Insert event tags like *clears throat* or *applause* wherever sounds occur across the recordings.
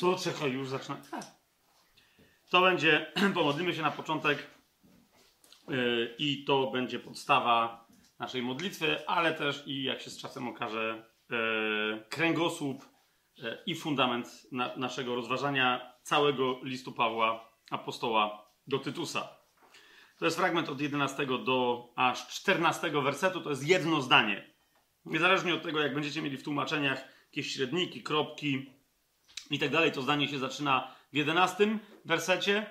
co czekaj, już zaczyna. To będzie, *clears throat* pomodlimy się na początek yy, i to będzie podstawa naszej modlitwy, ale też i jak się z czasem okaże, yy, kręgosłup yy, i fundament na, naszego rozważania całego listu Pawła, apostoła do Tytusa. To jest fragment od 11 do aż 14 wersetu, to jest jedno zdanie. Niezależnie od tego, jak będziecie mieli w tłumaczeniach jakieś średniki, kropki i tak dalej, to zdanie się zaczyna w 11 wersecie,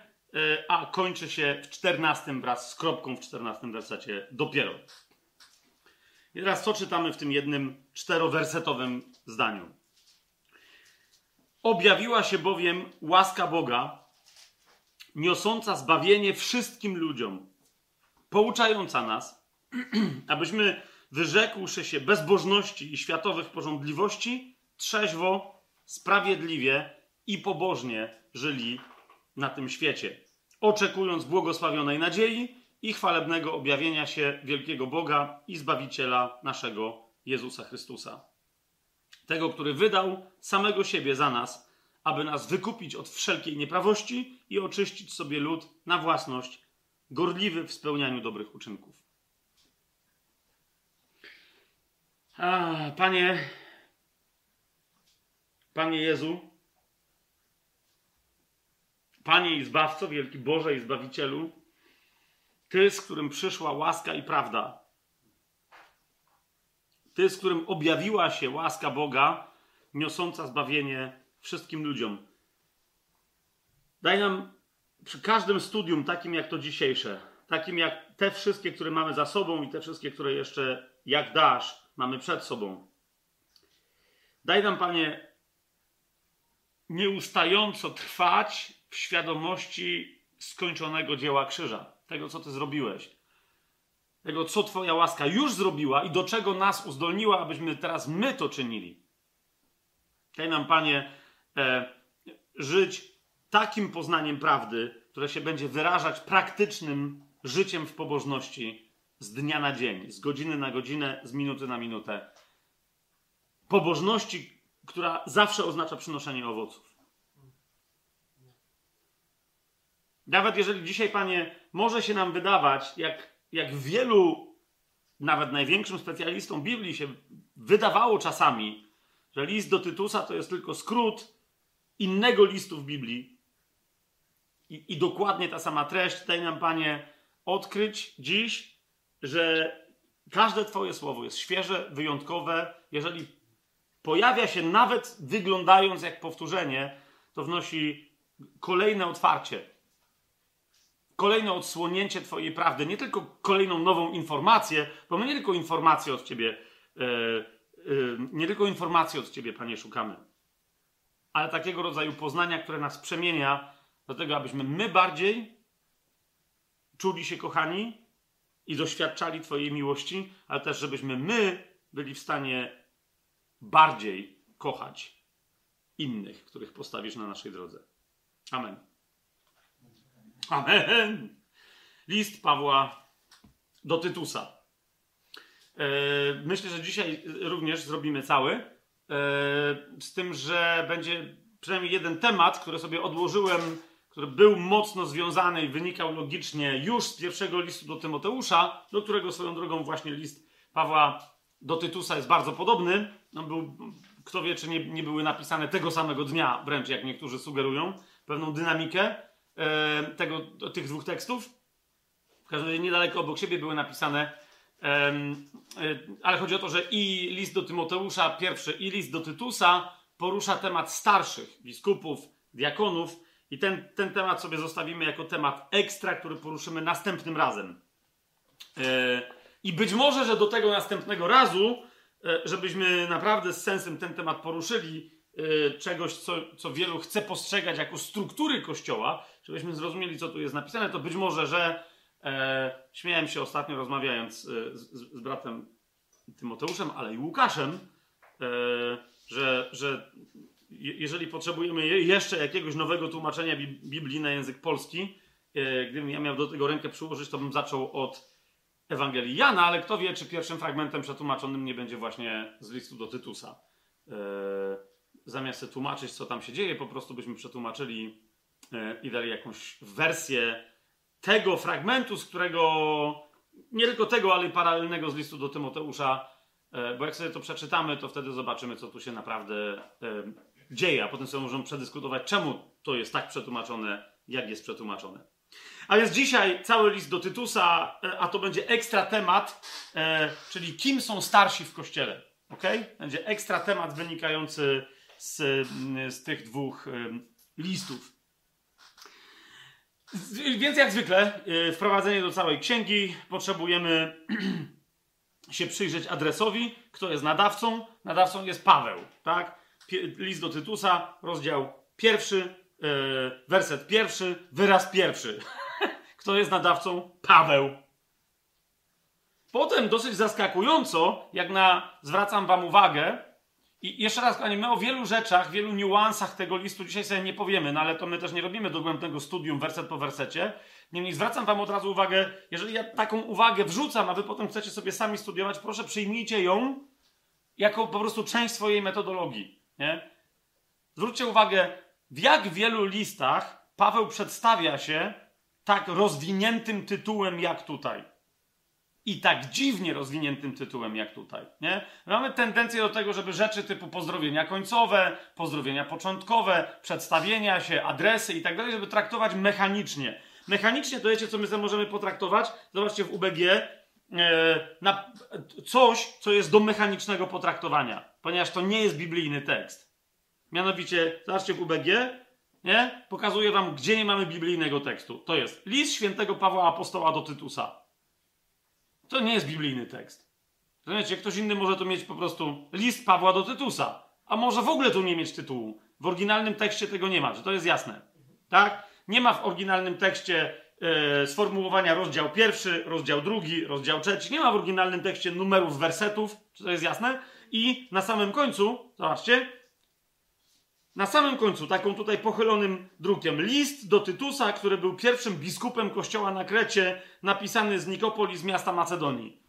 a kończy się w 14 wraz z kropką w 14 wersecie dopiero. I teraz co czytamy w tym jednym czterowersetowym zdaniu? Objawiła się bowiem łaska Boga, niosąca zbawienie wszystkim ludziom, pouczająca nas, *clears throat* abyśmy wyrzekłszy się bezbożności i światowych porządliwości, trzeźwo, sprawiedliwie i pobożnie żyli na tym świecie, oczekując błogosławionej nadziei i chwalebnego objawienia się wielkiego Boga i Zbawiciela naszego Jezusa Chrystusa. Tego, który wydał samego siebie za nas, aby nas wykupić od wszelkiej nieprawości i oczyścić sobie lud na własność, gorliwy w spełnianiu dobrych uczynków. A, panie, Panie Jezu, Panie i Zbawco, wielki Boże i Zbawicielu, Ty, z którym przyszła łaska i prawda, Ty, z którym objawiła się łaska Boga, niosąca zbawienie wszystkim ludziom. Daj nam przy każdym studium, takim jak to dzisiejsze, takim jak te wszystkie, które mamy za sobą i te wszystkie, które jeszcze, jak dasz, mamy przed sobą. Daj nam, Panie, nieustająco trwać w świadomości skończonego dzieła krzyża, tego, co Ty zrobiłeś, tego, co Twoja łaska już zrobiła i do czego nas uzdolniła, abyśmy teraz my to czynili. Daj nam, Panie, e, żyć takim poznaniem prawdy, które się będzie wyrażać praktycznym życiem w pobożności z dnia na dzień, z godziny na godzinę, z minuty na minutę. Pobożności, która zawsze oznacza przynoszenie owoców. Nawet jeżeli dzisiaj, Panie, może się nam wydawać, jak, jak wielu, nawet największym specjalistom Biblii się wydawało czasami, że list do Tytusa to jest tylko skrót innego listu w Biblii i, i dokładnie ta sama treść, daj nam, Panie, odkryć dziś, że każde Twoje słowo jest świeże, wyjątkowe. Jeżeli pojawia się nawet wyglądając jak powtórzenie, to wnosi kolejne otwarcie, kolejne odsłonięcie Twojej prawdy, nie tylko kolejną nową informację, bo my nie tylko informacje od Ciebie, yy, yy, nie tylko informacje od Ciebie, Panie, szukamy, ale takiego rodzaju poznania, które nas przemienia do tego, abyśmy my bardziej czuli się kochani i doświadczali Twojej miłości, ale też, żebyśmy my byli w stanie bardziej kochać innych, których postawisz na naszej drodze. Amen. Amen. List Pawła do Tytusa. E, myślę, że dzisiaj również zrobimy cały. E, z tym, że będzie przynajmniej jeden temat, który sobie odłożyłem, który był mocno związany i wynikał logicznie już z pierwszego listu do Tymoteusza, do którego swoją drogą właśnie list Pawła do Tytusa jest bardzo podobny. On był, kto wie, czy nie, nie były napisane tego samego dnia, wręcz jak niektórzy sugerują, pewną dynamikę e, tego, tych dwóch tekstów. W każdym razie niedaleko obok siebie były napisane, e, ale chodzi o to, że i list do Tymoteusza pierwszy, i list do Tytusa porusza temat starszych, biskupów, diakonów, i ten, ten temat sobie zostawimy jako temat ekstra, który poruszymy następnym razem. E, I być może, że do tego następnego razu, żebyśmy naprawdę z sensem ten temat poruszyli, e, czegoś, co, co wielu chce postrzegać jako struktury Kościoła, żebyśmy zrozumieli, co tu jest napisane, to być może, że e, śmiałem się ostatnio rozmawiając z, z, bratem Tymoteuszem, ale i Łukaszem, e, że, że jeżeli potrzebujemy jeszcze jakiegoś nowego tłumaczenia Biblii na język polski, gdybym ja miał do tego rękę przyłożyć, to bym zaczął od Ewangelii Jana, ale kto wie, czy pierwszym fragmentem przetłumaczonym nie będzie właśnie z listu do Tytusa. Yy, zamiast tłumaczyć, co tam się dzieje, po prostu byśmy przetłumaczyli yy, i dali jakąś wersję tego fragmentu, z którego nie tylko tego, ale i paralelnego z listu do Tymoteusza, yy, bo jak sobie to przeczytamy, to wtedy zobaczymy, co tu się naprawdę dzieje, a potem sobie możemy przedyskutować, czemu to jest tak przetłumaczone, jak jest przetłumaczone. A więc dzisiaj cały list do Tytusa, e, a to będzie ekstra temat, e, czyli kim są starsi w kościele. Ok? Będzie ekstra temat wynikający z, z tych dwóch e, listów. Więc jak zwykle, wprowadzenie do całej księgi potrzebujemy *clears throat* się przyjrzeć adresowi, kto jest nadawcą. Nadawcą jest Paweł, tak? List do Tytusa, rozdział pierwszy, werset pierwszy, wyraz pierwszy. *laughs* Kto jest nadawcą? Paweł. Potem dosyć zaskakująco, jak na zwracam wam uwagę, i jeszcze raz, kochani, my o wielu rzeczach, wielu niuansach tego listu dzisiaj sobie nie powiemy, no ale to my też nie robimy dogłębnego studium werset po wersecie. Niemniej zwracam wam od razu uwagę, jeżeli ja taką uwagę wrzucam, a wy potem chcecie sobie sami studiować, proszę przyjmijcie ją jako po prostu część swojej metodologii. Nie? Zwróćcie uwagę, w jak wielu listach Paweł przedstawia się tak rozwiniętym tytułem jak tutaj. I tak dziwnie rozwiniętym tytułem jak tutaj. Nie? Mamy tendencję do tego, żeby rzeczy typu pozdrowienia końcowe, pozdrowienia początkowe, przedstawienia się, adresy i tak dalej, żeby traktować mechanicznie. Mechanicznie to wiecie, co my możemy potraktować? Zobaczcie w UBG. E, na coś, co jest do mechanicznego potraktowania, ponieważ to nie jest biblijny tekst. Mianowicie, zobaczcie w UBG, nie? Pokazuję wam, gdzie nie mamy biblijnego tekstu. To jest list świętego Pawła Apostoła do Tytusa. To nie jest biblijny tekst. Rozumiecie? Ktoś inny może tu mieć po prostu list Pawła do Tytusa. A może w ogóle tu nie mieć tytułu. W oryginalnym tekście tego nie ma, czy to jest jasne? Tak? Nie ma w oryginalnym tekście e, sformułowania rozdział pierwszy, rozdział drugi, rozdział trzeci. Nie ma w oryginalnym tekście numerów wersetów, czy to jest jasne? I na samym końcu, zobaczcie, na samym końcu, taką tutaj pochylonym drukiem, list do Tytusa, który był pierwszym biskupem kościoła na Krecie, napisany z Nikopoli, z miasta Macedonii.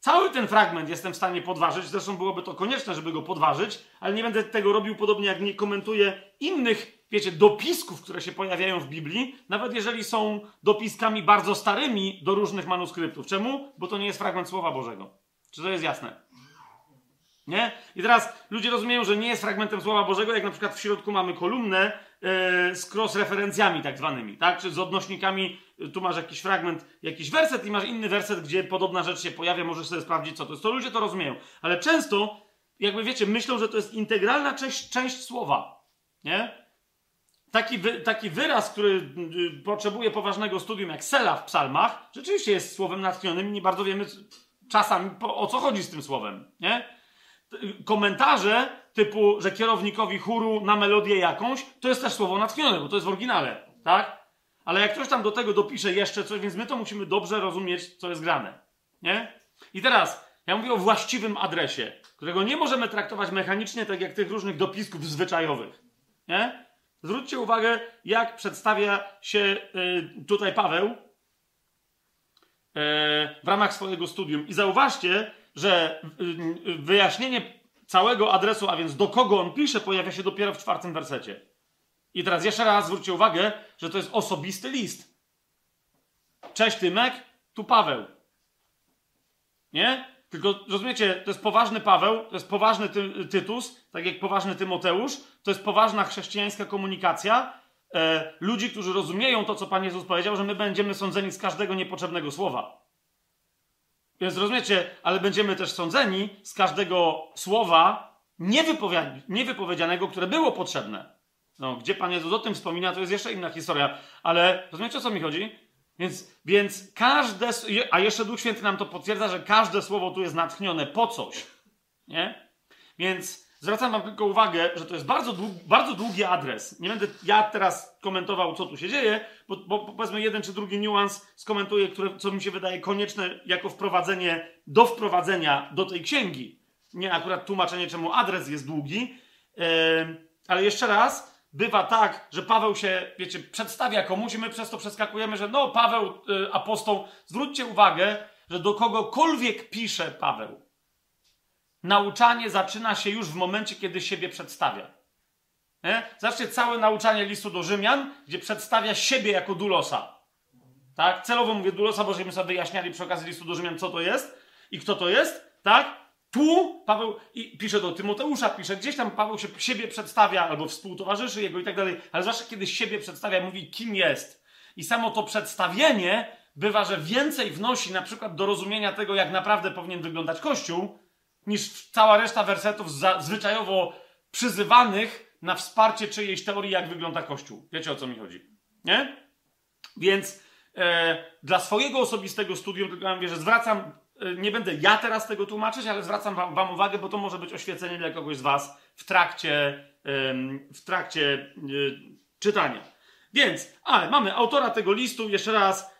Cały ten fragment jestem w stanie podważyć, zresztą byłoby to konieczne, żeby go podważyć, ale nie będę tego robił podobnie jak nie komentuję innych, wiecie, dopisków, które się pojawiają w Biblii, nawet jeżeli są dopiskami bardzo starymi do różnych manuskryptów. Czemu? Bo to nie jest fragment Słowa Bożego. Czy to jest jasne? Nie? I teraz ludzie rozumieją, że nie jest fragmentem Słowa Bożego, jak na przykład w środku mamy kolumnę yy, z cross-referencjami tak zwanymi, tak? Czy z odnośnikami, tu masz jakiś fragment, jakiś werset i masz inny werset, gdzie podobna rzecz się pojawia, możesz sobie sprawdzić, co to jest. To ludzie to rozumieją. Ale często, jakby wiecie, myślą, że to jest integralna część, część słowa. Nie? Taki, wy, taki wyraz, który y, potrzebuje poważnego studium, jak sela w psalmach, rzeczywiście jest słowem natchnionym i nie bardzo wiemy czasami po, o co chodzi z tym słowem. Nie? Komentarze typu, że kierownikowi chóru na melodię jakąś, to jest też słowo natchnione, bo to jest w oryginale, tak? Ale jak ktoś tam do tego dopisze jeszcze coś, więc my to musimy dobrze rozumieć, co jest grane, nie? I teraz, ja mówię o właściwym adresie, którego nie możemy traktować mechanicznie, tak jak tych różnych dopisków zwyczajowych, nie? Zwróćcie uwagę, jak przedstawia się y, tutaj Paweł y, w ramach swojego studium. I zauważcie, że y, y, wyjaśnienie całego adresu, a więc do kogo on pisze, pojawia się dopiero w czwartym wersecie. I teraz jeszcze raz zwróćcie uwagę, że to jest osobisty list. Cześć Tymek, tu Paweł. Nie? Tylko rozumiecie, to jest poważny Paweł, to jest poważny ty Tytus, tak jak poważny Tymoteusz, to jest poważna chrześcijańska komunikacja e, ludzi, którzy rozumieją to, co Pan Jezus powiedział, że my będziemy sądzeni z każdego niepotrzebnego słowa. Więc rozumiecie, ale będziemy też sądzeni z każdego słowa niewypowiedzianego, które było potrzebne. No, gdzie Pan Jezus o tym wspomina, to jest jeszcze inna historia. Ale rozumiecie, o co mi chodzi? Więc, więc każde, a jeszcze Duch Święty nam to potwierdza, że każde słowo tu jest natchnione po coś. Nie? Więc Zwracam wam tylko uwagę, że to jest bardzo, długi, bardzo długi adres. Nie będę ja teraz komentował, co tu się dzieje, bo, bo powiedzmy jeden czy drugi niuans skomentuję, które, co mi się wydaje konieczne jako wprowadzenie, do wprowadzenia do tej księgi. Nie akurat tłumaczenie, czemu adres jest długi. Yy, ale jeszcze raz, bywa tak, że Paweł się, wiecie, przedstawia komuś i my przez to przeskakujemy, że no, Paweł, yy, apostoł. Zwróćcie uwagę, że do kogokolwiek pisze Paweł, nauczanie zaczyna się już w momencie, kiedy siebie przedstawia. Nie? Zobaczcie całe nauczanie listu do Rzymian, gdzie przedstawia siebie jako dulosa. Tak? Celowo mówię dulosa, bo żebyśmy sobie wyjaśniali przy okazji listu do Rzymian, co to jest i kto to jest. Tak? Tu Paweł i pisze do Tymoteusza, pisze gdzieś tam Paweł się siebie przedstawia albo współtowarzyszy jego i tak dalej, ale zwłaszcza kiedy siebie przedstawia, mówi kim jest. I samo to przedstawienie bywa, że więcej wnosi na przykład do rozumienia tego, jak naprawdę powinien wyglądać Kościół, niż cała reszta wersetów zwyczajowo przyzywanych na wsparcie czyjejś teorii, jak wygląda Kościół. Wiecie o co mi chodzi? Nie? Więc e, dla swojego osobistego studium, tylko ja mówię, że zwracam, e, nie będę ja teraz tego tłumaczyć, ale zwracam wam, wam, uwagę, bo to może być oświecenie dla kogoś z was w trakcie, e, w trakcie czytania. Więc, ale mamy autora tego listu, jeszcze raz,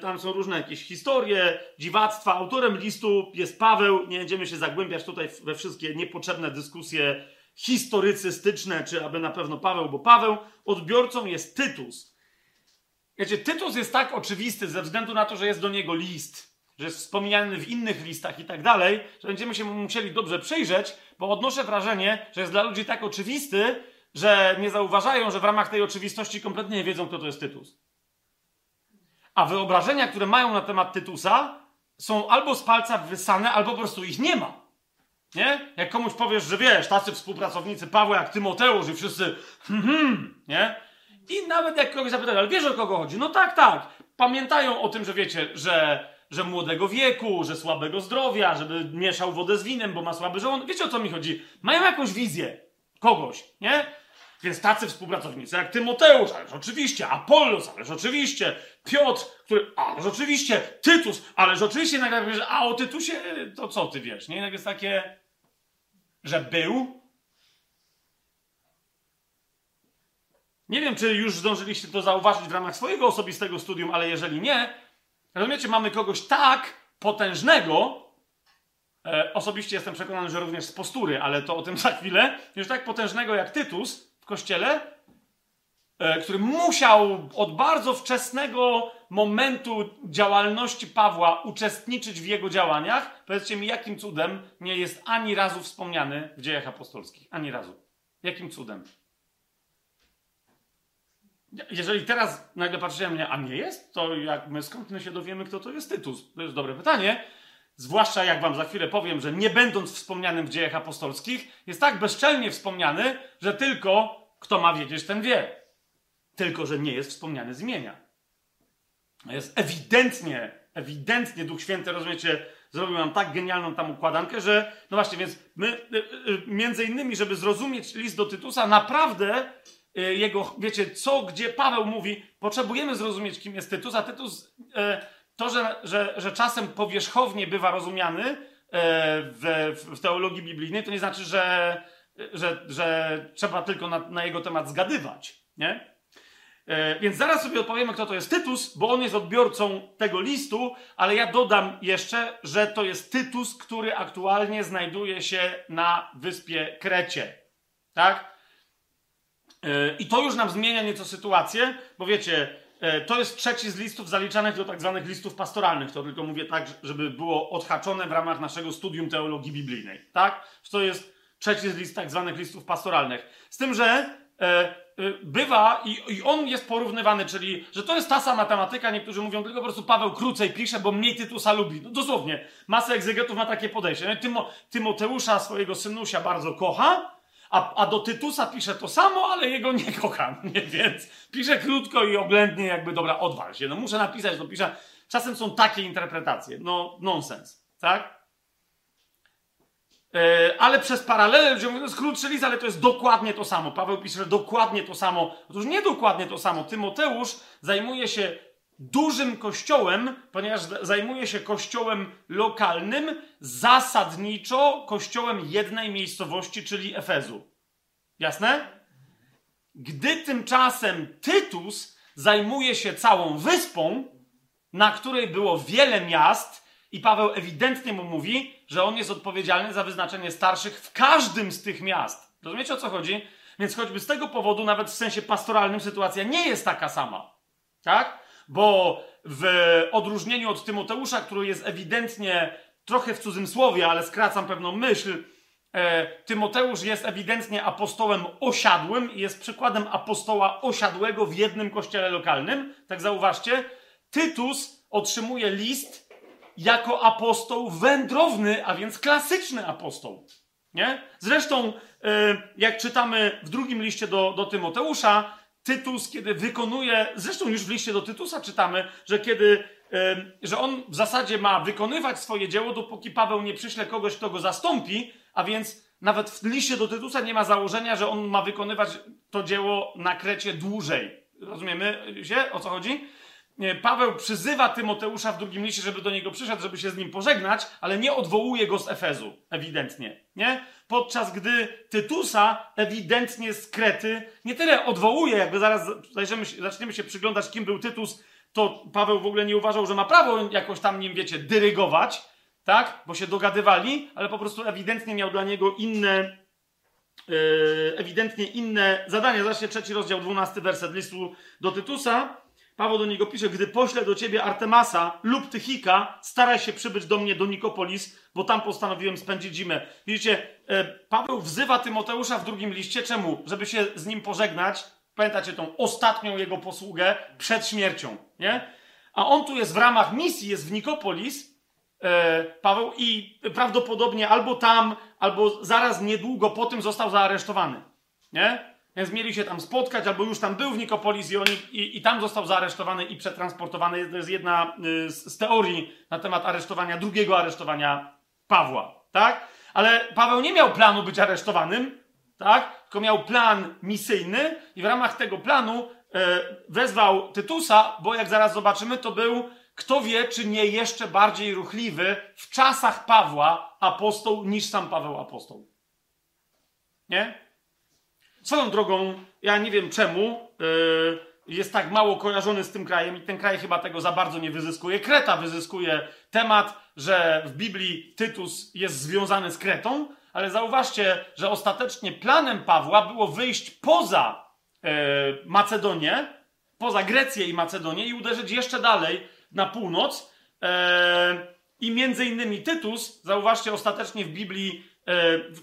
tam są różne jakieś historie, dziwactwa. Autorem listu jest Paweł. Nie będziemy się zagłębiać tutaj we wszystkie niepotrzebne dyskusje historycystyczne, czy aby na pewno Paweł, bo Paweł odbiorcą jest Tytus. Wiecie, Tytus jest tak oczywisty ze względu na to, że jest do niego list, że jest wspomniany w innych listach i tak dalej, że będziemy się musieli dobrze przyjrzeć, bo odnoszę wrażenie, że jest dla ludzi tak oczywisty, że nie zauważają, że w ramach tej oczywistości kompletnie nie wiedzą, kto to jest Tytus. A wyobrażenia, które mają na temat Tytusa, są albo z palca wysane, albo po prostu ich nie ma. Nie? Jak komuś powiesz, że wiesz, tacy współpracownicy Pawła jak Tymoteusz i wszyscy hmm, hmm, nie? I nawet jak kogoś zapytasz, ale wiesz o kogo chodzi? No tak, tak. Pamiętają o tym, że wiecie, że, że młodego wieku, że słabego zdrowia, żeby mieszał wodę z winem, bo ma słaby żołądek. Wiecie o co mi chodzi? Mają jakąś wizję kogoś, nie? Więc tacy współpracownicy jak Tymoteusz, ależ oczywiście, Apollos, ależ oczywiście, Piotr, który, ależ oczywiście, Tytus, ależ oczywiście nagle że a o Tytusie to co ty wiesz, nie? Jednak jest takie, że był. Nie wiem, czy już zdążyliście to zauważyć w ramach swojego osobistego studium, ale jeżeli nie, rozumiecie, mamy kogoś tak potężnego, e, osobiście jestem przekonany, że również z postury, ale to o tym za chwilę, już tak potężnego jak Tytus, kościele, e, który musiał od bardzo wczesnego momentu działalności Pawła uczestniczyć w jego działaniach, powiedzcie mi, jakim cudem nie jest ani razu wspomniany w dziejach apostolskich? Ani razu. Jakim cudem? Jeżeli teraz nagle patrzycie na mnie, a nie jest, to jak my skąd my się dowiemy, kto to jest Tytus? To jest dobre pytanie. Zwłaszcza jak wam za chwilę powiem, że nie będąc wspomnianym w dziejach apostolskich, jest tak bezczelnie wspomniany, że tylko kto ma wiedzieć, ten wie. Tylko, że nie jest wspomniany z imienia. Jest ewidentnie, ewidentnie Duch Święty, rozumiecie, zrobił nam tak genialną tam układankę, że, no właśnie, więc my, y, y, między innymi, żeby zrozumieć list do Tytusa, naprawdę y, jego, wiecie, co, gdzie Paweł mówi, potrzebujemy zrozumieć, kim jest Tytus, a Tytus, to, że, że, że czasem powierzchownie bywa rozumiany w, w teologii biblijnej, to nie znaczy, że że, że trzeba tylko na, na jego temat zgadywać, nie? E, więc zaraz sobie odpowiemy, kto to jest Tytus, bo on jest odbiorcą tego listu, ale ja dodam jeszcze, że to jest Tytus, który aktualnie znajduje się na wyspie Krecie. Tak? E, I to już nam zmienia nieco sytuację, bo wiecie, e, to jest trzeci z listów zaliczanych do tak zwanych listów pastoralnych. To tylko mówię tak, żeby było odhaczone w ramach naszego studium teologii biblijnej. Tak? To jest trzeci z list tak zwanych listów pastoralnych. Z tym, że e, e, bywa i, i, on jest porównywany, czyli, że to jest ta sama tematyka, niektórzy mówią, tylko po prostu Paweł krócej pisze, bo mniej Tytusa lubi. No dosłownie, masa egzegetów ma takie podejście. No, Tymo, Tymoteusza, swojego synusia, bardzo kocha, a, a do Tytusa pisze to samo, ale jego nie kocha, *laughs* nie? więc pisze krótko i oględnie, jakby dobra, odwal się. No muszę napisać, to pisze. Czasem są takie interpretacje. No, nonsens, tak? E, ale przez paralele ludzie mówią, to jest krótszy list, ale to jest dokładnie to samo. Paweł pisze, że dokładnie to samo. Otóż nie dokładnie to samo. Tymoteusz zajmuje się dużym kościołem, ponieważ zajmuje się kościołem lokalnym, zasadniczo kościołem jednej miejscowości, czyli Efezu. Jasne? Gdy tymczasem Tytus zajmuje się całą wyspą, na której było wiele miast, i Paweł ewidentnie mu mówi, że on jest odpowiedzialny za wyznaczenie starszych w każdym z tych miast. Rozumiecie o co chodzi? Więc choćby z tego powodu, nawet w sensie pastoralnym, sytuacja nie jest taka sama. Tak? Bo w odróżnieniu od Tymoteusza, który jest ewidentnie trochę w cudzym słowie, ale skracam pewną myśl, e, Tymoteusz jest ewidentnie apostołem osiadłym i jest przykładem apostoła osiadłego w jednym kościele lokalnym. Tak zauważcie. Tytus otrzymuje list jako apostoł wędrowny, a więc klasyczny apostoł. Nie? Zresztą, e, jak czytamy w drugim liście do, do Tymoteusza, Tytus, kiedy wykonuje, zresztą już w liście do Tytusa czytamy, że kiedy, że on w zasadzie ma wykonywać swoje dzieło, dopóki Paweł nie przyśle kogoś, kto go zastąpi, a więc nawet w liście do Tytusa nie ma założenia, że on ma wykonywać to dzieło na Krecie dłużej. Rozumiemy się, o co chodzi? Paweł przyzywa Tymoteusza w drugim liście, żeby do niego przyszedł, żeby się z nim pożegnać, ale nie odwołuje go z Efezu, ewidentnie, nie? Podczas gdy Tytusa ewidentnie z Krety nie tyle odwołuje, jakby zaraz zajrzymy, zaczniemy się przyglądać, kim był Tytus, to Paweł w ogóle nie uważał, że ma prawo jakoś tam nim, wiecie, dyrygować, tak? Bo się dogadywali, ale po prostu ewidentnie miał dla niego inne, yy, ewidentnie inne zadania. Zobaczcie trzeci rozdział, dwunasty werset listu do Tytusa. Paweł do niego pisze, gdy poślę do ciebie Artemasa lub Tychika, staraj się przybyć do mnie do Nikopolis, bo tam postanowiłem spędzić zimę. Widzicie, e, Paweł wzywa Tymoteusza w drugim liście. Czemu? Żeby się z nim pożegnać. Pamiętacie tą ostatnią jego posługę przed śmiercią, nie? A on tu jest w ramach misji, jest w Nikopolis, e, Paweł, i prawdopodobnie albo tam, albo zaraz niedługo po tym został zaaresztowany, nie? Więc mieli się tam spotkać, albo już tam był w Nikopolis i, oni, i, i tam został zaaresztowany i przetransportowany. To jest jedna y, z, z teorii na temat aresztowania, drugiego aresztowania Pawła, tak? Ale Paweł nie miał planu być aresztowanym, tak? Tylko miał plan misyjny i w ramach tego planu e, wezwał Tytusa, bo jak zaraz zobaczymy, to był, kto wie, czy nie jeszcze bardziej ruchliwy w czasach Pawła apostoł niż sam Paweł apostoł. Nie? Swoją drogą, ja nie wiem czemu, yy, jest tak mało kojarzony z tym krajem i ten kraj chyba tego za bardzo nie wyzyskuje. Kreta wyzyskuje temat, że w Biblii Tytus jest związany z Kretą, ale zauważcie, że ostatecznie planem Pawła było wyjść poza yy, Macedonię, poza Grecję i Macedonię i uderzyć jeszcze dalej na północ. Yy, I między innymi Tytus, zauważcie, ostatecznie w Biblii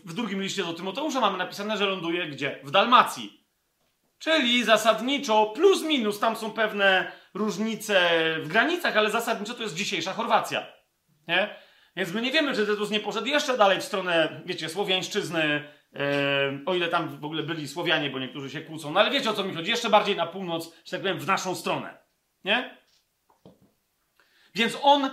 w drugim liście do Tymoteusza mamy napisane, że ląduje gdzie? W Dalmacji. Czyli zasadniczo plus minus, tam są pewne różnice w granicach, ale zasadniczo to jest dzisiejsza Chorwacja. Nie? Więc my nie wiemy, czy Tytus nie poszedł jeszcze dalej w stronę, wiecie, słowiańszczyzny, e, o ile tam w ogóle byli Słowianie, bo niektórzy się kłócą. No ale wiecie o co mi chodzi, jeszcze bardziej na północ, że tak powiem, w naszą stronę. Nie? Więc on, e,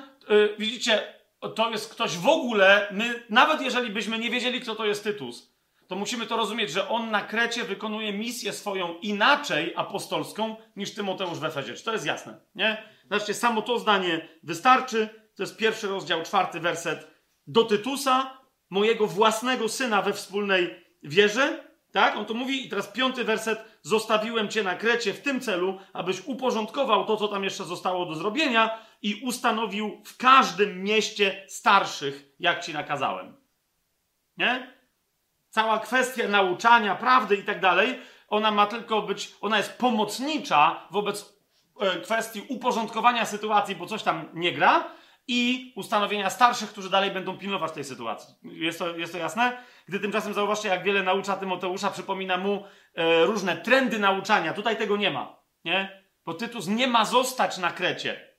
widzicie, to jest ktoś w ogóle, my, nawet jeżeli byśmy nie wiedzieli, kto to jest Tytus, to musimy to rozumieć, że on na Krecie wykonuje misję swoją inaczej apostolską niż Tymoteusz w Efezie. Czy to jest jasne? Nie? Zobaczcie, samo to zdanie wystarczy. To jest pierwszy rozdział, czwarty werset. Do Tytusa, mojego własnego syna we wspólnej wierze. Tak? On to mówi i teraz piąty werset. Zostawiłem cię na Krecie w tym celu, abyś uporządkował to, co tam jeszcze zostało do zrobienia, i ustanowił w każdym mieście starszych, jak ci nakazałem. Nie? Cała kwestia nauczania, prawdy i tak dalej, ona ma tylko być, ona jest pomocnicza wobec e, kwestii uporządkowania sytuacji, bo coś tam nie gra, i ustanowienia starszych, którzy dalej będą pilnować tej sytuacji. Jest to, jest to jasne? Gdy tymczasem zauważcie, jak wiele naucza Tymoteusza, przypomina mu e, różne trendy nauczania. Tutaj tego nie ma. Nie? Bo Tytus nie ma zostać na Krecie.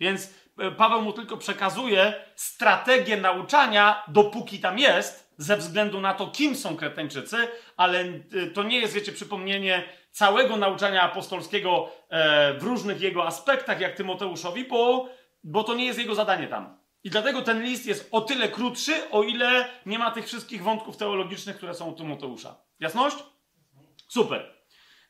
Więc e, Paweł mu tylko przekazuje strategię nauczania, dopóki tam jest, ze względu na to, kim są Kretańczycy, ale e, to nie jest, wiecie, przypomnienie całego nauczania apostolskiego e, w różnych jego aspektach, jak Tymoteuszowi, bo, bo to nie jest jego zadanie tam. I dlatego ten list jest o tyle krótszy, o ile nie ma tych wszystkich wątków teologicznych, które są u Tymoteusza. Jasność? Super.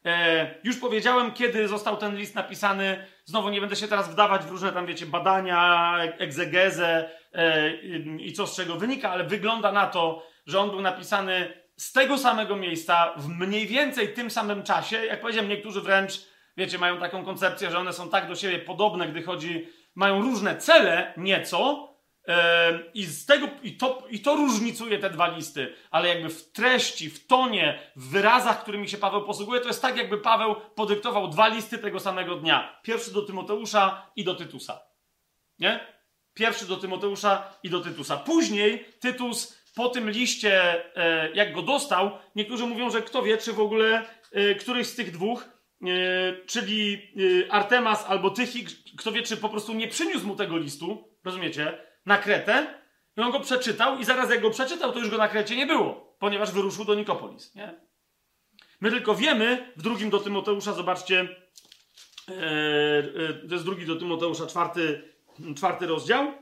E, już powiedziałem, kiedy został ten list napisany. Znowu nie będę się teraz wdawać w różne tam, wiecie, badania, egzegezę e, i co z czego wynika, ale wygląda na to, że on był napisany z tego samego miejsca, w mniej więcej tym samym czasie. Jak powiedziałem, niektórzy wręcz, wiecie, mają taką koncepcję, że one są tak do siebie podobne, gdy chodzi, mają różne cele nieco, I z tego, i to, i to różnicuje te dwa listy, ale jakby w treści, w tonie, w wyrazach, którymi się Paweł posługuje, to jest tak, jakby Paweł podyktował dwa listy tego samego dnia. Pierwszy do Tymoteusza i do Tytusa. Nie? Pierwszy do Tymoteusza i do Tytusa. Później Tytus po tym liście, e, jak go dostał, niektórzy mówią, że kto wie, czy w ogóle e, któryś z tych dwóch, e, czyli Artemas albo Tychik, kto wie, czy po prostu nie przyniósł mu tego listu, rozumiecie, na Kretę, i on go przeczytał i zaraz jak go przeczytał, to już go na Krecie nie było, ponieważ wyruszył do Nikopolis, nie? My tylko wiemy, w drugim do Tymoteusza, zobaczcie, to jest drugi do Tymoteusza, czwarty, czwarty rozdział,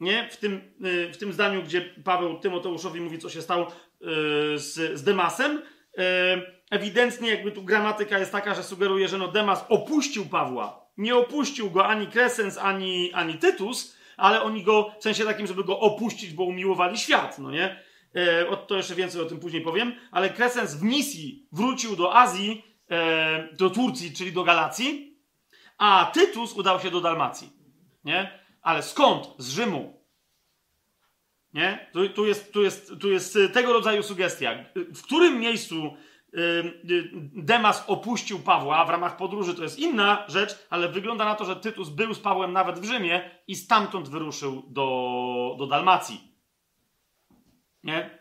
nie? W tym, y, w tym zdaniu, gdzie Paweł Tymoteuszowi mówi, co się stało z, z Demasem, ewidentnie jakby tu gramatyka jest taka, że sugeruje, że no Demas opuścił Pawła. Nie opuścił go ani Kresens, ani, ani Tytus, ale oni go, w sensie takim, żeby go opuścić, bo umiłowali świat, no nie? To jeszcze więcej o tym później powiem, ale Kresens w misji wrócił do Azji, do Turcji, czyli do Galacji, a Tytus udał się do Dalmacji, nie? Ale skąd? Z Rzymu. Nie? Tu, tu, jest, tu, jest, tu jest y, tego rodzaju sugestia. W którym miejscu Demas opuścił Pawła w ramach podróży, to jest inna rzecz, ale wygląda na to, że Tytus był z Pawłem nawet w Rzymie i stamtąd wyruszył do, do Dalmacji. Nie?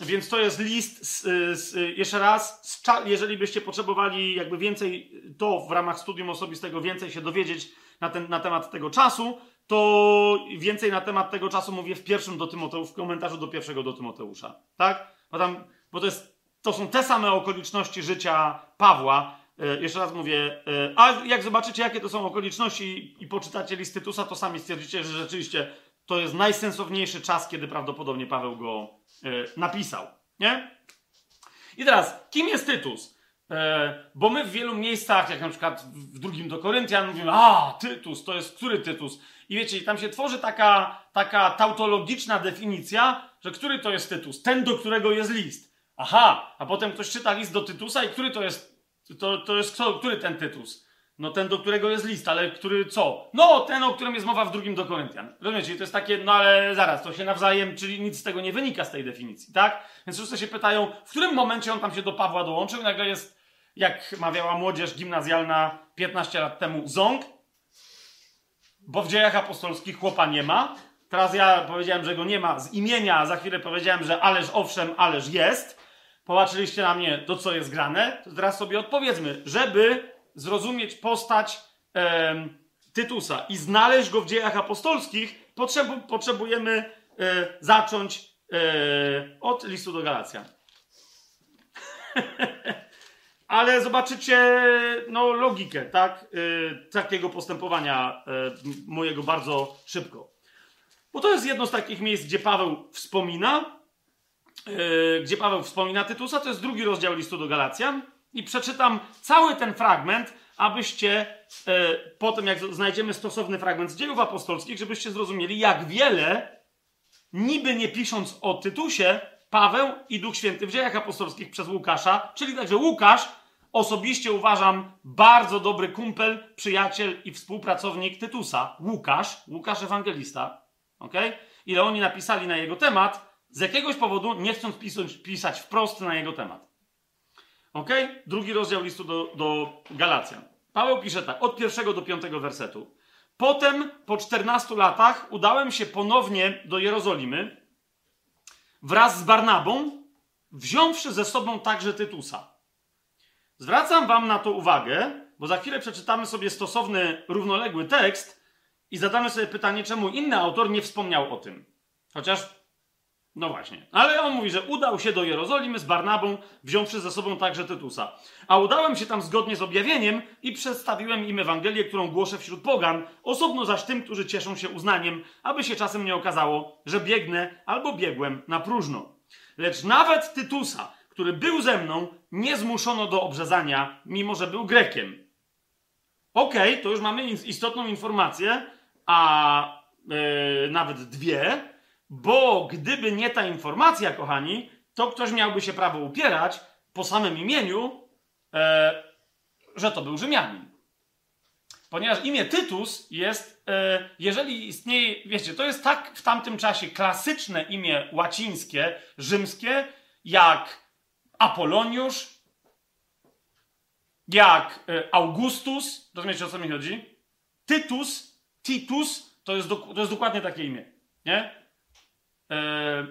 Więc to jest list, z, z, jeszcze raz, z, jeżeli byście potrzebowali jakby więcej, to w ramach studium osobistego więcej się dowiedzieć na, ten, na temat tego czasu, to więcej na temat tego czasu mówię w pierwszym do Tymoteusza, w komentarzu do pierwszego do Tymoteusza. Tak? Bo, tam, bo to, jest, to są te same okoliczności życia Pawła. E, jeszcze raz mówię, e, a jak zobaczycie, jakie to są okoliczności i, poczytacie list Tytusa, to sami stwierdzicie, że rzeczywiście to jest najsensowniejszy czas, kiedy prawdopodobnie Paweł go e, napisał. Nie? I teraz, kim jest Tytus? Bo my w wielu miejscach, jak na przykład w drugim do Koryntian, mówimy, a, Tytus, to jest który Tytus? I wiecie, tam się tworzy taka, taka tautologiczna definicja, że który to jest Tytus? Ten, do którego jest list. Aha, a potem ktoś czyta list do Tytusa i który to jest, to, to jest kto, który ten Tytus? No ten, do którego jest list, ale który co? No, ten, o którym jest mowa w drugim do Koryntian. Rozumiecie? To jest takie, no ale zaraz, to się nawzajem, czyli nic z tego nie wynika z tej definicji, tak? Więc wszyscy się pytają, w którym momencie on tam się do Pawła dołączył i nagle jest jak mawiała młodzież gimnazjalna 15 lat temu, ząg, bo w dziejach apostolskich chłopa nie ma. Teraz ja powiedziałem, że go nie ma z imienia, a za chwilę powiedziałem, że ależ owszem, ależ jest. Popatrzyliście na mnie, to co jest grane. To teraz sobie odpowiedzmy, żeby zrozumieć postać e, Tytusa i znaleźć go w dziejach apostolskich, potrzebu, potrzebujemy e, zacząć e, od listu do Galacjan. *laughs* ale zobaczycie no, logikę tak, yy, takiego postępowania yy, mojego bardzo szybko. Bo to jest jedno z takich miejsc, gdzie Paweł wspomina, gdzie Paweł wspomina Tytusa, to jest drugi rozdział listu do Galacjan i przeczytam cały ten fragment, abyście yy, potem, jak znajdziemy stosowny fragment z dziejów apostolskich, żebyście zrozumieli, jak wiele, niby nie pisząc o Tytusie, Paweł i Duch Święty w dziejach apostolskich przez Łukasza, czyli także Łukasz, osobiście uważam bardzo dobry kumpel, przyjaciel i współpracownik Tytusa, Łukasz, Łukasz Ewangelista. ok? Ile oni napisali na jego temat, z jakiegoś powodu nie chcąc pisać, pisać wprost na jego temat. ok? Drugi rozdział listu do, do Galacjan. Paweł pisze tak, od pierwszego do piątego wersetu. Potem, po 14 latach, udałem się ponownie do Jerozolimy wraz z Barnabą, wziąwszy ze sobą także Tytusa Zwracam Wam na to uwagę, bo za chwilę przeczytamy sobie stosowny, równoległy tekst i zadamy sobie pytanie, czemu inny autor nie wspomniał o tym. Chociaż, no właśnie. Ale on mówi, że udał się do Jerozolimy z Barnabą, wziąwszy ze sobą także Tytusa. A udałem się tam zgodnie z objawieniem i przedstawiłem im Ewangelię, którą głoszę wśród pogan, osobno zaś tym, którzy cieszą się uznaniem, aby się czasem nie okazało, że biegnę albo biegłem na próżno. Lecz nawet Tytusa, który był ze mną, nie zmuszono do obrzezania, mimo że był Grekiem. Okej, okay, to już mamy istotną informację, a yy, nawet dwie, bo gdyby nie ta informacja, kochani, to ktoś miałby się prawo upierać po samym imieniu, yy, że to był Rzymianin. Ponieważ imię Tytus jest, e, jeżeli istnieje, wiecie, to jest tak w tamtym czasie klasyczne imię łacińskie, rzymskie, jak Apoloniusz, jak e, Augustus, rozumiecie o co mi chodzi? Tytus, Titus, to jest, to jest dokładnie takie imię, nie? E,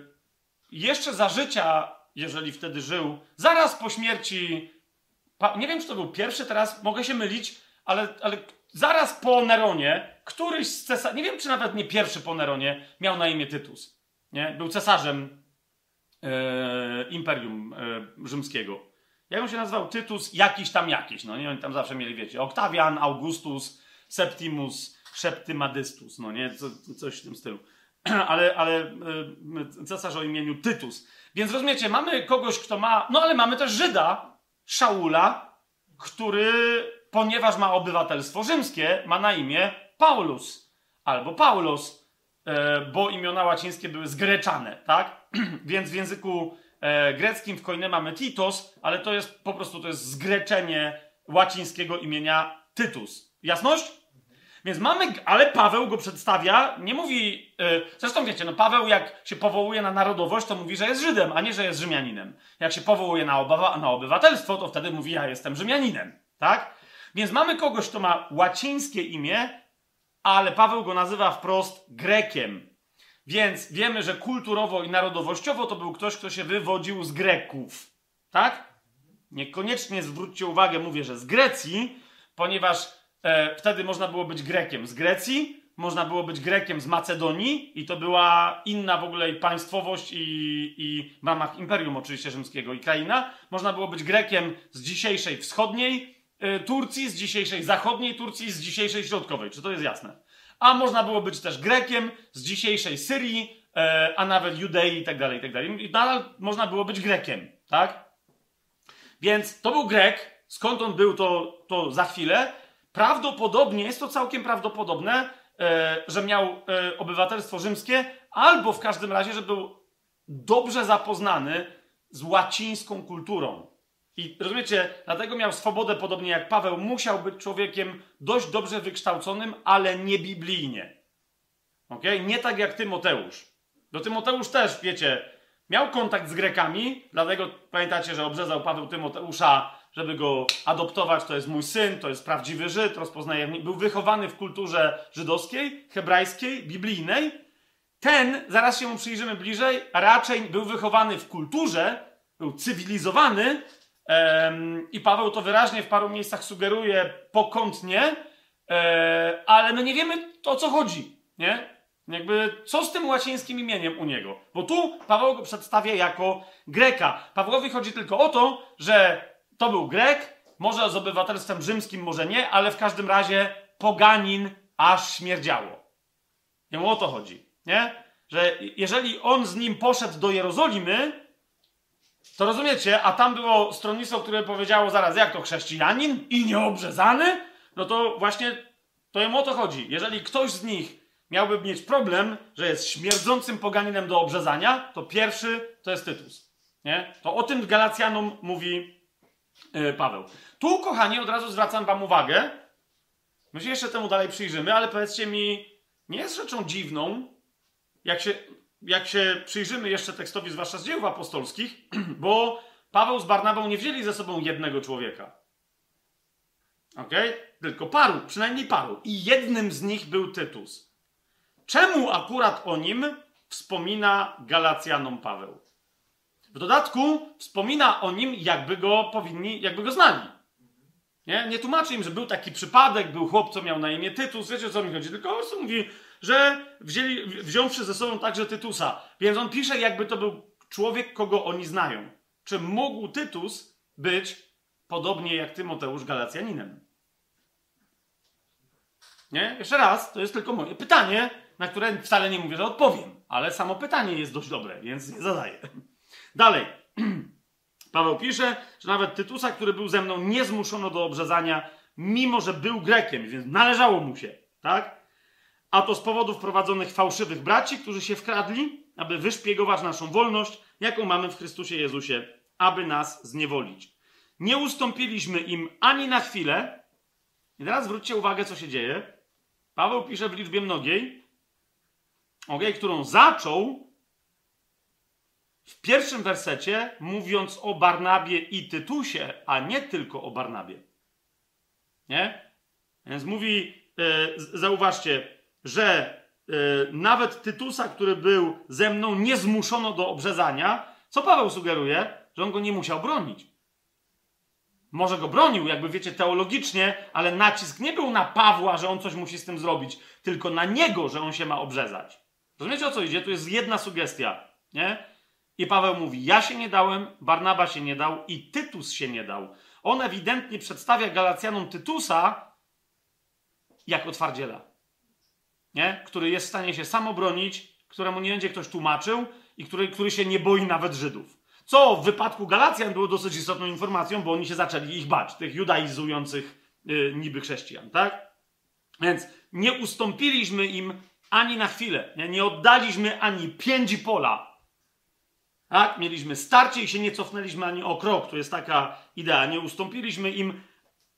jeszcze za życia, jeżeli wtedy żył, zaraz po śmierci, nie wiem, czy to był pierwszy, teraz mogę się mylić, ale, ale zaraz po Neronie, któryś z cesarzy, nie wiem, czy nawet nie pierwszy po Neronie, miał na imię Tytus. Nie? Był cesarzem e, Imperium e, Rzymskiego. Jak on się nazywał? Tytus jakiś tam jakiś. No nie, oni tam zawsze mieli, wiecie, Octavian, Augustus, Septimus, Szeptymadystus, no nie, Co, coś w tym stylu. *clears throat* ale, ale e, cesarz o imieniu Tytus. Więc rozumiecie, mamy kogoś, kto ma, no ale mamy też Żyda, Szaula, który ponieważ ma obywatelstwo rzymskie, ma na imię Paulus albo Paulus, e, bo imiona łacińskie były zgreczane, tak? *clears throat* Więc w języku e, greckim w Koine mamy Titos, ale to jest po prostu to jest zgreczenie łacińskiego imienia Tytus. Jasność? Więc mamy, ale Paweł go przedstawia, nie mówi, yy, zresztą wiecie, no Paweł jak się powołuje na narodowość, to mówi, że jest Żydem, a nie, że jest Rzymianinem. Jak się powołuje na, obawa, na obywatelstwo, to wtedy mówi, ja jestem Rzymianinem, tak? Więc mamy kogoś, kto ma łacińskie imię, ale Paweł go nazywa wprost Grekiem. Więc wiemy, że kulturowo i narodowościowo to był ktoś, kto się wywodził z Greków. Tak? Niekoniecznie zwróćcie uwagę, mówię, że z Grecji, ponieważ e, wtedy można było być Grekiem z Grecji, można było być Grekiem z Macedonii i to była inna w ogóle i państwowość i, i w ramach Imperium oczywiście rzymskiego i kraina. Można było być Grekiem z dzisiejszej wschodniej E, Turcji, z dzisiejszej zachodniej Turcji, z dzisiejszej środkowej. Czy to jest jasne? A można było być też Grekiem z dzisiejszej Syrii, e, a nawet Judei i tak dalej, i tak dalej. I nadal można było być Grekiem, tak? Więc to był Grek. Skąd on był, to, to za chwilę. Prawdopodobnie, jest to całkiem prawdopodobne, e, że miał obywatelstwo rzymskie, albo w każdym razie, że był dobrze zapoznany z łacińską kulturą. I rozumiecie, dlatego miał swobodę, podobnie jak Paweł, musiał być człowiekiem dość dobrze wykształconym, ale nie biblijnie. Ok? Nie tak jak Tymoteusz. Do Tymoteusz też, wiecie, miał kontakt z Grekami, dlatego pamiętacie, że obrzezał Paweł Tymoteusza, żeby go adoptować. To jest mój syn, to jest prawdziwy Żyd, rozpoznaje. Był wychowany w kulturze żydowskiej, hebrajskiej, biblijnej. Ten, zaraz się mu przyjrzymy bliżej, raczej był wychowany w kulturze, był cywilizowany, i Paweł to wyraźnie w paru miejscach sugeruje pokątnie, e, ale my nie wiemy o co chodzi, nie? Jakby co z tym łacińskim imieniem u niego? Bo tu Paweł go przedstawia jako Greka. Pawłowi chodzi tylko o to, że to był Grek, może z obywatelstwem rzymskim, może nie, ale w każdym razie poganin aż śmierdziało. Jemu o to chodzi, nie? Że jeżeli on z nim poszedł do Jerozolimy, to rozumiecie? A tam było stronnictwo, które powiedziało zaraz, jak to chrześcijanin i nieobrzezany? No to właśnie to jemu o to chodzi. Jeżeli ktoś z nich miałby mieć problem, że jest śmierdzącym poganinem do obrzezania, to pierwszy to jest Tytus. Nie? To o tym Galacjanom mówi Paweł. Tu, kochani, od razu zwracam wam uwagę. My się jeszcze temu dalej przyjrzymy, ale powiedzcie mi, nie jest rzeczą dziwną, jak się jak się przyjrzymy jeszcze tekstowi, zwłaszcza z dzieł apostolskich, *clears throat* bo Paweł z Barnabą nie wzięli ze sobą jednego człowieka. Ok? Tylko paru, przynajmniej paru. I jednym z nich był Tytus. Czemu akurat o nim wspomina Galacjanom Paweł? W dodatku wspomina o nim, jakby go powinni, jakby go znali. Nie, nie tłumaczy im, że był taki przypadek, był chłop, co miał na imię Tytus, wiecie o co mi chodzi, tylko prostu mówi, że wzięli, wziąwszy ze sobą także Tytusa. Więc on pisze, jakby to był człowiek, kogo oni znają. Czy mógł Tytus być podobnie jak Tymoteusz Galacjaninem? Nie? Jeszcze raz, to jest tylko moje pytanie, na które wcale nie mówię, że odpowiem, ale samo pytanie jest dość dobre, więc je zadaję. Dalej. *clears throat* Paweł pisze, że nawet Tytusa, który był ze mną, nie zmuszono do obrzezania, mimo że był Grekiem, więc należało mu się, tak? A to z powodów prowadzonych fałszywych braci, którzy się wkradli, aby wyszpiegować naszą wolność, jaką mamy w Chrystusie Jezusie, aby nas zniewolić. Nie ustąpiliśmy im ani na chwilę, I teraz zwróćcie uwagę, co się dzieje. Paweł pisze w liczbie mnogiej, okay, którą zaczął w pierwszym wersecie, mówiąc o Barnabie i Tytusie, a nie tylko o Barnabie. Nie? Więc mówi, e, zauważcie, że e, nawet Tytusa, który był ze mną, nie zmuszono do obrzezania. Co Paweł sugeruje? Że on go nie musiał bronić. Może go bronił, jakby wiecie, teologicznie, ale nacisk nie był na Pawła, że on coś musi z tym zrobić, tylko na niego, że on się ma obrzezać. Rozumiecie o co idzie? Tu jest jedna sugestia, nie? I Paweł mówi: Ja się nie dałem, Barnaba się nie dał i Tytus się nie dał. On ewidentnie przedstawia Galacjanom Tytusa jako twardziela, nie? który jest w stanie się sam obronić, któremu nie będzie ktoś tłumaczył i który, który się nie boi nawet Żydów. Co w wypadku Galacjan było dosyć istotną informacją, bo oni się zaczęli ich bać, tych judaizujących yy, niby chrześcijan, tak? Więc nie ustąpiliśmy im ani na chwilę, nie, nie oddaliśmy ani pięci pola. Tak? Mieliśmy starcie i się nie cofnęliśmy ani o krok. To jest taka idea. Nie ustąpiliśmy im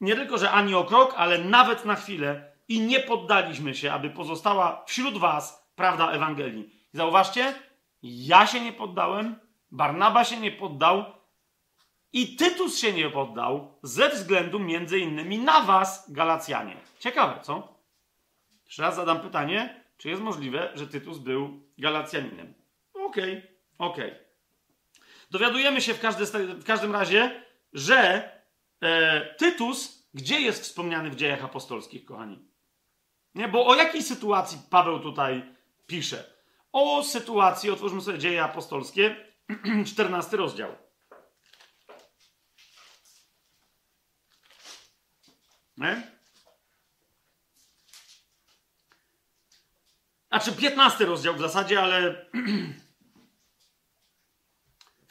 nie tylko, że ani o krok, ale nawet na chwilę i nie poddaliśmy się, aby pozostała wśród was prawda Ewangelii. Zauważcie, ja się nie poddałem, Barnaba się nie poddał i Tytus się nie poddał ze względu między innymi na was, Galacjanie. Ciekawe, co? Jeszcze raz zadam pytanie, czy jest możliwe, że Tytus był Galacjaninem? Okej, okay, okej. Okay. Dowiadujemy się w, każdy, w każdym razie, że e, Tytus, gdzie jest wspomniany w dziejach apostolskich, kochani? Nie, bo o jakiej sytuacji Paweł tutaj pisze? O sytuacji, otwórzmy sobie dzieje apostolskie, *clears throat* 14 rozdział. Nie? Znaczy 15 rozdział w zasadzie, ale *clears throat*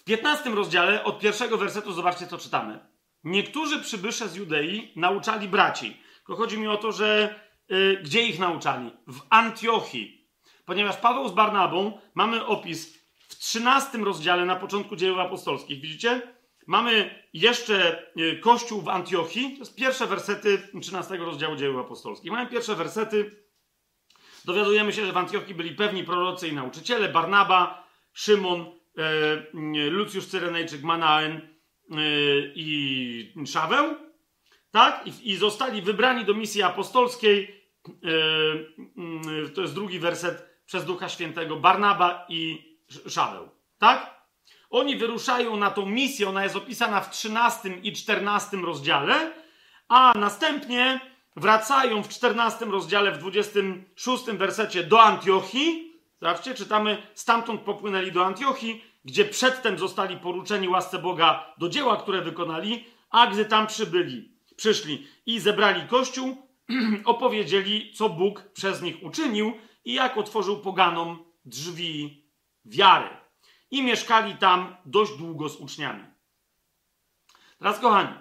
w 15 rozdziale od pierwszego wersetu zobaczcie, co czytamy. Niektórzy przybysze z Judei nauczali braci. Tylko chodzi mi o to, że yy, gdzie ich nauczali? W Antiochii. Ponieważ Paweł z Barnabą mamy opis w 13 rozdziale na początku dziejów apostolskich. Widzicie? Mamy jeszcze yy, kościół w Antiochii. To jest pierwsze wersety 13 rozdziału dziejów apostolskich. Mamy pierwsze wersety. Dowiadujemy się, że w Antiochii byli pewni prorocy i nauczyciele. Barnaba, Szymon, Lucjusz Cyrenejczyk, Manaen e, i Szaweł, tak? I, zostali wybrani do misji apostolskiej. E, to jest drugi werset przez Ducha Świętego. Barnaba i Szaweł, tak? Oni wyruszają na tą misję, ona jest opisana w 13 i 14 rozdziale, a następnie wracają w 14 rozdziale, w 26 wersecie do Antiochii, Zobaczcie, czytamy, stamtąd popłynęli do Antiochii, gdzie przedtem zostali poruczeni łasce Boga do dzieła, które wykonali, a gdy tam przybyli, przyszli i zebrali kościół, *clears throat* opowiedzieli, co Bóg przez nich uczynił i jak otworzył poganom drzwi wiary. I mieszkali tam dość długo z uczniami. Teraz, kochani,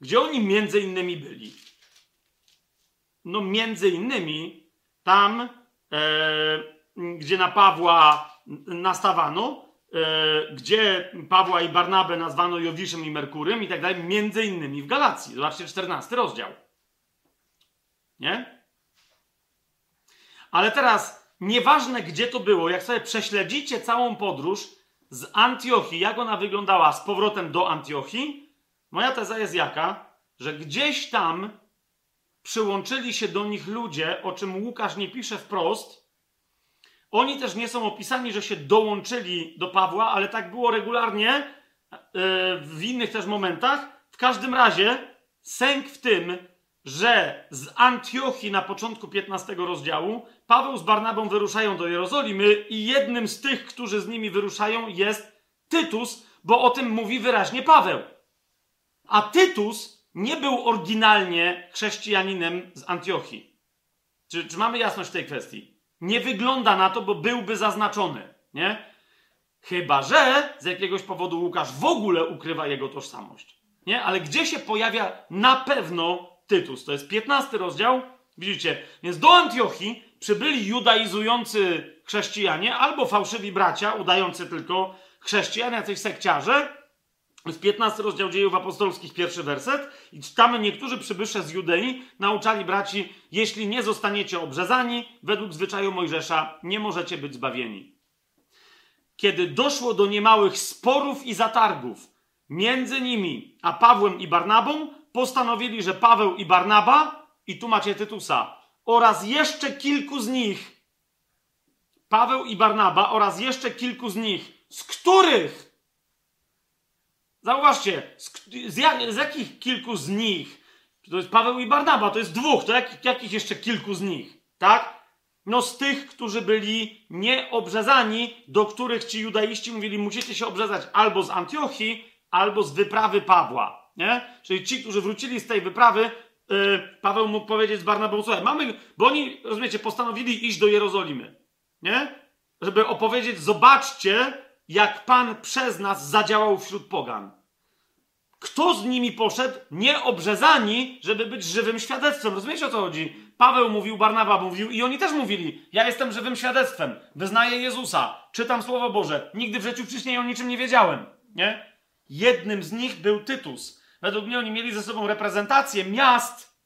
gdzie oni między innymi byli? No, między innymi tam, e, gdzie na Pawła nastawano, e, gdzie Pawła i Barnabę nazwano Jowiszem i Merkurym i tak dalej, między innymi w Galacji. Zobaczcie 14 rozdział. Nie? Ale teraz, nieważne gdzie to było, jak sobie prześledzicie całą podróż z Antiochii, jak ona wyglądała z powrotem do Antiochii, moja teza jest jaka, że gdzieś tam przyłączyli się do nich ludzie, o czym Łukasz nie pisze wprost, oni też nie są opisani, że się dołączyli do Pawła, ale tak było regularnie e, w innych też momentach. W każdym razie sęk w tym, że z Antiochii na początku 15 rozdziału Paweł z Barnabą wyruszają do Jerozolimy i jednym z tych, którzy z nimi wyruszają jest Tytus, bo o tym mówi wyraźnie Paweł. A Tytus nie był oryginalnie chrześcijaninem z Antiochii. Czy, czy mamy jasność w tej kwestii? Nie wygląda na to, bo byłby zaznaczony, nie? Chyba, że z jakiegoś powodu Łukasz w ogóle ukrywa jego tożsamość. Nie? Ale gdzie się pojawia na pewno Tytus? To jest 15 rozdział. Widzicie? Więc do Antiochii przybyli judaizujący chrześcijanie albo fałszywi bracia, udający tylko chrześcijan, jacyś sekciarze. Z 15 rozdział dziejów apostolskich, pierwszy werset. I czytamy, niektórzy przybysze z Judei nauczali braci, jeśli nie zostaniecie obrzezani, według zwyczaju Mojżesza nie możecie być zbawieni. Kiedy doszło do niemałych sporów i zatargów między nimi a Pawłem i Barnabą, postanowili, że Paweł i Barnaba, i tu macie Tytusa, oraz jeszcze kilku z nich, Paweł i Barnaba oraz jeszcze kilku z nich, z których Zauważcie, z, z, z, jakich kilku z nich? To jest Paweł i Barnaba, to jest dwóch, to jak, jakich jeszcze kilku z nich? Tak? No z tych, którzy byli nieobrzezani, do których ci judaiści mówili, musicie się obrzezać albo z Antiochii, albo z wyprawy Pawła. Nie? Czyli ci, którzy wrócili z tej wyprawy, yy, Paweł mógł powiedzieć z Barnabą, słuchaj, mamy, bo oni, rozumiecie, postanowili iść do Jerozolimy. Nie? Żeby opowiedzieć, zobaczcie, jak Pan przez nas zadziałał wśród pogan. Kto z nimi poszedł? Nieobrzezani, żeby być żywym świadectwem. Rozumiecie o co chodzi? Paweł mówił, Barnaba mówił i oni też mówili: Ja jestem żywym świadectwem, wyznaję Jezusa, czytam Słowo Boże. Nigdy w życiu wcześniej o niczym nie wiedziałem. Nie? Jednym z nich był Tytus. Według mnie oni mieli ze sobą reprezentację miast,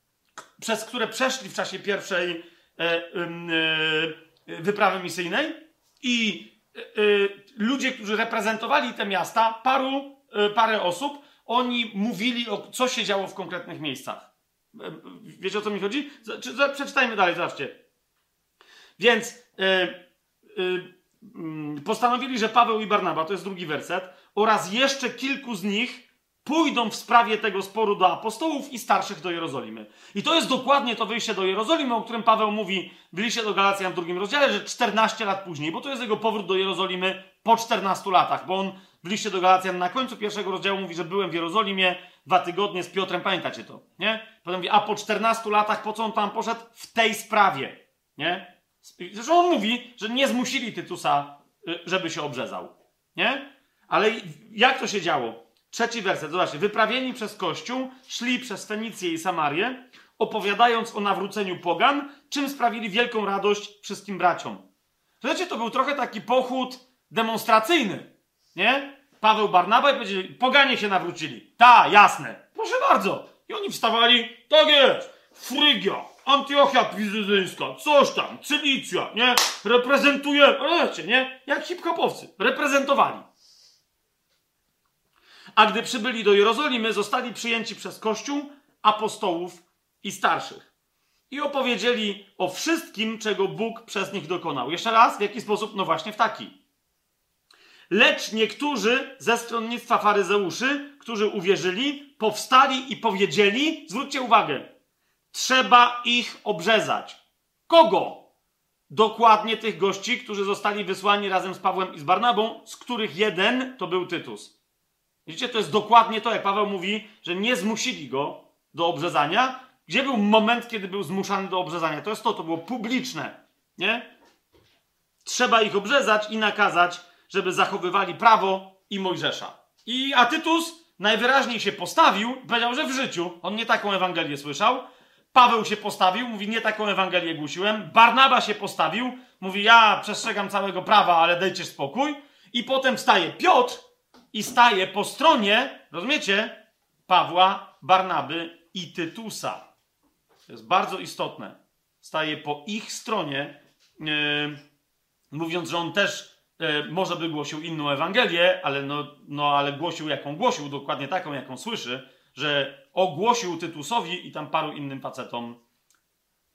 przez które przeszli w czasie pierwszej e, e, wyprawy misyjnej i e, ludzie, którzy reprezentowali te miasta, paru, y, parę osób, oni mówili, o, co się działo w konkretnych miejscach. E, wiecie o co mi chodzi? Przeczytajmy dalej, zobaczcie. Więc yy, yy, postanowili, że Paweł i Barnaba, to jest drugi werset, oraz jeszcze kilku z nich pójdą w sprawie tego sporu do apostołów i starszych do Jerozolimy. I to jest dokładnie to wyjście do Jerozolimy, o którym Paweł mówi w liście do Galacjan w drugim rozdziale, że 14 lat później, bo to jest jego powrót do Jerozolimy po 14 latach, bo on w liście do Galacjan na końcu pierwszego rozdziału mówi, że byłem w Jerozolimie dwa tygodnie z Piotrem, pamiętacie to, nie? Potem mówi, a po 14 latach po co on tam poszedł? W tej sprawie, nie? Zresztą on mówi, że nie zmusili Tytusa, y, żeby się obrzezał, nie? Ale jak to się działo? Trzeci werset, zobaczcie. Wyprawieni przez Kościół, szli przez Fenicję i Samarię, opowiadając o nawróceniu pogan, czym sprawili wielką radość wszystkim braciom. Wiecie, to był trochę taki pochód demonstracyjny, nie? Paweł Barnaba i powiedzieli, poganie się nawrócili. Ta, jasne. Proszę bardzo. I oni wstawali, tak jest, Frygia, Antiochia Pizyzyńska, coś tam, Cylicja, nie? Reprezentuje, wiecie, nie? Jak hip-hopowcy. Reprezentowali. A gdy przybyli do Jerozolimy, zostali przyjęci przez Kościół, apostołów i starszych. I opowiedzieli o wszystkim, czego Bóg przez nich dokonał. Jeszcze raz, w jaki sposób? No właśnie w taki. Lecz niektórzy ze stronnictwa faryzeuszy, którzy uwierzyli, powstali i powiedzieli, zwróćcie uwagę, trzeba ich obrzezać. Kogo? Dokładnie tych gości, którzy zostali wysłani razem z Pawłem i z Barnabą, z których jeden to był Tytus. Widzicie, to jest dokładnie to, jak Paweł mówi, że nie zmusili go do obrzezania. Gdzie był moment, kiedy był zmuszany do obrzezania? To jest to, to było publiczne, nie? Trzeba ich obrzezać i nakazać, żeby zachowywali prawo i Mojżesza. I Atytus najwyraźniej się postawił, powiedział, że w życiu on nie taką Ewangelię słyszał. Paweł się postawił, mówi, nie taką Ewangelię głosiłem. Barnaba się postawił, mówi, ja przestrzegam całego prawa, ale dajcie spokój. I potem wstaje Piotr i staje po stronie, rozumiecie, Pawła, Barnaby i Tytusa. To jest bardzo istotne. Staje po ich stronie, yy, mówiąc, że on też yy, może by głosił inną Ewangelię, ale, no, no, ale głosił jaką głosił, dokładnie taką, jaką słyszy, że ogłosił Tytusowi i tam paru innym facetom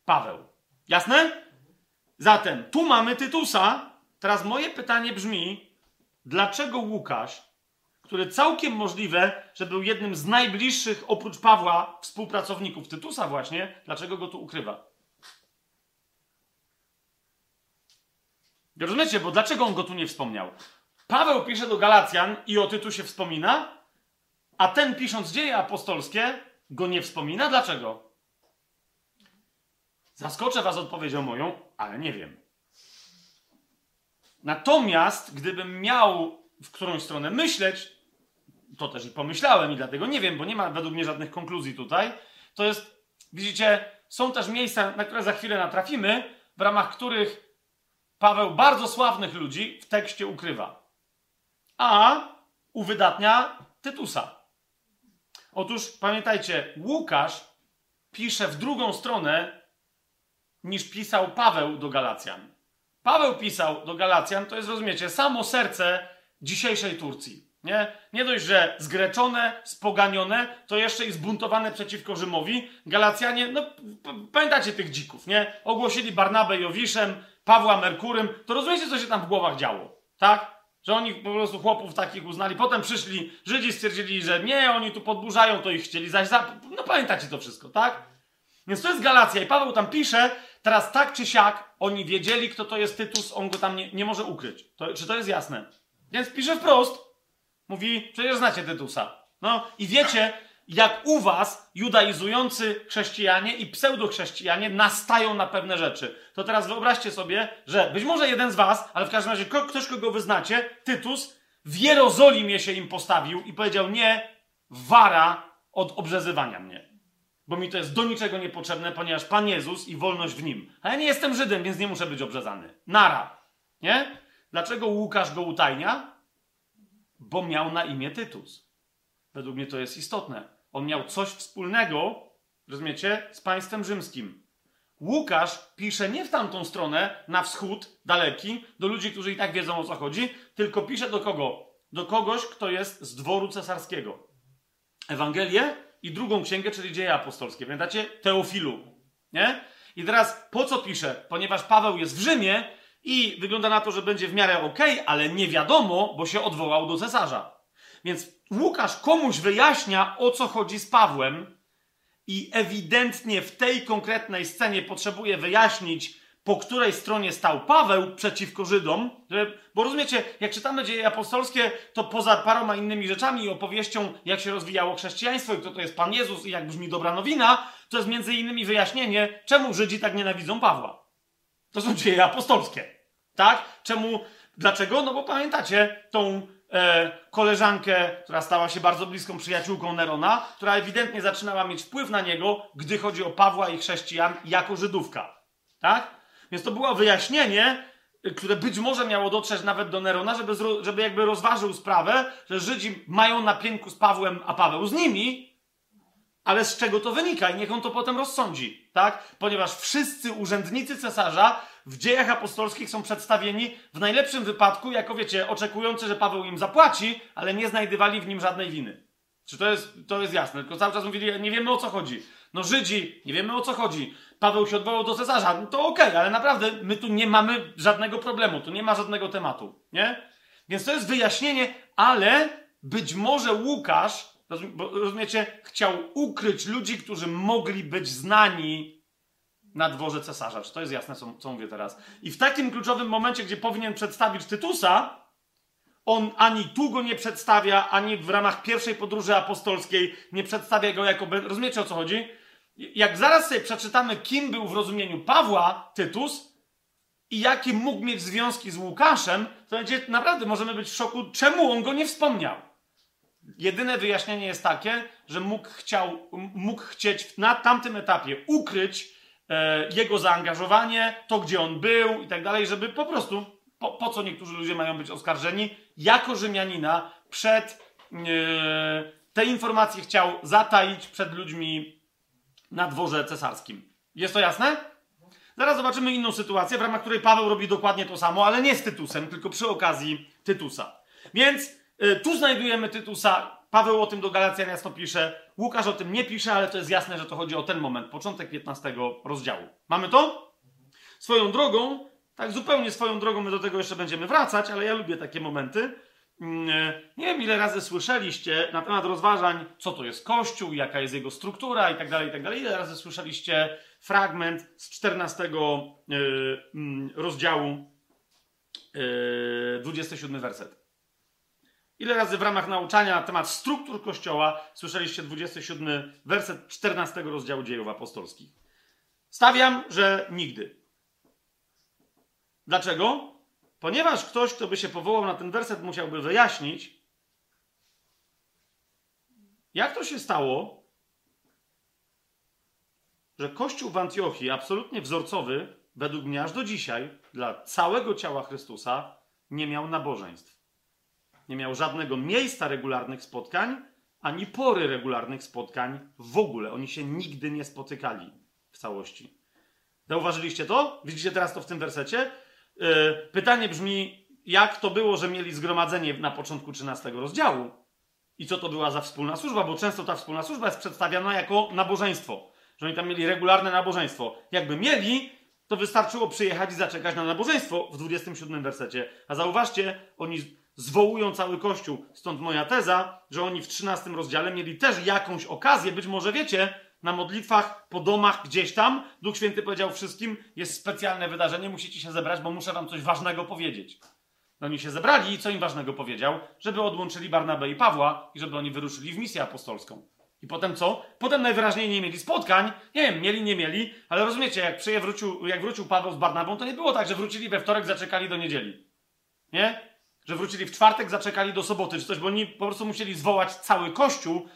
Paweł. Jasne? Zatem tu mamy Tytusa. Teraz moje pytanie brzmi, dlaczego Łukasz który całkiem możliwe, że był jednym z najbliższych oprócz Pawła współpracowników Tytusa właśnie, dlaczego go tu ukrywa? Rozumiecie, bo dlaczego on go tu nie wspomniał? Paweł pisze do Galacjan i o Tytusie wspomina, a ten pisząc dzieje apostolskie go nie wspomina. Dlaczego? Zaskoczę was odpowiedzią moją, ale nie wiem. Natomiast gdybym miał w którąś stronę myśleć, to też i pomyślałem i dlatego nie wiem, bo nie ma według mnie żadnych konkluzji tutaj. To jest, widzicie, są też miejsca, na które za chwilę natrafimy, w ramach których Paweł bardzo sławnych ludzi w tekście ukrywa. A uwydatnia Tytusa. Otóż pamiętajcie, Łukasz pisze w drugą stronę niż pisał Paweł do Galacjan. Paweł pisał do Galacjan, to jest, rozumiecie, samo serce dzisiejszej Turcji. Nie? nie dość, że zgreczone, spoganione, to jeszcze i zbuntowane przeciwko Rzymowi. Galacjanie, no pamiętacie tych dzików, nie? Ogłosili Barnabę Jowiszem, Pawła Merkurym. To rozumiecie, co się tam w głowach działo, tak? Że oni po prostu chłopów takich uznali. Potem przyszli Żydzi, stwierdzili, że nie, oni tu podburzają, to ich chcieli zaś za... No pamiętacie to wszystko, tak? Więc to jest Galacja i Paweł tam pisze, teraz tak czy siak, oni wiedzieli, kto to jest Tytus, on go tam nie, nie może ukryć. To, czy to jest jasne? Więc pisze wprost, Mówi, przecież znacie Tytusa. No i wiecie, jak u was judaizujący chrześcijanie i pseudochrześcijanie nastają na pewne rzeczy. To teraz wyobraźcie sobie, że być może jeden z was, ale w każdym razie ktoś, kogo wy znacie, Tytus, w Jerozolimie się im postawił i powiedział, nie, wara od obrzezywania mnie. Bo mi to jest do niczego niepotrzebne, ponieważ Pan Jezus i wolność w Nim. A ja nie jestem Żydem, więc nie muszę być obrzezany. Nara. Nie? Dlaczego Łukasz go utajnia? Bo miał na imię Tytus. Według mnie to jest istotne. On miał coś wspólnego, rozumiecie, z państwem rzymskim. Łukasz pisze nie w tamtą stronę, na wschód, daleki, do ludzi, którzy i tak wiedzą o co chodzi, tylko pisze do kogo? Do kogoś, kto jest z dworu cesarskiego. Ewangelię i drugą księgę, czyli dzieje apostolskie. Pamiętacie? Teofilu. Nie? I teraz po co pisze? Ponieważ Paweł jest w Rzymie i wygląda na to, że będzie w miarę ok, ale nie wiadomo, bo się odwołał do cesarza. Więc Łukasz komuś wyjaśnia, o co chodzi z Pawłem, i ewidentnie w tej konkretnej scenie potrzebuje wyjaśnić, po której stronie stał Paweł przeciwko Żydom. Bo rozumiecie, jak czytamy dzieje apostolskie, to poza paroma innymi rzeczami i opowieścią, jak się rozwijało chrześcijaństwo i kto to jest Pan Jezus i jak brzmi dobra nowina, to jest między innymi wyjaśnienie, czemu Żydzi tak nienawidzą Pawła. To są dzieje apostolskie. Tak? Czemu? Dlaczego? No bo pamiętacie tą e, koleżankę, która stała się bardzo bliską przyjaciółką Nerona, która ewidentnie zaczynała mieć wpływ na niego, gdy chodzi o Pawła i chrześcijan jako Żydówka. Tak? Więc to było wyjaśnienie, które być może miało dotrzeć nawet do Nerona, żeby, żeby jakby rozważył sprawę, że Żydzi mają na pięku z Pawłem, a Paweł z nimi, ale z czego to wynika i niech on to potem rozsądzi, tak? Ponieważ wszyscy urzędnicy cesarza w dziejach apostolskich są przedstawieni w najlepszym wypadku, jako wiecie, oczekujący, że Paweł im zapłaci, ale nie znajdywali w nim żadnej winy. Czy to jest, to jest jasne? Tylko cały czas mówili, nie wiemy o co chodzi. No Żydzi, nie wiemy o co chodzi. Paweł się odwołał do cesarza. No to okej, okay, ale naprawdę my tu nie mamy żadnego problemu, tu nie ma żadnego tematu, nie? Więc to jest wyjaśnienie, ale być może Łukasz rozumiecie, chciał ukryć ludzi, którzy mogli być znani na dworze cesarza. Czy to jest jasne, co, co mówię teraz? I w takim kluczowym momencie, gdzie powinien przedstawić Tytusa, on ani tu go nie przedstawia, ani w ramach pierwszej podróży apostolskiej nie przedstawia go jako. Rozumiecie o co chodzi? Jak zaraz sobie przeczytamy, kim był w rozumieniu Pawła Tytus i jakie mógł mieć związki z Łukaszem, to będzie naprawdę możemy być w szoku, czemu on go nie wspomniał. Jedyne wyjaśnienie jest takie, że mógł, chciał, mógł chcieć na tamtym etapie ukryć e, jego zaangażowanie, to gdzie on był i tak dalej, żeby po prostu, po, po co niektórzy ludzie mają być oskarżeni, jako Rzymianina przed e, te informacje chciał zataić przed ludźmi na dworze cesarskim. Jest to jasne? Zaraz zobaczymy inną sytuację, w ramach której Paweł robi dokładnie to samo, ale nie z Tytusem, tylko przy okazji Tytusa. Więc tu znajdujemy Tytusa. Paweł o tym do Galacjan jasno pisze. Łukasz o tym nie pisze, ale to jest jasne, że to chodzi o ten moment, początek 15 rozdziału. Mamy to? Swoją drogą, tak zupełnie swoją drogą, my do tego jeszcze będziemy wracać, ale ja lubię takie momenty. Mm, e, nie wiem, ile razy słyszeliście na temat rozważań, co to jest Kościół, jaka jest jego struktura i tak dalej, i tak dalej. Ile razy słyszeliście fragment z 14 e, mm, rozdziału, 27 werset. Ile razy w ramach nauczania na temat struktur Kościoła słyszeliście 27 werset 14 rozdziału dziejów apostolskich? Stawiam, że nigdy. Dlaczego? Ponieważ ktoś, kto by się powołał na ten werset, musiałby wyjaśnić, jak to się stało, że Kościół w Antiochii, absolutnie wzorcowy, według mnie aż do dzisiaj, dla całego ciała Chrystusa, nie miał nabożeństw. Nie miał żadnego miejsca regularnych spotkań, ani pory regularnych spotkań w ogóle. Oni się nigdy nie spotykali w całości. Zauważyliście to? Widzicie teraz to w tym wersecie? Yy, pytanie brzmi, jak to było, że mieli zgromadzenie na początku 13 rozdziału? I co to była za wspólna służba? Bo często ta wspólna służba jest przedstawiana jako nabożeństwo. Że oni tam mieli regularne nabożeństwo. Jakby mieli, to wystarczyło przyjechać i zaczekać na nabożeństwo w 27 wersecie. A zauważcie, oni zwołują cały Kościół. Stąd moja teza, że oni w 13 rozdziale mieli też jakąś okazję, być może wiecie, na modlitwach, po domach, gdzieś tam. Duch Święty powiedział wszystkim, jest specjalne wydarzenie, musicie się zebrać, bo muszę wam coś ważnego powiedzieć. No oni się zebrali i co im ważnego powiedział? Żeby odłączyli Barnabę i Pawła i żeby oni wyruszyli w misję apostolską. I potem co? Potem najwyraźniej nie mieli spotkań. Nie wiem, mieli, nie mieli, ale rozumiecie, jak, wrócił, jak wrócił Paweł z Barnabą, to nie było tak, że wrócili we wtorek, zaczekali do niedzieli. Nie? Że wrócili w czwartek, zaczekali do soboty czy coś, bo oni po prostu musieli zwołać cały Kościół.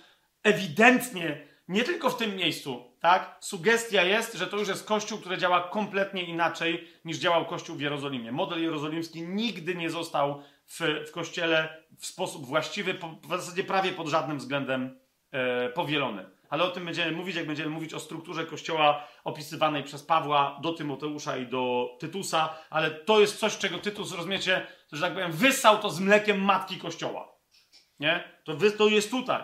Ewidentnie, nie tylko w tym miejscu, tak? Sugestia jest, że to już jest Kościół, który działa kompletnie inaczej niż działał Kościół w Jerozolimie. Model jerozolimski nigdy nie został w, w Kościele w sposób właściwy, po, w zasadzie prawie pod żadnym względem e, powielony. Ale o tym będziemy mówić, jak będziemy mówić o strukturze Kościoła opisywanej przez Pawła do Tymoteusza i do Tytusa, ale to jest coś, czego Tytus, rozumiecie, że tak powiem, wysał to z mlekiem matki Kościoła. Nie? To, wy, to jest tutaj.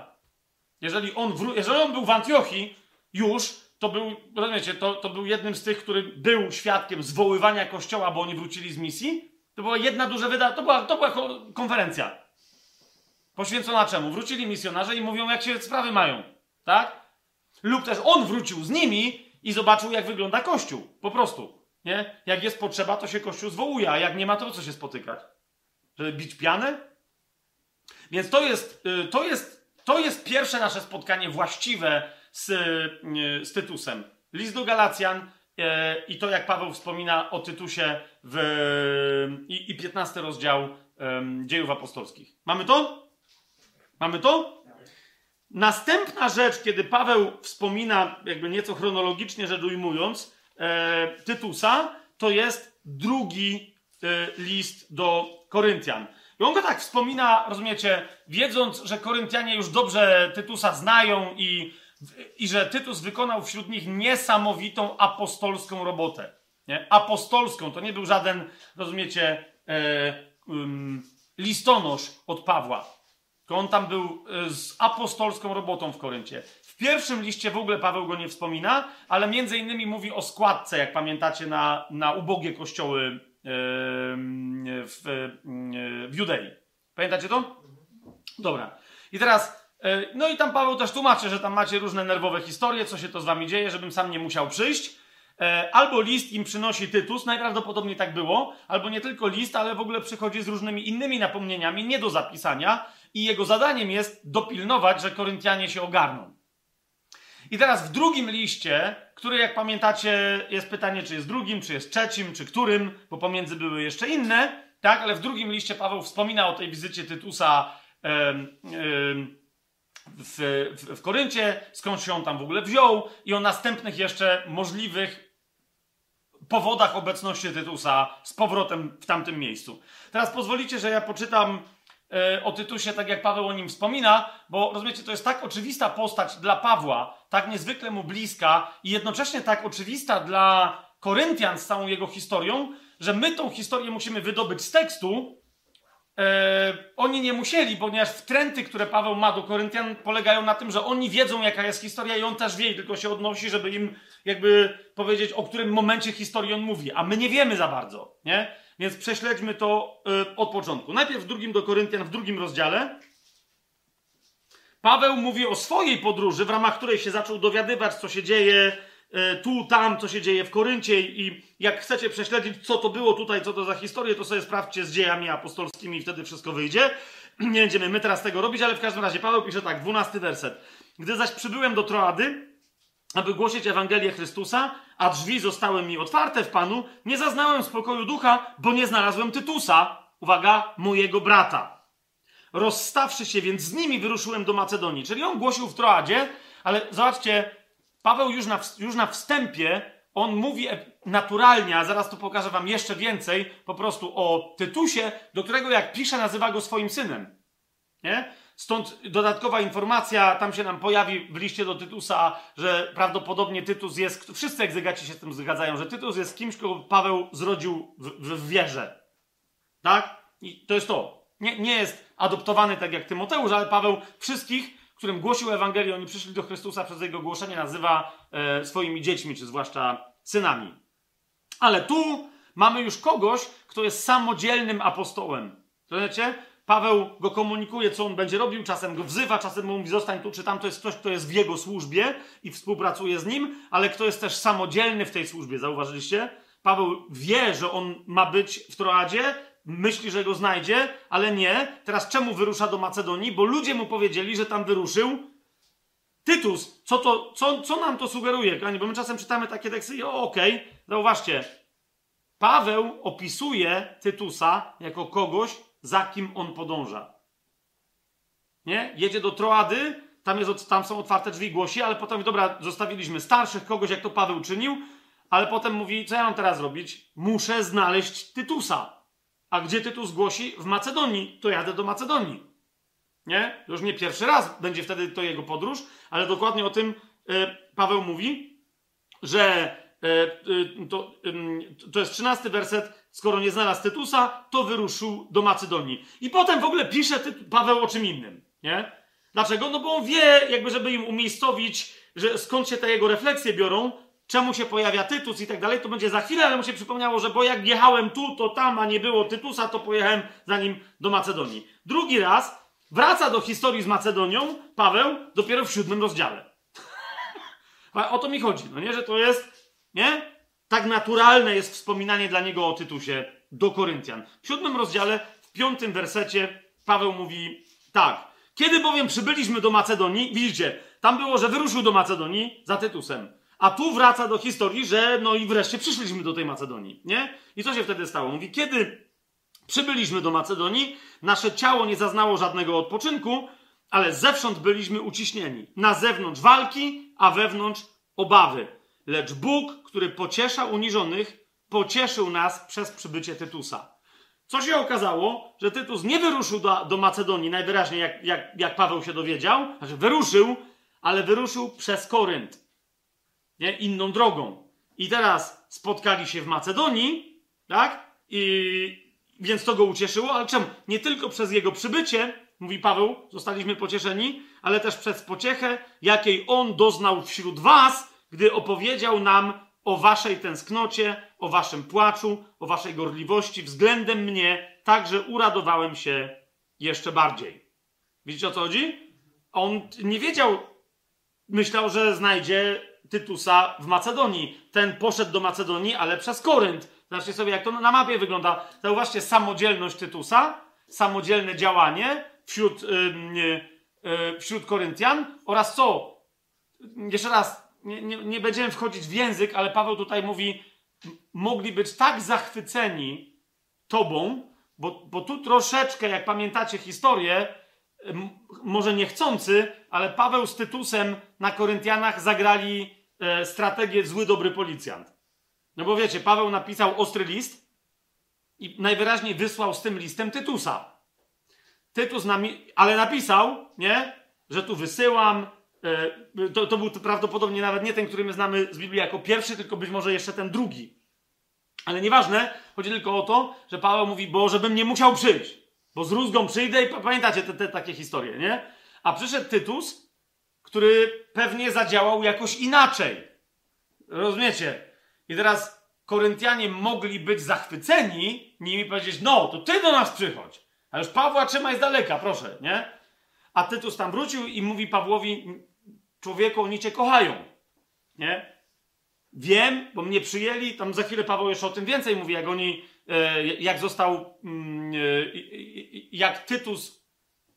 Jeżeli on, wró- jeżeli on był w Antiochii już, to był, rozumiecie, to, to był jednym z tych, który był świadkiem zwoływania Kościoła, bo oni wrócili z misji. To była jedna duża wyda, to była, to była konferencja. Poświęcona czemu? Wrócili misjonarze i mówią, jak się sprawy mają. Tak? Lub też on wrócił z nimi i zobaczył, jak wygląda Kościół. Po prostu. Nie? Jak jest potrzeba, to się Kościół zwołuje, a jak nie ma, to co się spotykać? Żeby bić pianę? Więc to jest, y, to jest, to jest pierwsze nasze spotkanie właściwe z, y, z Tytusem. List do Galacjan y, i to, jak Paweł wspomina o Tytusie w, i, i 15 rozdział dziejów apostolskich. Mamy to? Mamy to? Następna rzecz, kiedy Paweł wspomina, jakby nieco chronologicznie rzecz ujmując, e, Tytusa, to jest drugi e, list do Koryntian. I on go tak wspomina, rozumiecie, wiedząc, że Koryntianie już dobrze Tytusa znają i, i że Tytus wykonał wśród nich niesamowitą apostolską robotę. Nie? Apostolską, to nie był żaden, rozumiecie, e, um, listonosz od Pawła to on tam był e, z apostolską robotą w Koryncie. W pierwszym liście w ogóle Paweł go nie wspomina, ale między innymi mówi o składce, jak pamiętacie, na, na ubogie kościoły w, w Judei. Pamiętacie to? Dobra. I teraz, e, no i tam Paweł też tłumaczy, że tam macie różne nerwowe historie, co się to z wami dzieje, żebym sam nie musiał przyjść. E, albo list im przynosi Tytus, najprawdopodobniej tak było, albo nie tylko list, ale w ogóle przychodzi z różnymi innymi napomnieniami, nie do zapisania, i jego zadaniem jest dopilnować, że Koryntianie się ogarną. I teraz w drugim liście, który jak pamiętacie, jest pytanie, czy jest drugim, czy jest trzecim, czy którym, bo pomiędzy były jeszcze inne, tak, ale w drugim liście Paweł wspomina o tej wizycie Tytusa w, w, w Koryncie, skąd się on tam w ogóle wziął i o następnych jeszcze możliwych powodach obecności Tytusa z powrotem w tamtym miejscu. Teraz pozwolicie, że ja poczytam o Tytusie, tak jak Paweł o nim wspomina, bo rozumiecie, to jest tak oczywista postać dla Pawła, tak niezwykle mu bliska i jednocześnie tak oczywista dla Koryntian z całą jego historią, że my tą historię musimy wydobyć z tekstu. E, oni nie musieli, ponieważ wtręty, które Paweł ma do Koryntian, polegają na tym, że oni wiedzą, jaka jest historia i on też wie, tylko się odnosi, żeby im jakby powiedzieć, o którym momencie historii on mówi, a my nie wiemy za bardzo, nie? Więc prześledźmy to y, od początku. Najpierw w drugim do Koryntian, w drugim rozdziale. Paweł mówi o swojej podróży, w ramach której się zaczął dowiadywać, co się dzieje y, tu, tam, co się dzieje w Koryncie. I jak chcecie prześledzić, co to było tutaj, co to za historię, to sobie sprawdźcie z dziejami apostolskimi i wtedy wszystko wyjdzie. *clears throat* Nie będziemy my teraz tego robić, ale w każdym razie Paweł pisze tak, dwunasty werset. Gdy zaś przybyłem do Troady, aby głosić Ewangelię Chrystusa, a drzwi zostały mi otwarte w Panu, nie zaznałem spokoju ducha, bo nie znalazłem Tytusa, uwaga, mojego brata. Rozstawszy się więc z nimi, wyruszyłem do Macedonii. Czyli on głosił w Troadzie, ale zobaczcie, Paweł już na, już na wstępie, on mówi naturalnie, a zaraz tu pokażę wam jeszcze więcej, po prostu o Tytusie, do którego jak pisze, nazywa go swoim synem. Nie? Stąd dodatkowa informacja tam się nam pojawi w liście do Tytusa, że prawdopodobnie Tytus jest, wszyscy egzegaci się z tym zgadzają, że Tytus jest kimś, kogo Paweł zrodził w, w, wierze. Tak? I to jest to. Nie, nie jest adoptowany tak jak Tymoteusz, ale Paweł wszystkich, którym głosił Ewangelię, oni przyszli do Chrystusa przez jego głoszenie, nazywa e, swoimi dziećmi, czy zwłaszcza synami. Ale tu mamy już kogoś, kto jest samodzielnym apostołem. Rozumiecie? Paweł go komunikuje, co on będzie robił, czasem go wzywa, czasem mówi, zostań tu czy tam. To jest ktoś, kto jest w jego służbie i współpracuje z nim, ale kto jest też samodzielny w tej służbie. Zauważyliście? Paweł wie, że on ma być w Troadzie, myśli, że go znajdzie, ale nie. Teraz czemu wyrusza do Macedonii? Bo ludzie mu powiedzieli, że tam wyruszył Tytus. Co, to, co, co nam to sugeruje, kochani? Bo my czasem czytamy takie teksty i okej, okay. zauważcie. Paweł opisuje Tytusa jako kogoś, za kim on podąża. Nie? Jedzie do Troady, tam, jest, tam są otwarte drzwi, głosi, ale potem, dobra, zostawiliśmy starszych, kogoś, jak to Paweł czynił, ale potem mówi, co ja mam teraz robić? Muszę znaleźć Tytusa. A gdzie Tytus głosi? W Macedonii. To jadę do Macedonii. Nie? Już nie pierwszy raz będzie wtedy to jego podróż, ale dokładnie o tym e, Paweł mówi, że e, e, to, to jest trzynasty werset. Skoro nie znalazł Tytusa, to wyruszył do Macedonii. I potem w ogóle pisze Paweł o czym innym. Nie? Dlaczego? No bo on wie, jakby żeby im umiejscowić, że skąd się te jego refleksje biorą, czemu się pojawia Tytus i tak dalej, to będzie za chwilę, ale mu się przypomniało, że bo jak jechałem tu, to tam, a nie było Tytusa, to pojechałem za nim do Macedonii. Drugi raz wraca do historii z Macedonią Paweł dopiero w siódmym rozdziale. *laughs* o to mi chodzi, no nie, że to jest, nie? Tak naturalne jest wspominanie dla niego o Tytusie do Koryntian. W siódmym rozdziale, w piątym wersecie Paweł mówi tak. Kiedy bowiem przybyliśmy do Macedonii, widzicie, tam było, że wyruszył do Macedonii za Tytusem. A tu wraca do historii, że no i wreszcie przyszliśmy do tej Macedonii, nie? I co się wtedy stało? Mówi, kiedy przybyliśmy do Macedonii, nasze ciało nie zaznało żadnego odpoczynku, ale zewsząd byliśmy uciśnieni. Na zewnątrz walki, a wewnątrz obawy. Lecz Bóg, który pociesza uniżonych, pocieszył nas przez przybycie Tytusa. Co się okazało, że Tytus nie wyruszył do, do Macedonii najwyraźniej, jak, jak, jak Paweł się dowiedział, znaczy wyruszył, ale wyruszył przez Korynt nie? inną drogą. I teraz spotkali się w Macedonii, tak? I więc to go ucieszyło, ale czemu? Nie tylko przez jego przybycie, mówi Paweł, zostaliśmy pocieszeni, ale też przez pociechę, jakiej on doznał wśród was, gdy opowiedział nam o waszej tęsknocie, o waszym płaczu, o waszej gorliwości względem mnie, tak że uradowałem się jeszcze bardziej. Widzicie o co chodzi? On nie wiedział, myślał, że znajdzie Tytusa w Macedonii. Ten poszedł do Macedonii, ale przez Korynt. Zobaczcie sobie, jak to na mapie wygląda. Zauważcie samodzielność Tytusa, samodzielne działanie wśród, yy, yy, wśród Koryntian oraz co? Jeszcze raz, nie, nie, nie będziemy wchodzić w język, ale Paweł tutaj mówi, mogli być tak zachwyceni Tobą, bo, bo tu troszeczkę, jak pamiętacie historię, może niechcący, ale Paweł z Tytusem na Koryntianach zagrali e, strategię zły, dobry policjant. No bo wiecie, Paweł napisał ostry list i najwyraźniej wysłał z tym listem Tytusa. Tytus nami, ale napisał, nie, że tu wysyłam. E, to, to był prawdopodobnie nawet nie ten, który my znamy z Biblii jako pierwszy, tylko być może jeszcze ten drugi. Ale nieważne, chodzi tylko o to, że Paweł mówi, bo żebym nie musiał przyjść. Bo z rózgą przyjdę i pamiętacie te, te takie historie, nie? A przyszedł Tytus, który pewnie zadziałał jakoś inaczej. Rozumiecie? I teraz Koryntianie mogli być zachwyceni nimi powiedzieć, no, to ty do nas przychodź. A już Pawła trzymaj z daleka, proszę, nie? A Tytus tam wrócił i mówi Pawłowi, człowieku, oni cię kochają, nie? Wiem, bo mnie przyjęli, tam za chwilę Paweł jeszcze o tym więcej mówi, jak oni, e, jak został, mm, e, jak Tytus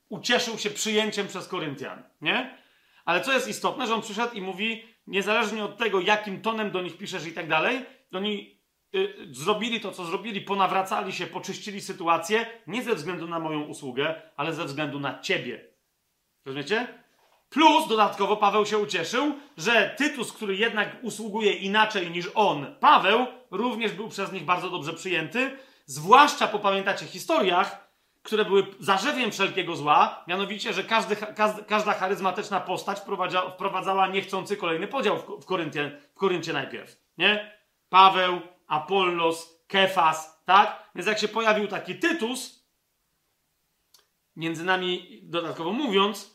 ucieszył się przyjęciem przez Koryntian, nie? Ale co jest istotne, że on przyszedł i mówi, niezależnie od tego, jakim tonem do nich piszesz i tak dalej, oni y, zrobili to, co zrobili, ponawracali się, poczyścili sytuację, nie ze względu na moją usługę, ale ze względu na ciebie. Rozumiecie? Plus dodatkowo Paweł się ucieszył, że Tytus, który jednak usługuje inaczej niż on, Paweł, również był przez nich bardzo dobrze przyjęty. Zwłaszcza po pamiętacie historiach, które były zarzewiem wszelkiego zła, mianowicie, że każdy, każda, charyzmatyczna postać wprowadzała, wprowadzała niechcący kolejny podział w, w, w Koryncie najpierw. Nie? Paweł, Apollos, Kefas, tak? Więc jak się pojawił taki Tytus, między nami dodatkowo mówiąc,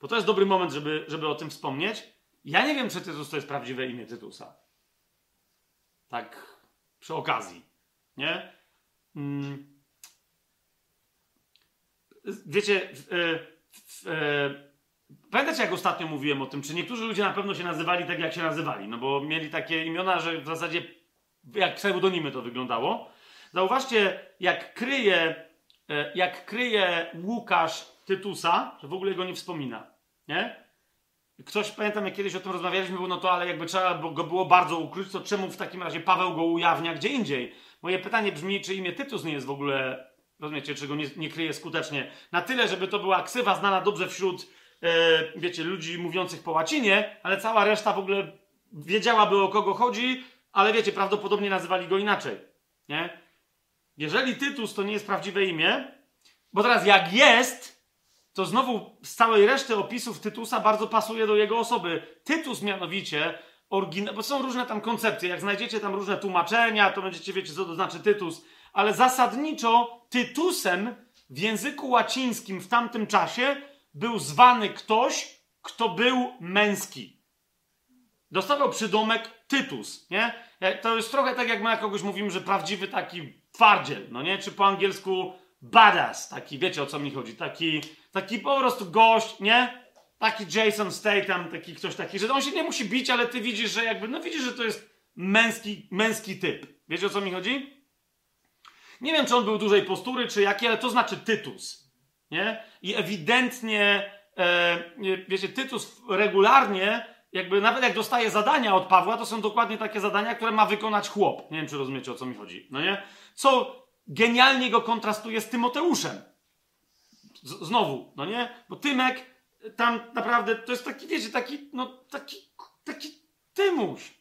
bo to jest dobry moment, żeby, żeby o tym wspomnieć. Ja nie wiem, czy Tytus to jest prawdziwe imię Tytusa. Tak przy okazji. Nie? Hmm. Wiecie, w, pamiętacie jak ostatnio mówiłem o tym, czy niektórzy ludzie na pewno się nazywali tak, jak się nazywali, no bo mieli takie imiona, że w zasadzie jak pseudonimy to wyglądało. Zauważcie, jak kryje, e, jak kryje Łukasz Tytusa, że w ogóle go nie wspomina. Nie? Ktoś, pamiętam, jak kiedyś o tym rozmawialiśmy, było no to, ale jakby trzeba go było bardzo ukryć, to czemu w takim razie Paweł go ujawnia gdzie indziej? Moje pytanie brzmi, czy imię Tytus nie jest w ogóle, rozumiecie, czy go nie, nie kryje skutecznie, na tyle, żeby to była ksywa znana dobrze wśród, e, wiecie, ludzi mówiących po łacinie, ale cała reszta w ogóle wiedziałaby o kogo chodzi, ale wiecie, prawdopodobnie nazywali go inaczej, nie? Jeżeli Tytus to nie jest prawdziwe imię, bo teraz jak jest, to znowu z całej reszty opisów Tytusa bardzo pasuje do jego osoby. Tytus mianowicie, oryginał, bo są różne tam koncepcje, jak znajdziecie tam różne tłumaczenia, to będziecie wiecie, co to znaczy Tytus, ale zasadniczo Tytusem w języku łacińskim w tamtym czasie był zwany ktoś, kto był męski. Dostawał przydomek Tytus, nie? To jest trochę tak, jak my kogoś mówimy, że prawdziwy taki twardziel, no nie? Czy po angielsku badass, taki, wiecie o co mi chodzi, taki, taki po prostu gość, nie? Taki Jason Statham, taki ktoś taki, że on się nie musi bić, ale ty widzisz, że jakby, no widzisz, że to jest męski, męski typ. Wiecie o co mi chodzi? Nie wiem, czy on był dużej postury, czy jaki, ale to znaczy Tytus, nie? I ewidentnie, e, wiecie, Tytus regularnie, jakby nawet jak dostaje zadania od Pawła, to są dokładnie takie zadania, które ma wykonać chłop. Nie wiem, czy rozumiecie, o co mi chodzi, no nie? Co genialnie go kontrastuje z Tymoteuszem. Z znowu, no nie? Bo Tymek tam naprawdę to jest taki, wiecie, taki, no taki, taki Tymuś.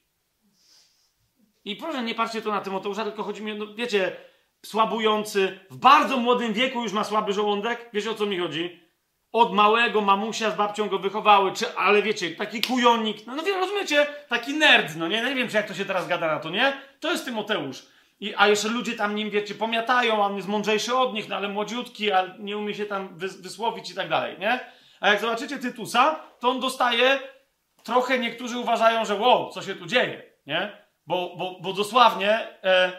I proszę, nie patrzcie tu na Tymoteusza, tylko chodzi mi, no wiecie, słabujący, w bardzo młodym wieku już ma słaby żołądek. Wiecie o co mi chodzi? Od małego mamusia z babcią go wychowały, czy, ale wiecie, taki kujonik, no, no rozumiecie, taki nerd, no nie, nie wiem, czy jak to się teraz gada na to, nie? To jest Tymoteusz. I, a jeszcze ludzie tam nim, wiecie, pomiatają, a on jest mądrzejszy od nich, no ale młodziutki, a nie umie się tam wys wysłowić i tak dalej, nie? A jak zobaczycie Tytusa, to on dostaje, trochę niektórzy uważają, że wow, co się tu dzieje, nie? Bo, bo, bo dosłownie e,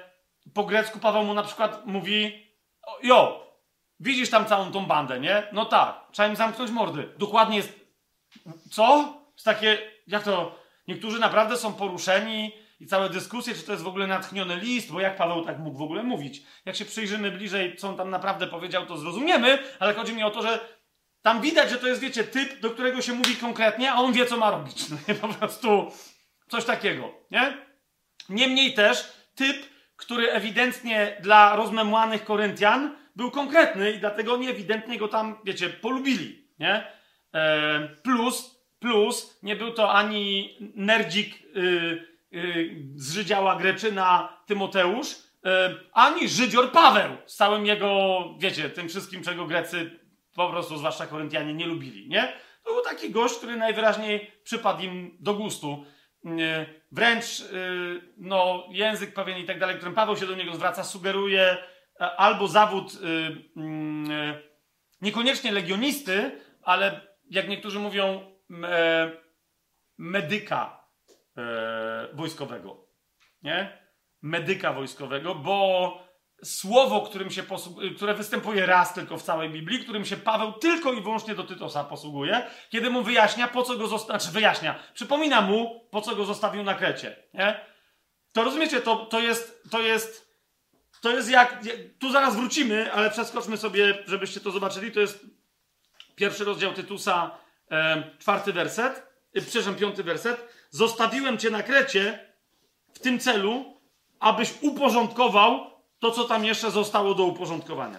po grecku Paweł mu na przykład mówi jo, widzisz tam całą tą bandę, nie? No tak, trzeba im zamknąć mordy. Dokładnie jest... Co? Jest takie, jak to... Niektórzy naprawdę są poruszeni, i całe dyskusje, czy to jest w ogóle natchniony list, bo jak Paweł tak mógł w ogóle mówić. Jak się przyjrzymy bliżej, co on tam naprawdę powiedział, to zrozumiemy, ale chodzi mi o to, że tam widać, że to jest, wiecie, typ, do którego się mówi konkretnie, a on wie, co ma robić. *laughs* No nie, po prostu coś takiego, nie? Niemniej też typ, który ewidentnie dla rozmemłanych Koryntian był konkretny i dlatego oni ewidentnie go tam, wiecie, polubili, nie? E, plus, plus, nie był to ani nerdzik, y, z Żydziała Greczyna Tymoteusz, y, ani Żydzior Paweł z całym jego, wiecie, tym wszystkim, czego Grecy po prostu, zwłaszcza Koryntianie, nie lubili, nie? To był taki gość, który najwyraźniej przypadł im do gustu. Y, wręcz, y, no, język pewien i tak dalej, którym Paweł się do niego zwraca, sugeruje e, albo zawód mm, niekoniecznie legionisty, ale jak niektórzy mówią, e, medyka, e, wojskowego. Nie? Medyka wojskowego, bo słowo, którym się posługuje, które występuje raz tylko w całej Biblii, którym się Paweł tylko i wyłącznie do Tytosa posługuje, kiedy mu wyjaśnia, po co go zostawił, znaczy wyjaśnia, przypomina mu, po co go zostawił na Krecie. Nie? To rozumiecie, to, to jest, to jest, to jest jak, tu zaraz wrócimy, ale przeskoczmy sobie, żebyście to zobaczyli, to jest pierwszy rozdział Tytusa, czwarty werset, e, przepraszam, piąty werset. Zostawiłem cię na Krecie w tym celu, abyś uporządkował to, co tam jeszcze zostało do uporządkowania.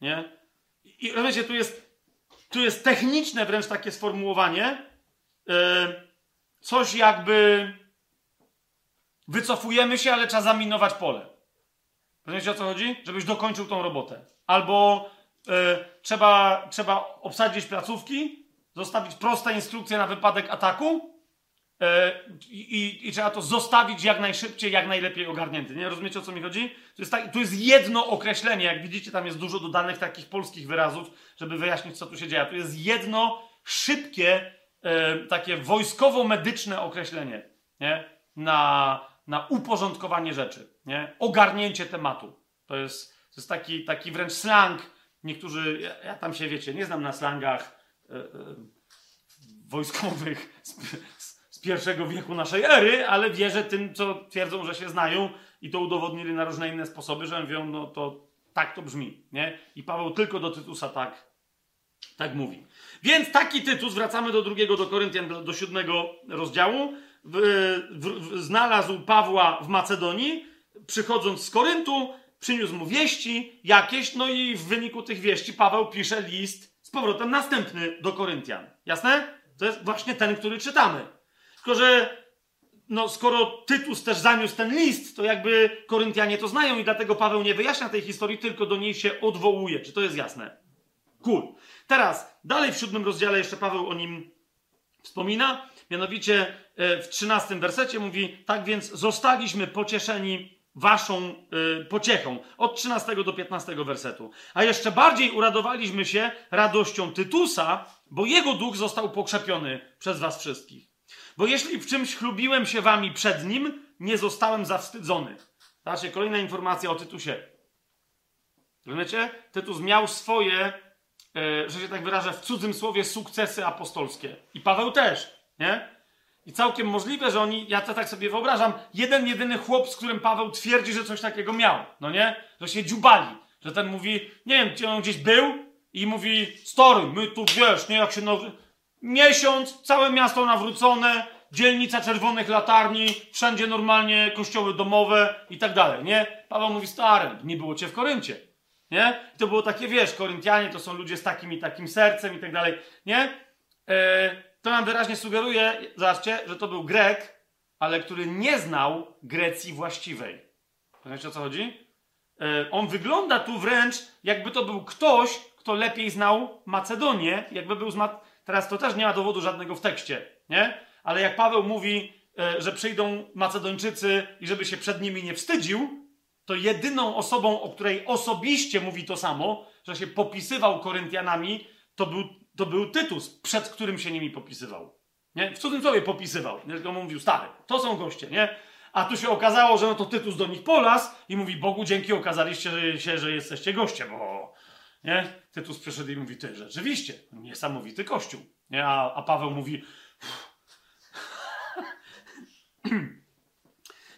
Nie? I rozumiecie, tu jest, tu jest techniczne wręcz takie sformułowanie. Coś jakby wycofujemy się, ale trzeba zaminować pole. Rozumiecie o co chodzi? Żebyś dokończył tą robotę. Albo e, trzeba, trzeba obsadzić placówki, zostawić proste instrukcje na wypadek ataku e, i, i, trzeba to zostawić jak najszybciej, jak najlepiej ogarnięte. Nie rozumiecie o co mi chodzi? To jest, tak, to jest jedno określenie. Jak widzicie, tam jest dużo dodanych takich polskich wyrazów, żeby wyjaśnić, co tu się dzieje. To jest jedno szybkie, e, takie wojskowo-medyczne określenie nie? Na, na uporządkowanie rzeczy, nie? ogarnięcie tematu. To jest, to jest taki, taki wręcz slang. Niektórzy, ja, ja tam się wiecie, nie znam na slangach e, e, wojskowych z, z, pierwszego wieku naszej ery, ale wierzę tym, co twierdzą, że się znają i to udowodnili na różne inne sposoby, że mówią, no to tak to brzmi. Nie? I Paweł tylko do Tytusa tak, tak mówi. Więc taki Tytus, wracamy do drugiego, do Koryntian, do, do siódmego rozdziału, w, w, znalazł Pawła w Macedonii, przychodząc z Koryntu, przyniósł mu wieści jakieś, no i w wyniku tych wieści Paweł pisze list z powrotem następny do Koryntian. Jasne? To jest właśnie ten, który czytamy. Tylko, że no, skoro Tytus też zaniósł ten list, to jakby Koryntianie to znają i dlatego Paweł nie wyjaśnia tej historii, tylko do niej się odwołuje. Czy to jest jasne? Cool. Teraz, dalej w siódmym rozdziale jeszcze Paweł o nim wspomina. Mianowicie e, w trzynastym wersecie mówi, tak więc zostaliśmy pocieszeni waszą y, pociechą. Od 13 do 15 wersetu. A jeszcze bardziej uradowaliśmy się radością Tytusa, bo jego duch został pokrzepiony przez was wszystkich. Bo jeśli w czymś chlubiłem się wami przed nim, nie zostałem zawstydzony. Zobaczcie, kolejna informacja o Tytusie. Rozumiecie? Tytus miał swoje, y, że się tak wyrażę, w cudzym słowie sukcesy apostolskie. I Paweł też, nie? I całkiem możliwe, że oni, ja to tak sobie wyobrażam, jeden jedyny chłop, z którym Paweł twierdzi, że coś takiego miał, no nie? Że się dziubali. Że ten mówi, nie wiem, gdzie on gdzieś był i mówi, story, my tu, wiesz, nie, jak się nowy... Miesiąc, całe miasto nawrócone, dzielnica czerwonych latarni, wszędzie normalnie kościoły domowe i tak dalej, nie? Paweł mówi, stary, nie było cię w Koryncie, nie? I to było takie, wiesz, Koryntianie to są ludzie z takim i takim sercem i tak dalej, nie? Eee, to nam wyraźnie sugeruje, zobaczcie, że to był Grek, ale który nie znał Grecji właściwej. Wiecie o co chodzi? E, on wygląda tu wręcz, jakby to był ktoś, kto lepiej znał Macedonię, jakby był z Teraz to też nie ma dowodu żadnego w tekście, nie? Ale jak Paweł mówi, e, że przyjdą Macedończycy i żeby się przed nimi nie wstydził, to jedyną osobą, o której osobiście mówi to samo, że się popisywał Koryntianami, to był to był Tytus, przed którym się nimi popisywał. Nie? W cudzysłowie popisywał. Nie? Tylko mówił, stary, to są goście, nie? A tu się okazało, że no to Tytus do nich polas i mówi, Bogu dzięki okazaliście się, że jesteście goście, bo... Nie? Tytus przyszedł i mówi, ty, rzeczywiście, niesamowity kościół. Nie? A, a Paweł mówi... *clears throat*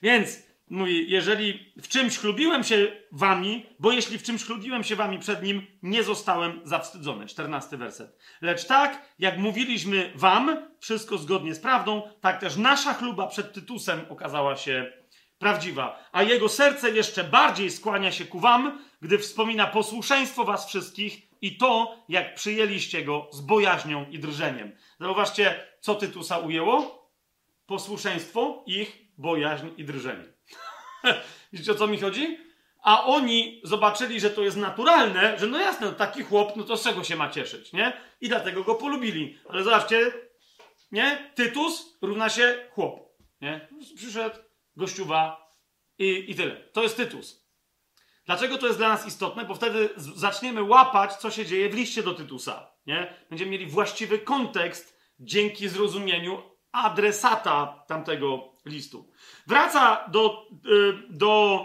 Więc mówi, jeżeli w czymś chlubiłem się wami, bo jeśli w czymś chlubiłem się wami przed nim, nie zostałem zawstydzony. Czternasty werset. Lecz tak, jak mówiliśmy wam, wszystko zgodnie z prawdą, tak też nasza chluba przed Tytusem okazała się prawdziwa. A jego serce jeszcze bardziej skłania się ku wam, gdy wspomina posłuszeństwo was wszystkich i to, jak przyjęliście go z bojaźnią i drżeniem. Zauważcie, co Tytusa ujęło? Posłuszeństwo, ich bojaźń i drżenie. *laughs* Widzicie o co mi chodzi? A oni zobaczyli, że to jest naturalne, że no jasne, no taki chłop, no to z czego się ma cieszyć, nie? I dlatego go polubili. Ale zobaczcie, nie? Tytus równa się chłop, nie? Przyszedł, gościuwa i, i tyle. To jest Tytus. Dlaczego to jest dla nas istotne? Bo wtedy zaczniemy łapać, co się dzieje w liście do Tytusa, nie? Będziemy mieli właściwy kontekst dzięki zrozumieniu adresata tamtego listu. Wraca do, y, do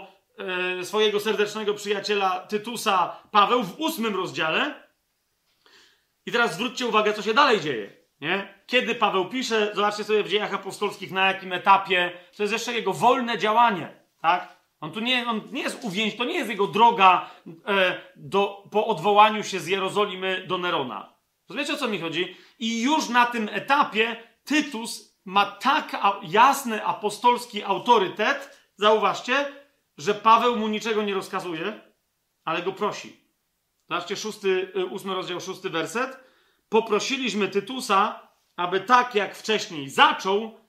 y, swojego serdecznego przyjaciela Tytusa Paweł w ósmym rozdziale. I teraz zwróćcie uwagę, co się dalej dzieje. Nie? Kiedy Paweł pisze, zobaczcie sobie w dziejach apostolskich, na jakim etapie, to jest jeszcze jego wolne działanie. Tak? On tu nie, on nie jest uwięź, to nie jest jego droga e, do, po odwołaniu się z Jerozolimy do Nerona. Rozumiecie o co mi chodzi? I już na tym etapie Tytus ma tak jasny apostolski autorytet, zauważcie, że Paweł mu niczego nie rozkazuje, ale go prosi. Zobaczcie, szósty, y, ósmy rozdział, szósty werset. Poprosiliśmy Tytusa, aby tak jak wcześniej zaczął,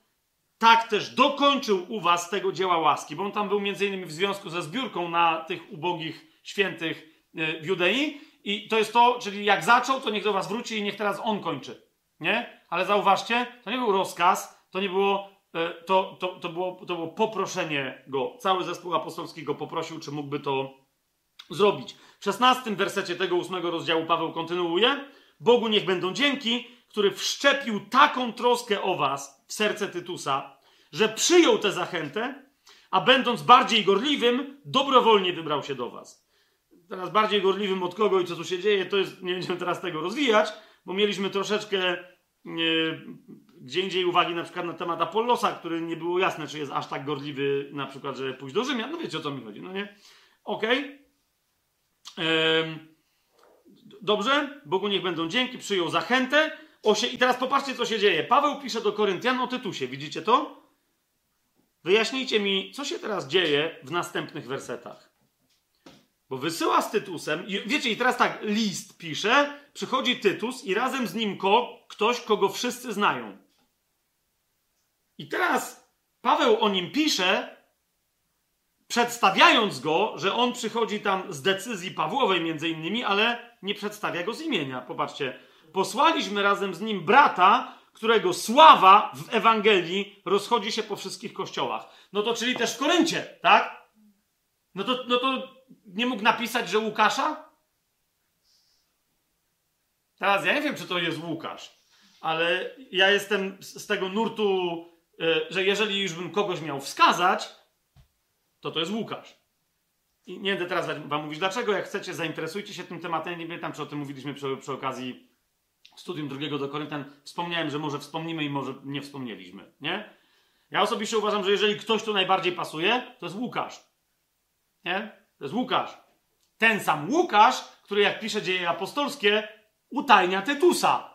tak też dokończył u was tego dzieła łaski, bo on tam był między innymi w związku ze zbiórką na tych ubogich świętych e, w Judei i to jest to, czyli jak zaczął, to niech do was wróci i niech teraz on kończy, nie? Ale zauważcie, to nie był rozkaz, to nie było, e, to, to, to było, to było poproszenie go. Cały zespół apostolski go poprosił, czy mógłby to zrobić. W szesnastym wersecie tego ósmego rozdziału Paweł kontynuuje. Bogu niech będą dzięki, który wszczepił taką troskę o was w serce Tytusa, że przyjął tę zachętę, a będąc bardziej gorliwym, dobrowolnie wybrał się do was. Teraz bardziej gorliwym od kogo i co tu się dzieje, to jest, nie będziemy teraz tego rozwijać, bo mieliśmy troszeczkę gdzie indziej uwagi na przykład na temat Apollosa, który nie było jasne, czy jest aż tak gorliwy na przykład, że pójść do Rzymian. No wiecie o co mi chodzi, no nie? Okej. Okay. Dobrze, Bogu niech będą dzięki, przyjął zachętę, Osie... I teraz popatrzcie, co się dzieje. Paweł pisze do Koryntian o Tytusie. Widzicie to? Wyjaśnijcie mi, co się teraz dzieje w następnych wersetach. Bo wysyła z Tytusem, i wiecie, i teraz tak, list pisze, przychodzi Tytus i razem z nim ko, ktoś, kogo wszyscy znają. I teraz Paweł o nim pisze, przedstawiając go, że on przychodzi tam z decyzji Pawłowej między innymi, ale nie przedstawia go z imienia. Popatrzcie, posłaliśmy razem z nim brata, którego sława w Ewangelii rozchodzi się po wszystkich kościołach. No to czyli też w Koryncie, tak? No to, no to nie mógł napisać, że Łukasza? Teraz ja nie wiem, czy to jest Łukasz, ale ja jestem z tego nurtu, e, że jeżeli już bym kogoś miał wskazać, to to jest Łukasz. I nie będę teraz wam mówić dlaczego. Jak chcecie, zainteresujcie się tym tematem. Nie pamiętam, czy o tym mówiliśmy przy, przy okazji studium drugiego do Koryntian wspomniałem, że może wspomnimy i może nie wspomnieliśmy, nie? Ja osobiście uważam, że jeżeli ktoś tu najbardziej pasuje, to jest Łukasz. Nie? To jest Łukasz. Ten sam Łukasz, który jak pisze dzieje apostolskie, utajnia Tytusa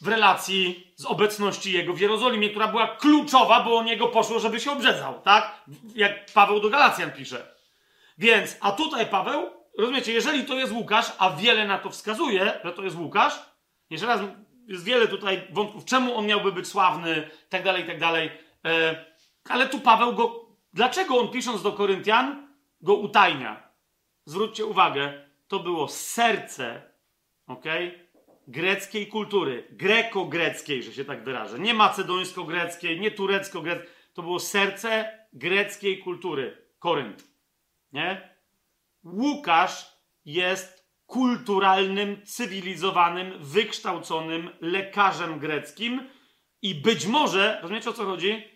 w relacji z obecności jego w Jerozolimie, która była kluczowa, bo o niego poszło, żeby się obrzezał, tak? Jak Paweł do Galacjan pisze. Więc, a tutaj Paweł, rozumiecie, jeżeli to jest Łukasz, a wiele na to wskazuje, że to jest Łukasz, jeszcze raz, jest wiele tutaj wątków, czemu on miałby być sławny, tak dalej, tak dalej. E, ale tu Paweł go, dlaczego on pisząc do Koryntian go utajnia? Zwróćcie uwagę, to było serce, ok? Greckiej kultury, greko-greckiej, że się tak wyrażę. Nie macedońsko-greckiej, nie turecko-greckiej. To było serce greckiej kultury. Korynt. Nie? Łukasz jest kulturalnym, cywilizowanym, wykształconym lekarzem greckim i być może, rozumiecie o co chodzi?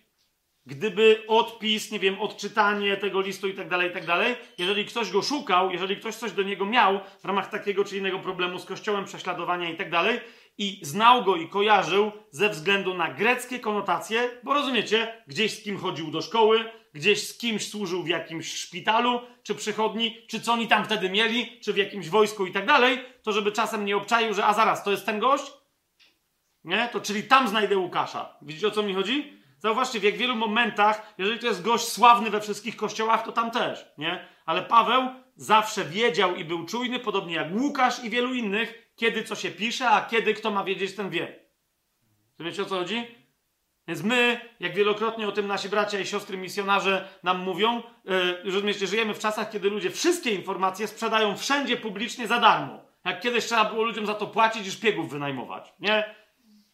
Gdyby odpis, nie wiem, odczytanie tego listu i tak dalej, i tak dalej, jeżeli ktoś go szukał, jeżeli ktoś coś do niego miał w ramach takiego czy innego problemu z kościołem, prześladowania i tak dalej, i znał go i kojarzył ze względu na greckie konotacje, bo rozumiecie, gdzieś z kim chodził do szkoły, gdzieś z kimś służył w jakimś szpitalu, czy przychodni, czy co oni tam wtedy mieli, czy w jakimś wojsku i tak dalej, to żeby czasem nie obczaił, że a zaraz, to jest ten gość? Nie? To czyli tam znajdę Łukasza. Widzicie o co mi chodzi? Zauważcie, w jak wielu momentach, jeżeli to jest gość sławny we wszystkich kościołach, to tam też, nie? Ale Paweł zawsze wiedział i był czujny, podobnie jak Łukasz i wielu innych, kiedy co się pisze, a kiedy kto ma wiedzieć, ten wie. Wiecie o co chodzi? Więc my, jak wielokrotnie o tym nasi bracia i siostry misjonarze nam mówią, yy, myślę, żyjemy w czasach, kiedy ludzie wszystkie informacje sprzedają wszędzie publicznie za darmo. Jak kiedyś trzeba było ludziom za to płacić i szpiegów wynajmować, nie?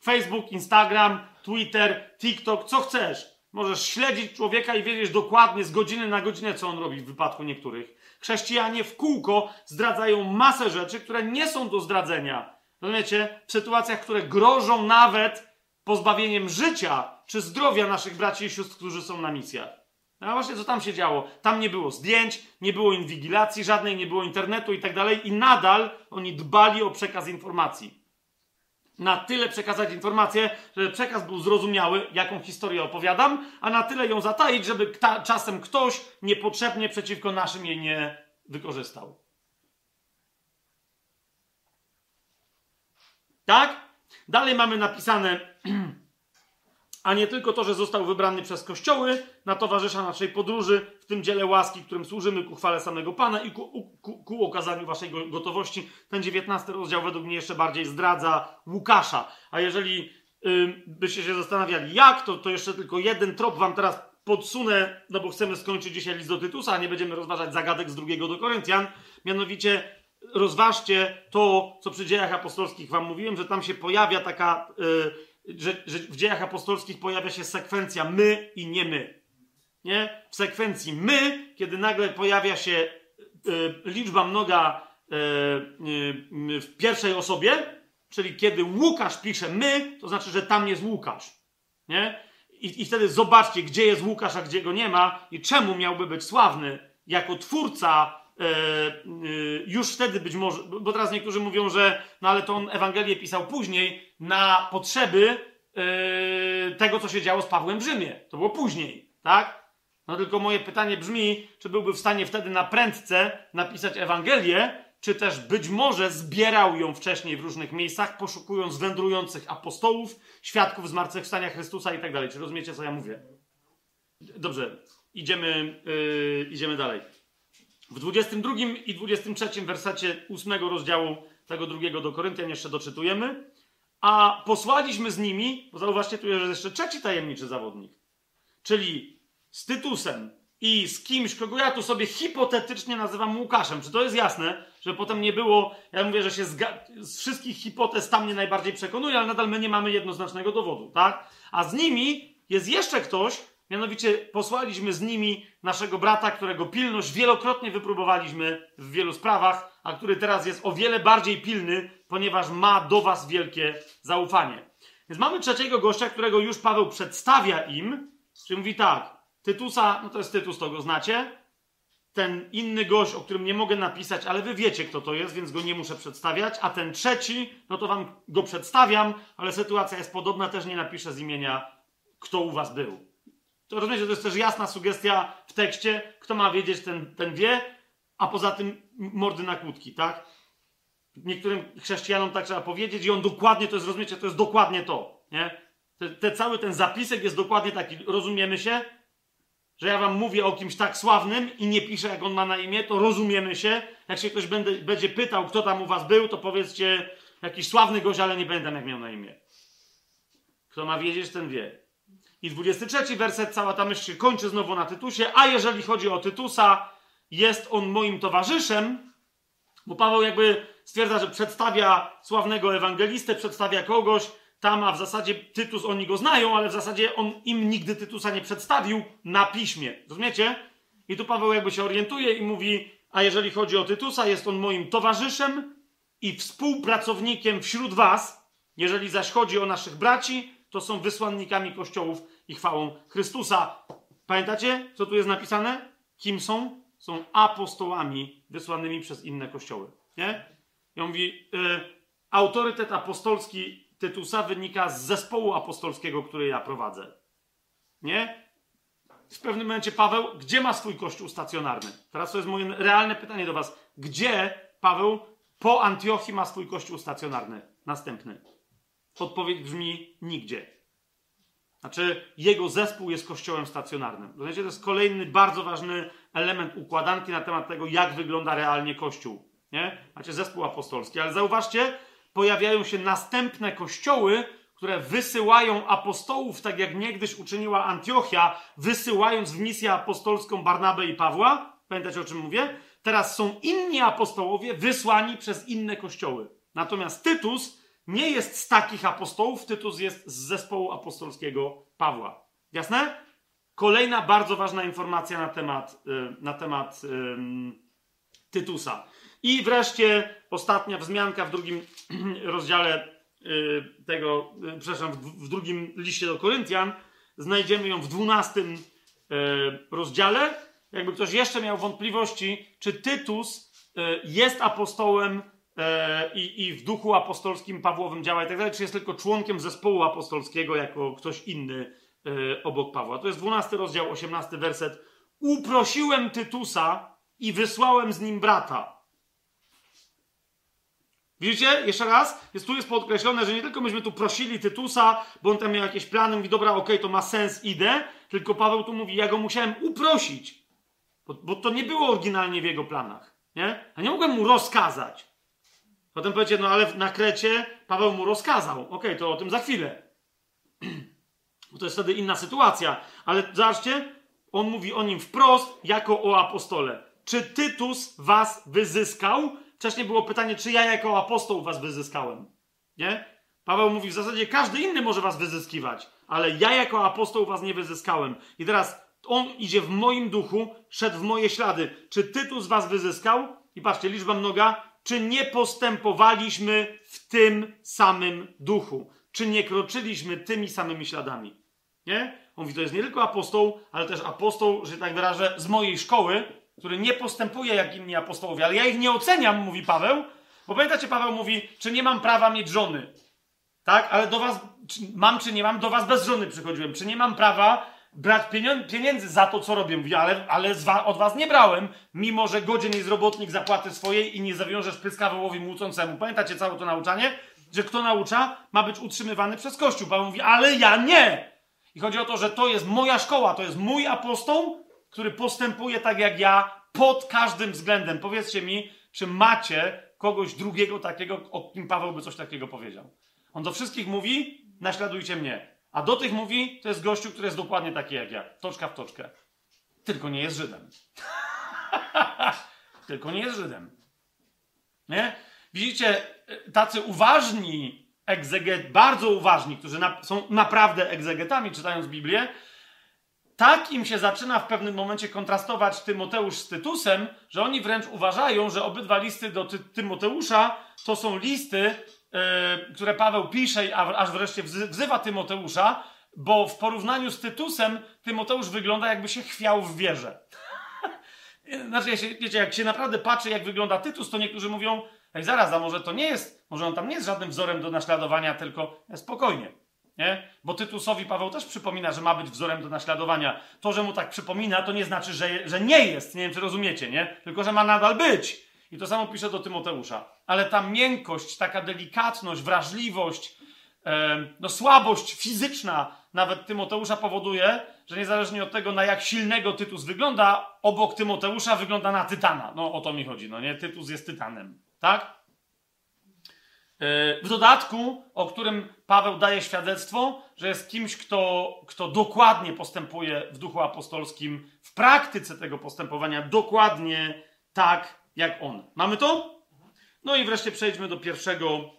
Facebook, Instagram, Twitter, TikTok, co chcesz. Możesz śledzić człowieka i wiedzieć dokładnie z godziny na godzinę, co on robi w wypadku niektórych. Chrześcijanie w kółko zdradzają masę rzeczy, które nie są do zdradzenia. Rozumiecie? W sytuacjach, które grożą nawet pozbawieniem życia czy zdrowia naszych braci i sióstr, którzy są na misjach. No właśnie co tam się działo? Tam nie było zdjęć, nie było inwigilacji żadnej, nie było internetu i tak dalej i nadal oni dbali o przekaz informacji. Na tyle przekazać informację, żeby przekaz był zrozumiały, jaką historię opowiadam, a na tyle ją zataić, żeby czasem ktoś niepotrzebnie przeciwko naszym jej nie wykorzystał. Tak? Dalej mamy napisane, *clears throat* a nie tylko to, że został wybrany przez kościoły na towarzysza naszej podróży w tym dziele łaski, którym służymy ku chwale samego Pana i ku, ku, ku okazaniu waszej gotowości. Ten dziewiętnasty rozdział według mnie jeszcze bardziej zdradza Łukasza. A jeżeli byście się zastanawiali, jak, to, to jeszcze tylko jeden trop wam teraz podsunę, no bo chcemy skończyć dzisiaj list do Tytusa, a nie będziemy rozważać zagadek z drugiego do Koryntian. Mianowicie rozważcie to, co przy dziejach apostolskich wam mówiłem, że tam się pojawia taka, yy, że, że w dziejach apostolskich pojawia się sekwencja my i nie my. Nie? W sekwencji my, kiedy nagle pojawia się yy, liczba mnoga yy, w pierwszej osobie, czyli kiedy Łukasz pisze my, to znaczy, że tam jest Łukasz. Nie? I, I wtedy zobaczcie, gdzie jest Łukasz, a gdzie go nie ma i czemu miałby być sławny jako twórca już wtedy być może, bo teraz niektórzy mówią, że no ale to on Ewangelię pisał później na potrzeby e, tego, co się działo z Pawłem w Rzymie. To było później, tak? No tylko moje pytanie brzmi, czy byłby w stanie wtedy na prędce napisać Ewangelię, czy też być może zbierał ją wcześniej w różnych miejscach, poszukując wędrujących apostołów, świadków zmartwychwstania Chrystusa i tak dalej. Czy rozumiecie, co ja mówię? Dobrze, idziemy, yy, idziemy dalej. W 22 i 23 wersecie 8 rozdziału tego drugiego do Koryntian jeszcze doczytujemy. A posłaliśmy z nimi, bo zauważcie tu, jest jeszcze trzeci tajemniczy zawodnik, czyli z Tytusem, i z kimś, kogo ja tu sobie hipotetycznie nazywam Łukaszem. Czy to jest jasne, że potem nie było, ja mówię, że się z wszystkich hipotez tam mnie najbardziej przekonuje, ale nadal my nie mamy jednoznacznego dowodu, tak? A z nimi jest jeszcze ktoś, mianowicie posłaliśmy z nimi naszego brata, którego pilność wielokrotnie wypróbowaliśmy w wielu sprawach, a który teraz jest o wiele bardziej pilny, ponieważ ma do was wielkie zaufanie. Więc mamy trzeciego gościa, którego już Paweł przedstawia im, czyli mówi tak, Tytusa, no to jest Tytus, to go znacie. Ten inny gość, o którym nie mogę napisać, ale wy wiecie, kto to jest, więc go nie muszę przedstawiać. A ten trzeci, no to wam go przedstawiam, ale sytuacja jest podobna, też nie napiszę z imienia, kto u was był. To rozumiecie, to jest też jasna sugestia w tekście. Kto ma wiedzieć, ten, ten wie, a poza tym mordy na kłódki, tak? Niektórym chrześcijanom tak trzeba powiedzieć i on dokładnie, to jest, rozumiecie, to jest dokładnie to, nie? Te, te, cały ten zapisek jest dokładnie taki, rozumiemy się? że ja wam mówię o kimś tak sławnym i nie piszę, jak on ma na imię, to rozumiemy się. Jak się ktoś będę, będzie pytał, kto tam u was był, to powiedzcie jakiś sławny gość, ale nie będę jak miał na imię. Kto ma wiedzieć, ten wie. I 23 werset, cała ta myśl się kończy znowu na Tytusie, a jeżeli chodzi o Tytusa, jest on moim towarzyszem, bo Paweł jakby stwierdza, że przedstawia sławnego ewangelistę, przedstawia kogoś, tam, a w zasadzie Tytus oni go znają, ale w zasadzie on im nigdy Tytusa nie przedstawił na piśmie. Rozumiecie? I tu Paweł jakby się orientuje i mówi, a jeżeli chodzi o Tytusa, jest on moim towarzyszem i współpracownikiem wśród was. Jeżeli zaś chodzi o naszych braci, to są wysłannikami kościołów i chwałą Chrystusa. Pamiętacie, co tu jest napisane? Kim są? Są apostołami wysłanymi przez inne kościoły. Nie? I on mówi, y, autorytet apostolski Tytusa wynika z zespołu apostolskiego, który ja prowadzę. Nie? W pewnym momencie Paweł, gdzie ma swój kościół stacjonarny? Teraz to jest moje realne pytanie do Was. Gdzie Paweł po Antiochii ma swój kościół stacjonarny? Następny. Odpowiedź brzmi nigdzie. Znaczy, jego zespół jest kościołem stacjonarnym. Rozumiecie, to jest kolejny bardzo ważny element układanki na temat tego, jak wygląda realnie kościół. Nie? Macie zespół apostolski, ale zauważcie, pojawiają się następne kościoły, które wysyłają apostołów, tak jak niegdyś uczyniła Antiochia, wysyłając w misję apostolską Barnabę i Pawła. Pamiętacie o czym mówię? Teraz są inni apostołowie wysłani przez inne kościoły. Natomiast Tytus nie jest z takich apostołów, Tytus jest z zespołu apostolskiego Pawła. Jasne? Kolejna bardzo ważna informacja na temat, y, na temat um, Tytusa. I wreszcie ostatnia wzmianka w drugim *clears throat* rozdziale y, tego, y, przepraszam, w drugim liście do Koryntian. Znajdziemy ją w dwunastym rozdziale. Jakby ktoś jeszcze miał wątpliwości, czy Tytus jest apostołem i, i w duchu apostolskim Pawłowym działa i tak dalej, czy jest tylko członkiem zespołu apostolskiego jako ktoś inny obok Pawła. To jest dwunasty rozdział, osiemnasty werset. Uprosiłem Tytusa i wysłałem z nim brata Widzicie? Jeszcze raz, jest, tu jest podkreślone, że nie tylko myśmy tu prosili Tytusa, bo on tam miał jakieś plany, mówi, dobra, okej, okay, to ma sens, idę, tylko Paweł tu mówi, ja go musiałem uprosić, bo, bo to nie było oryginalnie w jego planach, nie? A nie mogłem mu rozkazać. Potem powiecie, no ale na Krecie Paweł mu rozkazał. Okej, okay, to o tym za chwilę. *clears throat* to jest wtedy inna sytuacja. Ale zobaczcie, on mówi o nim wprost, jako o apostole. Czy Tytus was wyzyskał? Wcześniej było pytanie, czy ja jako apostoł was wyzyskałem. Nie? Paweł mówi, w zasadzie każdy inny może was wyzyskiwać, ale ja jako apostoł was nie wyzyskałem. I teraz on idzie w moim duchu, szedł w moje ślady. Czy Tytus was wyzyskał? I patrzcie, liczba mnoga. Czy nie postępowaliśmy w tym samym duchu? Czy nie kroczyliśmy tymi samymi śladami? Nie? On mówi, to jest nie tylko apostoł, ale też apostoł, że tak wyrażę, z mojej szkoły, który nie postępuje jak inni apostołowie, ale ja ich nie oceniam, mówi Paweł, bo pamiętacie, Paweł mówi, czy nie mam prawa mieć żony? Tak? Ale do was, czy mam czy nie mam, do was bez żony przychodziłem. Czy nie mam prawa brać pieniędzy za to, co robię? Mówi, ale, ale od was nie brałem, mimo że godzien jest robotnik zapłaty swojej i nie zawiążesz pyska wołowi młócącemu. Pamiętacie całe to nauczanie? Że kto naucza, ma być utrzymywany przez Kościół. Paweł mówi, ale ja nie! I chodzi o to, że to jest moja szkoła, to jest mój apostoł, który postępuje tak jak ja pod każdym względem. Powiedzcie mi, czy macie kogoś drugiego takiego, o kim Paweł by coś takiego powiedział. On do wszystkich mówi, naśladujcie mnie. A do tych mówi, to jest gościu, który jest dokładnie taki jak ja. Toczka w toczkę. Tylko nie jest Żydem. *laughs* Tylko nie jest Żydem. Nie? Widzicie, tacy uważni egzeget, bardzo uważni, którzy na, są naprawdę egzegetami, czytając Biblię, tak im się zaczyna w pewnym momencie kontrastować Tymoteusz z Tytusem, że oni wręcz uważają, że obydwa listy do Ty Tymoteusza to są listy, które Paweł pisze, aż wreszcie wzywa Tymoteusza, bo w porównaniu z Tytusem Tymoteusz wygląda jakby się chwiał w wierze. *laughs* znaczy, ja się, wiecie, jak się naprawdę patrzy, jak wygląda Tytus, to niektórzy mówią, ej zaraz, a może to nie jest, może on tam nie jest żadnym wzorem do naśladowania, tylko spokojnie. Nie? Bo Tytusowi Paweł też przypomina, że ma być wzorem do naśladowania. To, że mu tak przypomina, to nie znaczy, że, że nie jest. Nie wiem, czy rozumiecie, nie? Tylko, że ma nadal być. I to samo pisze do Tymoteusza. Ale ta miękkość, taka delikatność, wrażliwość, e, no słabość fizyczna nawet Tymoteusza powoduje, że niezależnie od tego, na jak silnego Tytus wygląda, obok Tymoteusza wygląda na Tytana. No o to mi chodzi, no nie? Tytus jest Tytanem, tak? W dodatku, o którym Paweł daje świadectwo, że jest kimś, kto, kto dokładnie postępuje w duchu apostolskim, w praktyce tego postępowania, dokładnie tak jak on. Mamy to? No i wreszcie przejdźmy do pierwszego,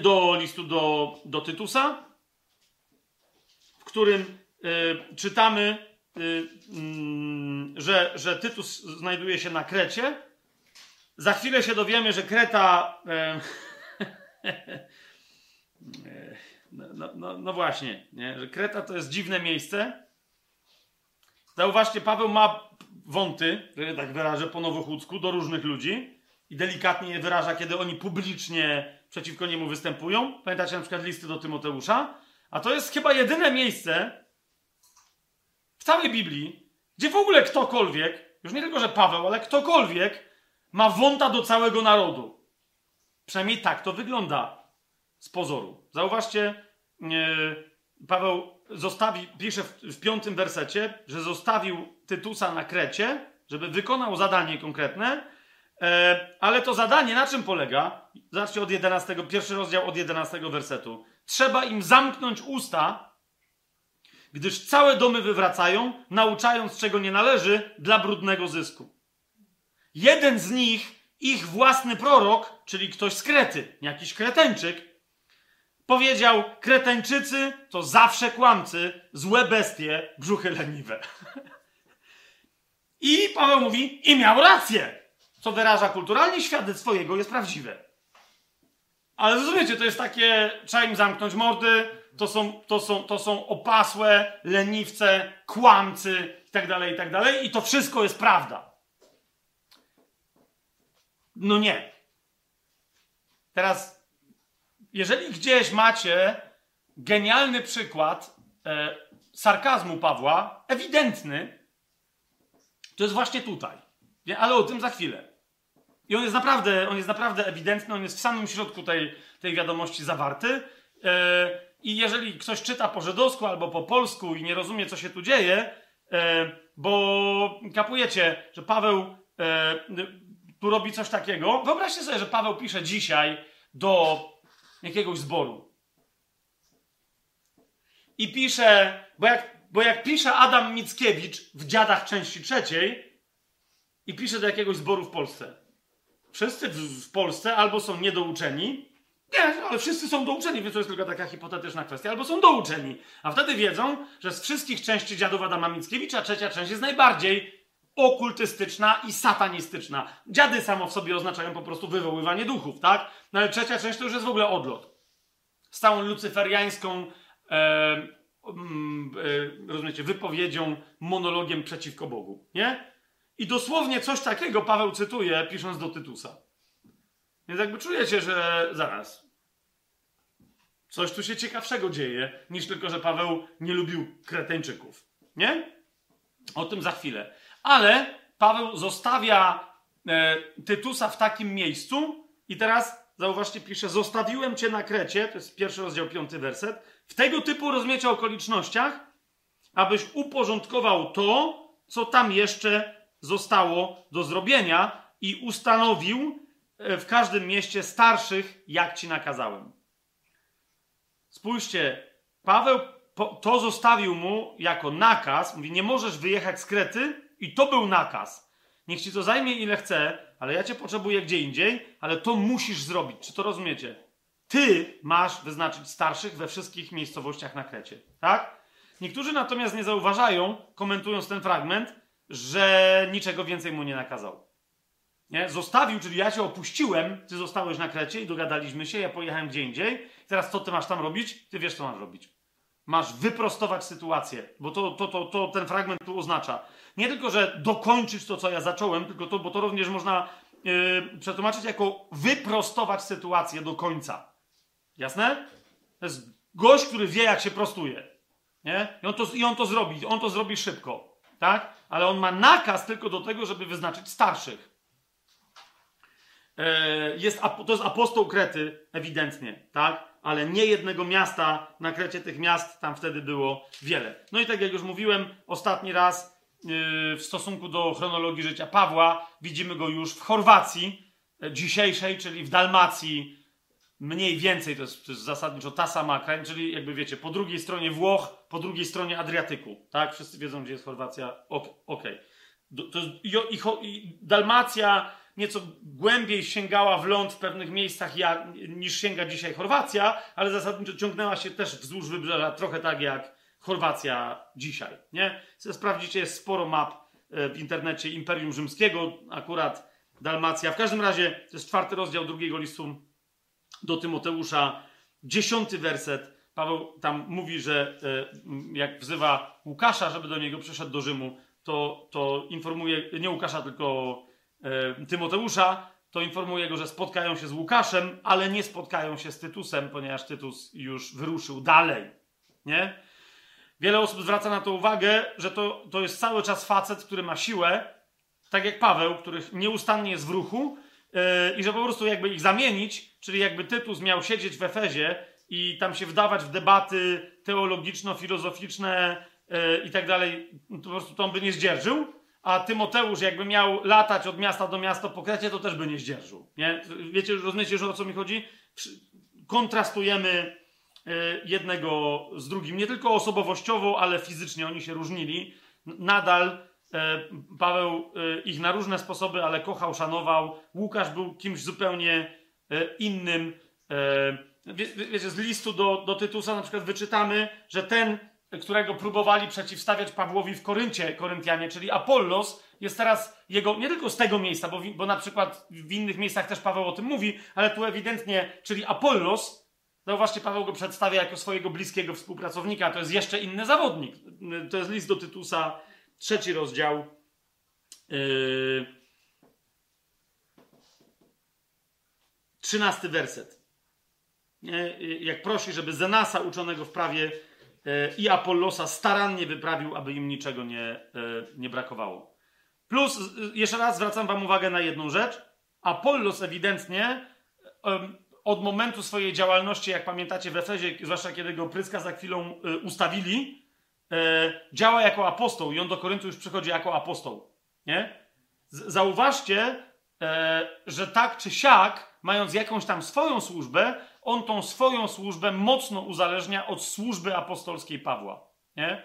do listu do, do Tytusa, w którym y, czytamy, y, y, że, że Tytus znajduje się na Krecie. Za chwilę się dowiemy, że Kreta. *laughs* No, no, no, no, właśnie, nie? że Kreta to jest dziwne miejsce. Zauważcie, Paweł ma wąty, tak wyrażę po nowochódzku, do różnych ludzi i delikatnie je wyraża, kiedy oni publicznie przeciwko niemu występują. Pamiętacie na przykład listy do Tymoteusza? A to jest chyba jedyne miejsce w całej Biblii, gdzie w ogóle ktokolwiek, już nie tylko, że Paweł, ale ktokolwiek ma wąta do całego narodu. Przynajmniej tak to wygląda z pozoru. Zauważcie, Paweł zostawi, pisze w, w piątym wersecie, że zostawił Tytusa na Krecie, żeby wykonał zadanie konkretne, e, ale to zadanie na czym polega? Zobaczcie od 11, pierwszy rozdział od 11 wersetu. Trzeba im zamknąć usta, gdyż całe domy wywracają, nauczając czego nie należy, dla brudnego zysku. Jeden z nich, ich własny prorok, czyli ktoś z Krety, jakiś kreteńczyk, powiedział: Kreteńczycy to zawsze kłamcy, złe bestie, brzuchy leniwe. *laughs* I Paweł mówi: I miał rację. Co wyraża kulturalnie, świadectwo jego jest prawdziwe. Ale rozumiecie, to jest takie, trzeba im zamknąć mordy, to są, to są, to są opasłe, leniwce, kłamcy itd., tak itd. Tak I to wszystko jest prawda. No nie. Teraz jeżeli gdzieś macie genialny przykład e, sarkazmu Pawła, ewidentny, to jest właśnie tutaj. Nie? Ale o tym za chwilę. I on jest naprawdę, on jest naprawdę ewidentny, on jest w samym środku tej, tej wiadomości zawarty. E, I jeżeli ktoś czyta po żydowsku albo po polsku i nie rozumie, co się tu dzieje, e, bo kapujecie, że Paweł e, tu robi coś takiego. Wyobraźcie sobie, że Paweł pisze dzisiaj do jakiegoś zboru. i pisze, bo jak, bo jak pisze Adam Mickiewicz w Dziadach części trzeciej i pisze do jakiegoś zboru w Polsce. Wszyscy w, Polsce albo są niedouczeni, nie, ale wszyscy są douczeni, więc to jest tylko taka hipotetyczna kwestia, albo są douczeni. A wtedy wiedzą, że z wszystkich części dziadów Adama Mickiewicza trzecia część jest najbardziej okultystyczna i satanistyczna. Dziady samo w sobie oznaczają po prostu wywoływanie duchów, tak? No ale trzecia część to już jest w ogóle odlot. Z całą lucyferiańską e, mm, e, rozumiecie, wypowiedzią, monologiem przeciwko Bogu, nie? I dosłownie coś takiego Paweł cytuje, pisząc do Tytusa. Więc jakby czujecie, że zaraz. Coś tu się ciekawszego dzieje, niż tylko, że Paweł nie lubił kreteńczyków. Nie? O tym za chwilę. Ale Paweł zostawia e, Tytusa w takim miejscu i teraz, zauważcie, pisze, zostawiłem cię na Krecie, to jest pierwszy rozdział, piąty werset, w tego typu, rozumiecie, okolicznościach, abyś uporządkował to, co tam jeszcze zostało do zrobienia i ustanowił e, w każdym mieście starszych, jak ci nakazałem. Spójrzcie, Paweł to zostawił mu jako nakaz. Mówi, nie możesz wyjechać z Krety i to był nakaz. Niech ci to zajmie ile chce, ale ja cię potrzebuję gdzie indziej, ale to musisz zrobić. Czy to rozumiecie? Ty masz wyznaczyć starszych we wszystkich miejscowościach na Krecie. Tak? Niektórzy natomiast nie zauważają, komentując ten fragment, że niczego więcej mu nie nakazał. Nie? Zostawił, czyli ja cię opuściłem, ty zostałeś na Krecie i dogadaliśmy się, ja pojechałem gdzie indziej. Teraz co ty masz tam robić? Ty wiesz, co masz robić. Masz wyprostować sytuację, bo to, to, to, to ten fragment tu oznacza. Nie tylko, że dokończyć to, co ja zacząłem, tylko to, bo to również można yy, przetłumaczyć jako wyprostować sytuację do końca. Jasne? To jest gość, który wie, jak się prostuje. Nie? I on to, i on to zrobi. On to zrobi szybko. Tak? Ale on ma nakaz tylko do tego, żeby wyznaczyć starszych. E, jest, to jest apostoł Krety, ewidentnie, tak? Ale nie jednego miasta na Krecie, tych miast tam wtedy było wiele. No i tak jak już mówiłem ostatni raz, yy, w stosunku do chronologii życia Pawła, widzimy go już w Chorwacji e, dzisiejszej, czyli w Dalmacji, mniej więcej to jest, to jest zasadniczo ta sama kraina, czyli jakby wiecie, po drugiej stronie Włoch, po drugiej stronie Adriatyku, tak? Wszyscy wiedzą, gdzie jest Chorwacja, okej. Okay. I, i, i Dalmacja nieco głębiej sięgała w ląd w pewnych miejscach niż sięga dzisiaj Chorwacja, ale zasadniczo ciągnęła się też wzdłuż wybrzeża, trochę tak jak Chorwacja dzisiaj. Nie? Sprawdzicie, jest sporo map e, w internecie Imperium Rzymskiego, akurat Dalmacja. W każdym razie to jest czwarty rozdział drugiego listu do Tymoteusza, dziesiąty werset. Paweł tam mówi, że e, jak wzywa Łukasza, żeby do niego przyszedł do Rzymu, to, to informuje nie Łukasza, tylko Tymoteusza, to informuje go, że spotkają się z Łukaszem, ale nie spotkają się z Tytusem, ponieważ Tytus już wyruszył dalej. Nie? Wiele osób zwraca na to uwagę, że to, to jest cały czas facet, który ma siłę, tak jak Paweł, który nieustannie jest w ruchu, yy, i że po prostu jakby ich zamienić, czyli jakby Tytus miał siedzieć w Efezie i tam się wdawać w debaty teologiczno-filozoficzne yy, i tak dalej, to po prostu to on by nie zdzierżył, a Tymoteusz jakby miał latać od miasta do miasta po Krecie, to też by nie zdzierżył. Nie? Wiecie, rozumiecie, że o co mi chodzi? Kontrastujemy yy, jednego z drugim, nie tylko osobowościowo, ale fizycznie oni się różnili. Nadal E, Paweł e, ich na różne sposoby, ale kochał, szanował. Łukasz był kimś zupełnie e, innym. Wie, wiecie, z listu do, do Tytusa na przykład wyczytamy, że ten, którego próbowali przeciwstawiać Pawłowi w Koryncie, Koryntianie, czyli Apollos, jest teraz jego, nie tylko z tego miejsca, bo, bo na przykład w innych miejscach też Paweł o tym mówi, ale tu ewidentnie, czyli Apollos, zauważcie, Paweł go przedstawia jako swojego bliskiego współpracownika, to jest jeszcze inny zawodnik. To jest list do Tytusa, trzeci rozdział. Yy, trzynasty werset. Jak prosi, żeby Zenasa uczonego w prawie i Apollosa starannie wyprawił, aby im niczego nie, yy, nie brakowało. Plus, jeszcze raz zwracam Wam uwagę na jedną rzecz. Apollos ewidentnie od momentu swojej działalności, jak pamiętacie w Efezie, zwłaszcza kiedy go pryska za chwilą ustawili, e, działa jako apostoł i on do Koryntu już przychodzi jako apostoł. Nie? Zauważcie, e, że tak czy siak, mając jakąś tam swoją służbę, on tą swoją służbę mocno uzależnia od służby apostolskiej Pawła. Nie?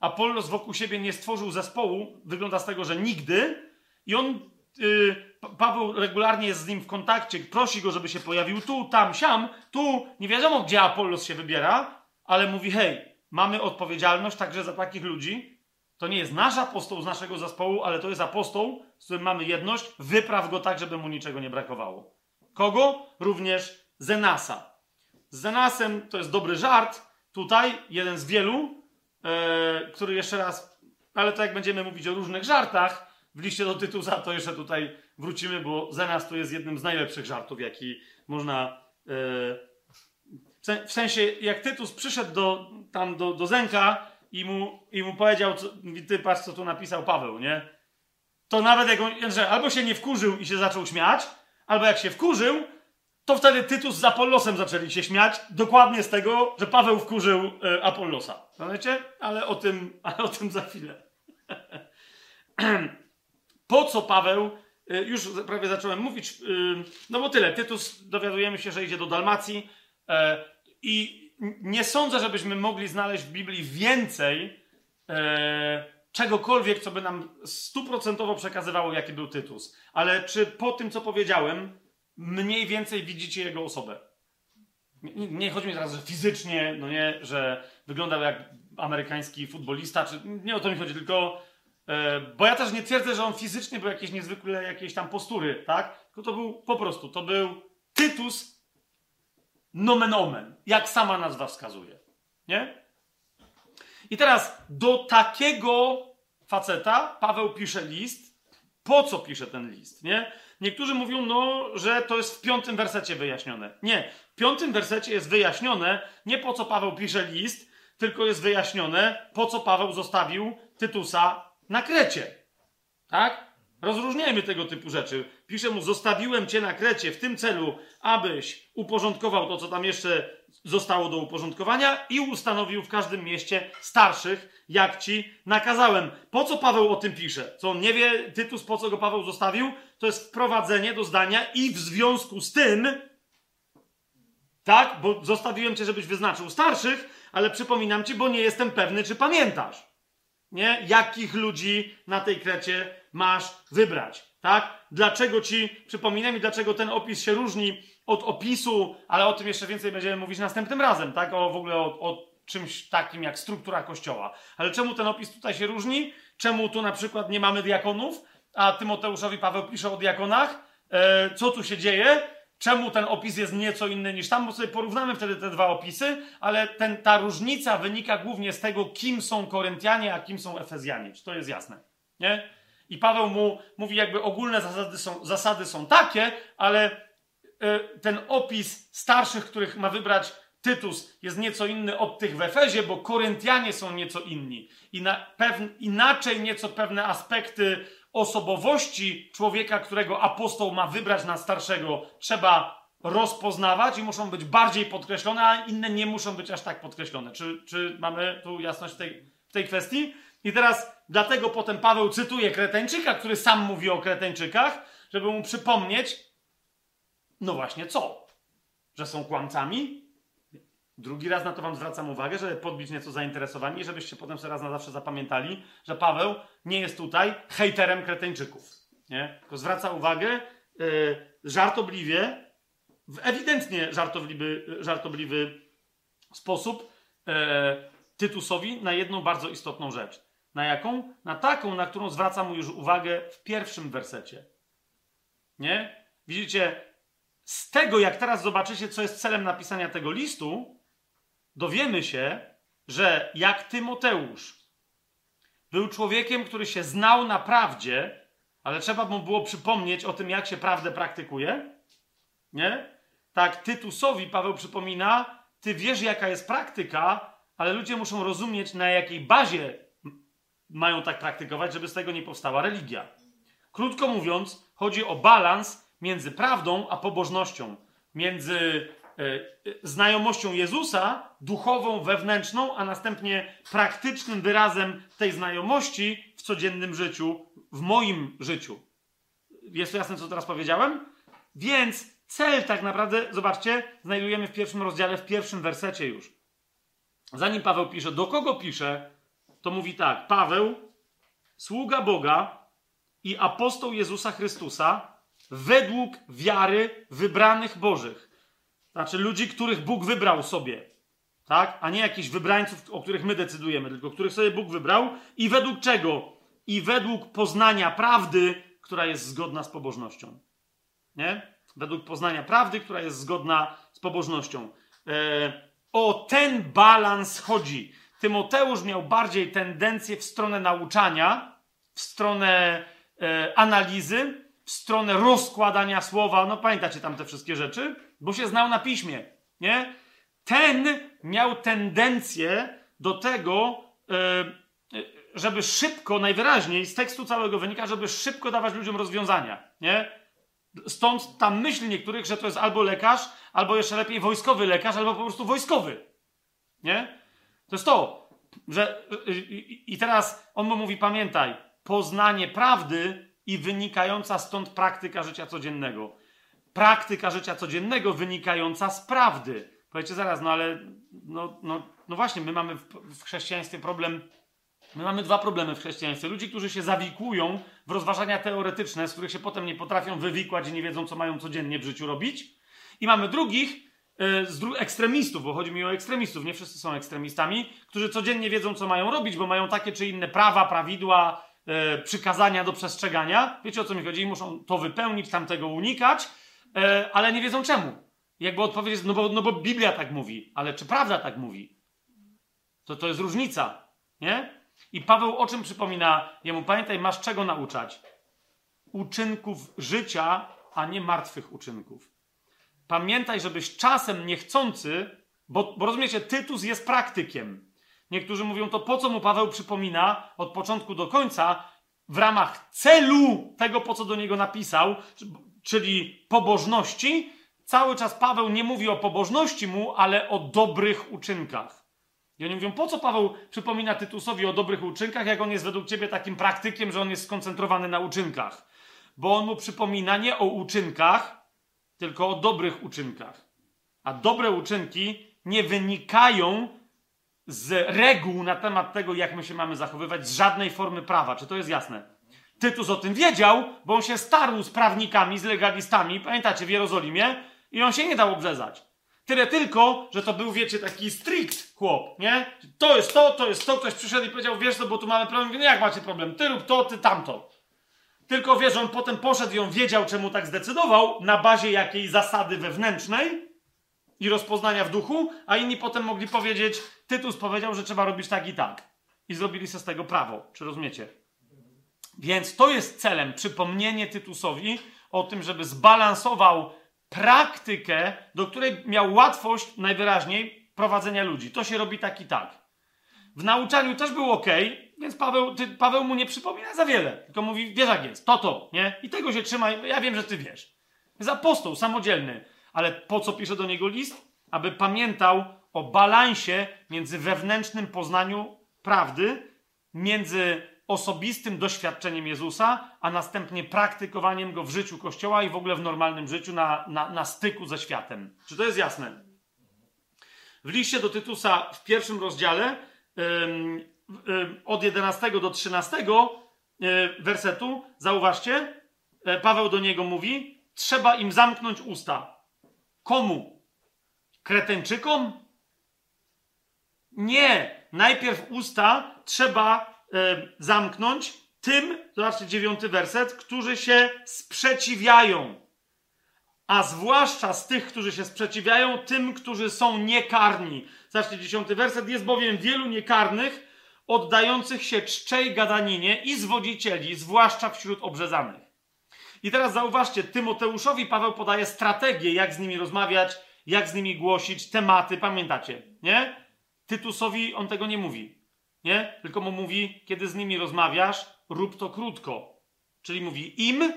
Apollos wokół siebie nie stworzył zespołu, wygląda z tego, że nigdy, i on, yy, Paweł regularnie jest z nim w kontakcie, prosi go, żeby się pojawił tu, tam, siam, tu, nie wiadomo, gdzie Apollos się wybiera, ale mówi, hej, mamy odpowiedzialność także za takich ludzi, to nie jest nasz apostoł z naszego zespołu, ale to jest apostoł, z którym mamy jedność, wypraw go tak, żeby mu niczego nie brakowało. Kogo? Również Zenasa. Z Zenasem to jest dobry żart, tutaj jeden z wielu, e, który jeszcze raz, ale to jak będziemy mówić o różnych żartach, w liście do Tytusa to jeszcze tutaj wrócimy, bo Zenas to jest jednym z najlepszych żartów, jaki można. E, w sensie, jak Tytus przyszedł do, tam do, do Zenka i mu, i mu powiedział, co, ty patrz, co tu napisał Paweł, nie? To nawet jak on, że albo się nie wkurzył i się zaczął śmiać, albo jak się wkurzył, to wtedy Tytus z Apollosem zaczęli się śmiać, dokładnie z tego, że Paweł wkurzył e, Apollosa. Rozumiecie? Ale o tym, *laughs* ale o tym za chwilę. *clears throat* po co Paweł, e, już prawie zacząłem mówić, e, no bo tyle, Tytus dowiadujemy się, że idzie do Dalmacji i nie sądzę, żebyśmy mogli znaleźć w Biblii więcej czegokolwiek, co by nam stuprocentowo przekazywało, jaki był Tytus. Ale czy po tym, co powiedziałem, mniej więcej widzicie jego osobę. Nie, chodzi mi teraz, że fizycznie, no nie, że wyglądał jak amerykański futbolista, czy nie o to mi chodzi, tylko e, bo ja też nie twierdzę, że on fizycznie był jakieś niezwykle jakieś tam postury, tak? Tylko to był po prostu, to był Tytus nomen omen, jak sama nazwa wskazuje. Nie? I teraz do takiego faceta Paweł pisze list. Po co pisze ten list, nie? Niektórzy mówią, no, że to jest w piątym wersecie wyjaśnione. Nie, w piątym wersecie jest wyjaśnione nie po co Paweł pisze list, tylko jest wyjaśnione po co Paweł zostawił Tytusa na Krecie. Tak? Rozróżniajmy tego typu rzeczy. Pisze mu, zostawiłem cię na Krecie w tym celu, abyś uporządkował to, co tam jeszcze zostało do uporządkowania i ustanowił w każdym mieście starszych, jak ci nakazałem. Po co Paweł o tym pisze? Co on nie wie, Tytus, po co go Paweł zostawił? To jest wprowadzenie do zdania i w związku z tym, tak, bo zostawiłem cię, żebyś wyznaczył starszych, ale przypominam ci, bo nie jestem pewny, czy pamiętasz, nie? Jakich ludzi na tej krecie masz wybrać, tak? Dlaczego ci, przypominam mi, dlaczego ten opis się różni od opisu, ale o tym jeszcze więcej będziemy mówić następnym razem, tak? O w ogóle o, o czymś takim jak struktura kościoła. Ale czemu ten opis tutaj się różni? Czemu tu na przykład nie mamy diakonów, a Tymoteuszowi Paweł pisze o diakonach? E, co tu się dzieje? Czemu ten opis jest nieco inny niż tam? Bo sobie porównamy wtedy te dwa opisy, ale ten, ta różnica wynika głównie z tego, kim są Koryntianie, a kim są Efezjanie. Czy to jest jasne? Nie? I Paweł mu mówi, jakby ogólne zasady są, zasady są takie, ale E, ten opis starszych, których ma wybrać Tytus, jest nieco inny od tych w Efezie, bo Koryntianie są nieco inni. I na inaczej nieco pewne aspekty osobowości człowieka, którego apostoł ma wybrać na starszego, trzeba rozpoznawać i muszą być bardziej podkreślone, a inne nie muszą być aż tak podkreślone. Czy, czy mamy tu jasność w tej, w tej kwestii? I teraz dlatego potem Paweł cytuje Kreteńczyka, który sam mówi o Kreteńczykach, żeby mu przypomnieć, no właśnie co? Że są kłamcami? Drugi raz na to wam zwracam uwagę, żeby podbić nieco zainteresowanie i żebyście potem sobie raz na zawsze zapamiętali, że Paweł nie jest tutaj hejterem kreteńczyków. Nie? Tylko zwraca uwagę yy, żartobliwie, w ewidentnie żartobliwy, żartobliwy sposób yy, Tytusowi na jedną bardzo istotną rzecz. Na jaką? Na taką, na którą zwraca mu już uwagę w pierwszym wersecie. Nie? Widzicie, z tego, jak teraz zobaczycie, co jest celem napisania tego listu, dowiemy się, że jak Tymoteusz był człowiekiem, który się znał na prawdzie, ale trzeba mu było przypomnieć o tym, jak się prawdę praktykuje, nie? Tak, Tytusowi Paweł przypomina, ty wiesz, jaka jest praktyka, ale ludzie muszą rozumieć, na jakiej bazie mają tak praktykować, żeby z tego nie powstała religia. Krótko mówiąc, chodzi o balans między prawdą a pobożnością, między znajomością Jezusa, duchową, wewnętrzną, a następnie praktycznym wyrazem tej znajomości w codziennym życiu, w moim życiu. Jest to jasne, co teraz powiedziałem? Więc Cel tak naprawdę, zobaczcie, znajdujemy w pierwszym rozdziale, w pierwszym wersecie już. Zanim Paweł pisze, do kogo pisze, to mówi tak: Paweł, sługa Boga i apostoł Jezusa Chrystusa, według wiary wybranych Bożych. Znaczy ludzi, których Bóg wybrał sobie. Tak? A nie jakichś wybrańców, o których my decydujemy, tylko których sobie Bóg wybrał. I według czego? I według poznania prawdy, która jest zgodna z pobożnością. Nie? Według poznania prawdy, która jest zgodna z pobożnością. E, o ten balans chodzi. Tymoteusz miał bardziej tendencję w stronę nauczania, w stronę e, analizy, w stronę rozkładania słowa. No pamiętacie tam te wszystkie rzeczy? Bo się znał na piśmie, nie? Ten miał tendencję do tego, e, e żeby szybko, najwyraźniej z tekstu całego wynika, żeby szybko dawać ludziom rozwiązania, nie? Stąd ta myśl niektórych, że to jest albo lekarz, albo jeszcze lepiej wojskowy lekarz, albo po prostu wojskowy. Nie? To jest to, że. I teraz on mu mówi: pamiętaj, poznanie prawdy i wynikająca stąd praktyka życia codziennego. Praktyka życia codziennego wynikająca z prawdy. Powiecie zaraz, no ale. No, no, no właśnie, my mamy w, w chrześcijaństwie problem My mamy dwa problemy w chrześcijaństwie. Ludzi, którzy się zawikują w rozważania teoretyczne, z których się potem nie potrafią wywikłać i nie wiedzą, co mają codziennie w życiu robić. I mamy drugich, yy, z dru ekstremistów, bo chodzi mi o ekstremistów, nie wszyscy są ekstremistami, którzy codziennie wiedzą, co mają robić, bo mają takie czy inne prawa, prawidła, yy, przykazania do przestrzegania. Wiecie o co mi chodzi? Muszą to wypełnić, tamtego unikać, yy, ale nie wiedzą czemu. Jakby odpowiedź jest, no bo, no bo Biblia tak mówi, ale czy prawda tak mówi? To to jest różnica, nie? I Paweł o czym przypomina jemu? Pamiętaj, masz czego nauczać? Uczynków życia, a nie martwych uczynków. Pamiętaj, żebyś czasem niechcący, bo, bo rozumiecie, Tytus jest praktykiem. Niektórzy mówią, to po co mu Paweł przypomina od początku do końca, w ramach celu tego, po co do niego napisał, czyli pobożności, cały czas Paweł nie mówi o pobożności mu, ale o dobrych uczynkach. I oni mówią, po co Paweł przypomina Tytusowi o dobrych uczynkach, jak on jest według ciebie takim praktykiem, że on jest skoncentrowany na uczynkach? Bo on mu przypomina nie o uczynkach, tylko o dobrych uczynkach. A dobre uczynki nie wynikają z reguł na temat tego, jak my się mamy zachowywać, z żadnej formy prawa. Czy to jest jasne? Tytus o tym wiedział, bo on się starł z prawnikami, z legalistami, pamiętacie, w Jerozolimie, i on się nie dał obrzezać. Tyle tylko, że to był, wiecie, taki strict chłop, nie? To jest to, to jest to. Ktoś przyszedł i powiedział, wiesz co, bo tu mamy problem. No jak macie problem? Ty rób to, ty tamto. Tylko wiesz, on potem poszedł i on wiedział, czemu tak zdecydował, na bazie jakiej zasady wewnętrznej i rozpoznania w duchu, a inni potem mogli powiedzieć, Tytus powiedział, że trzeba robić tak i tak. I zrobili sobie z tego prawo. Czy rozumiecie? Więc to jest celem, przypomnienie Tytusowi o tym, żeby zbalansował praktykę, do której miał łatwość najwyraźniej prowadzenia ludzi. To się robi tak i tak. W nauczaniu też był ok, więc Paweł, ty, Paweł mu nie przypomina za wiele, tylko mówi, wiesz jak jest, to to, nie? I tego się trzymaj, ja wiem, że ty wiesz. Jest apostoł, samodzielny, ale po co pisze do niego list? Aby pamiętał o balansie między wewnętrznym poznaniu prawdy, między osobistym doświadczeniem Jezusa, a następnie praktykowaniem go w życiu Kościoła i w ogóle w normalnym życiu na, na, na styku ze światem. Czy to jest jasne? W liście do Tytusa w pierwszym rozdziale od 11 do 13 e, wersetu, zauważcie, e, Paweł do niego mówi, trzeba im zamknąć usta. Komu? Kreteńczykom? Nie. Najpierw usta trzeba zamknąć tym, zobaczcie dziewiąty werset, którzy się sprzeciwiają. A zwłaszcza z tych, którzy się sprzeciwiają, tym, którzy są niekarni. Zobaczcie dziesiąty werset. Jest bowiem wielu niekarnych, oddających się czczej gadaninie i zwodzicieli, zwłaszcza wśród obrzezanych. I teraz zauważcie, Tymoteuszowi Paweł podaje strategię, jak z nimi rozmawiać, jak z nimi głosić, tematy, pamiętacie, nie? Tytusowi on tego nie mówi. Nie? Tylko mu mówi, kiedy z nimi rozmawiasz, rób to krótko. Czyli mówi im,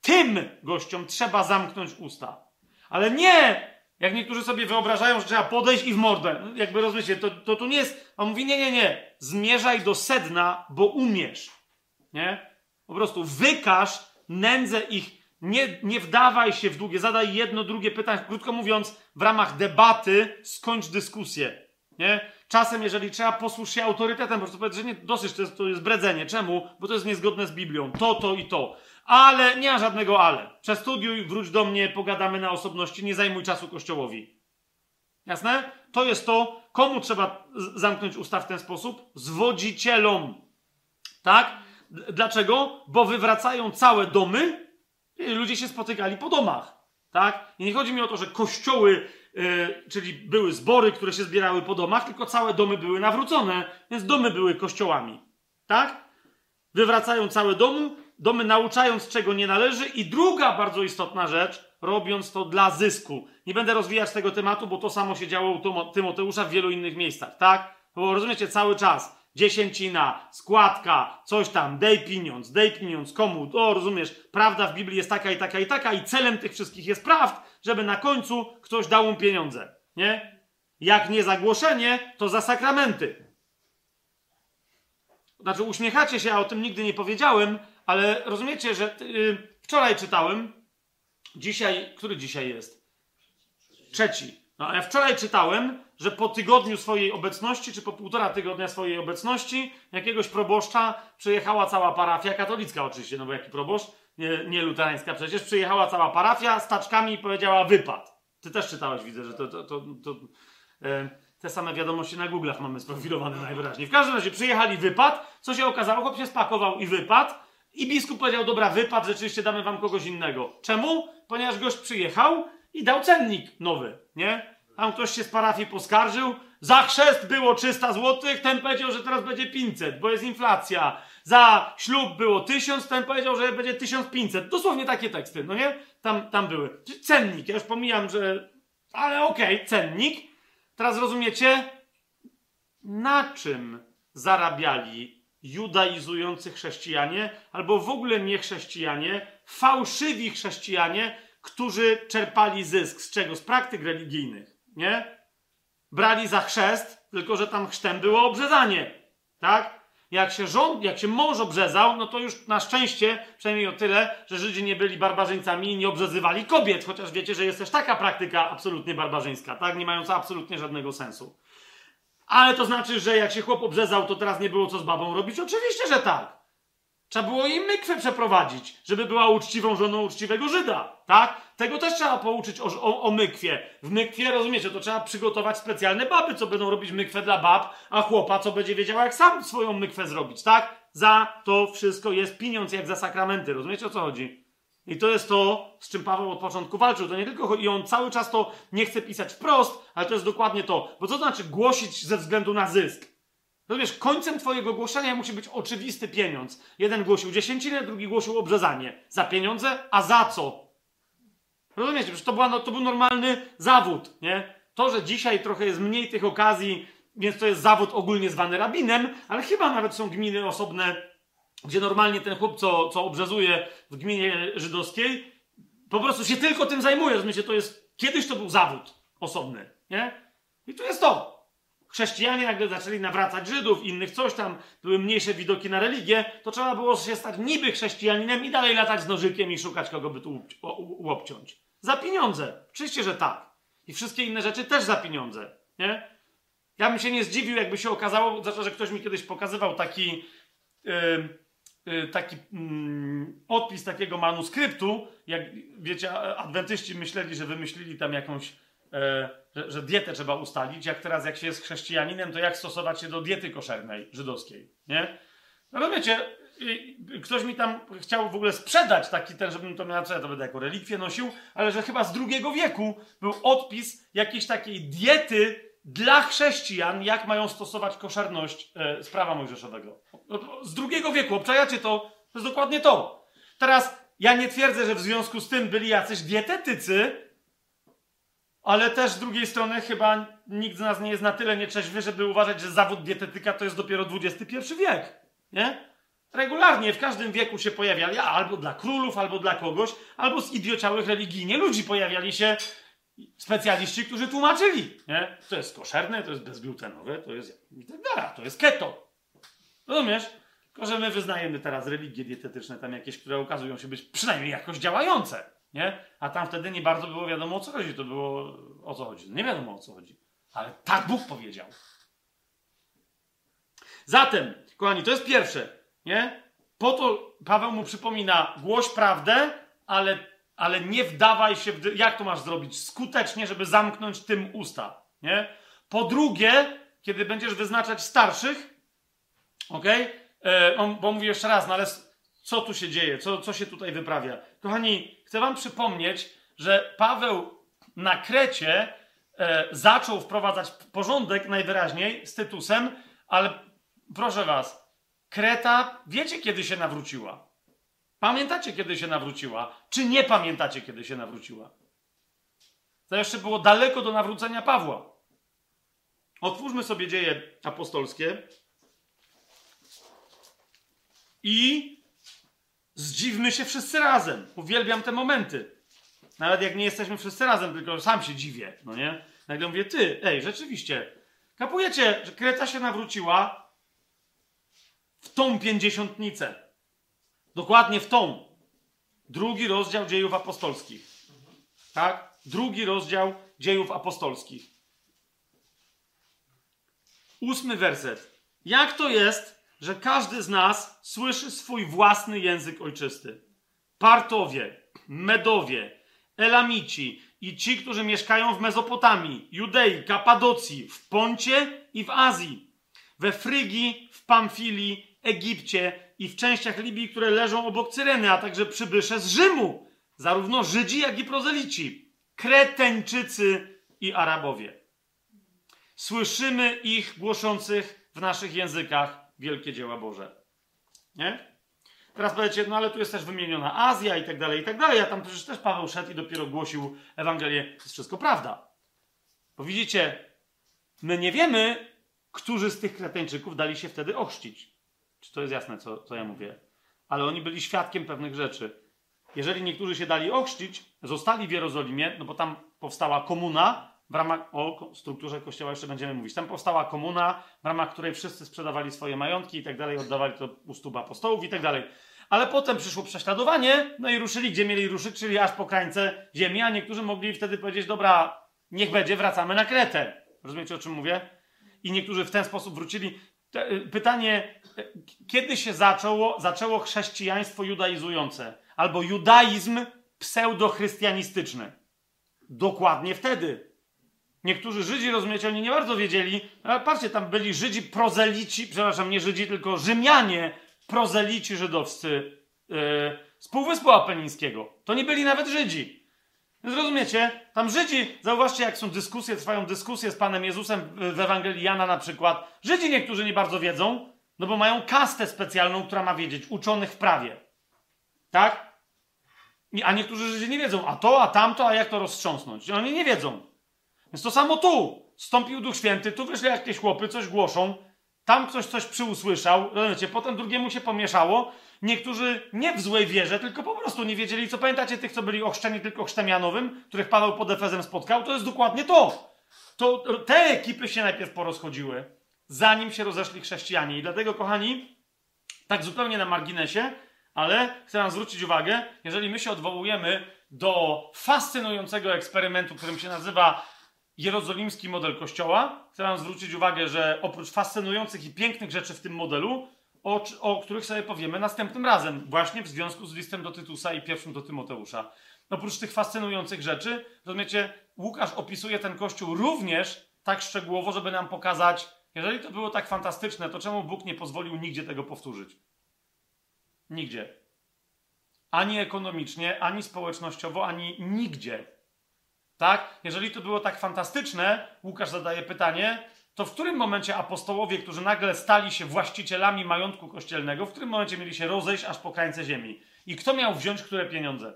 tym gościom trzeba zamknąć usta. Ale nie! Jak niektórzy sobie wyobrażają, że trzeba podejść i w mordę. No, jakby rozumiecie, to, to tu nie jest. On mówi, nie, nie, nie. Zmierzaj do sedna, bo umiesz. Nie? Po prostu wykaż nędzę ich Nie, nie wdawaj się w długie, zadaj jedno, drugie pytanie. Krótko mówiąc, w ramach debaty skończ dyskusję. Nie? Czasem, jeżeli trzeba, posłuż się autorytetem, po prostu powiedz, że nie, dosyć, to jest, to jest bredzenie. Czemu? Bo to jest niezgodne z Biblią. To, to i to. Ale nie ma żadnego ale. Przestudiuj, wróć do mnie, pogadamy na osobności, nie zajmuj czasu Kościołowi. Jasne? To jest to, komu trzeba zamknąć usta w ten sposób? Zwodzicielom. Tak? Dlaczego? Bo wywracają całe domy, ludzie się spotykali po domach. Tak? I nie chodzi mi o to, że kościoły, czyli były zbory, które się zbierały po domach, tylko całe domy były nawrócone, więc domy były kościołami. Tak? Wywracają całe domu, domy nauczając, czego nie należy. I druga bardzo istotna rzecz, robiąc to dla zysku. Nie będę rozwijać tego tematu, bo to samo się działo u Tymoteusza w wielu innych miejscach, tak? Bo rozumiecie, cały czas dziesięcina, składka, coś tam, dej pieniądz, dej pieniądz, komu, o rozumiesz, prawda w Biblii jest taka i taka i taka i celem tych wszystkich jest prawd, żeby na końcu ktoś dał mu pieniądze, nie? Jak nie zagłoszenie, to za sakramenty. Znaczy uśmiechacie się, a o tym nigdy nie powiedziałem, ale rozumiecie, że yy, wczoraj czytałem, dzisiaj, który dzisiaj jest? Trzeci. No, a ja wczoraj czytałem, że po tygodniu swojej obecności, czy po półtora tygodnia swojej obecności, jakiegoś proboszcza przyjechała cała parafia, katolicka oczywiście, no bo jaki proboszcz, nie, nie luterańska przecież, przyjechała cała parafia z taczkami i powiedziała wypad. Ty też czytałeś, widzę, że to, to, to, to e, te same wiadomości na Google'ach mamy sprofilowane najwyraźniej. W każdym razie przyjechali wypad, co się okazało, chłop się spakował i wypadł, i biskup powiedział, dobra, wypad, rzeczywiście damy wam kogoś innego. Czemu? Ponieważ gość przyjechał i dał cennik nowy, nie? Tam ktoś się z parafii poskarżył, za chrzest było 300 zł, ten powiedział, że teraz będzie 500, bo jest inflacja. Za ślub było 1000, ten powiedział, że będzie 1500. Dosłownie takie teksty, no nie? Tam, tam były. Cennik, ja już pomijam, że... Ale okej, okay, cennik. Teraz rozumiecie, na czym zarabiali judaizujący chrześcijanie, albo w ogóle nie chrześcijanie, fałszywi chrześcijanie, którzy czerpali zysk z czego? Z praktyk religijnych nie? Brali za chrzest, tylko że tam chrztem było obrzezanie, tak? Jak się, rząd, jak się mąż obrzezał, no to już na szczęście, przynajmniej o tyle, że Żydzi nie byli barbarzyńcami i nie obrzezywali kobiet, chociaż wiecie, że jest też taka praktyka absolutnie barbarzyńska, tak? Nie mająca absolutnie żadnego sensu. Ale to znaczy, że jak się chłop obrzezał, to teraz nie było co z babą robić? Oczywiście, że tak. Trzeba było jej mykwę przeprowadzić, żeby była uczciwą żoną uczciwego Żyda, tak? Tego też trzeba pouczyć o, o, o mykwie. W mykwie, rozumiecie, to trzeba przygotować specjalne baby, co będą robić mykwę dla bab, a chłopa, co będzie wiedział, jak sam swoją mykwę zrobić, tak? Za to wszystko jest pieniądz, jak za sakramenty, rozumiecie, o co chodzi? I to jest to, z czym Paweł od początku walczył. To nie tylko i on cały czas to nie chce pisać wprost, ale to jest dokładnie to. Bo co to znaczy głosić ze względu na zysk? Rozumiesz, końcem twojego głoszenia musi być oczywisty pieniądz. Jeden głosił dziesięcinę, drugi głosił obrzezanie. Za pieniądze, a za co? Rozumiecie, przecież to, była, no, to był normalny zawód, nie? To, że dzisiaj trochę jest mniej tych okazji, więc to jest zawód ogólnie zwany rabinem, ale chyba nawet są gminy osobne, gdzie normalnie ten chłop, co, co obrzezuje w gminie żydowskiej, po prostu się tylko tym zajmuje. Rozumiecie, to jest, kiedyś to był zawód osobny, nie? I tu jest to. Chrześcijanie nagle zaczęli nawracać Żydów, innych coś tam, były mniejsze widoki na religię, to trzeba było się stać niby chrześcijaninem i dalej latać z nożykiem i szukać kogo by tu łopciąć. Za pieniądze. Oczywiście, że tak. I wszystkie inne rzeczy też za pieniądze. Nie? Ja bym się nie zdziwił, jakby się okazało, że ktoś mi kiedyś pokazywał taki, yy, yy, taki yy, odpis takiego manuskryptu. Jak wiecie, adwentyści myśleli, że wymyślili tam jakąś E, że, że, dietę trzeba ustalić, jak teraz jak się jest chrześcijaninem, to jak stosować się do diety koszernej żydowskiej, nie? No wiecie, ktoś mi tam chciał w ogóle sprzedać taki ten, żebym to miał, ja to będę jako relikwię nosił, ale że chyba z drugiego wieku był odpis jakiejś takiej diety dla chrześcijan, jak mają stosować koszerność e, z prawa mojżeszowego. No z drugiego wieku, obczajacie to? To jest dokładnie to. Teraz ja nie twierdzę, że w związku z tym byli jacyś dietetycy, ale też z drugiej strony chyba nikt z nas nie jest na tyle nietrzeźwy, żeby uważać, że zawód dietetyka to jest dopiero XXI wiek. Nie? Regularnie w każdym wieku się pojawiali, albo dla królów, albo dla kogoś, albo z idiociałych religijnie ludzi pojawiali się specjaliści, którzy tłumaczyli. Nie? To jest koszerne, to jest bezglutenowe, to jest i tak dalej, to jest keto. Rozumiesz? Tylko, że my wyznajemy teraz religie dietetyczne, tam jakieś, które okazują się być przynajmniej jakoś działające, nie? A tam wtedy nie bardzo było wiadomo o co chodzi. To było o co chodzi. Nie wiadomo o co chodzi. Ale tak Bóg powiedział. Zatem, kochani, to jest pierwsze, nie? Po to Paweł mu przypomina, głoś prawdę, ale, ale nie wdawaj się w... Jak to masz zrobić? Skutecznie, żeby zamknąć tym usta, nie? Po drugie, kiedy będziesz wyznaczać starszych? Okay? E, bo mówię jeszcze raz, no ale co tu się dzieje? Co, co się tutaj wyprawia? Kochani, chcę wam przypomnieć, że Paweł na Krecie e, zaczął wprowadzać porządek najwyraźniej z Tytusem, ale proszę was, Kreta, wiecie kiedy się nawróciła? Pamiętacie kiedy się nawróciła? Czy nie pamiętacie kiedy się nawróciła? To jeszcze było daleko do nawrócenia Pawła. Otwórzmy sobie dzieje apostolskie i zdziwmy się wszyscy razem. Uwielbiam te momenty. Nawet jak nie jesteśmy wszyscy razem, tylko sam się dziwię, no nie? Nagle mówię, ty, ej, rzeczywiście, kapujecie, że Kreta się nawróciła w tą pięćdziesiątnicę. Dokładnie w tą. Drugi rozdział dziejów apostolskich. Tak? Drugi rozdział dziejów apostolskich. Ósmy werset. Jak to jest, że każdy z nas słyszy swój własny język ojczysty? Partowie, Medowie, Elamici i ci, którzy mieszkają w Mezopotamii, Judei, Kapadocji, w Poncie i w Azji, we Frygii, w Pamfilii, Egipcie i w częściach Libii, które leżą obok Cyreny, a także przybysze z Rzymu, zarówno Żydzi, jak i prozelici, Kreteńczycy i Arabowie. Słyszymy ich głoszących w naszych językach wielkie dzieła Boże. Nie? Teraz powiecie, no ale tu jest też wymieniona Azja i tak dalej, i tak dalej. A tam przecież też Paweł szedł i dopiero głosił Ewangelię. To jest wszystko prawda. Bo widzicie, my nie wiemy, którzy z tych Kreteńczyków dali się wtedy ochrzcić. Czy to jest jasne, co, co ja mówię? Ale oni byli świadkiem pewnych rzeczy. Jeżeli niektórzy się dali ochrzcić, zostali w Jerozolimie, no bo tam powstała komuna, w ramach, o strukturze kościoła jeszcze będziemy mówić. Tam powstała komuna, w ramach której wszyscy sprzedawali swoje majątki i tak dalej, oddawali to u stóp apostołów i tak dalej. Ale potem przyszło prześladowanie, no i ruszyli, gdzie mieli ruszyć, czyli aż po krańce ziemi, a niektórzy mogli wtedy powiedzieć, dobra, niech będzie, wracamy na Kretę. Rozumiecie, o czym mówię? I niektórzy w ten sposób wrócili. Y, pytanie, y, kiedy się zaczęło, zaczęło chrześcijaństwo judaizujące? Albo judaizm pseudochrystianistyczny? Dokładnie wtedy. Niektórzy Żydzi, rozumiecie, oni nie bardzo wiedzieli, ale patrzcie, tam byli Żydzi prozelici, przepraszam, nie Żydzi, tylko Rzymianie prozelici żydowscy yy, z Półwyspu Apenińskiego. To nie byli nawet Żydzi. Więc rozumiecie, tam Żydzi, zauważcie jak są dyskusje, trwają dyskusje z Panem Jezusem w Ewangelii Jana na przykład. Żydzi niektórzy nie bardzo wiedzą, no bo mają kastę specjalną, która ma wiedzieć, uczonych w prawie. Tak? A niektórzy Żydzi nie wiedzą, a to, a tamto, a jak to roztrząsnąć. Oni nie wiedzą. Więc to samo tu. Stąpił Duch Święty, tu wyszli jakieś chłopy, coś głoszą, tam ktoś coś przyusłyszał, rozumiecie, potem drugiemu się pomieszało. Niektórzy nie w złej wierze, tylko po prostu nie wiedzieli, co pamiętacie tych, co byli ochrzczeni tylko chrztem Janowym, których Paweł pod Efezem spotkał, to jest dokładnie to. To te ekipy się najpierw porozchodziły, zanim się rozeszli chrześcijanie. I dlatego, kochani, tak zupełnie na marginesie, ale chcę wam zwrócić uwagę, jeżeli my się odwołujemy do fascynującego eksperymentu, którym się nazywa jerozolimski model kościoła. Chcę Wam zwrócić uwagę, że oprócz fascynujących i pięknych rzeczy w tym modelu, o, o, których sobie powiemy następnym razem, właśnie w związku z listem do Tytusa i pierwszym do Tymoteusza. Oprócz tych fascynujących rzeczy, rozumiecie, Łukasz opisuje ten kościół również tak szczegółowo, żeby nam pokazać, jeżeli to było tak fantastyczne, to czemu Bóg nie pozwolił nigdzie tego powtórzyć? Nigdzie. Ani ekonomicznie, ani społecznościowo, ani nigdzie. Tak? Jeżeli to było tak fantastyczne, Łukasz zadaje pytanie, to w którym momencie apostołowie, którzy nagle stali się właścicielami majątku kościelnego, w którym momencie mieli się rozejść aż po krańce ziemi? I kto miał wziąć które pieniądze?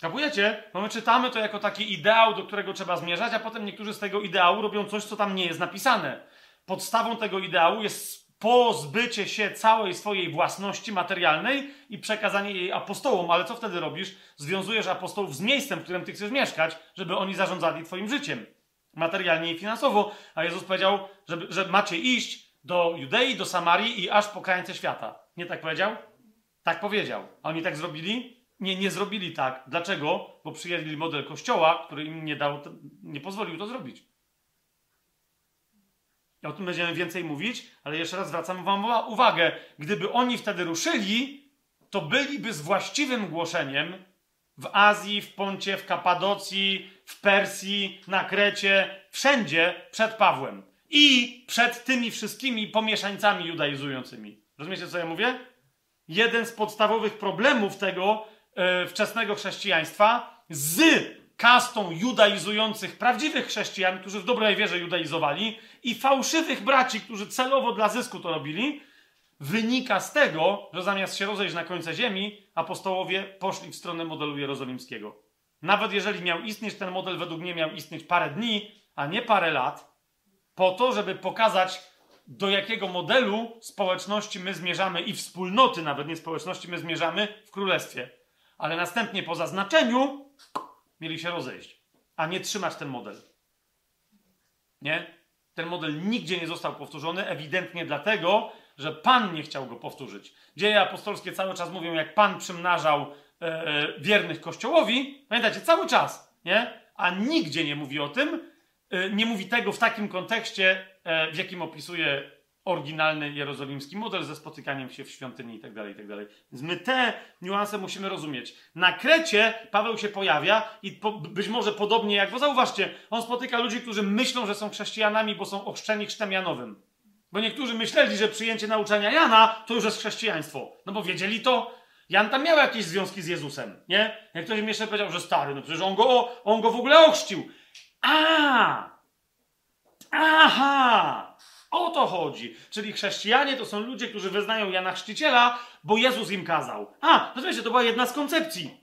Kapujecie? Bo my czytamy to jako taki ideał, do którego trzeba zmierzać, a potem niektórzy z tego ideału robią coś, co tam nie jest napisane. Podstawą tego ideału jest pozbycie się całej swojej własności materialnej i przekazanie jej apostołom. Ale co wtedy robisz? Związujesz apostołów z miejscem, w którym ty chcesz mieszkać, żeby oni zarządzali twoim życiem. Materialnie i finansowo. A Jezus powiedział, że, że macie iść do Judei, do Samarii i aż po krańce świata. Nie tak powiedział? Tak powiedział. A oni tak zrobili? Nie, nie zrobili tak. Dlaczego? Bo przyjęli model kościoła, który im nie dał, nie pozwolił to zrobić. O tym będziemy więcej mówić, ale jeszcze raz zwracam wam uwagę. Gdyby oni wtedy ruszyli, to byliby z właściwym głoszeniem w Azji, w Poncie, w Kapadocji, w Persji, na Krecie, wszędzie przed Pawłem. I przed tymi wszystkimi pomieszańcami judaizującymi. Rozumiecie, co ja mówię? Jeden z podstawowych problemów tego e, wczesnego chrześcijaństwa z kastą judaizujących prawdziwych chrześcijan, którzy w dobrej wierze judaizowali, i fałszywych braci, którzy celowo dla zysku to robili, wynika z tego, że zamiast się rozejść na końcu ziemi, apostołowie poszli w stronę modelu jerozolimskiego. Nawet jeżeli miał istnieć ten model, według mnie miał istnieć parę dni, a nie parę lat, po to, żeby pokazać, do jakiego modelu społeczności my zmierzamy i wspólnoty, nawet nie społeczności, my zmierzamy w królestwie. Ale następnie po zaznaczeniu mieli się rozejść, a nie trzymać ten model. Nie? Ten model nigdzie nie został powtórzony, ewidentnie dlatego, że Pan nie chciał go powtórzyć. Dzieje apostolskie cały czas mówią, jak Pan przymnażał e, e, wiernych Kościołowi. Pamiętacie, cały czas, nie? A nigdzie nie mówi o tym, e, nie mówi tego w takim kontekście, e, w jakim opisuje oryginalny jerozolimski model ze spotykaniem się w świątyni itd., tak itd. Tak Więc my te niuanse musimy rozumieć. Na Krecie Paweł się pojawia i po, być może podobnie jak, bo zauważcie, on spotyka ludzi, którzy myślą, że są chrześcijanami, bo są ochrzczeni chrztem Janowym. Bo niektórzy myśleli, że przyjęcie nauczania Jana to już jest chrześcijaństwo. No bo wiedzieli to. Jan tam miał jakieś związki z Jezusem, nie? Jak ktoś mi jeszcze powiedział, że stary, no przecież on go, on go w ogóle ochrzcił. A! Aha! O to chodzi. Czyli chrześcijanie to są ludzie, którzy wyznają Jana Chrzciciela, bo Jezus im kazał. A, wiecie, to była jedna z koncepcji.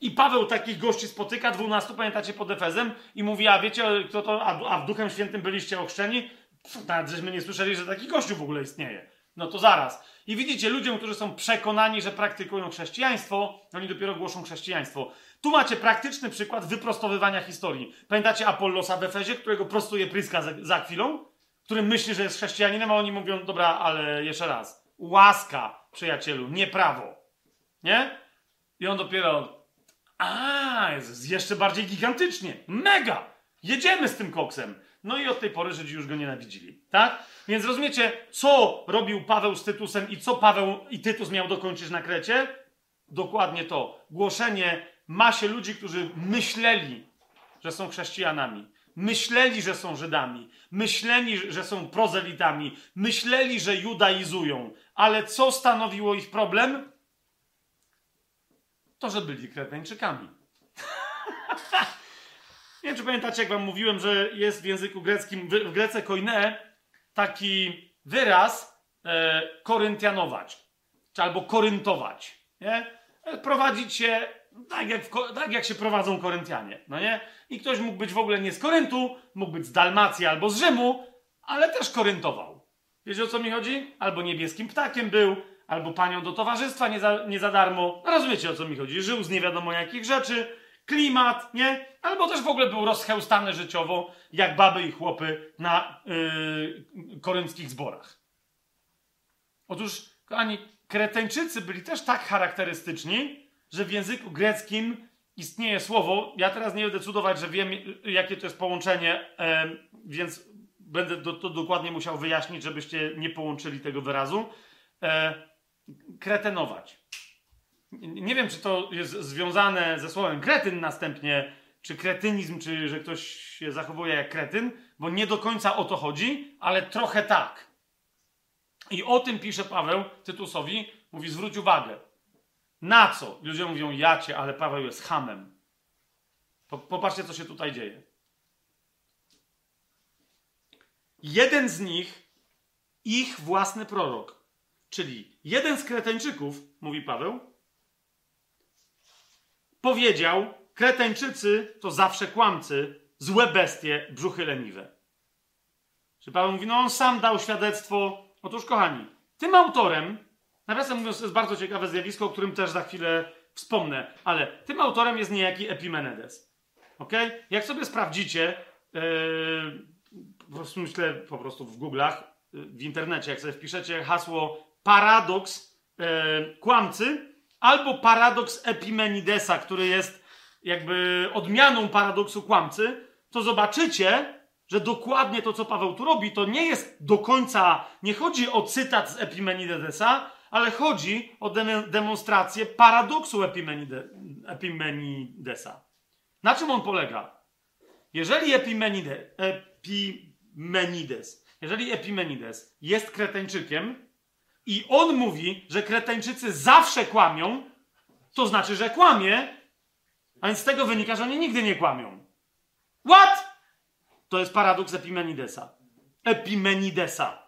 I Paweł takich gości spotyka, dwunastu, pamiętacie, pod Efezem i mówi, a wiecie, kto to, a, a w Duchem Świętym byliście ochrzczeni? Nawet żeśmy nie słyszeli, że taki gościu w ogóle istnieje. No to zaraz. I widzicie, ludziom, którzy są przekonani, że praktykują chrześcijaństwo, oni dopiero głoszą chrześcijaństwo. Tu macie praktyczny przykład wyprostowywania historii. Pamiętacie Apollosa w Efezie, którego prostuje Pryska za, za chwilą? Który myśli, że jest chrześcijaninem, a oni mówią, dobra, ale jeszcze raz. Łaska, przyjacielu, nie prawo. Nie? I on dopiero. A, jest jeszcze bardziej gigantycznie. Mega! Jedziemy z tym koksem. No i od tej pory Żydzi już go nienawidzili. Tak? Więc rozumiecie, co robił Paweł z Tytusem i co Paweł i Tytus miał dokończyć na Krecie? Dokładnie to. Głoszenie masie ludzi, którzy myśleli, że są chrześcijanami. Myśleli, że są Żydami. Myśleli, że są prozelitami. Myśleli, że judaizują. Ale co stanowiło ich problem? To, że byli Kreteńczykami. *laughs* Nie wiem, czy pamiętacie, jak wam mówiłem, że jest w języku greckim, w Grece koine, taki wyraz e, koryntianować, czy albo koryntować, nie? E, prowadzić się tak jak, tak jak się prowadzą Koryntianie, no nie? I ktoś mógł być w ogóle nie z Koryntu, mógł być z Dalmacji albo z Rzymu, ale też koryntował. Wiecie o co mi chodzi? Albo niebieskim ptakiem był, albo panią do towarzystwa nie za, nie za darmo. Rozumiecie o co mi chodzi? Żył z nie wiadomo jakich rzeczy, klimat, nie? Albo też w ogóle był rozchełstany życiowo, jak baby i chłopy na yy, korynckich zborach. Otóż, kochani, Kreteńczycy byli też tak charakterystyczni, że w języku greckim istnieje słowo. Ja teraz nie będę cudować, że wiem, jakie to jest połączenie, więc będę to, to, dokładnie musiał wyjaśnić, żebyście nie połączyli tego wyrazu. Yy, kretenować. Nie wiem, czy to jest związane ze słowem kretyn następnie, czy kretynizm, czy że ktoś się zachowuje jak kretyn, bo nie do końca o to chodzi, ale trochę tak. I o tym pisze Paweł Tytusowi, mówi zwróć uwagę. Na co? Ludzie mówią jacie, ale Paweł jest hamem. Popatrzcie, co się tutaj dzieje. Jeden z nich, ich własny prorok, czyli jeden z Kreteńczyków, mówi Paweł, powiedział: Kreteńczycy to zawsze kłamcy, złe bestie, brzuchy leniwe. Czy Paweł mówi, no on sam dał świadectwo. Otóż, kochani, tym autorem, nawiasem mówiąc, to jest bardzo ciekawe zjawisko, o którym też za chwilę wspomnę, ale tym autorem jest niejaki Epimenedes. Ok? Jak sobie sprawdzicie, yy, myślę po prostu w Google'ach, w internecie, jak sobie wpiszecie hasło paradoks e, kłamcy albo paradoks Epimenidesa, który jest jakby odmianą paradoksu kłamcy, to zobaczycie, że dokładnie to, co Paweł tu robi, to nie jest do końca, nie chodzi o cytat z Epimenidesa, ale chodzi o de demonstrację paradoksu Epimenide Epimenidesa. Na czym on polega? Jeżeli Epimenide, Epimenides, jeżeli Epimenides jest kretańczykiem i on mówi, że kretańczycy zawsze kłamią, to znaczy, że kłamie, a więc z tego wynika, że oni nigdy nie kłamią. What? To jest paradoks Epimenidesa. Epimenidesa.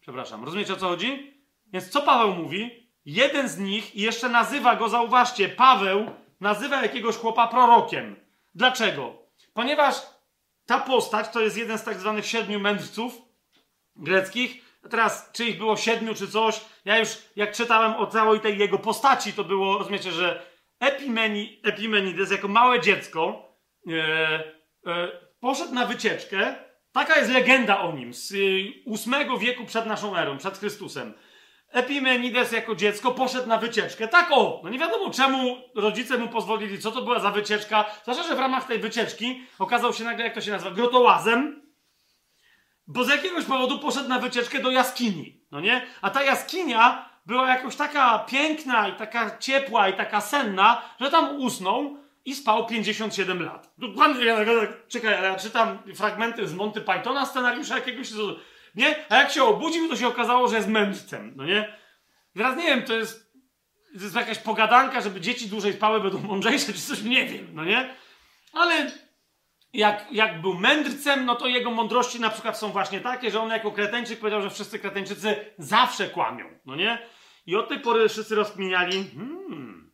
Przepraszam. Rozumiecie o co chodzi? Więc co Paweł mówi? Jeden z nich i jeszcze nazywa go, zauważcie, Paweł nazywa jakiegoś chłopa prorokiem. Dlaczego? Ponieważ ta postać to jest jeden z tak zwanych siedmiu mędrców greckich. Teraz, czy ich było siedmiu, czy coś, ja już jak czytałem o całej tej jego postaci, to było, rozumiecie, że Epimeni, Epimenides jako małe dziecko e, e, poszedł na wycieczkę. Taka jest legenda o nim z ósmego wieku przed naszą erą, przed Chrystusem. Epimenides jako dziecko poszedł na wycieczkę. Tak o! No nie wiadomo czemu rodzice mu pozwolili, co to była za wycieczka. Zwłaszcza, że w ramach tej wycieczki okazał się nagle, jak to się nazywa, grotołazem. Bo z jakiegoś powodu poszedł na wycieczkę do jaskini. No nie? A ta jaskinia była jakoś taka piękna i taka ciepła i taka senna, że tam usnął i spał 57 lat. Dokładnie, ja czekaj, ale ja czytam fragmenty z Monty Pythona, scenariusza jakiegoś nie? A jak się obudził, to się okazało, że jest mędrcem, no nie? Teraz nie wiem, to jest, to jest jakaś pogadanka, żeby dzieci dłużej spały, będą mądrzejsze, czy coś, nie wiem, no nie? Ale jak, jak był mędrcem, no to jego mądrości na przykład są właśnie takie, że on jako kreteńczyk powiedział, że wszyscy kreteńczycy zawsze kłamią, no nie? I od tej pory wszyscy rozkminiali, hmm,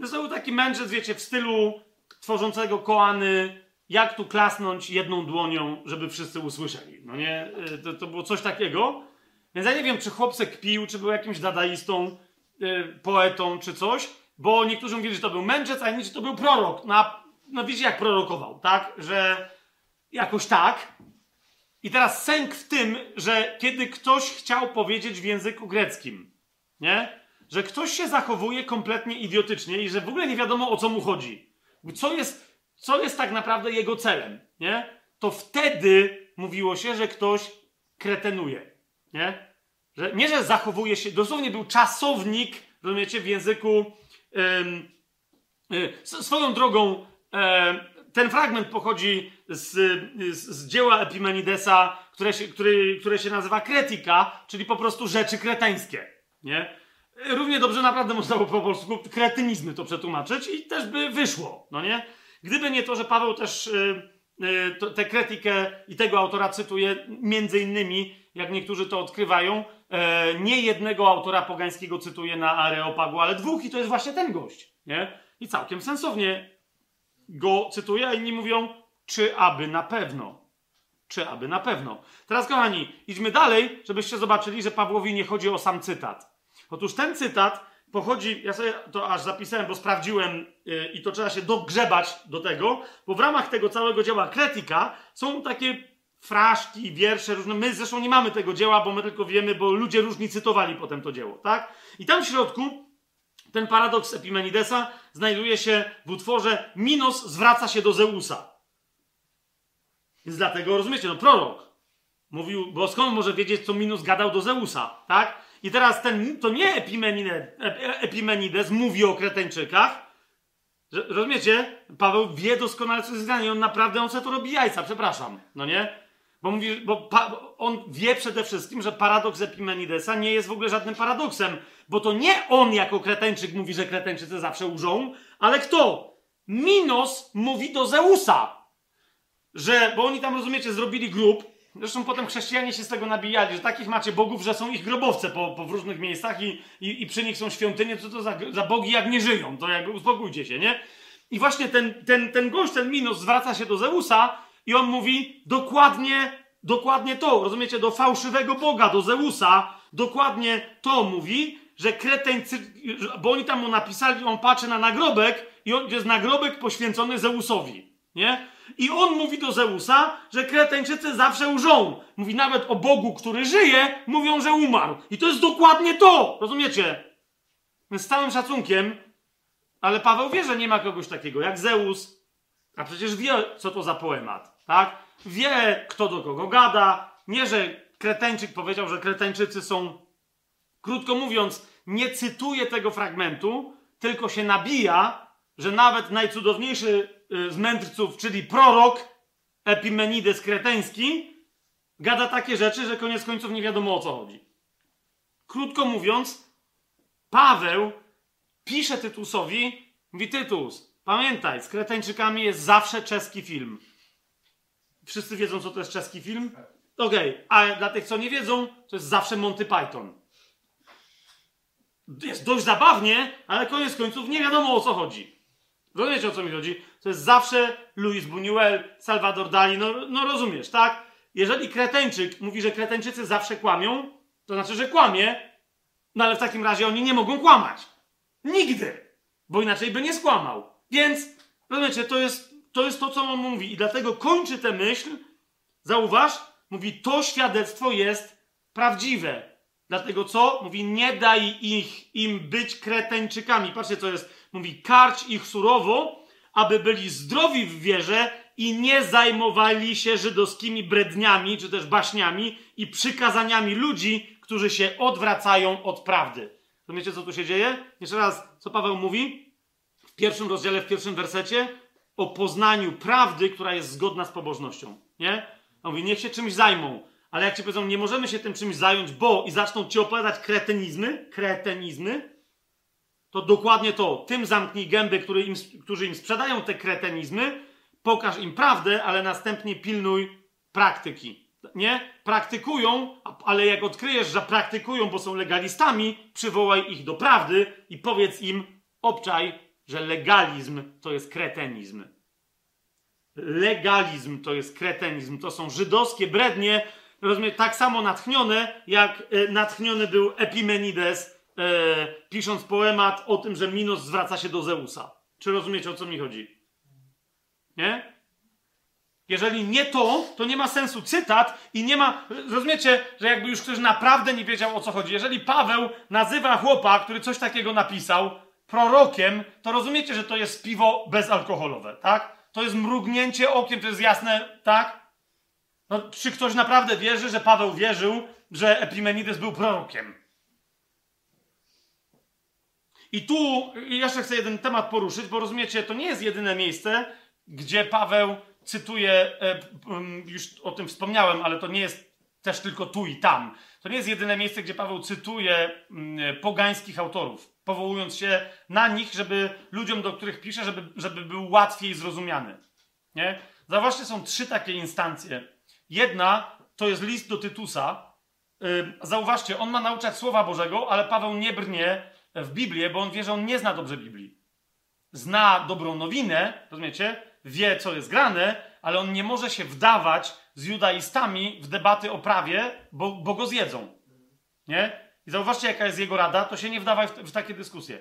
to był taki mędrzec, wiecie, w stylu tworzącego koany, jak tu klasnąć jedną dłonią, żeby wszyscy usłyszeli. No nie? Y, to, to było coś takiego. Więc ja nie wiem, czy chłopcek pił, czy był jakimś dadaistą, yy, poetą, czy coś, bo niektórzy mówili, że to był mędrzec, a inni, że to był prorok. No, no widzicie, jak prorokował, tak? Że jakoś tak. I teraz sęk w tym, że kiedy ktoś chciał powiedzieć w języku greckim, nie? Że ktoś się zachowuje kompletnie idiotycznie i że w ogóle nie wiadomo o co mu chodzi. Co jest co jest tak naprawdę jego celem, nie? To wtedy mówiło się, że ktoś kretenuje, nie? Że, nie, że zachowuje się, dosłownie był czasownik, rozumiecie, w języku y, swoją drogą ten fragment pochodzi z, z, dzieła Epimenidesa, które się, który, które się nazywa Kretika, czyli po prostu rzeczy kreteńskie, nie? Równie dobrze naprawdę można było po polsku kretynizmy to przetłumaczyć i też by wyszło, no nie? Gdyby nie to, że Paweł też yy, yy, tę krytykę i tego autora cytuje, między innymi, jak niektórzy to odkrywają, yy, nie jednego autora pogańskiego cytuje na Areopagu, ale dwóch i to jest właśnie ten gość, nie? I całkiem sensownie go cytuje, a inni mówią, czy aby na pewno. Czy aby na pewno. Teraz, kochani, idźmy dalej, żebyście zobaczyli, że Pawłowi nie chodzi o sam cytat. Otóż ten cytat pochodzi, ja sobie to aż zapisałem, bo sprawdziłem yy, i to trzeba się dogrzebać do tego, bo w ramach tego całego dzieła Kretika są takie fraszki, wiersze różne. My zresztą nie mamy tego dzieła, bo my tylko wiemy, bo ludzie różni cytowali potem to dzieło, tak? I tam w środku ten paradoks Epimenidesa znajduje się w utworze Minos zwraca się do Zeusa. Więc dlatego, rozumiecie, no prorok mówił, bo skąd może wiedzieć, co Minos gadał do Zeusa, tak? I teraz ten, to nie Epimenides, mówi o Kreteńczykach. Rozumiecie? Paweł wie doskonale, co jest i on naprawdę, on sobie to robi jajca, przepraszam. No nie? Bo, mówi, bo on wie przede wszystkim, że paradoks Epimenidesa nie jest w ogóle żadnym paradoksem, bo to nie on jako Kreteńczyk mówi, że Kreteńczycy zawsze użą, ale kto? Minos mówi do Zeusa, że, bo oni tam, rozumiecie, zrobili grup, Zresztą potem chrześcijanie się z tego nabijali, że takich macie bogów, że są ich grobowce po, po w różnych miejscach i, i, i przy nich są świątynie. Co to za, za bogi, jak nie żyją? To jakby uspokójcie się, nie? I właśnie ten, ten, ten gość, ten Minos zwraca się do Zeusa i on mówi dokładnie, dokładnie to. Rozumiecie? Do fałszywego boga, do Zeusa. Dokładnie to mówi, że kreteńcy, bo oni tam mu napisali, on patrzy na nagrobek i on, jest nagrobek poświęcony Zeusowi, nie? I on mówi do Zeusa, że Kretańczycy zawsze łżą. Mówi nawet o Bogu, który żyje, mówią, że umarł. I to jest dokładnie to! Rozumiecie? Z całym szacunkiem, ale Paweł wie, że nie ma kogoś takiego jak Zeus, a przecież wie, co to za poemat, tak? Wie, kto do kogo gada. Nie, że Kretańczyk powiedział, że Kretańczycy są. Krótko mówiąc, nie cytuje tego fragmentu, tylko się nabija, że nawet najcudowniejszy z mędrców, czyli prorok Epimenides Kreteński, gada takie rzeczy, że koniec końców nie wiadomo o co chodzi. Krótko mówiąc, Paweł pisze Tytusowi, mówi Tytus, pamiętaj, z Kretańczykami jest zawsze czeski film. Wszyscy wiedzą, co to jest czeski film? Okej, okay. a dla tych, co nie wiedzą, to jest zawsze Monty Python. Jest dość zabawnie, ale koniec końców nie wiadomo o co chodzi. Rozumiecie o co mi chodzi? To jest zawsze Luis Buñuel, Salvador Dali, no, no rozumiesz, tak? Jeżeli Kreteńczyk mówi, że Kreteńczycy zawsze kłamią, to znaczy, że kłamie, no ale w takim razie oni nie mogą kłamać. Nigdy! Bo inaczej by nie skłamał. Więc, rozumiecie, to jest to, jest to co on mówi. I dlatego kończy tę myśl, zauważ, mówi, to świadectwo jest prawdziwe. Dlatego co? Mówi, nie daj ich, im być kreteńczykami. Patrzcie, co jest. Mówi, karć ich surowo, aby byli zdrowi w wierze i nie zajmowali się żydowskimi bredniami, czy też baśniami i przykazaniami ludzi, którzy się odwracają od prawdy. Rozumiecie, co tu się dzieje? Jeszcze raz, co Paweł mówi? W pierwszym rozdziale, w pierwszym wersecie o poznaniu prawdy, która jest zgodna z pobożnością. Nie? On mówi, niech się czymś zajmą. Ale jak ci powiedzą, nie możemy się tym czymś zająć, bo i zaczną ci opowiadać kretenizmy, kretenizmy, to dokładnie to. Tym zamknij gęby, który im, którzy im sprzedają te kretenizmy, pokaż im prawdę, ale następnie pilnuj praktyki. Nie? Praktykują, ale jak odkryjesz, że praktykują, bo są legalistami, przywołaj ich do prawdy i powiedz im, obczaj, że legalizm to jest kretenizm. Legalizm to jest kretenizm. To są żydowskie brednie, rozumiem, tak samo natchnione, jak e, natchniony był Epimenides, e, pisząc poemat o tym, że Minos zwraca się do Zeusa. Czy rozumiecie, o co mi chodzi? Nie? Jeżeli nie to, to nie ma sensu cytat i nie ma. Rozumiecie, że jakby już ktoś naprawdę nie wiedział o co chodzi. Jeżeli Paweł nazywa chłopa, który coś takiego napisał, prorokiem, to rozumiecie, że to jest piwo bezalkoholowe, tak? To jest mrugnięcie okiem, to jest jasne, tak? No, czy ktoś naprawdę wierzy, że Paweł wierzył, że Epimenides był prorokiem? I tu jeszcze chcę jeden temat poruszyć, bo rozumiecie, to nie jest jedyne miejsce, gdzie Paweł cytuje, e, już o tym wspomniałem, ale to nie jest też tylko tu i tam. To nie jest jedyne miejsce, gdzie Paweł cytuje pogańskich autorów powołując się na nich, żeby ludziom, do których pisze, żeby, żeby był łatwiej zrozumiany. Nie? Zauważcie, są trzy takie instancje. Jedna to jest list do Tytusa. Zauważcie, on ma nauczać Słowa Bożego, ale Paweł nie brnie w Biblię, bo on wie, że on nie zna dobrze Biblii. Zna dobrą nowinę, rozumiecie? Wie, co jest grane, ale on nie może się wdawać z judaistami w debaty o prawie, bo, bo go zjedzą. Nie? I zauważcie, jaka jest jego rada, to się nie wdawaj w, w takie dyskusje.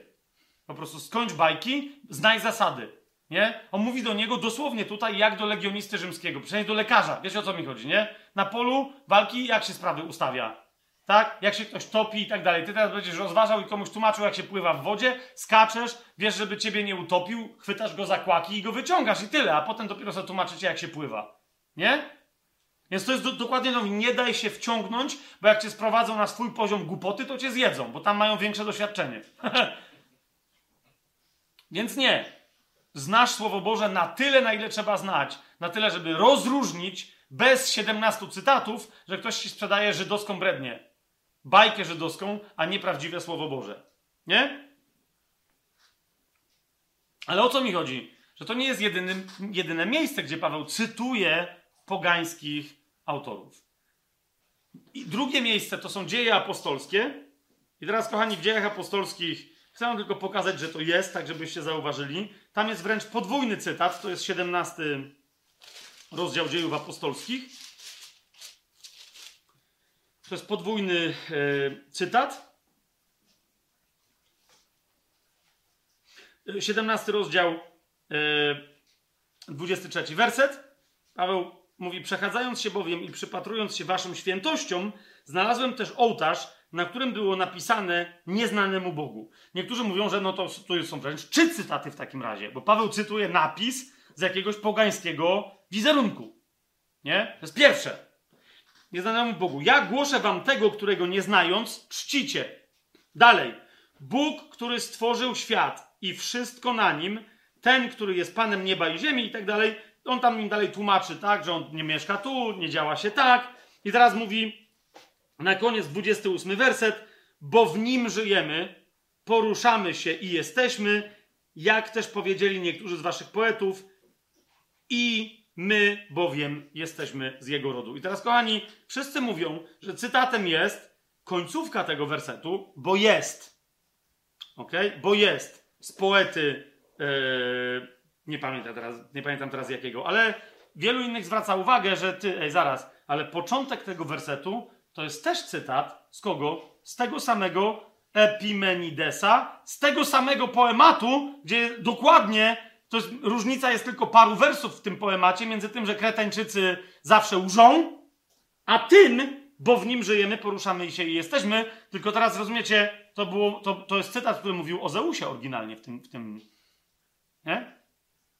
Po prostu skończ bajki, znaj zasady. Nie? On mówi do niego dosłownie tutaj, jak do legionisty rzymskiego, przynajmniej do lekarza. Wiesz o co mi chodzi, nie? Na polu walki jak się sprawy ustawia? Tak? Jak się ktoś topi i tak dalej. Ty teraz będziesz rozważał i komuś tłumaczył, jak się pływa w wodzie, skaczesz, wiesz, żeby ciebie nie utopił, chwytasz go za kłaki i go wyciągasz i tyle, a potem dopiero sobie tłumaczycie, jak się pływa. Nie? Więc to jest do, dokładnie to, nie daj się wciągnąć, bo jak cię sprowadzą na swój poziom głupoty, to cię zjedzą, bo tam mają większe doświadczenie. *laughs* Więc nie. Znasz Słowo Boże na tyle, na ile trzeba znać, na tyle, żeby rozróżnić bez 17 cytatów, że ktoś ci sprzedaje żydowską brednię. Bajkę żydowską, a nie prawdziwe Słowo Boże. Nie? Ale o co mi chodzi? Że to nie jest jedynym, jedyne miejsce, gdzie Paweł cytuje pogańskich autorów. I drugie miejsce to są dzieje apostolskie. I teraz, kochani, w dziejach apostolskich chcę wam tylko pokazać, że to jest, tak żebyście zauważyli. Tam jest wręcz podwójny cytat, to jest 17 rozdział dziejów apostolskich. To jest podwójny e, cytat. 17 rozdział e, 23 werset. Paweł mówi: Przechadzając się bowiem i przypatrując się waszym świętościom, znalazłem też ołtarz, na którym było napisane nieznanemu Bogu. Niektórzy mówią, że no to, to są wręcz trzy cytaty w takim razie, bo Paweł cytuje napis z jakiegoś pogańskiego wizerunku. Nie? To jest pierwsze. Nieznanemu Bogu. Ja głoszę wam tego, którego nie znając, czcicie. Dalej. Bóg, który stworzył świat i wszystko na nim, ten, który jest Panem nieba i ziemi i tak dalej, on tam im dalej tłumaczy, tak, że on nie mieszka tu, nie działa się tak. I teraz mówi na koniec 28 werset, bo w nim żyjemy, poruszamy się i jesteśmy, jak też powiedzieli niektórzy z waszych poetów, i my bowiem jesteśmy z jego rodu. I teraz, kochani, wszyscy mówią, że cytatem jest końcówka tego wersetu, bo jest. Ok? Bo jest z poety. Yy, nie, pamiętam teraz, nie pamiętam teraz jakiego, ale wielu innych zwraca uwagę, że ty, ej, zaraz, ale początek tego wersetu to jest też cytat z kogo? Z tego samego Epimenidesa, z tego samego poematu, gdzie dokładnie to jest, różnica jest tylko paru wersów w tym poemacie między tym, że Kretańczycy zawsze łżą, a tym, bo w nim żyjemy, poruszamy się i jesteśmy. Tylko teraz rozumiecie, to, było, to, to jest cytat, który mówił o Zeusie oryginalnie w tym. W tym nie?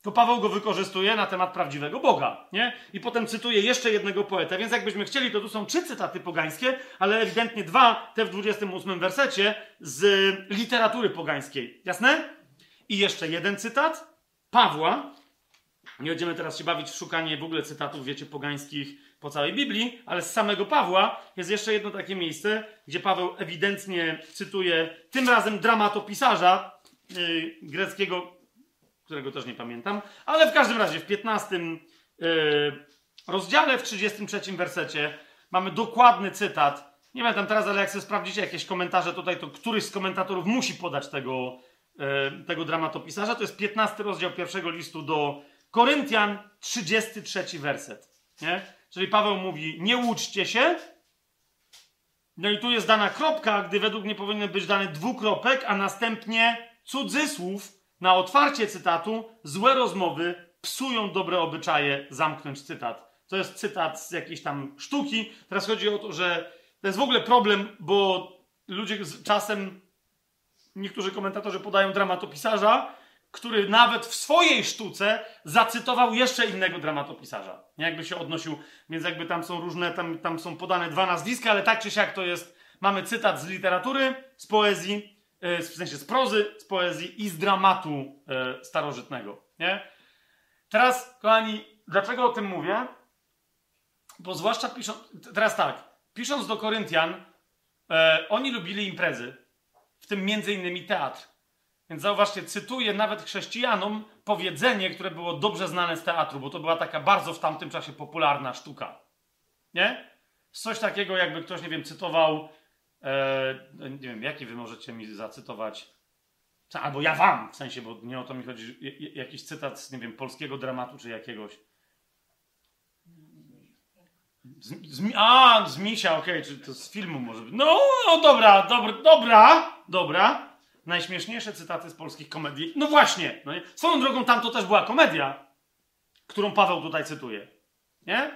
To Paweł go wykorzystuje na temat prawdziwego Boga, nie? I potem cytuje jeszcze jednego poeta, więc jakbyśmy chcieli, to tu są trzy cytaty pogańskie, ale ewidentnie dwa, te w 28 wersecie, z literatury pogańskiej. Jasne? I jeszcze jeden cytat Pawła. Nie będziemy teraz się bawić w szukanie w ogóle cytatów, wiecie, pogańskich po całej Biblii, ale z samego Pawła jest jeszcze jedno takie miejsce, gdzie Paweł ewidentnie cytuje tym razem dramatopisarza yy, greckiego, którego też nie pamiętam, ale w każdym razie w 15 yy, rozdziale, w 33 wersecie mamy dokładny cytat. Nie pamiętam teraz, ale jak sobie sprawdzicie jakieś komentarze tutaj, to któryś z komentatorów musi podać tego, tego dramatopisarza. To jest 15 rozdział pierwszego listu do Koryntian, 33 werset. Nie? Czyli Paweł mówi: Nie łuczcie się. No i tu jest dana kropka, gdy według mnie powinien być dany dwukropek, a następnie cudzysłów na otwarcie cytatu. Złe rozmowy psują dobre obyczaje, zamknąć cytat. To jest cytat z jakiejś tam sztuki. Teraz chodzi o to, że to jest w ogóle problem, bo ludzie czasem, niektórzy komentatorzy podają dramatopisarza, który nawet w swojej sztuce zacytował jeszcze innego dramatopisarza. Nie jakby się odnosił, więc jakby tam są różne, tam, tam są podane dwa nazwiska, ale tak czy siak to jest, mamy cytat z literatury, z poezji, yy, w sensie z prozy, z poezji i z dramatu yy, starożytnego. Nie? Teraz, kochani, dlaczego o tym mówię? Bo zwłaszcza pisząc, teraz tak, pisząc do Koryntian, yy, oni lubili imprezy, w tym między innymi teatr. Więc zauważcie, cytuję nawet chrześcijanom powiedzenie, które było dobrze znane z teatru, bo to była taka bardzo w tamtym czasie popularna sztuka. Nie? Coś takiego, jakby ktoś, nie wiem, cytował. E, nie wiem, jaki wy możecie mi zacytować. Albo ja wam, w sensie, bo nie o to mi chodzi. Jakiś cytat z, nie wiem, polskiego dramatu czy jakiegoś. Z, z, a, z Misia, okej, okay, czy to z filmu może być. No, no dobra, dobra, dobra, dobra najśmieszniejsze cytaty z polskich komedii. No właśnie, no nie? swoją drogą tam to też była komedia, którą Paweł tutaj cytuje. Nie?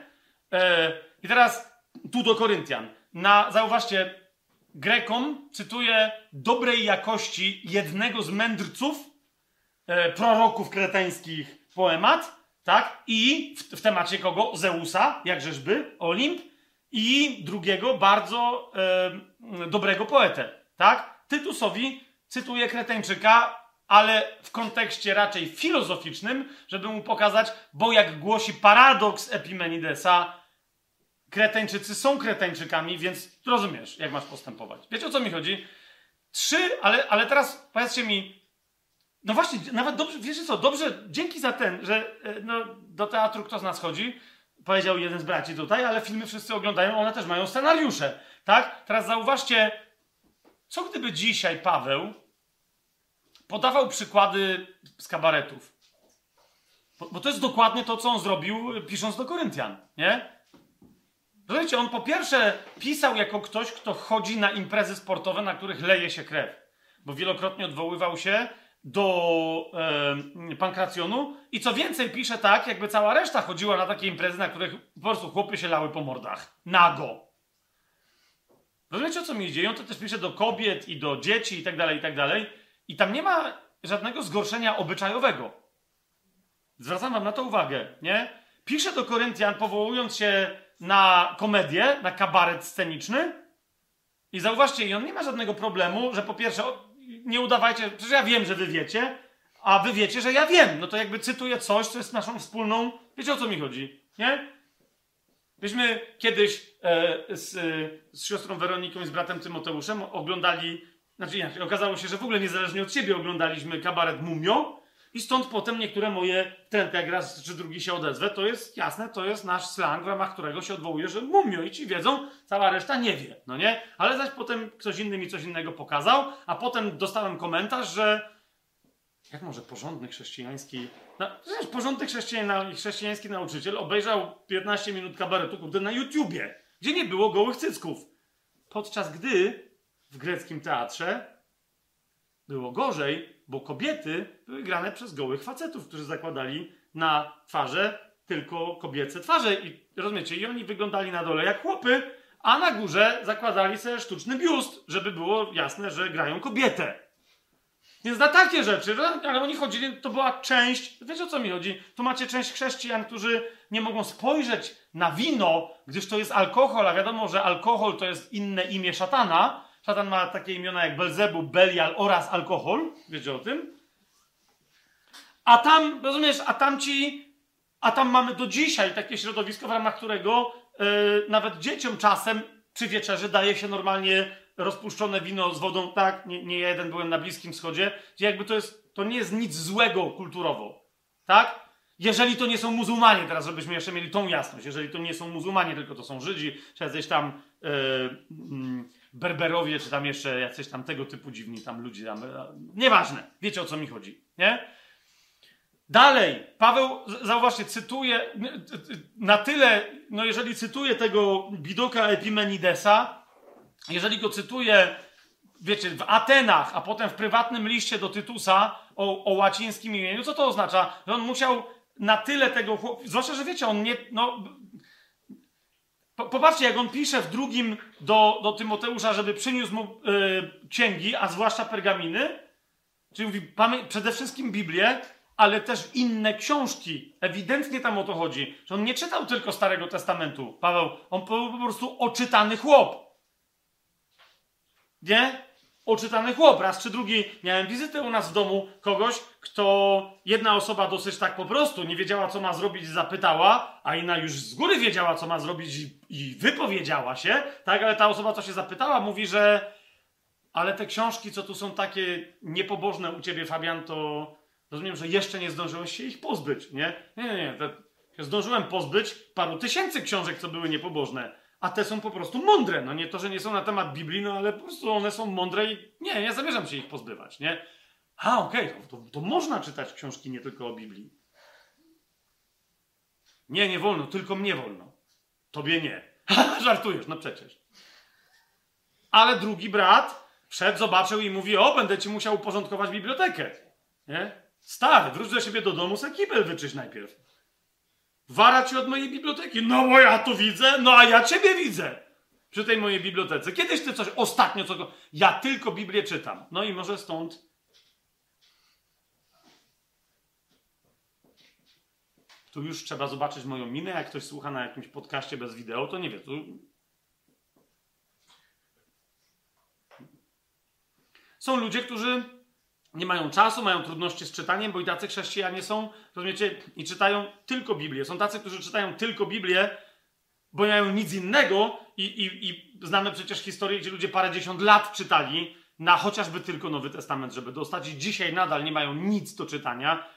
E, I teraz tu do Koryntian. Na, zauważcie, Grekom cytuje dobrej jakości jednego z mędrców, e, proroków kreteńskich poemat, tak? I w, w, temacie kogo? Zeusa, jakżeżby, Olimp, i drugiego bardzo e, dobrego poetę, tak? Tytusowi cytuję Kreteńczyka, ale w kontekście raczej filozoficznym, żeby mu pokazać, bo jak głosi paradoks Epimenidesa, Kreteńczycy są Kreteńczykami, więc rozumiesz, jak masz postępować. Wiecie o co mi chodzi? Trzy, ale, ale teraz powiedzcie mi, no właśnie, nawet dobrze, wiecie co, dobrze, dzięki za ten, że e, no, do teatru kto z nas chodzi, powiedział jeden z braci tutaj, ale filmy wszyscy oglądają, one też mają scenariusze, tak? Teraz zauważcie, co gdyby dzisiaj Paweł podawał przykłady z kabaretów? Bo, bo to jest dokładnie to, co on zrobił, pisząc do Koryntian, nie? Rozumiecie, on po pierwsze pisał jako ktoś, kto chodzi na imprezy sportowe, na których leje się krew. Bo wielokrotnie odwoływał się do e, pankracjonu i co więcej pisze tak, jakby cała reszta chodziła na takie imprezy, na których po prostu chłopy się lały po mordach. Nago. Rozumiecie o co mi idzie? on to też pisze do kobiet i do dzieci i tak dalej, i tak dalej. I tam nie ma żadnego zgorszenia obyczajowego. Zwracam wam na to uwagę, nie? Pisze do Koryntian, powołując się na komedię, na kabaret sceniczny. I zauważcie, i on nie ma żadnego problemu, że po pierwsze, nie udawajcie, przecież ja wiem, że wy wiecie, a wy wiecie, że ja wiem. No to jakby cytuję coś, co jest naszą wspólną. Wiecie o co mi chodzi, nie? Myśmy kiedyś e, z, z siostrą Weroniką i z bratem Tymoteuszem oglądali, znaczy okazało się, że w ogóle niezależnie od siebie oglądaliśmy kabaret Mumio i stąd potem niektóre moje trendy, jak raz czy drugi się odezwę, to jest jasne, to jest nasz slang, w ramach którego się odwołuje, że Mumio i ci wiedzą, cała reszta nie wie, no nie? Ale zaś potem ktoś inny mi coś innego pokazał, a potem dostałem komentarz, że jak może porządny chrześcijański no, porządny chrześcijański nauczyciel obejrzał 15 minut kabaretu kurde, na YouTubie, gdzie nie było gołych cycków. Podczas gdy w greckim teatrze było gorzej, bo kobiety były grane przez gołych facetów, którzy zakładali na twarze tylko kobiece twarze. I rozumiecie, i oni wyglądali na dole jak chłopy, a na górze zakładali sobie sztuczny biust, żeby było jasne, że grają kobietę. Więc na takie rzeczy, ale oni chodzili, to była część, wiecie o co mi chodzi? Tu macie część chrześcijan, którzy nie mogą spojrzeć na wino, gdyż to jest alkohol, a wiadomo, że alkohol to jest inne imię szatana. Szatan ma takie imiona jak Belzebu, Belial oraz alkohol. Wiecie o tym? A tam, rozumiesz, a tam ci, a tam mamy do dzisiaj takie środowisko, w ramach którego yy, nawet dzieciom czasem przy wieczerzy daje się normalnie rozpuszczone wino z wodą, tak, nie, nie jeden byłem na Bliskim Wschodzie, gdzie jakby to jest, to nie jest nic złego kulturowo, tak? Jeżeli to nie są muzułmanie, teraz żebyśmy jeszcze mieli tą jasność, jeżeli to nie są muzułmanie, tylko to są Żydzi, czy jacyś tam yy, yy, Berberowie, czy tam jeszcze jacyś tam tego typu dziwni tam ludzie, tam, yy, nieważne, wiecie o co mi chodzi, nie? Dalej, Paweł, zauważcie, cytuje na tyle, no jeżeli cytuje tego Bidoka Epimenidesa, jeżeli go cytuję, wiecie, w Atenach, a potem w prywatnym liście do Tytusa o, o łacińskim imieniu, co to oznacza? Że on musiał na tyle tego, zwłaszcza, że wiecie, on nie, no, Popatrzcie, jak on pisze w drugim do, do Tymoteusza, żeby przyniósł mu yy, księgi, a zwłaszcza pergaminy. Czyli mówi, przede wszystkim Biblię, ale też inne książki. Ewidentnie tam o to chodzi, że on nie czytał tylko Starego Testamentu. Paweł, on był po prostu oczytany chłop. Nie? Oczytany chłop. Raz czy drugi miałem wizytę u nas w domu kogoś, kto jedna osoba dosyć tak po prostu nie wiedziała, co ma zrobić, zapytała, a inna już z góry wiedziała, co ma zrobić i wypowiedziała się, tak? Ale ta osoba, co się zapytała, mówi, że ale te książki, co tu są takie niepobożne u ciebie, Fabian, to rozumiem, że jeszcze nie zdążyłeś się ich pozbyć, nie? Nie, nie, nie. Zdążyłem pozbyć paru tysięcy książek, co były niepobożne a te są po prostu mądre. No nie to, że nie są na temat Biblii, no ale po prostu one są mądre i nie, nie zamierzam się ich pozbywać, nie? A, okej, okay, to, to, można czytać książki nie tylko o Biblii. Nie, nie wolno, tylko mnie wolno. Tobie nie. *laughs* Żartujesz, no przecież. Ale drugi brat wszedł, zobaczył i mówi, o, będę ci musiał uporządkować bibliotekę. Nie? Stary, wróć do siebie do domu, se kibel wyczyść najpierw. Wara ci od mojej biblioteki. No bo ja to widzę, no a ja ciebie widzę. Przy tej mojej bibliotece. Kiedyś ty coś ostatnio, co. Ja tylko Biblię czytam. No i może stąd. Tu już trzeba zobaczyć moją minę. Jak ktoś słucha na jakimś podcaście bez wideo, to nie wie. Tu... Są ludzie, którzy nie mają czasu, mają trudności z czytaniem, bo i tacy chrześcijanie są, rozumiecie, i czytają tylko Biblię. Są tacy, którzy czytają tylko Biblię, bo nie mają nic innego i, i, i znamy przecież historię, gdzie ludzie parędziesiąt lat czytali na chociażby tylko Nowy Testament, żeby dostać i dzisiaj nadal nie mają nic do czytania,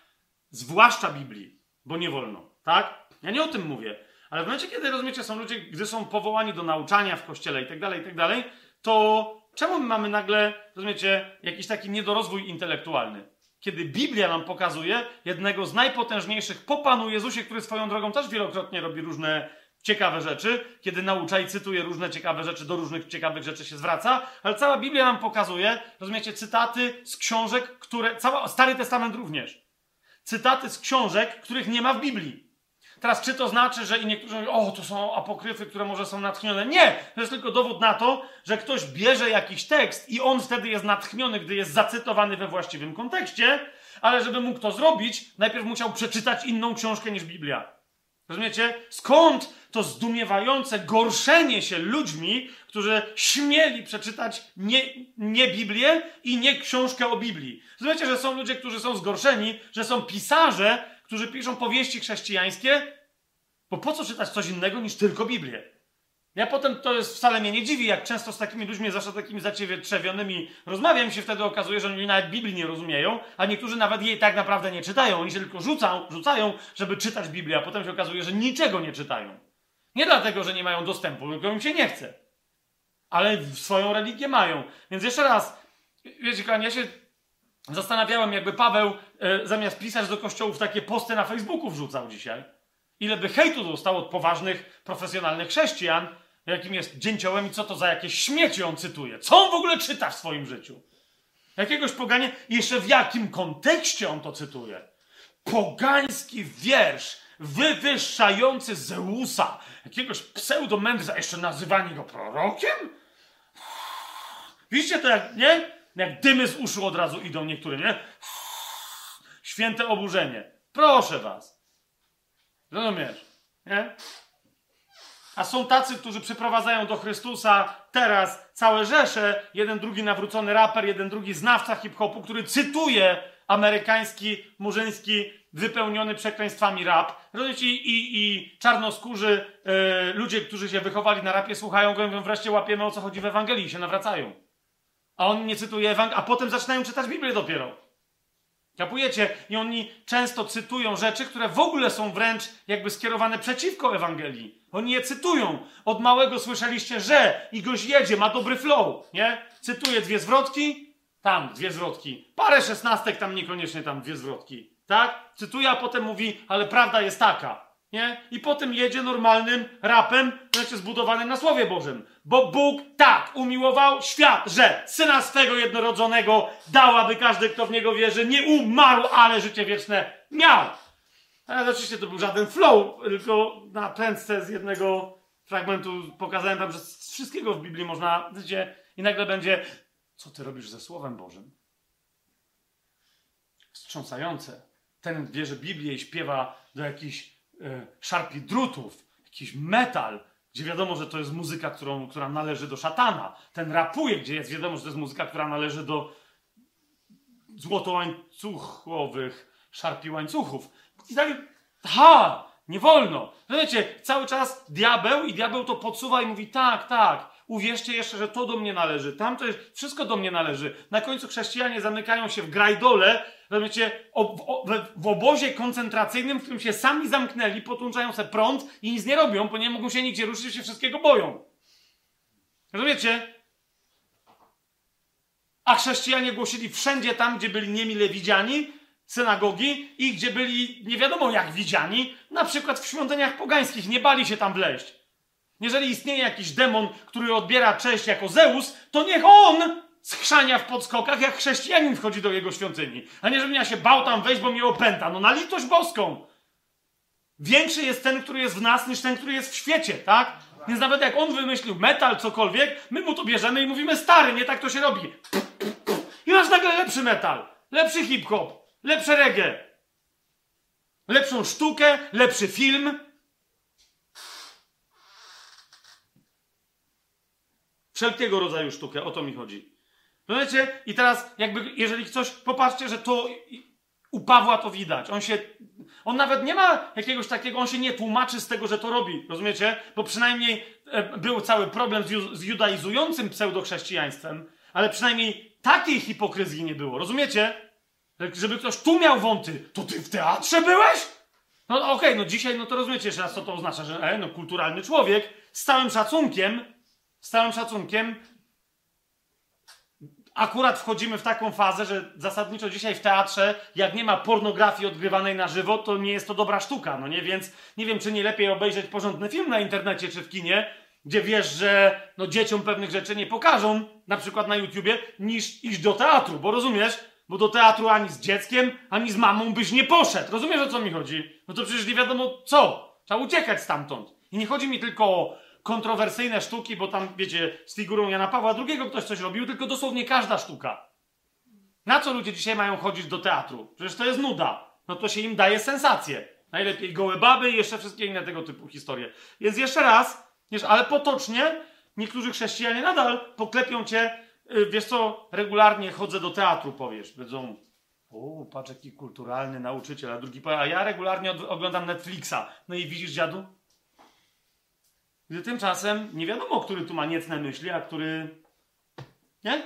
zwłaszcza Biblii, bo nie wolno, tak? Ja nie o tym mówię. Ale w momencie, kiedy, rozumiecie, są ludzie, gdy są powołani do nauczania w kościele i tak dalej, i tak dalej, to Czemu my mamy nagle, rozumiecie, jakiś taki niedorozwój intelektualny? Kiedy Biblia nam pokazuje jednego z najpotężniejszych po Panu Jezusie, który swoją drogą też wielokrotnie robi różne ciekawe rzeczy, kiedy naucza i cytuje różne ciekawe rzeczy, do różnych ciekawych rzeczy się zwraca, ale cała Biblia nam pokazuje, rozumiecie, cytaty z książek, które, cała, Stary Testament również. Cytaty z książek, których nie ma w Biblii. Teraz, czy to znaczy, że i niektórzy mówią, o, to są apokryfy, które może są natchnione? Nie! To jest tylko dowód na to, że ktoś bierze jakiś tekst i on wtedy jest natchniony, gdy jest zacytowany we właściwym kontekście, ale żeby mógł to zrobić, najpierw musiał przeczytać inną książkę niż Biblia. Rozumiecie? Skąd to zdumiewające gorszenie się ludźmi, którzy śmieli przeczytać nie, nie Biblię i nie książkę o Biblii? Rozumiecie, że są ludzie, którzy są zgorszeni, że są pisarze, którzy piszą powieści chrześcijańskie, bo po co czytać coś innego niż tylko Biblię? Ja potem to jest wcale mnie nie dziwi, jak często z takimi ludźmi, zwłaszcza takimi zacietrzewionymi, rozmawiam się wtedy okazuje, że oni nawet Biblii nie rozumieją, a niektórzy nawet jej tak naprawdę nie czytają. Oni się tylko rzucą, rzucają, żeby czytać Biblię, a potem się okazuje, że niczego nie czytają. Nie dlatego, że nie mają dostępu, tylko im się nie chce. Ale swoją religię mają. Więc jeszcze raz, wiecie, kochani, ja się zastanawiałem, jakby Paweł e, zamiast pisać do kościołów takie posty na Facebooku wrzucał dzisiaj. Ile by hejtu zostało od poważnych, profesjonalnych chrześcijan, jakim jest dzięciołem i co to za jakieś śmieci on cytuje. Co on w ogóle czyta w swoim życiu? Jakiegoś poganie, jeszcze w jakim kontekście on to cytuje? Pogański wiersz wywyższający Zeusa, jakiegoś pseudomędrca, jeszcze nazywanie go prorokiem? Widzicie to jak, nie? Jak dymy z uszu od razu idą niektórym, nie? Święte oburzenie. Proszę was. Rozumiesz? Nie? A są tacy, którzy przyprowadzają do Chrystusa teraz całe rzesze, jeden drugi nawrócony raper, jeden drugi znawca hip-hopu, który cytuje amerykański, murzyński, wypełniony przekleństwami rap. Rozumiecie? I, i, i czarnoskórzy yy, ludzie, którzy się wychowali na rapie, słuchają go i mówią, wreszcie łapiemy o co chodzi w Ewangelii i się nawracają. A on nie cytuje Ewangelii, a potem zaczynają czytać Biblię dopiero. Kapujecie? I oni często cytują rzeczy, które w ogóle są wręcz jakby skierowane przeciwko Ewangelii. Oni je cytują. Od małego słyszeliście, że i goś jedzie, ma dobry flow, nie? Cytuje dwie zwrotki, tam dwie zwrotki. Parę szesnastek, tam niekoniecznie tam dwie zwrotki. Tak? Cytuje, a potem mówi, ale prawda jest taka. Nie? I potem jedzie normalnym rapem, znaczy zbudowanym na Słowie Bożym. Bo Bóg tak umiłował świat, że Syna swego jednorodzonego dał, aby każdy, kto w Niego wierzy, nie umarł, ale życie wieczne miał. Ale oczywiście to był żaden flow, tylko na prędce z jednego fragmentu pokazałem wam, że z wszystkiego w Biblii można, wiecie, i nagle będzie, co ty robisz ze Słowem Bożym? Wstrząsające. Ten bierze Biblię i śpiewa do jakichś e, szarpi drutów, jakiś metal, gdzie wiadomo, że to jest muzyka, którą, która należy do szatana. Ten rapuje, gdzie jest wiadomo, że to jest muzyka, która należy do złotołańcuchowych szarpi łańcuchów. I tak, ha, nie wolno. Wiecie, cały czas diabeł i diabeł to podsuwa i mówi tak, tak, uwierzcie jeszcze, że to do mnie należy, tam to jest, wszystko do mnie należy. Na końcu chrześcijanie zamykają się w grajdole, rozumiecie, w, obozie koncentracyjnym, w którym się sami zamknęli, potłączają sobie prąd i nic nie robią, bo nie mogą się nigdzie ruszyć, się wszystkiego boją. Rozumiecie? A chrześcijanie głosili wszędzie tam, gdzie byli niemile widziani, synagogi i gdzie byli nie wiadomo jak widziani, na przykład w świątyniach pogańskich, nie bali się tam wleźć. Jeżeli istnieje jakiś demon, który odbiera cześć jako Zeus, to niech on schrzania w podskokach, jak chrześcijanin wchodzi do jego świątyni. A nie, żebym ja się bał tam wejść, bo mnie opęta. No na litość boską. Większy jest ten, który jest w nas, niż ten, który jest w świecie, tak? Więc nawet jak on wymyślił metal, cokolwiek, my mu to bierzemy i mówimy, stary, nie tak to się robi. I masz nagle lepszy metal, lepszy hip-hop, lepsze reggae, lepszą sztukę, lepszy film. Wszelkiego rodzaju sztukę, o to mi chodzi. Rozumiecie? I teraz, jakby, jeżeli coś, popatrzcie, że to u Pawła to widać. On się, on nawet nie ma jakiegoś takiego, on się nie tłumaczy z tego, że to robi. Rozumiecie? Bo przynajmniej e, był cały problem z, ju, z judaizującym pseudochrześcijaństwem, ale przynajmniej takiej hipokryzji nie było. Rozumiecie? Żeby ktoś tu miał wąty, to ty w teatrze byłeś? No okej, okay, no dzisiaj, no to rozumiecie jeszcze raz, co to oznacza, że e, no kulturalny człowiek z całym szacunkiem, z całym szacunkiem akurat wchodzimy w taką fazę, że zasadniczo dzisiaj w teatrze, jak nie ma pornografii odgrywanej na żywo, to nie jest to dobra sztuka, no nie? Więc nie wiem, czy nie lepiej obejrzeć porządny film na internecie czy w kinie, gdzie wiesz, że no, dzieciom pewnych rzeczy nie pokażą, na przykład na YouTubie, niż iść do teatru, bo rozumiesz? Bo do teatru ani z dzieckiem, ani z mamą byś nie poszedł. Rozumiesz, o co mi chodzi? No to przecież nie wiadomo co. Trzeba uciekać stamtąd. I nie chodzi mi tylko o kontrowersyjne sztuki, bo tam, wiecie, z figurą Jana Pawła II ktoś coś robił, tylko dosłownie każda sztuka. Na co ludzie dzisiaj mają chodzić do teatru? Przecież to jest nuda. No to się im daje sensację. Najlepiej gołe baby i jeszcze wszystkie inne tego typu historie. Więc jeszcze raz, ale potocznie niektórzy chrześcijanie nadal poklepią cię, y, wiesz co, regularnie chodzę do teatru, powiesz. Będą, o, patrz jaki kulturalny nauczyciel, a drugi powie, a ja regularnie oglądam Netflixa. No i widzisz, dziadu? Gdy tymczasem nie wiadomo, który tu ma niecne myśli, a który. Nie?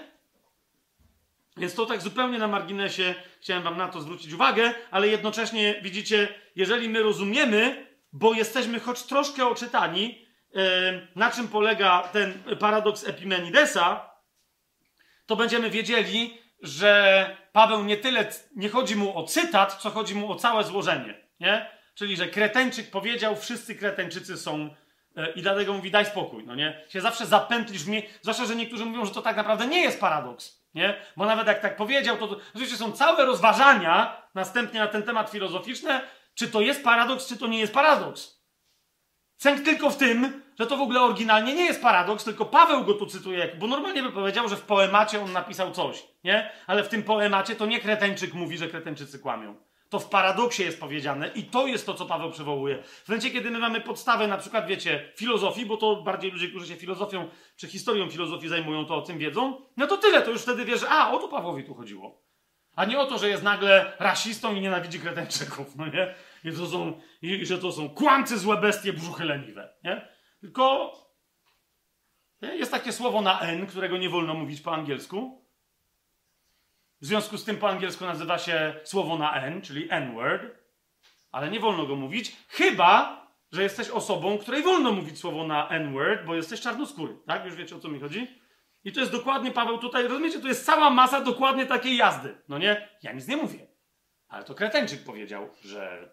Więc to tak zupełnie na marginesie chciałem Wam na to zwrócić uwagę, ale jednocześnie widzicie, jeżeli my rozumiemy, bo jesteśmy choć troszkę oczytani, na czym polega ten paradoks Epimenidesa, to będziemy wiedzieli, że Paweł nie tyle, nie chodzi mu o cytat, co chodzi mu o całe złożenie. Nie? Czyli, że Kreteńczyk powiedział, wszyscy Kreteńczycy są I dlatego mówi, daj spokój, no nie? Się zawsze zapętlisz w mnie, zwłaszcza, że niektórzy mówią, że to tak naprawdę nie jest paradoks, nie? Bo nawet jak tak powiedział, to, to oczywiście są całe rozważania następnie na ten temat filozoficzne, czy to jest paradoks, czy to nie jest paradoks. Sęk tylko w tym, że to w ogóle oryginalnie nie jest paradoks, tylko Paweł go tu cytuje, bo normalnie by powiedział, że w poemacie on napisał coś, nie? Ale w tym poemacie to nie Kreteńczyk mówi, że Kreteńczycy kłamią. To w paradoksie jest powiedziane i to jest to, co Paweł przywołuje. W momencie, kiedy my mamy podstawę, na przykład, wiecie, filozofii, bo to bardziej ludzie, którzy się filozofią czy historią filozofii zajmują, to o tym wiedzą, no to tyle, to już wtedy wiesz, a o to Pawłowi tu chodziło. A nie o to, że jest nagle rasistą i nienawidzi kretenczyków, no nie? I, to są, i że to są kłamcy, złe bestie, brzuchy leniwe, nie? Tylko jest takie słowo na N, którego nie wolno mówić po angielsku, w związku z tym po angielsku nazywa się słowo na N, czyli N-word, ale nie wolno go mówić, chyba, że jesteś osobą, której wolno mówić słowo na N-word, bo jesteś czarnoskóry. Tak? Już wiecie o co mi chodzi? I to jest dokładnie, Paweł, tutaj, rozumiecie, to jest cała masa dokładnie takiej jazdy. No nie? Ja nic nie mówię. Ale to Kreteńczyk powiedział, że.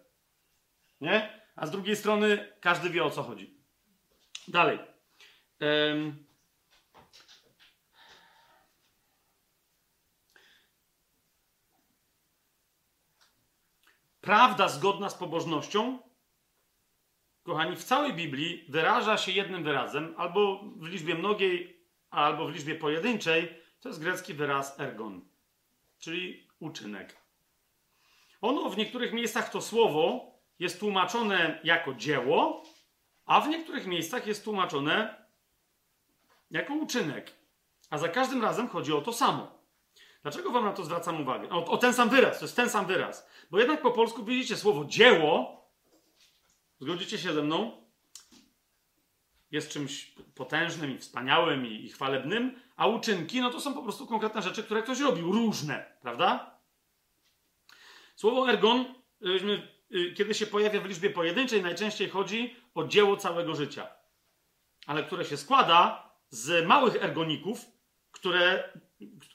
Nie? A z drugiej strony każdy wie o co chodzi. Dalej. Um, prawda zgodna z pobożnością, kochani, w całej Biblii wyraża się jednym wyrazem, albo w liczbie mnogiej, albo w liczbie pojedynczej. To jest grecki wyraz ergon, czyli uczynek. Ono w niektórych miejscach to słowo jest tłumaczone jako dzieło, a w niektórych miejscach jest tłumaczone jako uczynek. A za każdym razem chodzi o to samo. Dlaczego wam na to zwracam uwagę? O, o, ten sam wyraz, to jest ten sam wyraz. Bo jednak po polsku widzicie słowo dzieło, zgodzicie się ze mną, jest czymś potężnym i wspaniałym i, i chwalebnym, a uczynki, no to są po prostu konkretne rzeczy, które ktoś robił, różne, prawda? Słowo ergon, y, kiedy się pojawia w liczbie pojedynczej, najczęściej chodzi o dzieło całego życia, ale które się składa z małych ergoników, które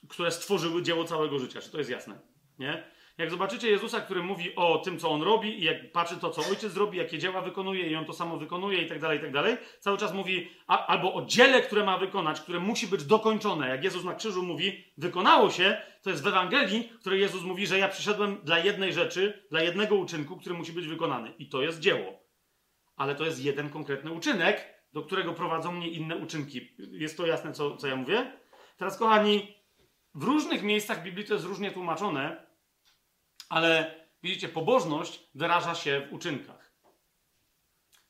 które stworzyły dzieło całego życia. Czy to jest jasne? Nie? Jak zobaczycie Jezusa, który mówi o tym, co on robi, i jak patrzy to, co ojciec robi, jakie dzieła wykonuje, i on to samo wykonuje, i tak dalej, i tak dalej, cały czas mówi a, albo o dziele, które ma wykonać, które musi być dokończone. Jak Jezus na krzyżu mówi, wykonało się, to jest w Ewangelii, w której Jezus mówi, że ja przyszedłem dla jednej rzeczy, dla jednego uczynku, który musi być wykonany. I to jest dzieło. Ale to jest jeden konkretny uczynek, do którego prowadzą mnie inne uczynki. Jest to jasne, co, co ja mówię? Teraz, kochani, w różnych miejscach Biblii to jest różnie tłumaczone, ale widzicie, pobożność wyraża się w uczynkach.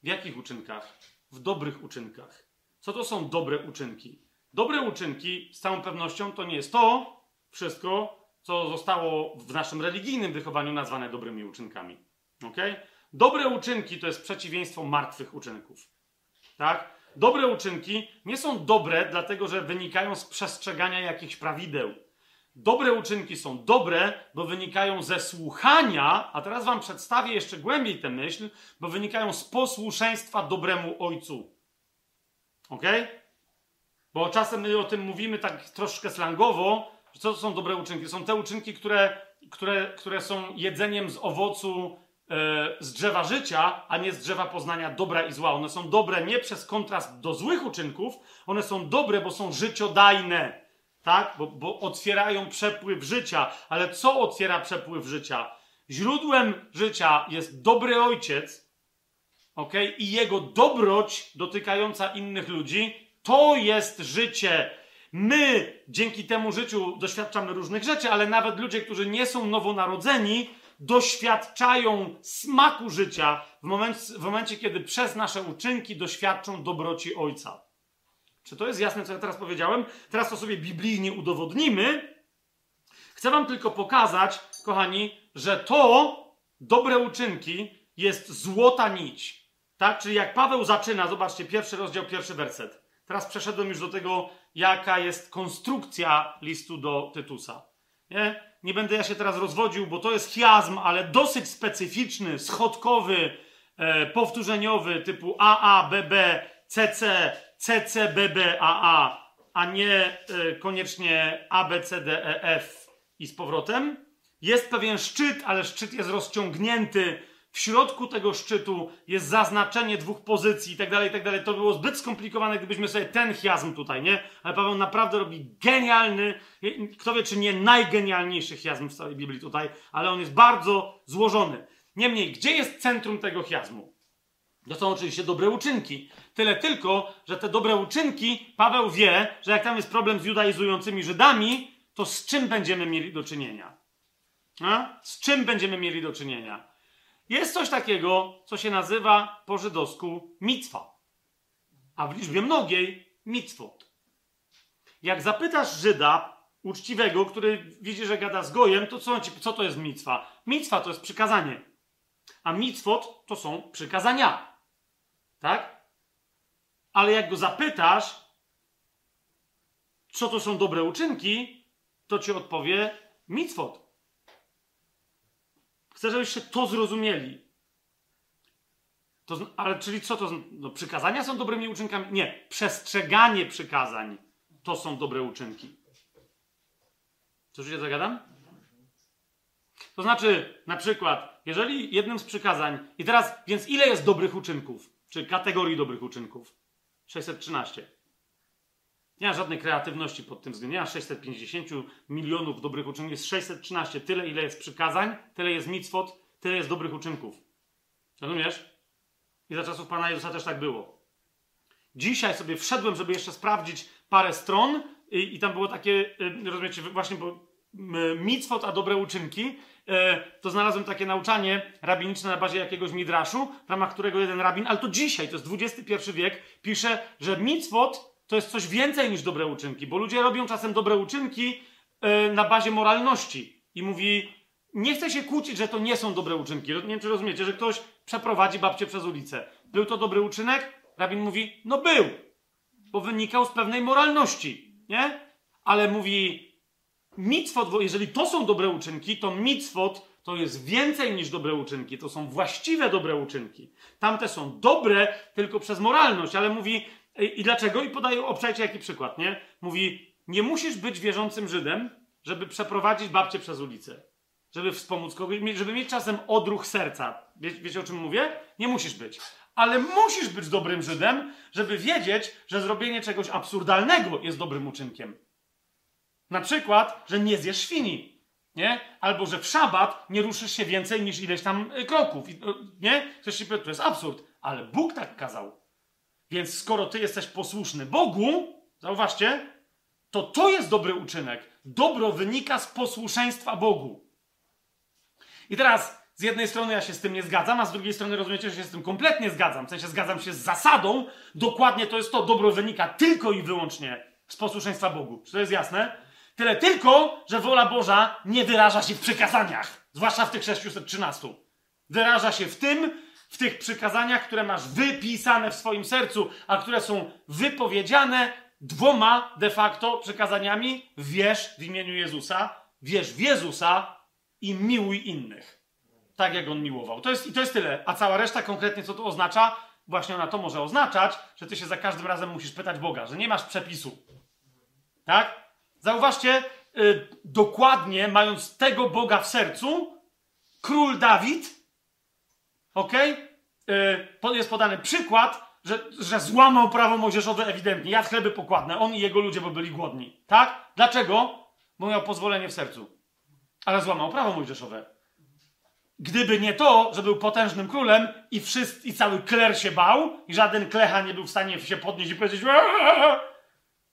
W jakich uczynkach? W dobrych uczynkach. Co to są dobre uczynki? Dobre uczynki, z całą pewnością, to nie jest to wszystko, co zostało w naszym religijnym wychowaniu nazwane dobrymi uczynkami. Ok? Dobre uczynki to jest przeciwieństwo martwych uczynków. Tak? Dobre uczynki nie są dobre, dlatego że wynikają z przestrzegania jakichś prawideł. Dobre uczynki są dobre, bo wynikają ze słuchania, a teraz wam przedstawię jeszcze głębiej tę myśl, bo wynikają z posłuszeństwa dobremu ojcu. Ok? Bo czasem my o tym mówimy tak troszkę slangowo, Co to są dobre uczynki? Są te uczynki, które, które, które są jedzeniem z owocu z drzewa życia, a nie z drzewa poznania dobra i zła. One są dobre nie przez kontrast do złych uczynków, one są dobre, bo są życiodajne, tak? Bo, bo otwierają przepływ życia. Ale co otwiera przepływ życia? Źródłem życia jest dobry ojciec, ok? I jego dobroć dotykająca innych ludzi, to jest życie. My dzięki temu życiu doświadczamy różnych rzeczy, ale nawet ludzie, którzy nie są nowonarodzeni, doświadczają smaku życia w momencie, w momencie, kiedy przez nasze uczynki doświadczą dobroci Ojca. Czy to jest jasne, co ja teraz powiedziałem? Teraz to sobie biblijnie udowodnimy. Chcę Wam tylko pokazać, kochani, że to dobre uczynki jest złota nić. Tak? Czyli jak Paweł zaczyna, zobaczcie, pierwszy rozdział, pierwszy werset. Teraz przeszedłem już do tego, jaka jest konstrukcja listu do Tytusa. Nie? Nie będę ja się teraz rozwodził, bo to jest chiazm, ale dosyć specyficzny, schodkowy, e, powtórzeniowy, typu AA, BB, CC, CC, BB, AA, a nie e, koniecznie A, B, C, D, E, F i z powrotem. Jest pewien szczyt, ale szczyt jest rozciągnięty. W środku tego szczytu jest zaznaczenie dwóch pozycji i tak dalej, i tak dalej. To było zbyt skomplikowane, gdybyśmy sobie ten chiasm tutaj, nie? Ale Paweł naprawdę robi genialny, kto wie, czy nie najgenialniejszy chiasm w całej Biblii tutaj, ale on jest bardzo złożony. Niemniej, gdzie jest centrum tego chiasmu? To są oczywiście dobre uczynki. Tyle tylko, że te dobre uczynki, Paweł wie, że jak tam jest problem z judaizującymi Żydami, to z czym będziemy mieli do czynienia? A? Z czym będziemy mieli do czynienia? Jest coś takiego, co się nazywa po żydowsku mitwa, a w liczbie mnogiej mitwot. Jak zapytasz Żyda uczciwego, który widzi, że gada z gojem, to co, co to jest mitwa? Mitwa to jest przykazanie, a mitwot to są przykazania. Tak? Ale jak go zapytasz, co to są dobre uczynki, to ci odpowie mitwot. Chcę, żebyście to zrozumieli. To, ale czyli co to? No, przykazania są dobrymi uczynkami? Nie. Przestrzeganie przykazań to są dobre uczynki. Słyszycie, co gadam? To znaczy, na przykład, jeżeli jednym z przykazań, i teraz, więc ile jest dobrych uczynków? Czy kategorii dobrych uczynków? 613. Nie ma żadnej kreatywności pod tym względem. Nie ma 650 milionów dobrych uczynków. Jest 613. Tyle, ile jest przykazań, tyle jest micwot, tyle jest dobrych uczynków. Rozumiesz? I za czasów Pana Jezusa też tak było. Dzisiaj sobie wszedłem, żeby jeszcze sprawdzić parę stron i, i tam było takie, y, rozumiecie, właśnie, bo micwot, a dobre uczynki, e, to znalazłem takie nauczanie rabiniczne na bazie jakiegoś midraszu, w ramach którego jeden rabin, ale to dzisiaj, to jest XXI wiek, pisze, że micwot to jest coś więcej niż dobre uczynki, bo ludzie robią czasem dobre uczynki yy, na bazie moralności i mówi, nie chcę się kłócić, że to nie są dobre uczynki. Nie wiem, czy rozumiecie, że ktoś przeprowadzi babcię przez ulicę. Był to dobry uczynek? Rabin mówi, no był, bo wynikał z pewnej moralności, nie? Ale mówi, mitzvot, bo jeżeli to są dobre uczynki, to mitzvot to jest więcej niż dobre uczynki. To są właściwe dobre uczynki. Tamte są dobre tylko przez moralność, ale mówi, i dlaczego? I podaję, obczajcie jaki przykład, nie? Mówi, nie musisz być wierzącym Żydem, żeby przeprowadzić babcię przez ulicę. Żeby wspomóc kogoś, żeby mieć czasem odruch serca. Wie, wiecie o czym mówię? Nie musisz być. Ale musisz być dobrym Żydem, żeby wiedzieć, że zrobienie czegoś absurdalnego jest dobrym uczynkiem. Na przykład, że nie zjesz świni. Nie? Albo, że w szabat nie ruszysz się więcej niż ileś tam y, kroków. Nie? Ktoś się powie, to jest absurd. Ale Bóg tak kazał. Więc skoro ty jesteś posłuszny Bogu, zauważcie, to to jest dobry uczynek. Dobro wynika z posłuszeństwa Bogu. I teraz z jednej strony ja się z tym nie zgadzam, a z drugiej strony rozumiecie, że się z tym kompletnie zgadzam. W sensie zgadzam się z zasadą, dokładnie to jest to, dobro wynika tylko i wyłącznie z posłuszeństwa Bogu. Czy to jest jasne? Tyle tylko, że wola Boża nie wyraża się w przykazaniach, zwłaszcza w tych 613. Wyraża się w tym, w tych przykazaniach, które masz wypisane w swoim sercu, a które są wypowiedziane dwoma de facto przykazaniami: wierz w imieniu Jezusa, wierz w Jezusa i miłuj innych. Tak jak on miłował. To jest, I to jest tyle. A cała reszta konkretnie co to oznacza? Właśnie ona to może oznaczać, że ty się za każdym razem musisz pytać Boga, że nie masz przepisu. Tak? Zauważcie, y, dokładnie, mając tego Boga w sercu, król Dawid, ok, y, jest podany przykład, że, że złamał prawo mojżeszowe ewidentnie. Jadł chleby pokładne, on i jego ludzie, bo byli głodni. Tak? Dlaczego? Bo miał pozwolenie w sercu. Ale złamał prawo mojżeszowe. Gdyby nie to, że był potężnym królem i, wszyscy, i cały kler się bał, i żaden klecha nie był w stanie się podnieść i powiedzieć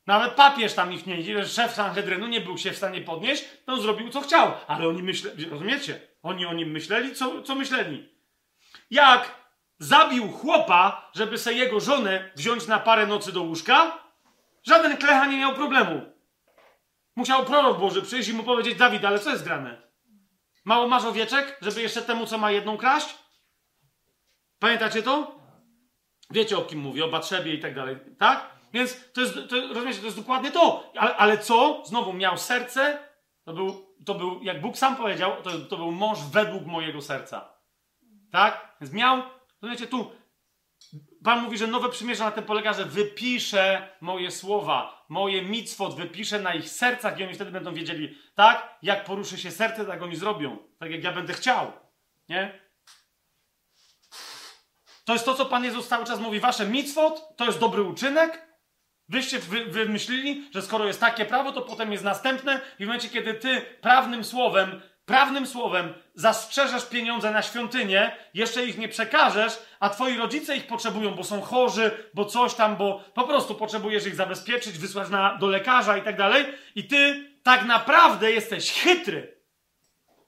nawet papież tam ich nie, szef Sanhedrynu nie był się w stanie podnieść, to on zrobił co chciał. Ale oni myśleli, rozumiecie? Oni o nim myśleli, co, co myśleli? Jak zabił chłopa, żeby sobie jego żonę wziąć na parę nocy do łóżka, żaden klecha nie miał problemu. Musiał prorok Boży przyjść i mu powiedzieć, Dawid, ale co jest grane? Mało masz owieczek, żeby jeszcze temu, co ma jedną kraść? Pamiętacie to? Wiecie, o kim mówię, o Batrzebie i tak dalej, tak? Więc to jest, to, rozumiecie, to jest dokładnie to. Ale, ale co? Znowu miał serce, to był, to był, jak Bóg sam powiedział, to, to był mąż według mojego serca. Tak? Więc miał Rozumiecie, tu Pan mówi, że nowe przymierze na tym polega, że wypiszę moje słowa, moje micwot, wypiszę na ich sercach i oni wtedy będą wiedzieli, tak, jak poruszy się serce, tak oni zrobią. Tak jak ja będę chciał. Nie? To jest to, co Pan Jezus cały czas mówi. Wasze micwot to jest dobry uczynek. Wyście wy, wymyślili, że skoro jest takie prawo, to potem jest następne i w momencie, kiedy ty prawnym słowem prawnym słowem zastrzeżesz pieniądze na świątynię, jeszcze ich nie przekażesz, a twoi rodzice ich potrzebują, bo są chorzy, bo coś tam, bo po prostu potrzebujesz ich zabezpieczyć, wysłać na, do lekarza i tak dalej, i ty tak naprawdę jesteś chytry.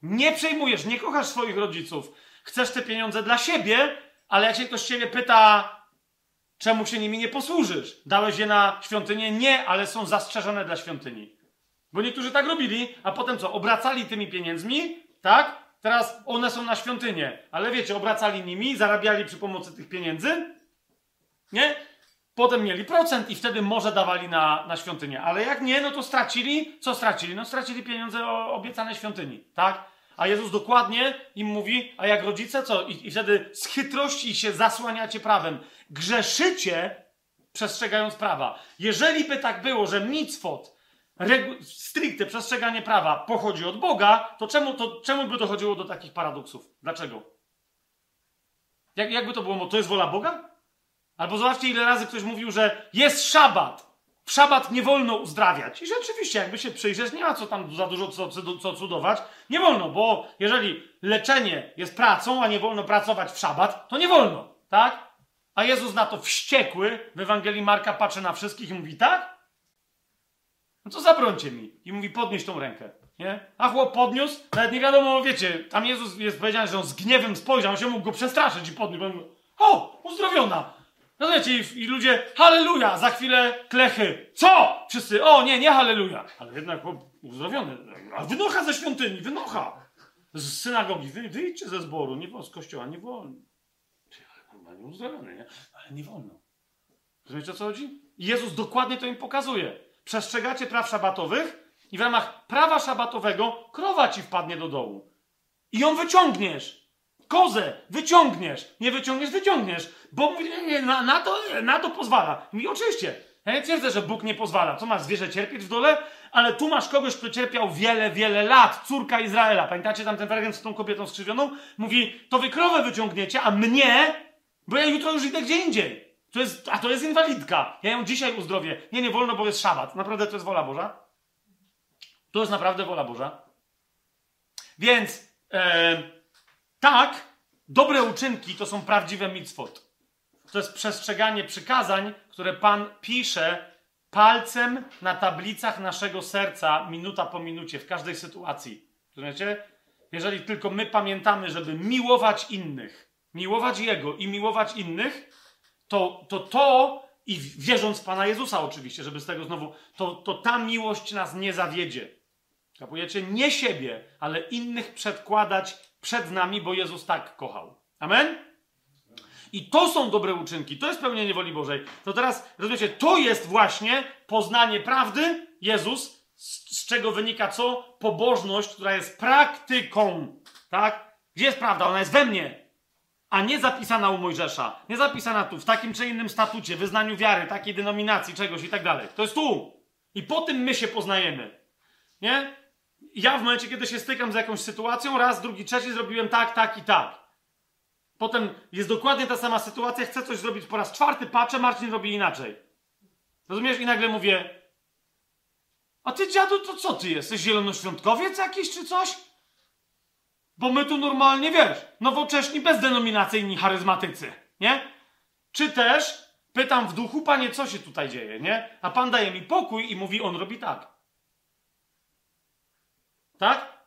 Nie przejmujesz, nie kochasz swoich rodziców. Chcesz te pieniądze dla siebie, ale jak się ktoś ciebie pyta, czemu się nimi nie posłużysz? Dałeś je na świątynię? Nie, ale są zastrzeżone dla świątyni. Bo niektórzy tak robili, a potem co? Obracali tymi pieniędzmi, tak? Teraz one są na świątynię, ale wiecie, obracali nimi, zarabiali przy pomocy tych pieniędzy, nie? Potem mieli procent i wtedy może dawali na, na świątynię. Ale jak nie, no to stracili. Co stracili? No stracili pieniądze obiecane świątyni, tak? A Jezus dokładnie im mówi, a jak rodzice, co? I, I, wtedy z chytrości się zasłaniacie prawem. Grzeszycie, przestrzegając prawa. Jeżeli by tak było, że micwot regu- stricte przestrzeganie prawa pochodzi od Boga, to czemu, to czemu by dochodziło do takich paradoksów? Dlaczego? Jak, jakby to było? To jest wola Boga? Albo zobaczcie, ile razy ktoś mówił, że jest szabat. W szabat nie wolno uzdrawiać. I rzeczywiście, jakby się przyjrzeć, nie ma co tam za dużo co, co cudować. Nie wolno, bo jeżeli leczenie jest pracą, a nie wolno pracować w szabat, to nie wolno, tak? A Jezus na to wściekły w Ewangelii Marka patrzy na wszystkich i mówi tak? No to zabrońcie mi. I mówi, podnieś tą rękę. Nie? A chłop podniósł, nawet nie wiadomo, wiecie, tam Jezus jest powiedziane, że on z gniewem spojrzał, on się mógł go przestraszyć i podniósł. O, uzdrowiona. No wiecie, i, i ludzie, halleluja, za chwilę klechy. Co? Wszyscy, o nie, nie halleluja. Ale jednak chłop uzdrowiony. A wynocha ze świątyni, wynocha. Z synagogi, wy, wyjdźcie ze zboru, nie, z kościoła, nie wolno. Normalnie uzdrowiony, nie? Ale nie wolno. Rozumiecie o co chodzi? I Jezus dokładnie to im pokazuje przestrzegacie praw szabatowych i w ramach prawa szabatowego krowa ci wpadnie do dołu. I ją wyciągniesz. Kozę wyciągniesz. Nie wyciągniesz, wyciągniesz. Bo na, na, to, na to pozwala. I oczywiście, ja nie twierdzę, że Bóg nie pozwala. Co masz zwierzę cierpieć w dole? Ale tu masz kogoś, kto cierpiał wiele, wiele lat. Córka Izraela. Pamiętacie tam ten fragment z tą kobietą skrzywioną? Mówi, to wy krowę wyciągniecie, a mnie, bo ja jutro już idę gdzie indziej. To jest, a to jest inwalidka. Ja ją dzisiaj uzdrowię. Nie, nie wolno, bo jest szabat. Naprawdę to jest wola Boża? To jest naprawdę wola Boża. Więc e, tak, dobre uczynki to są prawdziwe mitzvot. To jest przestrzeganie przykazań, które Pan pisze palcem na tablicach naszego serca, minuta po minucie, w każdej sytuacji. Rozumiecie? Jeżeli tylko my pamiętamy, żeby miłować innych, miłować Jego i miłować innych, to to, to i wierząc w Pana Jezusa oczywiście, żeby z tego znowu, to, to ta miłość nas nie zawiedzie. Kapujecie? Nie siebie, ale innych przedkładać przed nami, bo Jezus tak kochał. Amen? I to są dobre uczynki, to jest pełnienie woli Bożej. To teraz, rozumiecie, to jest właśnie poznanie prawdy, Jezus, z, z czego wynika co? Pobożność, która jest praktyką. Tak? Gdzie jest prawda? Ona jest we mnie a nie zapisana u Mojżesza, nie zapisana tu, w takim czy innym statucie, wyznaniu wiary, takiej denominacji, czegoś i tak dalej. To jest tu. I po tym my się poznajemy. Nie? Ja w momencie, kiedy się stykam z jakąś sytuacją, raz, drugi, trzeci zrobiłem tak, tak i tak. Potem jest dokładnie ta sama sytuacja, chcę coś zrobić po raz czwarty, patrzę, Marcin robi inaczej. Rozumiesz? I nagle mówię, a ty dziadu, to co ty jesteś? Zielonoświątkowiec jakiś czy coś? Bo my tu normalnie, wiesz, nowocześni, bezdenominacyjni charyzmatycy, nie? Czy też pytam w duchu, panie, co się tutaj dzieje, nie? A pan daje mi pokój i mówi, on robi tak. Tak?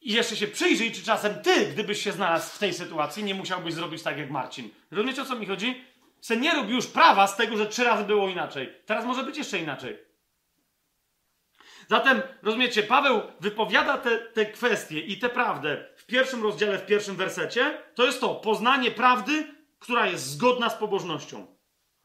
I jeszcze się przyjrzyj, czy czasem ty, gdybyś się znalazł w tej sytuacji, nie musiałbyś zrobić tak jak Marcin. Rozumiecie, o co mi chodzi? Se nie rób już prawa z tego, że trzy razy było inaczej. Teraz może być jeszcze inaczej. Zatem, rozumiecie, Paweł wypowiada te, te kwestie i tę prawdę w pierwszym rozdziale, w pierwszym wersecie. To jest to, poznanie prawdy, która jest zgodna z pobożnością.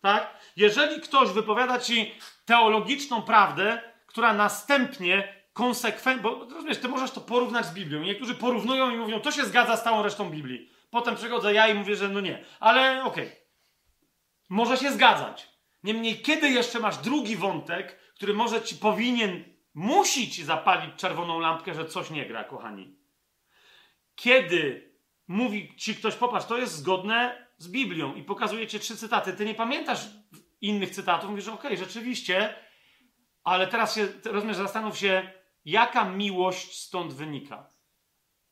Tak? Jeżeli ktoś wypowiada ci teologiczną prawdę, która następnie konsekwentnie, bo rozumiesz, ty możesz to porównać z Biblią. Niektórzy porównują i mówią, to się zgadza z całą resztą Biblii. Potem przychodzę ja i mówię, że no nie. Ale okej. Okay. Może się zgadzać. Niemniej, kiedy jeszcze masz drugi wątek, który może ci powinien musi ci zapalić czerwoną lampkę, że coś nie gra, kochani. Kiedy mówi ci ktoś, popatrz, to jest zgodne z Biblią i pokazuje ci trzy cytaty, ty nie pamiętasz innych cytatów, mówisz, okej, okay, rzeczywiście, ale teraz się, rozumiesz, zastanów się, jaka miłość stąd wynika.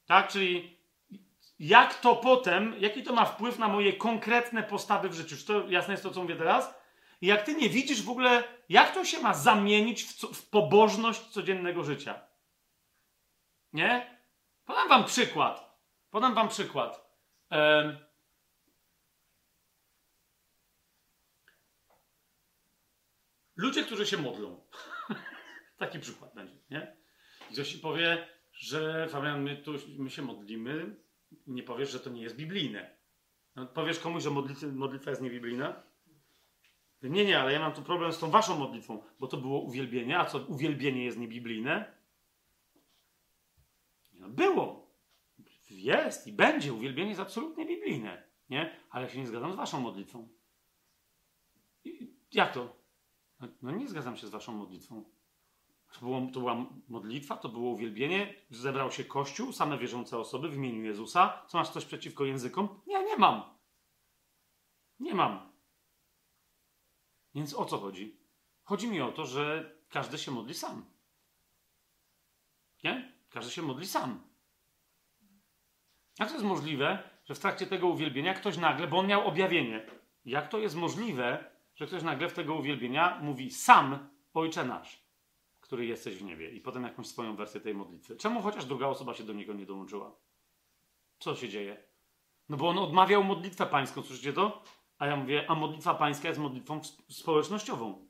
Tak? Czyli jak to potem, jaki to ma wpływ na moje konkretne postawy w życiu. Czy to jasne jest to, co mówię teraz? Jak ty nie widzisz w ogóle, jak to się ma zamienić w, co, w pobożność codziennego życia. Nie? Podam wam przykład. Podam wam przykład. Um, ludzie, którzy się modlą. *laughs* Taki przykład będzie, nie? Ktoś ci powie, że Fabian, my, tu, my się modlimy, nie powiesz, że to nie jest biblijne. No, powiesz komuś, że modlitwa, modlitwa jest niebiblijna? Nie, nie, ale ja mam tu problem z tą waszą modlitwą, bo to było uwielbienie, a co uwielbienie jest niebiblijne? No, było. Jest i będzie. Uwielbienie jest absolutnie biblijne. Nie? Ale ja się nie zgadzam z waszą modlitwą. I jak to? No, no nie zgadzam się z waszą modlitwą. To, było, to była modlitwa, to było uwielbienie. Zebrał się Kościół, same wierzące osoby w imieniu Jezusa. Co masz coś przeciwko językom? Nie, nie mam. Nie mam. Więc o co chodzi? Chodzi mi o to, że każdy się modli sam. Nie? Każdy się modli sam. Jak to jest możliwe, że w trakcie tego uwielbienia ktoś nagle, bo on miał objawienie, jak to jest możliwe, że ktoś nagle w tego uwielbienia mówi sam Ojcze nasz, który jesteś w niebie i potem jakąś swoją wersję tej modlitwy. Czemu chociaż druga osoba się do niego nie dołączyła? Co się dzieje? No bo on odmawiał modlitwę pańską, słyszycie to? A ja mówię, a modlitwa pańska jest modlitwą społecznościową,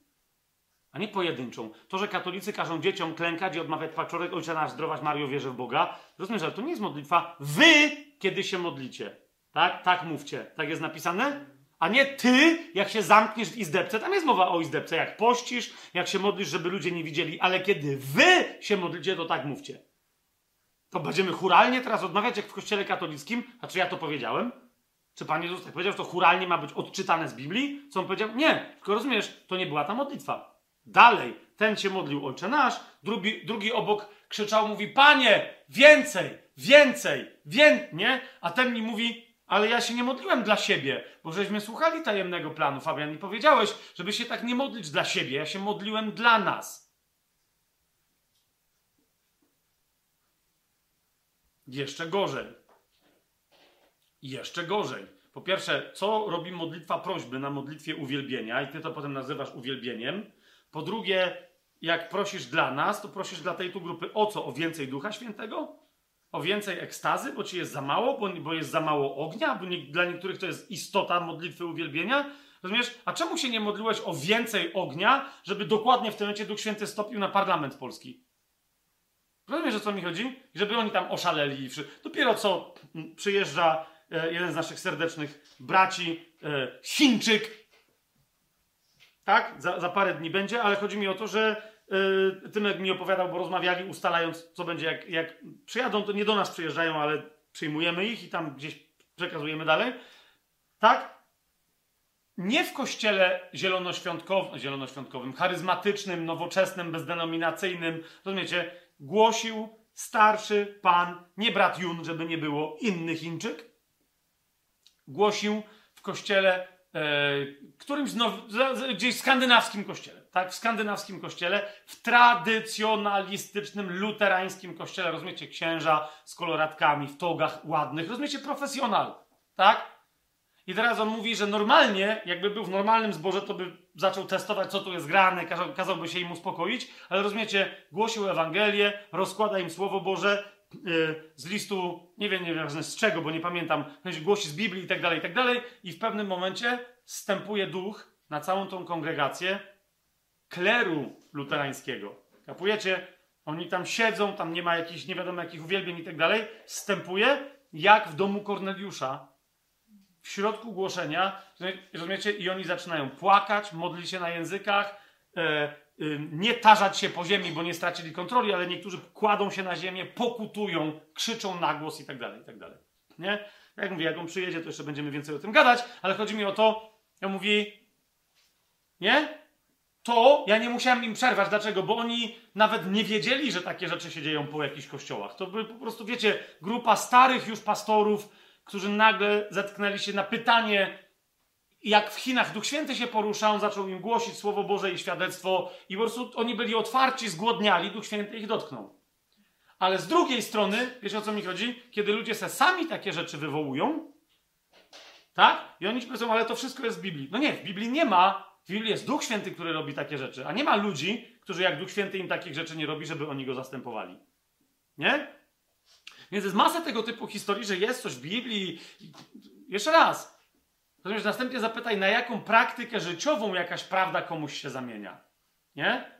a nie pojedynczą. To, że katolicy każą dzieciom klękać i odmawiać paczorek, ojcze nasz, zdrowaś Mario, wierzę w Boga. Rozumiesz, że to nie jest modlitwa. Wy, kiedy się modlicie. Tak? Tak mówcie. Tak jest napisane? A nie ty, jak się zamkniesz w izdebce. Tam jest mowa o izdebce. Jak pościsz, jak się modlisz, żeby ludzie nie widzieli. Ale kiedy wy się modlicie, to tak mówcie. To będziemy churalnie teraz odmawiać, jak w kościele katolickim. A czy ja to powiedziałem? Czy Pan Jezus tak powiedział, że to churalnie ma być odczytane z Biblii? Co on powiedział? Nie, tylko rozumiesz, to nie była ta modlitwa. Dalej, ten się modlił Ojcze Nasz, drugi, drugi obok krzyczał, mówi, Panie, więcej, więcej, więcej, nie? A ten mi mówi, ale ja się nie modliłem dla siebie, bo żeśmy słuchali tajemnego planu, Fabian, i powiedziałeś, żeby się tak nie modlić dla siebie, ja się modliłem dla nas. Jeszcze gorzej. Jeszcze gorzej. Po pierwsze, co robi modlitwa prośby na modlitwie uwielbienia, i ty to potem nazywasz uwielbieniem. Po drugie, jak prosisz dla nas, to prosisz dla tej tu grupy o co? O więcej Ducha Świętego? O więcej ekstazy, bo ci jest za mało, bo, bo jest za mało ognia, bo nie, dla niektórych to jest istota modlitwy uwielbienia. Rozumiesz? A czemu się nie modliłeś o więcej ognia, żeby dokładnie w tym momencie Duch Święty stopił na parlament polski? Rozumiesz, o co mi chodzi? Żeby oni tam oszaleli. Dopiero co przyjeżdża jeden z naszych serdecznych braci, e, Chińczyk. Tak? Za, za parę dni będzie, ale chodzi mi o to, że e, Tymek mi opowiadał, bo rozmawiali, ustalając, co będzie, jak, jak przyjadą, to nie do nas przyjeżdżają, ale przyjmujemy ich i tam gdzieś przekazujemy dalej. Tak? nie w kościele zielonoświątkowym, zielonoświątkowym, charyzmatycznym, nowoczesnym, bezdenominacyjnym, rozumiecie, głosił starszy pan, nie brat Jun, żeby nie było, inny Chińczyk, głosił w kościele, e, którymś now, gdzieś skandynawskim kościele, tak, w skandynawskim kościele, w tradycjonalistycznym, luterańskim kościele, rozumiecie, księża z koloratkami, w togach ładnych, rozumiecie, profesjonal, tak? I teraz on mówi, że normalnie, jakby był w normalnym zborze, to by zaczął testować, co tu jest grane, kazał, kazałby się im uspokoić, ale rozumiecie, głosił Ewangelię, rozkłada im Słowo Boże z listu, nie wiem, nie wiem z czego, bo nie pamiętam, głosi z Biblii i tak dalej, i tak dalej, i w pewnym momencie stępuje duch na całą tą kongregację kleru luterańskiego. Kapujecie? Oni tam siedzą, tam nie ma jakichś nie wiadomo jakich uwielbień i tak dalej. Stępuje jak w domu Korneliusza, w środku głoszenia, rozumiecie, i oni zaczynają płakać, modlić się na językach, e, nie tarzać się po ziemi, bo nie stracili kontroli, ale niektórzy kładą się na ziemię, pokutują, krzyczą na głos i tak dalej, i tak dalej. Nie? Jak mówię, jak on przyjedzie, to jeszcze będziemy więcej o tym gadać, ale chodzi mi o to, ja mówi, nie? To ja nie musiałem im przerwać. Dlaczego? Bo oni nawet nie wiedzieli, że takie rzeczy się dzieją po jakichś kościołach. To by po prostu, wiecie, grupa starych już pastorów, którzy nagle zetknęli się na pytanie, jak w Chinach Duch Święty się porusza, on zaczął im głosić Słowo Boże i świadectwo, i po prostu oni byli otwarci, zgłodniali, Duch Święty ich dotknął. Ale z drugiej strony, wiecie o co mi chodzi? Kiedy ludzie se sami takie rzeczy wywołują, tak? I oni ci powiedzą, ale to wszystko jest w Biblii. No nie, w Biblii nie ma. W Biblii jest Duch Święty, który robi takie rzeczy, a nie ma ludzi, którzy jak Duch Święty im takich rzeczy nie robi, żeby oni go zastępowali. Nie? Więc jest masa tego typu historii, że jest coś w Biblii. Jeszcze raz. Natomiast następnie zapytaj, na jaką praktykę życiową jakaś prawda komuś się zamienia. Nie?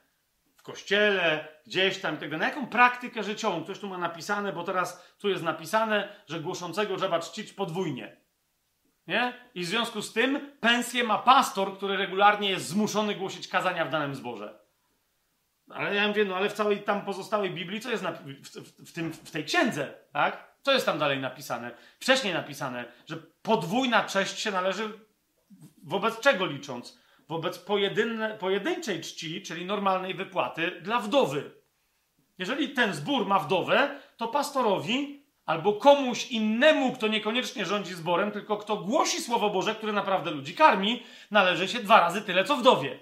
W kościele, gdzieś tam i tak dalej. Na jaką praktykę życiową? Ktoś tu ma napisane, bo teraz tu jest napisane, że głoszącego trzeba czcić podwójnie. Nie? I w związku z tym pensję ma pastor, który regularnie jest zmuszony głosić kazania w danym zborze. Ale ja mówię, no ale w całej tam pozostałej Biblii, co jest w, w, w, tym, w tej księdze, tak? Co jest tam dalej napisane? Wcześniej napisane, że podwójna cześć się należy wobec czego licząc? Wobec pojedynne, pojedynczej czci, czyli normalnej wypłaty dla wdowy. Jeżeli ten zbór ma wdowę, to pastorowi albo komuś innemu, kto niekoniecznie rządzi zborem, tylko kto głosi Słowo Boże, które naprawdę ludzi karmi, należy się dwa razy tyle, co wdowie.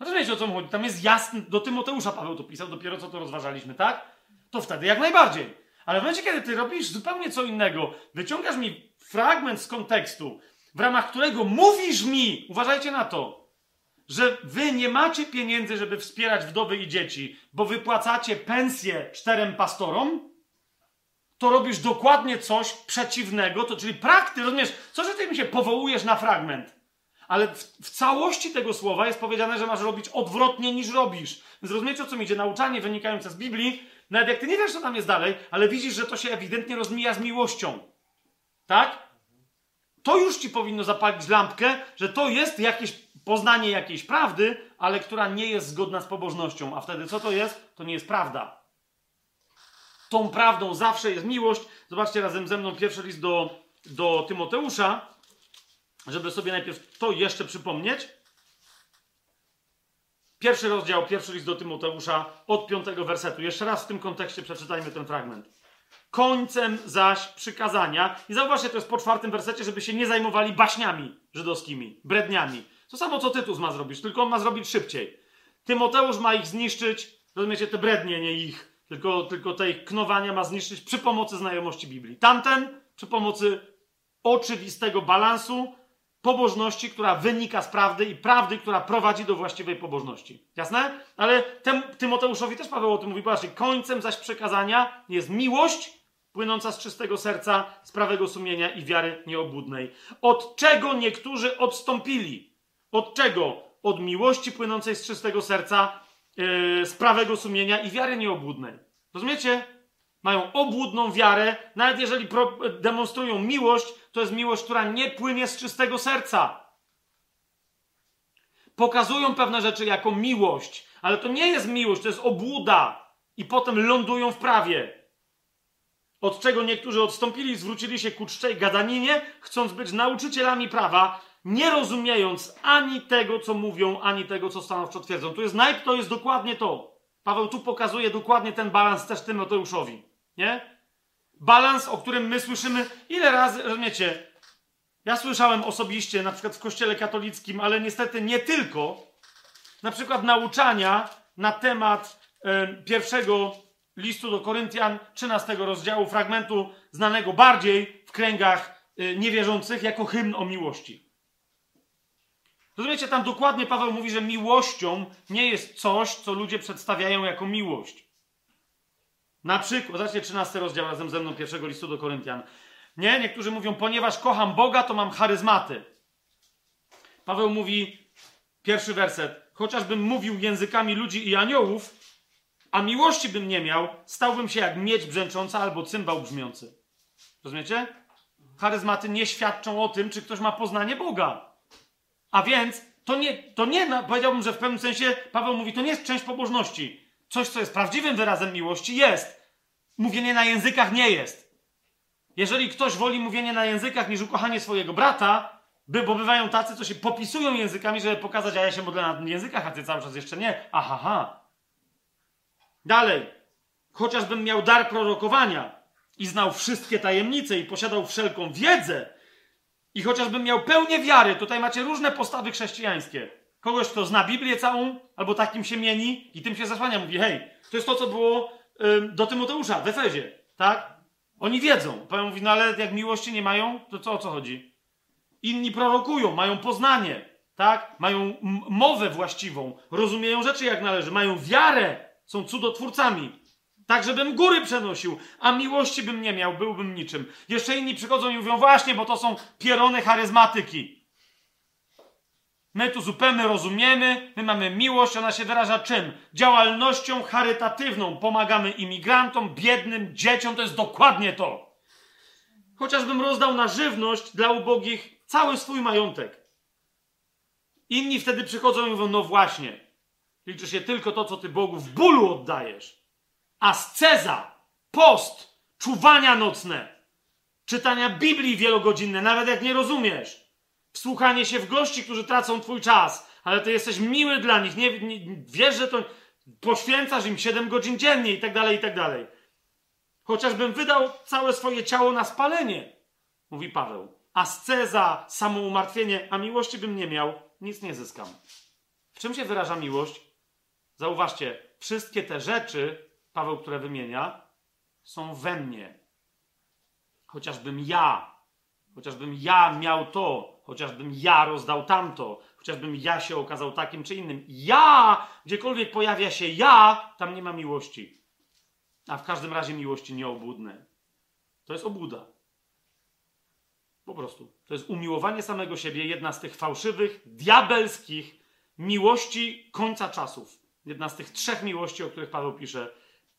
Rozumiecie o co mi chodzi? Tam jest jasny, do Tymoteusza Paweł to pisał, dopiero co to rozważaliśmy, tak? To wtedy jak najbardziej. Ale w momencie, kiedy ty robisz zupełnie co innego, wyciągasz mi fragment z kontekstu, w ramach którego mówisz mi, uważajcie na to, że wy nie macie pieniędzy, żeby wspierać wdowy i dzieci, bo wypłacacie pensję czterem pastorom, to robisz dokładnie coś przeciwnego, to czyli prakty, rozumiesz, co, że ty mi się powołujesz na fragment? ale w, w, całości tego słowa jest powiedziane, że masz robić odwrotnie niż robisz. Więc rozumiecie, o co mi idzie? Nauczanie wynikające z Biblii, nawet jak ty nie wiesz, co tam jest dalej, ale widzisz, że to się ewidentnie rozmija z miłością. Tak? To już ci powinno zapalić lampkę, że to jest jakieś poznanie jakiejś prawdy, ale która nie jest zgodna z pobożnością. A wtedy co to jest? To nie jest prawda. Tą prawdą zawsze jest miłość. Zobaczcie razem ze mną pierwszy list do, do Tymoteusza żeby sobie najpierw to jeszcze przypomnieć. Pierwszy rozdział, pierwszy list do Tymoteusza od piątego wersetu. Jeszcze raz w tym kontekście przeczytajmy ten fragment. Końcem zaś przykazania, i zauważcie, to jest po czwartym wersecie, żeby się nie zajmowali baśniami żydowskimi, bredniami. To samo, co Tytus ma zrobić, tylko on ma zrobić szybciej. Tymoteusz ma ich zniszczyć, rozumiecie, te brednie, nie ich, tylko, tylko te ich knowania ma zniszczyć przy pomocy znajomości Biblii. Tamten przy pomocy oczywistego balansu, pobożności, która wynika z prawdy i prawdy, która prowadzi do właściwej pobożności. Jasne? Ale tem, Tymoteuszowi też Paweł o tym mówi. Patrzcie, końcem zaś przekazania jest miłość płynąca z czystego serca, z prawego sumienia i wiary nieobłudnej. Od czego niektórzy odstąpili? Od czego? Od miłości płynącej z czystego serca, yy, z prawego sumienia i wiary nieobłudnej. Rozumiecie? Mają obłudną wiarę, nawet jeżeli demonstrują miłość, to jest miłość, która nie płynie z czystego serca. Pokazują pewne rzeczy jako miłość, ale to nie jest miłość, to jest obłuda. I potem lądują w prawie. Od czego niektórzy odstąpili, zwrócili się ku czczej gadaninie, chcąc być nauczycielami prawa, nie rozumiejąc ani tego, co mówią, ani tego, co stanowczo twierdzą. Tu jest najp, to jest dokładnie to. Paweł tu pokazuje dokładnie ten balans też Tymoteuszowi. Nie? Balans, o którym my słyszymy ile razy, rozumiecie? Ja słyszałem osobiście, na przykład w kościele katolickim, ale niestety nie tylko, na przykład nauczania na temat pierwszego listu do Koryntian, 13 rozdziału, fragmentu znanego bardziej w kręgach e, niewierzących jako hymn o miłości. Rozumiecie, tam dokładnie Paweł mówi, że miłością nie jest coś, co ludzie przedstawiają jako miłość. Na przykład, zobaczcie 13 rozdział razem ze mną pierwszego listu do Koryntian. Nie, niektórzy mówią, ponieważ kocham Boga, to mam charyzmaty. Paweł mówi, pierwszy werset, chociażbym mówił językami ludzi i aniołów, a miłości bym nie miał, stałbym się jak miedź brzęcząca albo cymbał brzmiący. Rozumiecie? Charyzmaty nie świadczą o tym, czy ktoś ma poznanie Boga. A więc to nie, to nie, powiedziałbym, że w pewnym sensie Paweł mówi, to nie jest część pobożności. Coś, co jest prawdziwym wyrazem miłości, jest. Mówienie na językach nie jest. Jeżeli ktoś woli mówienie na językach niż ukochanie swojego brata, by, bo bywają tacy, co się popisują językami, żeby pokazać, a ja się modlę na językach, a ty cały czas jeszcze nie. Aha. Dalej. Chociażbym miał dar prorokowania i znał wszystkie tajemnice i posiadał wszelką wiedzę, i chociażbym miał pełnię wiary, tutaj macie różne postawy chrześcijańskie. Kogoś, kto zna Biblię całą, albo takim się mieni i tym się zasłania. Mówi, hej, to jest to, co było y, do Tymoteusza w Efezie, tak? Oni wiedzą. Paweł mówi, no ale jak miłości nie mają, to co o co chodzi? Inni prorokują, mają poznanie, tak? Mają mowę właściwą, rozumieją rzeczy jak należy, mają wiarę, są cudotwórcami. Tak, żebym góry przenosił, a miłości bym nie miał, byłbym niczym. Jeszcze inni przychodzą i mówią, właśnie, bo to są pierony charyzmatyki. My tu zupełnie rozumiemy, my mamy miłość, ona się wyraża czym? Działalnością charytatywną. Pomagamy imigrantom, biednym, dzieciom, to jest dokładnie to. Chociażbym rozdał na żywność dla ubogich cały swój majątek. Inni wtedy przychodzą i mówią, no właśnie, liczy się tylko to, co ty Bogu w bólu oddajesz. Asceza, post, czuwania nocne, czytania Biblii wielogodzinne, nawet jak nie rozumiesz wsłuchanie się w gości, którzy tracą twój czas, ale ty jesteś miły dla nich, nie, nie, wiesz, że to poświęcasz im 7 godzin dziennie i tak dalej, i tak dalej. Chociażbym wydał całe swoje ciało na spalenie, mówi Paweł. Asceza, samoumartwienie, a miłości bym nie miał, nic nie zyskam. W czym się wyraża miłość? Zauważcie, wszystkie te rzeczy, Paweł, które wymienia, są we mnie. Chociażbym ja, chociażbym ja miał to, chociażbym ja rozdał tamto, chociażbym ja się okazał takim czy innym. Ja, gdziekolwiek pojawia się ja, tam nie ma miłości. A w każdym razie miłości nieobłudne. To jest obłuda. Po prostu. To jest umiłowanie samego siebie, jedna z tych fałszywych, diabelskich miłości końca czasów. Jedna z tych trzech miłości, o których Paweł pisze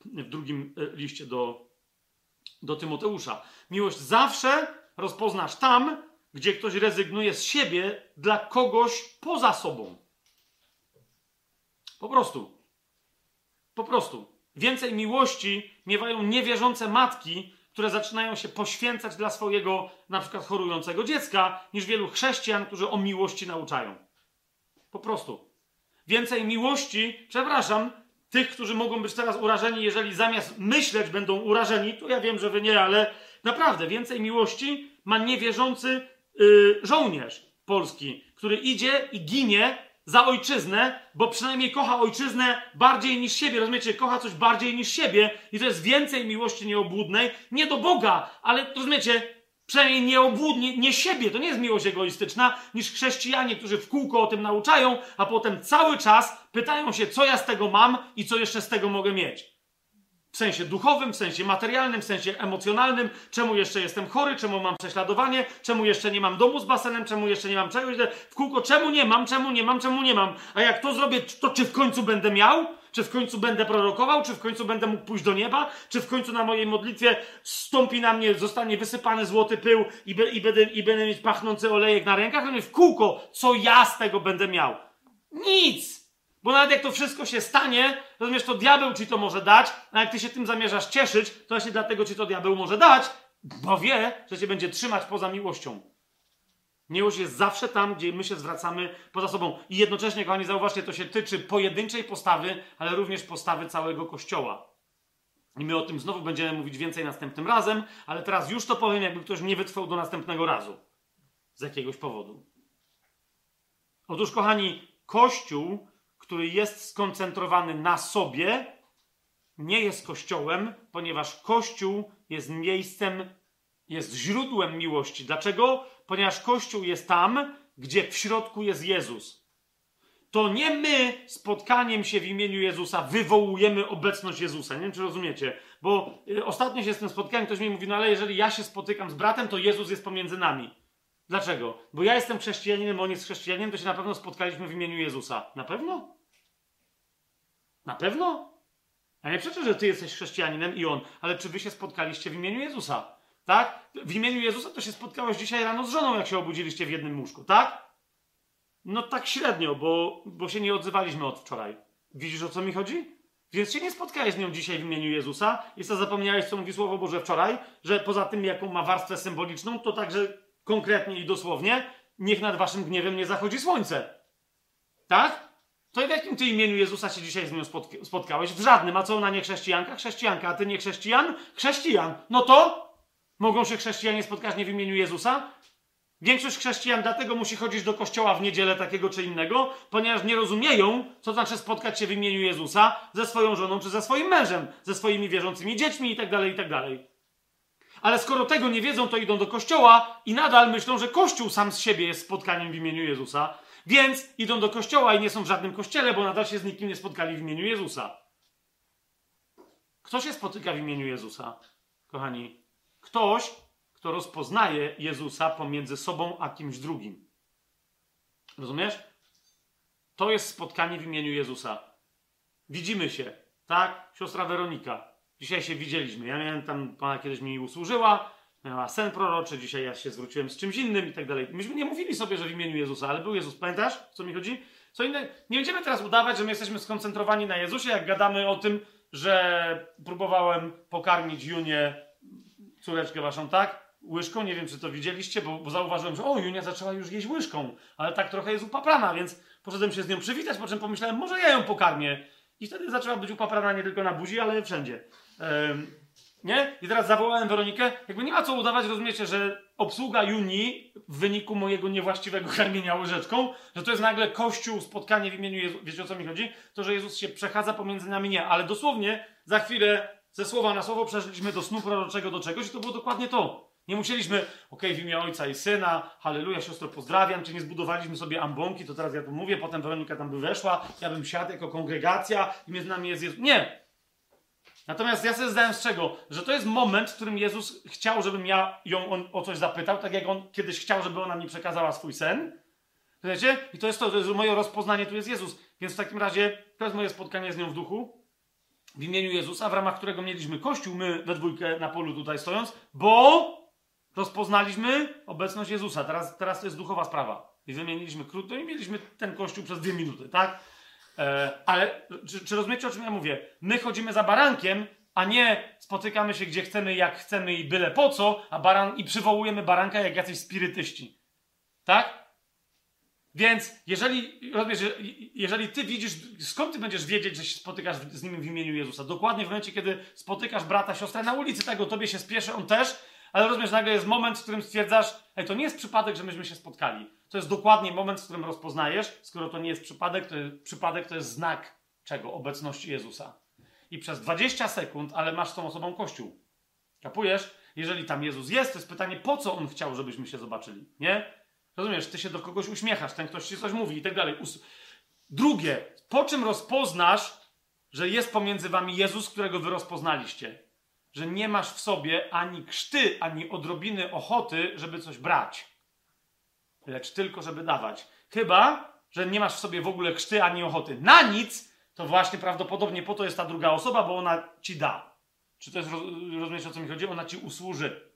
w drugim e, liście do, do Tymoteusza. Miłość zawsze rozpoznasz tam, gdzie ktoś rezygnuje z siebie dla kogoś poza sobą. Po prostu. Po prostu. Więcej miłości miewają niewierzące matki, które zaczynają się poświęcać dla swojego na przykład chorującego dziecka, niż wielu chrześcijan, którzy o miłości nauczają. Po prostu. Więcej miłości, przepraszam, tych, którzy mogą być teraz urażeni, jeżeli zamiast myśleć będą urażeni, to ja wiem, że wy nie, ale naprawdę więcej miłości ma niewierzący yy, żołnierz polski, który idzie i ginie za ojczyznę, bo przynajmniej kocha ojczyznę bardziej niż siebie. Rozumiecie? Kocha coś bardziej niż siebie i to jest więcej miłości nieobłudnej. Nie do Boga, ale rozumiecie? Przynajmniej nieobłudnie, nie siebie. To nie jest miłość egoistyczna, niż chrześcijanie, którzy w kółko o tym nauczają, a potem cały czas pytają się, co ja z tego mam i co jeszcze z tego mogę mieć. W sensie duchowym, w sensie materialnym, w sensie emocjonalnym. Czemu jeszcze jestem chory? Czemu mam prześladowanie? Czemu jeszcze nie mam domu z basenem? Czemu jeszcze nie mam czegoś? W kółko, czemu nie mam? Czemu nie mam? Czemu nie mam? A jak to zrobię, to czy w końcu będę miał? Czy w końcu będę prorokował? Czy w końcu będę mógł pójść do nieba? Czy w końcu na mojej modlitwie stąpi na mnie, zostanie wysypany złoty pył i, be, i, będę, i będę mieć pachnący olejek na rękach? W kółko, co ja z tego będę miał? Nic! Bo nawet jak to wszystko się stanie, rozumiesz, to diabeł ci to może dać, a jak ty się tym zamierzasz cieszyć, to właśnie dlatego ci to diabeł może dać, bo wie, że cię będzie trzymać poza miłością. Miłość jest zawsze tam, gdzie my się zwracamy poza sobą. I jednocześnie, kochani, zauważcie, to się tyczy pojedynczej postawy, ale również postawy całego Kościoła. I my o tym znowu będziemy mówić więcej następnym razem, ale teraz już to powiem, jakby ktoś nie wytrwał do następnego razu. Z jakiegoś powodu. Otóż, kochani, Kościół, który jest skoncentrowany na sobie, nie jest Kościołem, ponieważ Kościół jest miejscem, jest źródłem miłości. Dlaczego? Ponieważ Kościół jest tam, gdzie w środku jest Jezus. To nie my spotkaniem się w imieniu Jezusa wywołujemy obecność Jezusa. Nie wiem, czy rozumiecie. Bo y, ostatnio się z tym spotkałem, ktoś mi mówi, no ale jeżeli ja się spotykam z bratem, to Jezus jest pomiędzy nami. Dlaczego? Bo ja jestem chrześcijaninem, on jest chrześcijaninem, to się na pewno spotkaliśmy w imieniu Jezusa. Na pewno? Na pewno? Ja nie przeczę, że ty jesteś chrześcijaninem i on, ale czy wy się spotkaliście w imieniu Jezusa? Tak? W imieniu Jezusa to się spotkałeś dzisiaj rano z żoną, jak się obudziliście w jednym łóżku, tak? No tak średnio, bo, bo się nie odzywaliśmy od wczoraj. Widzisz o co mi chodzi? Więc się nie spotkałeś z nią dzisiaj w imieniu Jezusa i co zapomniałeś, co mówi Słowo Boże wczoraj, że poza tym, jaką ma warstwę symboliczną, to także konkretnie i dosłownie, niech nad waszym gniewem nie zachodzi słońce. Tak? To w jakim ty imieniu Jezusa się dzisiaj z nią spotkałeś? W żadnym. A co ona nie chrześcijanka? Chrześcijanka. A ty nie chrześcijan? Chrześcijan. No to mogą się chrześcijanie spotkać nie w imieniu Jezusa? Większość chrześcijan dlatego musi chodzić do kościoła w niedzielę takiego czy innego, ponieważ nie rozumieją, co znaczy spotkać się w imieniu Jezusa ze swoją żoną czy ze swoim mężem, ze swoimi wierzącymi dziećmi itd., tak itd. Tak Ale skoro tego nie wiedzą, to idą do kościoła i nadal myślą, że kościół sam z siebie jest spotkaniem w imieniu Jezusa, więc idą do kościoła i nie są w żadnym kościele, bo nadal się z nikim nie spotkali w imieniu Jezusa. Kto się spotyka w imieniu Jezusa, kochani? Ktoś, kto rozpoznaje Jezusa pomiędzy sobą a kimś drugim. Rozumiesz? To jest spotkanie w imieniu Jezusa. Widzimy się, tak? Siostra Weronika. Dzisiaj się widzieliśmy. Ja miałem tam, pana kiedyś mi usłużyła, miała sen proroczy, dzisiaj ja się zwróciłem z czymś innym i tak dalej. Myśmy nie mówili sobie, że w imieniu Jezusa, ale był Jezus. Pamiętasz, co mi chodzi? Co inne? Nie będziemy teraz udawać, że my jesteśmy skoncentrowani na Jezusie, jak gadamy o tym, że próbowałem pokarmić Junię, córeczkę waszą, tak? Łyżką, nie wiem, czy to widzieliście, bo, bo zauważyłem, że o, Junia zaczęła już jeść łyżką, ale tak trochę jest upaprana, więc poszedłem się z nią przywitać, po czym pomyślałem, może ja ją pokarmię. I wtedy zaczęła być upaprana nie tylko na buzi, ale wszędzie. Nie? I teraz zawołałem Weronikę. Jakby nie ma co udawać, rozumiecie, że obsługa Juni w wyniku mojego niewłaściwego *laughs* karmienia łyżeczką, że to jest nagle kościół, spotkanie w imieniu. Wiecie o co mi chodzi? To, że Jezus się przechadza pomiędzy nami, nie. Ale dosłownie za chwilę ze słowa na słowo przeszliśmy do snu proroczego do czegoś i to było dokładnie to. Nie musieliśmy, okej, okay, w imię Ojca i Syna, halleluja, siostro, pozdrawiam, czy nie zbudowaliśmy sobie ambonki, to teraz ja tu mówię, potem Weronika tam by weszła, ja bym siadł jako kongregacja i między nami jest Jezus. Nie! Natomiast ja sobie zdałem z czego, że to jest moment, w którym Jezus chciał, żebym ja ją o coś zapytał, tak jak on kiedyś chciał, żeby ona mi przekazała swój sen. Wiecie? I to jest to, to jest moje rozpoznanie, tu jest Jezus. Więc w takim razie to jest moje spotkanie z nią w duchu, w imieniu Jezusa, w ramach którego mieliśmy Kościół, my we dwójkę na polu tutaj stojąc, bo rozpoznaliśmy obecność Jezusa. Teraz, teraz to jest duchowa sprawa. I wymieniliśmy krótko i mieliśmy ten Kościół przez dwie minuty, tak? E, ale czy, czy rozumiecie, o czym ja mówię? My chodzimy za barankiem, a nie spotykamy się gdzie chcemy, jak chcemy i byle po co, a baran, i przywołujemy baranka jak jacyś spirytyści. Tak? Więc jeżeli, rozumiesz, jeżeli ty widzisz, skąd ty będziesz wiedzieć, że się spotykasz z nim w imieniu Jezusa? Dokładnie w momencie, kiedy spotykasz brata, siostrę na ulicy, tego tobie się spieszy, on też, ale rozumiesz, nagle jest moment, w którym stwierdzasz, ej, to nie jest przypadek, że myśmy się spotkali. To jest dokładnie moment, w którym rozpoznajesz, skoro to nie jest przypadek, to jest, przypadek to jest znak czego? Obecności Jezusa. I przez 20 sekund, ale masz z tą osobą Kościół. Kapujesz? Jeżeli tam Jezus jest, to jest pytanie, po co On chciał, żebyśmy się zobaczyli, nie? Rozumiesz, ty się do kogoś uśmiechasz, ten ktoś ci coś mówi i tak dalej. Drugie, po czym rozpoznasz, że jest pomiędzy wami Jezus, którego wy rozpoznaliście? Że nie masz w sobie ani krzty, ani odrobiny ochoty, żeby coś brać lecz tylko, żeby dawać. Chyba, że nie masz w sobie w ogóle krzty ani ochoty na nic, to właśnie prawdopodobnie po to jest ta druga osoba, bo ona ci da. Czy to jest, rozumiesz o co mi chodzi? Ona ci usłuży.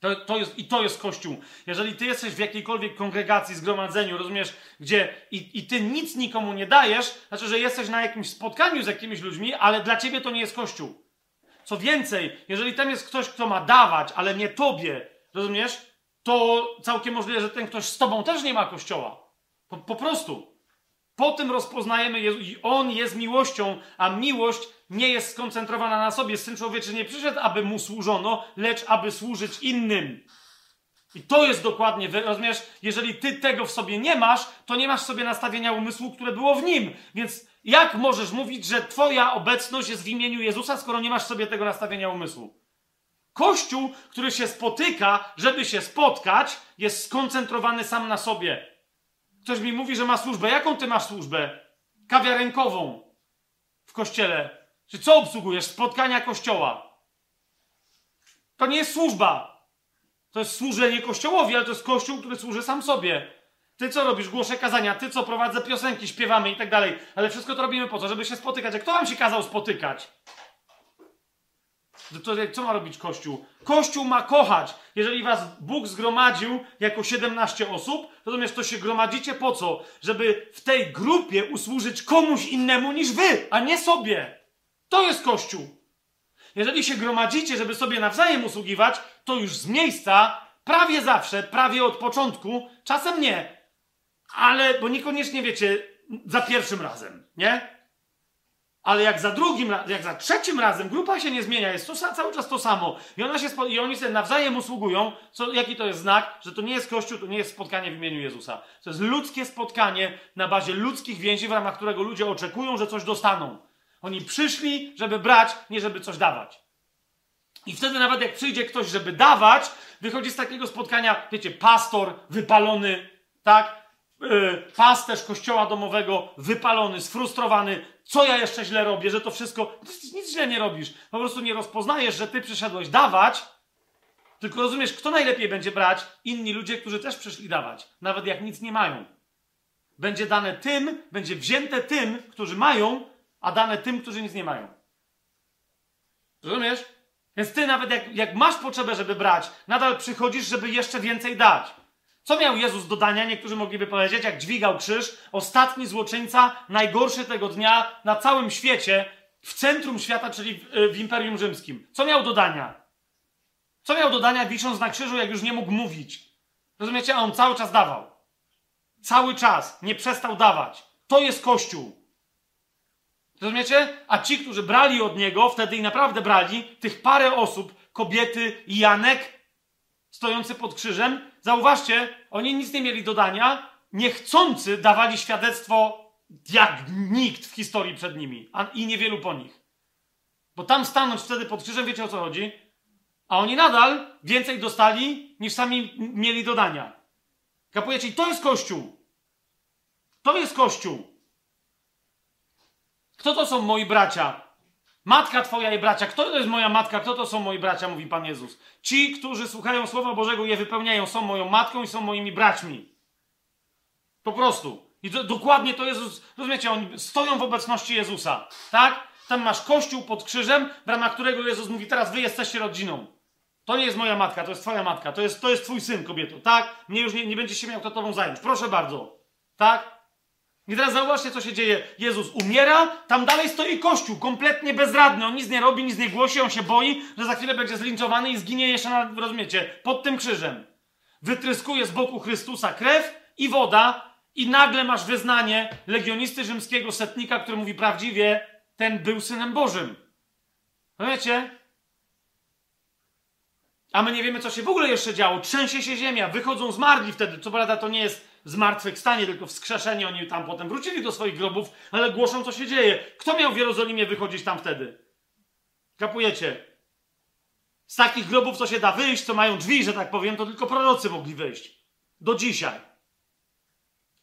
To, to jest, I to jest Kościół. Jeżeli ty jesteś w jakiejkolwiek kongregacji, zgromadzeniu, rozumiesz, gdzie i, i ty nic nikomu nie dajesz, znaczy, że jesteś na jakimś spotkaniu z jakimiś ludźmi, ale dla ciebie to nie jest Kościół. Co więcej, jeżeli tam jest ktoś, kto ma dawać, ale nie tobie, rozumiesz, to całkiem możliwe, że ten ktoś z tobą też nie ma kościoła. Po, po prostu. Po tym rozpoznajemy Jezu i On jest miłością, a miłość nie jest skoncentrowana na sobie. Syn człowieczy nie przyszedł, aby mu służono, lecz aby służyć innym. I to jest dokładnie, rozumiesz, jeżeli ty tego w sobie nie masz, to nie masz sobie nastawienia umysłu, które było w nim. Więc jak możesz mówić, że twoja obecność jest w imieniu Jezusa, skoro nie masz sobie tego nastawienia umysłu? Kościół, który się spotyka, żeby się spotkać, jest skoncentrowany sam na sobie. Ktoś mi mówi, że ma służbę. Jaką ty masz służbę? Kawiarenkową w kościele. Czy co obsługujesz? Spotkania kościoła. To nie jest służba. To jest służenie kościołowi, ale to jest kościół, który służy sam sobie. Ty co robisz? Głoszę kazania, ty co prowadzę piosenki, śpiewamy i tak dalej. Ale wszystko to robimy po to, żeby się spotykać. A kto wam się kazał spotykać? To, co ma robić Kościół? Kościół ma kochać. Jeżeli was Bóg zgromadził jako 17 osób, rozumiesz, to się gromadzicie po co? Żeby w tej grupie usłużyć komuś innemu niż wy, a nie sobie. To jest Kościół. Jeżeli się gromadzicie, żeby sobie nawzajem usługiwać, to już z miejsca, prawie zawsze, prawie od początku, czasem nie, ale, bo niekoniecznie wiecie, za pierwszym razem, nie? Ale jak za drugim, jak za trzecim razem grupa się nie zmienia, jest to cały czas to samo i, ona się, i oni sobie nawzajem usługują, co, jaki to jest znak, że to nie jest Kościół, to nie jest spotkanie w imieniu Jezusa. To jest ludzkie spotkanie na bazie ludzkich więzi, w ramach którego ludzie oczekują, że coś dostaną. Oni przyszli, żeby brać, nie żeby coś dawać. I wtedy nawet jak przyjdzie ktoś, żeby dawać, wychodzi z takiego spotkania, wiecie, pastor wypalony, tak? Yy, pasterz kościoła domowego wypalony, sfrustrowany. Co ja jeszcze źle robię, że to wszystko. Nic źle nie robisz. Po prostu nie rozpoznajesz, że ty przyszedłeś dawać, tylko rozumiesz, kto najlepiej będzie brać? Inni ludzie, którzy też przyszli dawać, nawet jak nic nie mają. Będzie dane tym, będzie wzięte tym, którzy mają, a dane tym, którzy nic nie mają. Rozumiesz? Więc ty nawet jak, jak masz potrzebę, żeby brać, nadal przychodzisz, żeby jeszcze więcej dać. Co miał Jezus do dania? Niektórzy mogliby powiedzieć, jak dźwigał krzyż, ostatni złoczyńca, najgorszy tego dnia na całym świecie, w centrum świata, czyli w, w Imperium Rzymskim. Co miał do dania? Co miał do dania, wisząc na krzyżu, jak już nie mógł mówić? Rozumiecie? A on cały czas dawał. Cały czas. Nie przestał dawać. To jest Kościół. Rozumiecie? A ci, którzy brali od niego, wtedy i naprawdę brali, tych parę osób, kobiety i Janek, stojący pod krzyżem, zauważcie, oni nic nie mieli dodania, niechcący dawali świadectwo jak nikt w historii przed nimi, a i niewielu po nich. Bo tam stanąć wtedy pod krzyżem, wiecie o co chodzi? A oni nadal więcej dostali, niż sami mieli dodania. Kapujecie? To jest Kościół. To jest Kościół. Kto to są moi bracia? Matka twoja i bracia. Kto to jest moja matka? Kto to są moi bracia? Mówi Pan Jezus. Ci, którzy słuchają Słowa Bożego i je wypełniają, są moją matką i są moimi braćmi. Po prostu. I dokładnie to Jezus, rozumiecie, oni stoją w obecności Jezusa, tak? Tam masz kościół pod krzyżem, w ramach którego Jezus mówi, teraz wy jesteście rodziną. To nie jest moja matka, to jest twoja matka, to jest, to jest twój syn, kobieto, tak? Mnie już nie, nie będzie się miał kto tobą zająć. Proszę bardzo, tak? I teraz zauważcie, co się dzieje. Jezus umiera, tam dalej stoi Kościół, kompletnie bezradny. On nic nie robi, nic nie głosi, on się boi, że za chwilę będzie zlinczowany i zginie jeszcze, na, rozumiecie, pod tym krzyżem. Wytryskuje z boku Chrystusa krew i woda i nagle masz wyznanie legionisty rzymskiego setnika, który mówi prawdziwie, ten był Synem Bożym. Rozumiecie? A my nie wiemy, co się w ogóle jeszcze działo. Trzęsie się ziemia, wychodzą zmarli wtedy. Co prawda to nie jest zmartwychwstanie, tylko wskrzeszenie. Oni tam potem wrócili do swoich grobów, ale głoszą, co się dzieje. Kto miał w Jerozolimie wychodzić tam wtedy? Kapujecie? Z takich grobów, co się da wyjść, co mają drzwi, że tak powiem, to tylko prorocy mogli wyjść. Do dzisiaj.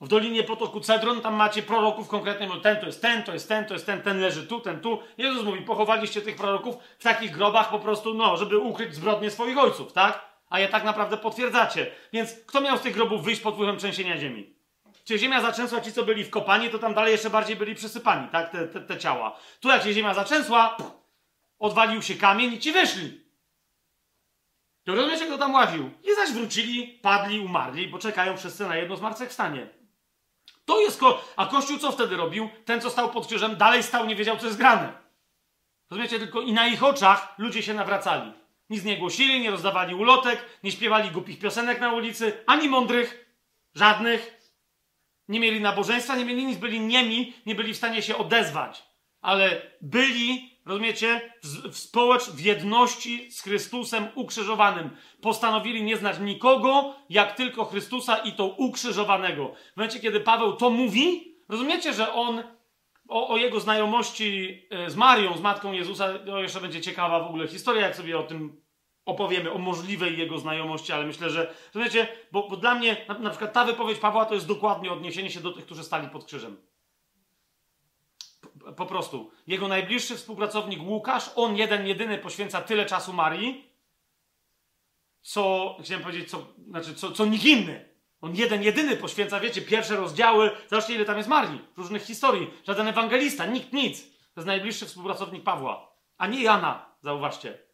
W Dolinie Potoku Cedron tam macie proroków konkretnie, ten to jest ten, to jest ten, to jest ten, ten leży tu, ten tu. Jezus mówi, pochowaliście tych proroków w takich grobach po prostu, no, żeby ukryć zbrodnie swoich ojców, tak? A je tak naprawdę potwierdzacie. Więc kto miał z tych grobów wyjść pod wpływem trzęsienia ziemi? Czy ziemia zaczęsła, ci co byli w kopalni, to tam dalej jeszcze bardziej byli przysypani, tak, te, te, te ciała. Tu jak się ziemia zaczęsła, odwalił się kamień i ci wyszli. To rozumiecie, kto tam łaził? I zaś wrócili, padli, umarli, bo czekają wszyscy na jedno zmartwychwstanie. To jest ko... A Kościół co wtedy robił? Ten, co stał pod krzyżem, dalej stał, nie wiedział, co jest grane. Rozumiecie? Tylko i na ich oczach ludzie się nawracali. Nic nie głosili, nie rozdawali ulotek, nie śpiewali głupich piosenek na ulicy, ani mądrych, żadnych. Nie mieli nabożeństwa, nie mieli nic, byli niemi, nie byli w stanie się odezwać. Ale byli, rozumiecie, w, społecz, w jedności z Chrystusem ukrzyżowanym. Postanowili nie znać nikogo, jak tylko Chrystusa i to ukrzyżowanego. W momencie, kiedy Paweł to mówi, rozumiecie, że on o, o, jego znajomości e, z Marią, z matką Jezusa, to jeszcze będzie ciekawa w ogóle historia, jak sobie o tym opowiemy, o możliwej jego znajomości, ale myślę, że, rozumiecie, bo, bo dla mnie na, na, przykład ta wypowiedź Pawła to jest dokładnie odniesienie się do tych, którzy stali pod krzyżem. Po, po prostu. Jego najbliższy współpracownik Łukasz, on jeden, jedyny poświęca tyle czasu Marii, co, chciałem powiedzieć, co, znaczy, co, co nikt inny. On jeden, jedyny poświęca, wiecie, pierwsze rozdziały. Zobaczcie, ile tam jest Marii, różnych historii. Żaden ewangelista, nikt, nic. To jest najbliższy współpracownik Pawła. A nie Jana, zauważcie.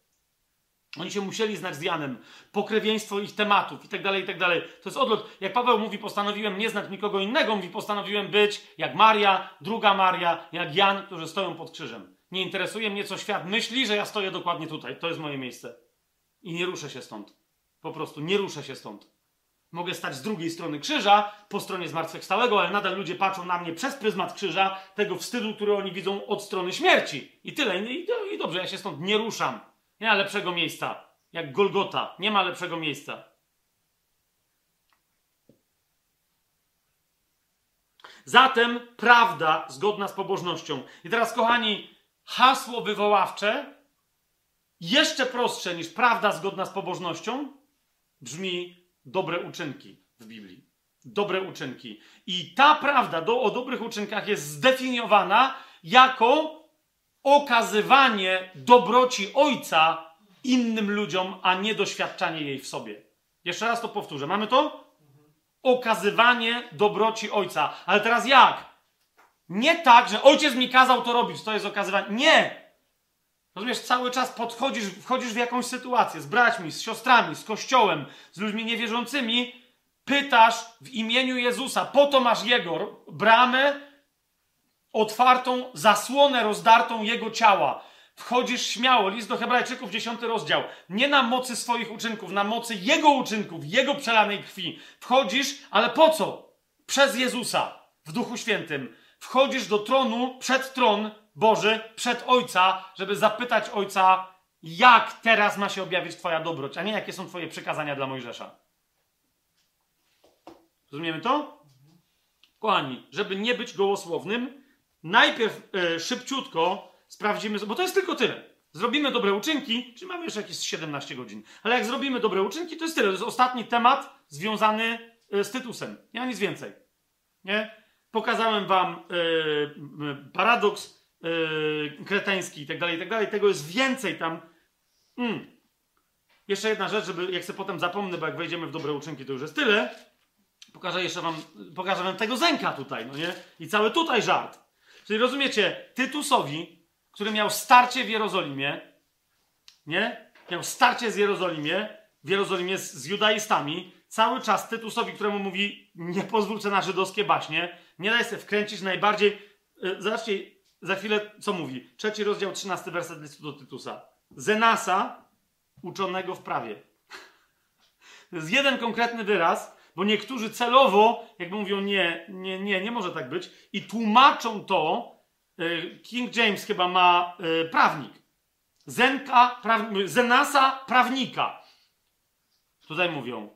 Oni się musieli znać z Janem. Pokrewieństwo ich tematów i tak dalej, i tak dalej. To jest odlot. Jak Paweł mówi, postanowiłem nie znać nikogo innego, mówi, postanowiłem być jak Maria, druga Maria, jak Jan, którzy stoją pod krzyżem. Nie interesuje mnie, co świat myśli, że ja stoję dokładnie tutaj. To jest moje miejsce. I nie ruszę się stąd. Po prostu nie ruszę się stąd. Mogę stać z drugiej strony krzyża, po stronie zmartwychwstałego, ale nadal ludzie patrzą na mnie przez pryzmat krzyża, tego wstydu, który oni widzą od strony śmierci. I tyle. I, dobrze, ja się stąd nie ruszam. Nie ma lepszego miejsca. Jak Golgota. Nie ma lepszego miejsca. Zatem prawda zgodna z pobożnością. I teraz, kochani, hasło wywoławcze, jeszcze prostsze niż prawda zgodna z pobożnością, brzmi dobre uczynki w Biblii. Dobre uczynki. I ta prawda do, o dobrych uczynkach jest zdefiniowana jako okazywanie dobroci Ojca innym ludziom, a nie doświadczanie jej w sobie. Jeszcze raz to powtórzę. Mamy to? Okazywanie dobroci Ojca. Ale teraz jak? Nie tak, że ojciec mi kazał to robić, to jest okazywanie. Nie! Rozumiesz, cały czas podchodzisz, wchodzisz w jakąś sytuację z braćmi, z siostrami, z kościołem, z ludźmi niewierzącymi, pytasz w imieniu Jezusa, po to masz Jego bramę otwartą, zasłonę rozdartą Jego ciała. Wchodzisz śmiało, list do Hebrajczyków, dziesiąty rozdział. Nie na mocy swoich uczynków, na mocy Jego uczynków, Jego przelanej krwi. Wchodzisz, ale po co? Przez Jezusa, w Duchu Świętym. Wchodzisz do tronu, przed tron Boży przed Ojca, żeby zapytać Ojca, jak teraz ma się objawić Twoja dobroć, a nie jakie są Twoje przykazania dla Mojżesza. Rozumiemy to? Kochani, żeby nie być gołosłownym, najpierw e, szybciutko sprawdzimy, bo to jest tylko tyle. Zrobimy dobre uczynki, czyli mamy jeszcze jakieś 17 godzin. Ale jak zrobimy dobre uczynki, to jest tyle. To jest ostatni temat związany e, z Tytusem. Ja nic więcej. Nie? Pokazałem wam e, paradoks yy, kreteński i tak dalej, i tak dalej. Tego jest więcej tam. Mm. Jeszcze jedna rzecz, żeby jak sobie potem zapomnę, bo jak wejdziemy w dobre uczynki, to już jest tyle. Pokażę jeszcze wam, pokażę wam tego zęka tutaj, no nie? I cały tutaj żart. Czyli rozumiecie, Tytusowi, który miał starcie w Jerozolimie, nie? Miał starcie z Jerozolimie, w Jerozolimie z, z judaistami, cały czas Tytusowi, któremu mówi, nie pozwólcie na żydowskie baśnie, nie daj się wkręcić najbardziej, yy, zobaczcie, za chwilę co mówi? Trzeci rozdział, trzynasty werset listu do Tytusa. Zenasa, uczonego w prawie. To jest jeden konkretny wyraz, bo niektórzy celowo, jakby mówią, nie, nie, nie, nie może tak być, i tłumaczą to, y, King James chyba ma y, prawnik. Zenka, praw, Zenasa, prawnika. Tutaj mówią.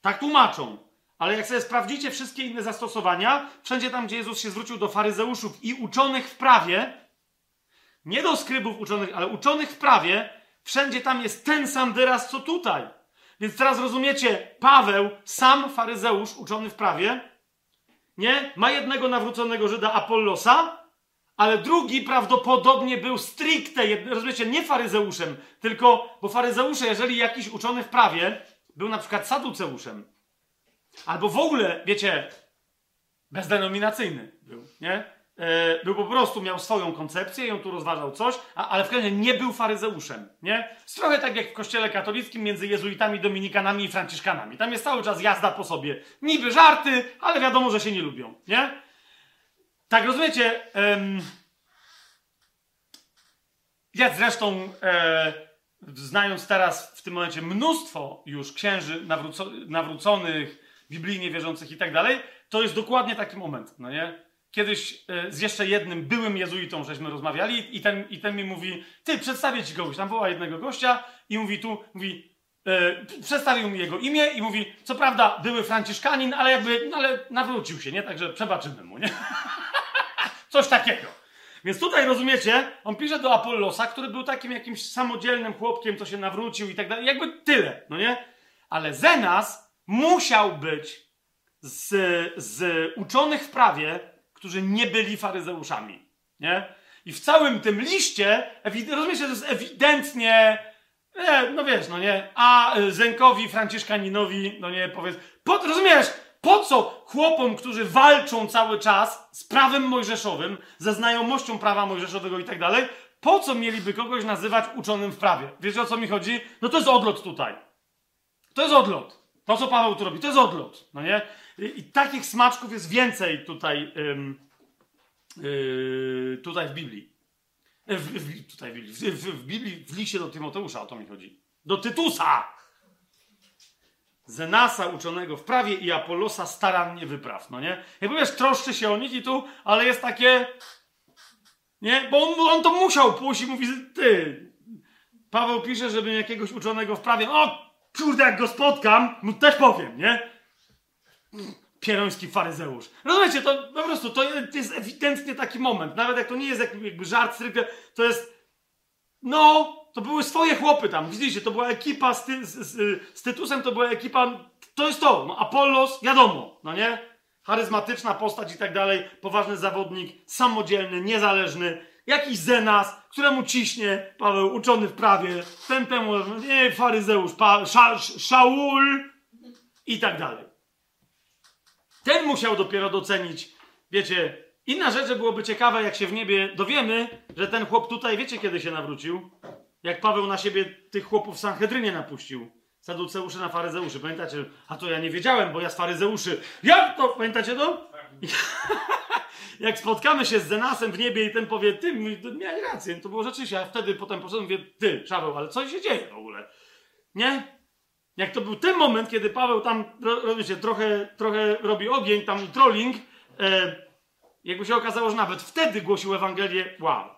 Tak tłumaczą. Ale jak sobie sprawdzicie wszystkie inne zastosowania, wszędzie tam, gdzie Jezus się zwrócił do faryzeuszów i uczonych w prawie, nie do skrybów uczonych, ale uczonych w prawie, wszędzie tam jest ten sam wyraz, co tutaj. Więc teraz rozumiecie, Paweł, sam faryzeusz uczony w prawie, nie? Ma jednego nawróconego Żyda Apollosa, ale drugi prawdopodobnie był stricte, rozumiecie, nie faryzeuszem, tylko, bo faryzeusze, jeżeli jakiś uczony w prawie był na przykład saduceuszem, Albo w ogóle, wiecie, bezdenominacyjny był, nie? E, był po prostu, miał swoją koncepcję on tu rozważał coś, a, ale w każdym razie nie był faryzeuszem, nie? Trochę tak jak w kościele katolickim między jezuitami, dominikanami i franciszkanami. Tam jest cały czas jazda po sobie. Niby żarty, ale wiadomo, że się nie lubią, nie? Tak, rozumiecie? Um, ja zresztą e, znając teraz w tym momencie mnóstwo już księży nawróco, nawróconych, biblijnie wierzących i tak dalej, to jest dokładnie taki moment, no nie? Kiedyś e, z jeszcze jednym byłym jezuitą żeśmy rozmawiali i ten, i ten mi mówi, ty, przedstawię ci kogoś. Tam woła jednego gościa i mówi tu, mówi, e, przedstawił mi jego imię i mówi, co prawda były franciszkanin, ale jakby, no ale nawrócił się, nie? Także przebaczymy mu, nie? *laughs* Coś takiego. Więc tutaj rozumiecie, on pisze do Apollosa, który był takim jakimś samodzielnym chłopkiem, co się nawrócił i tak dalej. Jakby tyle, no nie? Ale Zenas musiał być z, z uczonych w prawie, którzy nie byli faryzeuszami. Nie? I w całym tym liście, rozumiecie, to jest ewidentnie, nie, no wiesz, no nie, a Zenkowi, Franciszkaninowi, no nie, powiedz, po, rozumiesz, po co chłopom, którzy walczą cały czas z prawem mojżeszowym, ze znajomością prawa mojżeszowego i tak dalej, po co mieliby kogoś nazywać uczonym w prawie? Wiecie o co mi chodzi? No to jest odlot tutaj. To jest odlot. To, co Paweł tu robi, to jest odlot. No nie? I, takich smaczków jest więcej tutaj, yy, tutaj w Biblii. E, w, w, tutaj w Biblii. W, w, Biblii, w liście do Tymoteusza o to mi chodzi. Do Tytusa! Zenasa uczonego w prawie i Apollosa starannie wypraw, no nie? Jakby wiesz, troszczy się o nich i tu, ale jest takie... Nie? Bo on, on to musiał pójść i mówi, ty... Paweł pisze, żebym jakiegoś uczonego w prawie... O, kurde, jak go spotkam, mu też powiem, nie? Pieroński faryzeusz. Rozumiecie, to po prostu to jest ewidentnie taki moment. Nawet jak to nie jest jakby żart stricte, to jest. No, to były swoje chłopy tam. Widzicie, to była ekipa z, ty, z, z, z Tytusem, to była ekipa. To jest to. No, Apollos, wiadomo, no nie? Charyzmatyczna postać i tak dalej, poważny zawodnik, samodzielny, niezależny, jakiś Zenas, któremu ciśnie Paweł, uczony w prawie, ten temu, nie, faryzeusz, pa, sza, Szaul i tak dalej. Ten musiał dopiero docenić, wiecie, inna rzecz, byłoby ciekawe, jak się w niebie dowiemy, że ten chłop tutaj, wiecie, kiedy się nawrócił? Jak Paweł na siebie tych chłopów w Sanhedrynie napuścił. Saduceuszy na faryzeuszy. Pamiętacie? A to ja nie wiedziałem, bo ja z faryzeuszy. Jak to? Pamiętacie to? *laughs* jak spotkamy się z Zenasem w niebie i ten powie, ty, miałeś rację, to było rzeczywiście, a wtedy potem poszedłem mówię, ty, Szaweł, ale co się dzieje w ogóle? Nie? Jak to był ten moment, kiedy Paweł tam, rozumiecie, trochę, trochę robi ogień, tam trolling, e, jakby się okazało, że nawet wtedy głosił Ewangelię, wow.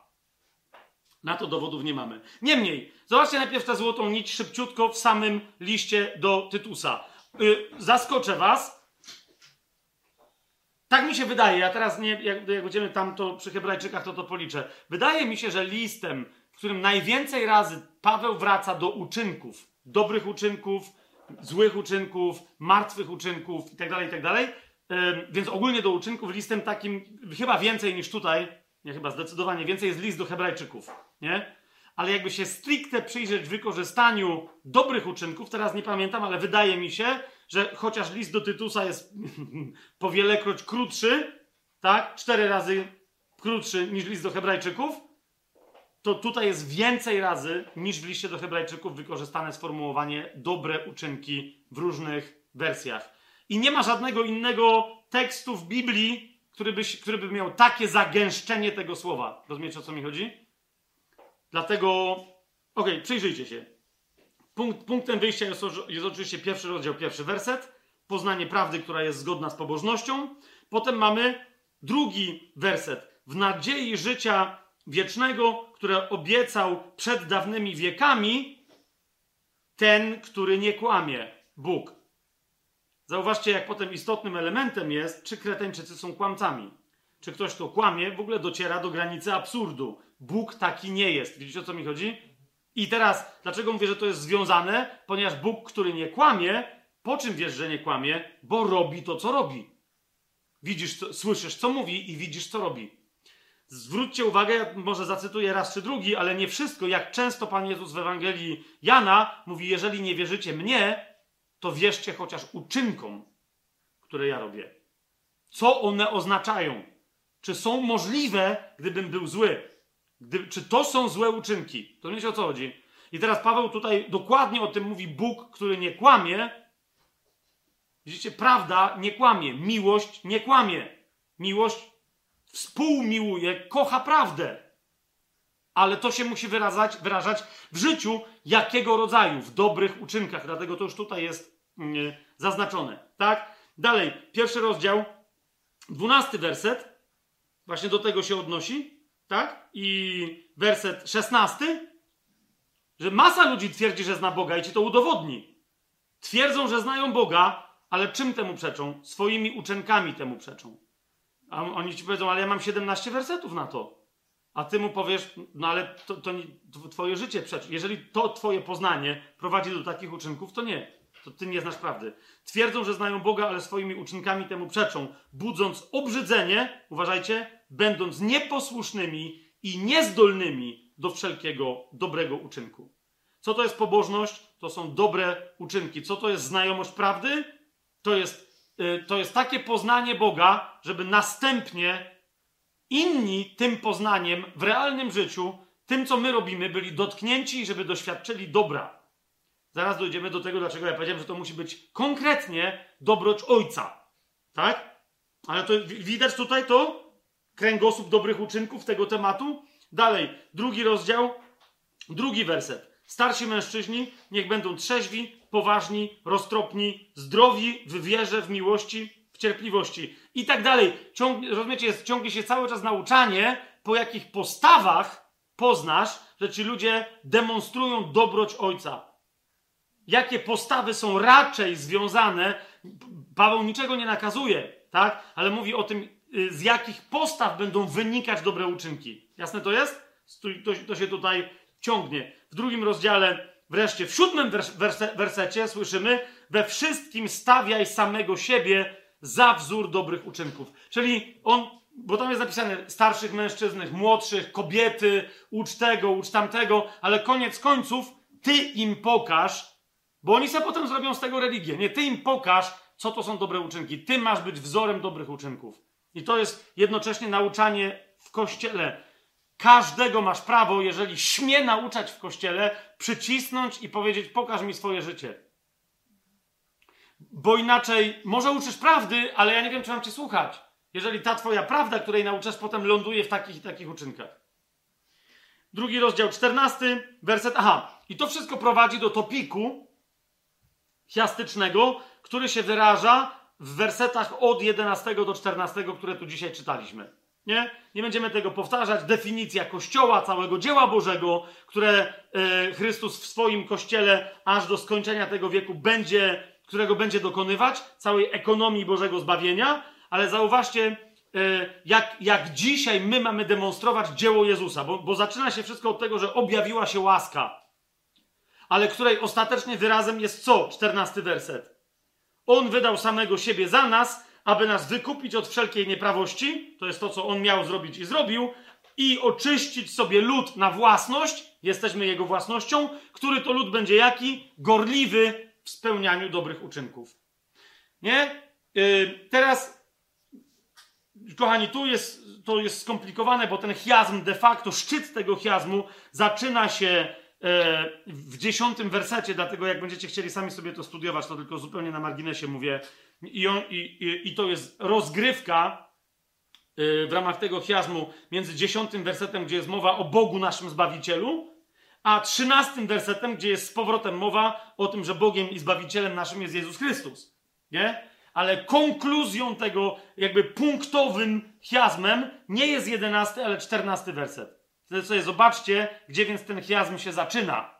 Na to dowodów nie mamy. Niemniej, zobaczcie najpierw tę złotą nić szybciutko w samym liście do Tytusa. Y, zaskoczę was. Tak mi się wydaje, ja teraz nie, jak, jak będziemy tam to przy Hebrajczykach, to to policzę. Wydaje mi się, że listem, w którym najwięcej razy Paweł wraca do uczynków, dobrych uczynków, złych uczynków, martwych uczynków itd., tak itd. Tak więc ogólnie do uczynków listem takim, chyba więcej niż tutaj, nie chyba zdecydowanie więcej jest list do Hebrajczyków, nie? Ale jakby się stricte przyjrzeć wykorzystaniu dobrych uczynków, teraz nie pamiętam, ale wydaje mi się, że chociaż list do Tytusa jest *laughs* powielekroć krótszy, tak? Cztery razy krótszy niż list do Hebrajczyków, to tutaj jest więcej razy niż w liście do Hebrajczyków wykorzystane sformułowanie dobre uczynki w różnych wersjach. I nie ma żadnego innego tekstu w Biblii, który by, który by miał takie zagęszczenie tego słowa. Rozumiecie o co mi chodzi? Dlatego, okej, okay, przyjrzyjcie się. Punkt, punktem wyjścia jest, jest oczywiście pierwszy rozdział, pierwszy werset. Poznanie prawdy, która jest zgodna z pobożnością. Potem mamy drugi werset. W nadziei życia wiecznego, które obiecał przed dawnymi wiekami ten, który nie kłamie, Bóg. Zauważcie, jak potem istotnym elementem jest, czy Kreteńczycy są kłamcami. Czy ktoś, kto kłamie, w ogóle dociera do granicy absurdu. Bóg taki nie jest. Widzicie, o co mi chodzi? I teraz, dlaczego mówię, że to jest związane? Ponieważ Bóg, który nie kłamie, po czym wiesz, że nie kłamie? Bo robi to, co robi. Widzisz, co, słyszysz, co mówi i widzisz, co robi. Zwróćcie uwagę, może zacytuję raz czy drugi, ale nie wszystko. Jak często Pan Jezus w Ewangelii Jana mówi: Jeżeli nie wierzycie mnie, to wierzcie chociaż uczynkom, które ja robię. Co one oznaczają? Czy są możliwe, gdybym był zły? Gdy, czy to są złe uczynki? To wiecie o co chodzi. I teraz Paweł tutaj dokładnie o tym mówi Bóg, który nie kłamie. Widzicie, prawda nie kłamie, miłość nie kłamie. Miłość współmiłuje, kocha prawdę. ale to się musi wyrażać, wyrażać w życiu jakiego rodzaju? W dobrych uczynkach. Dlatego to już tutaj jest yy, zaznaczone. Tak? Dalej, pierwszy rozdział, dwunasty werset, właśnie do tego się odnosi, tak? I werset szesnasty, że masa ludzi twierdzi, że zna Boga i ci to udowodni. Twierdzą, że znają Boga, ale czym temu przeczą? Swoimi uczynkami temu przeczą. A oni ci powiedzą, ale ja mam 17 wersetów na to. A ty mu powiesz, no ale to, to nie, twoje życie przeczy. Jeżeli to twoje poznanie prowadzi do takich uczynków, to nie. To ty nie znasz prawdy. Twierdzą, że znają Boga, ale swoimi uczynkami temu przeczą, budząc obrzydzenie, uważajcie, będąc nieposłusznymi i niezdolnymi do wszelkiego dobrego uczynku. Co to jest pobożność? To są dobre uczynki. Co to jest znajomość prawdy? To jest, yy, to jest takie poznanie Boga, żeby następnie inni tym poznaniem w realnym życiu, tym co my robimy, byli dotknięci, żeby doświadczyli dobra. Zaraz dojdziemy do tego, dlaczego ja powiedziałem, że to musi być konkretnie dobroć Ojca. Tak? Ale to widać tutaj to kręgosłup dobrych uczynków tego tematu. Dalej, drugi rozdział, drugi werset. Starsi mężczyźni niech będą trzeźwi, poważni, roztropni, zdrowi w wierze, w miłości, w cierpliwości i tak dalej. Ciąg, rozumiecie, jest, ciągnie się cały czas nauczanie, po jakich postawach poznasz, że ci ludzie demonstrują dobroć Ojca. Jakie postawy są raczej związane, Paweł niczego nie nakazuje, tak? Ale mówi o tym, y, z jakich postaw będą wynikać dobre uczynki. Jasne to jest? To, to się tutaj ciągnie. W drugim rozdziale, wreszcie w siódmym werse, wersecie słyszymy: We wszystkim stawiaj samego siebie za wzór dobrych uczynków. Czyli on, bo tam jest napisane starszych mężczyzn, młodszych, kobiety, ucz tego, ucz tamtego, ale koniec końców ty im pokaż, bo oni sobie potem zrobią z tego religię. Nie, ty im pokaż, co to są dobre uczynki. Ty masz być wzorem dobrych uczynków. I to jest jednocześnie nauczanie w kościele. Każdego masz prawo, jeżeli śmie nauczać w kościele, przycisnąć i powiedzieć: Pokaż mi swoje życie. Bo inaczej, może uczysz prawdy, ale ja nie wiem, czy mam cię słuchać. Jeżeli ta twoja prawda, której nauczasz, potem ląduje w takich i takich uczynkach. Drugi rozdział, czternasty werset. Aha, i to wszystko prowadzi do topiku chiastycznego, który się wyraża w wersetach od 11 do 14, które tu dzisiaj czytaliśmy. Nie? Nie będziemy tego powtarzać. Definicja Kościoła, całego dzieła Bożego, które e, Chrystus w swoim Kościele aż do skończenia tego wieku będzie, którego będzie dokonywać, całej ekonomii Bożego zbawienia, ale zauważcie, e, jak, jak dzisiaj my mamy demonstrować dzieło Jezusa, bo, bo zaczyna się wszystko od tego, że objawiła się łaska, ale której ostatecznie wyrazem jest co? 14 werset. On wydał samego siebie za nas, aby nas wykupić od wszelkiej nieprawości, to jest to, co on miał zrobić i zrobił, i oczyścić sobie lud na własność, jesteśmy jego własnością, który to lud będzie jaki? Gorliwy w spełnianiu dobrych uczynków. Nie? Yy, teraz, kochani, tu jest, to jest skomplikowane, bo ten chiasm de facto, szczyt tego chiasmu zaczyna się w dziesiątym wersecie, dlatego jak będziecie chcieli sami sobie to studiować, to tylko zupełnie na marginesie mówię. I, on, i, i, i to jest rozgrywka e, w ramach tego chiasmu między dziesiątym wersetem, gdzie jest mowa o Bogu naszym Zbawicielu, a trzynastym wersetem, gdzie jest z powrotem mowa o tym, że Bogiem i Zbawicielem naszym jest Jezus Chrystus. Nie? Ale konkluzją tego, jakby punktowym chiasmem nie jest jedenasty, ale czternasty werset. Sobie zobaczcie, gdzie więc ten chiasm się zaczyna.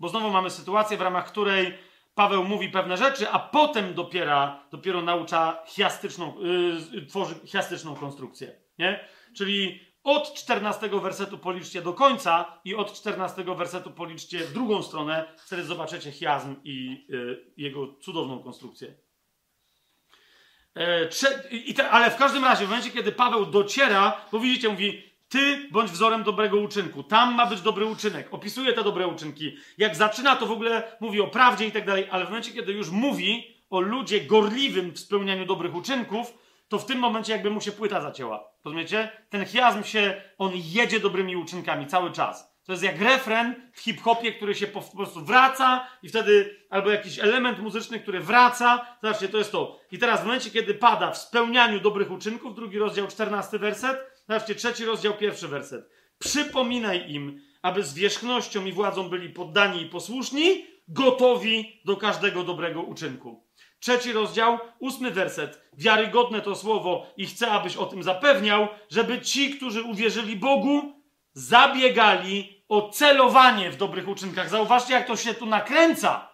Bo znowu mamy sytuację, w ramach której Paweł mówi pewne rzeczy, a potem dopiero, dopiero naucza chiastyczną, yy, tworzy chiastyczną konstrukcję. Nie? Czyli od 14 wersetu policzcie do końca i od 14 wersetu policzcie w drugą stronę, wtedy zobaczycie chiasm i yy, jego cudowną konstrukcję. E, te, ale w każdym razie, w momencie, kiedy Paweł dociera, bo widzicie, mówi, ty bądź wzorem dobrego uczynku. Tam ma być dobry uczynek. Opisuje te dobre uczynki. Jak zaczyna, to w ogóle mówi o prawdzie i tak dalej, ale w momencie, kiedy już mówi o ludzie gorliwym w spełnianiu dobrych uczynków, to w tym momencie jakby mu się płyta zacięła. Rozumiecie? Ten chiasm się, on jedzie dobrymi uczynkami cały czas. To jest jak refren w hip-hopie, który się po, po, prostu wraca i wtedy, albo jakiś element muzyczny, który wraca. Zobaczcie, to jest to. I teraz w momencie, kiedy pada w spełnianiu dobrych uczynków, drugi rozdział, czternasty werset, Zobaczcie, trzeci rozdział, pierwszy werset. Przypominaj im, aby z wierzchnością i władzą byli poddani i posłuszni, gotowi do każdego dobrego uczynku. Trzeci rozdział, ósmy werset. Wiarygodne to słowo i chcę, abyś o tym zapewniał, żeby ci, którzy uwierzyli Bogu, zabiegali o celowanie w dobrych uczynkach. Zauważcie, jak to się tu nakręca.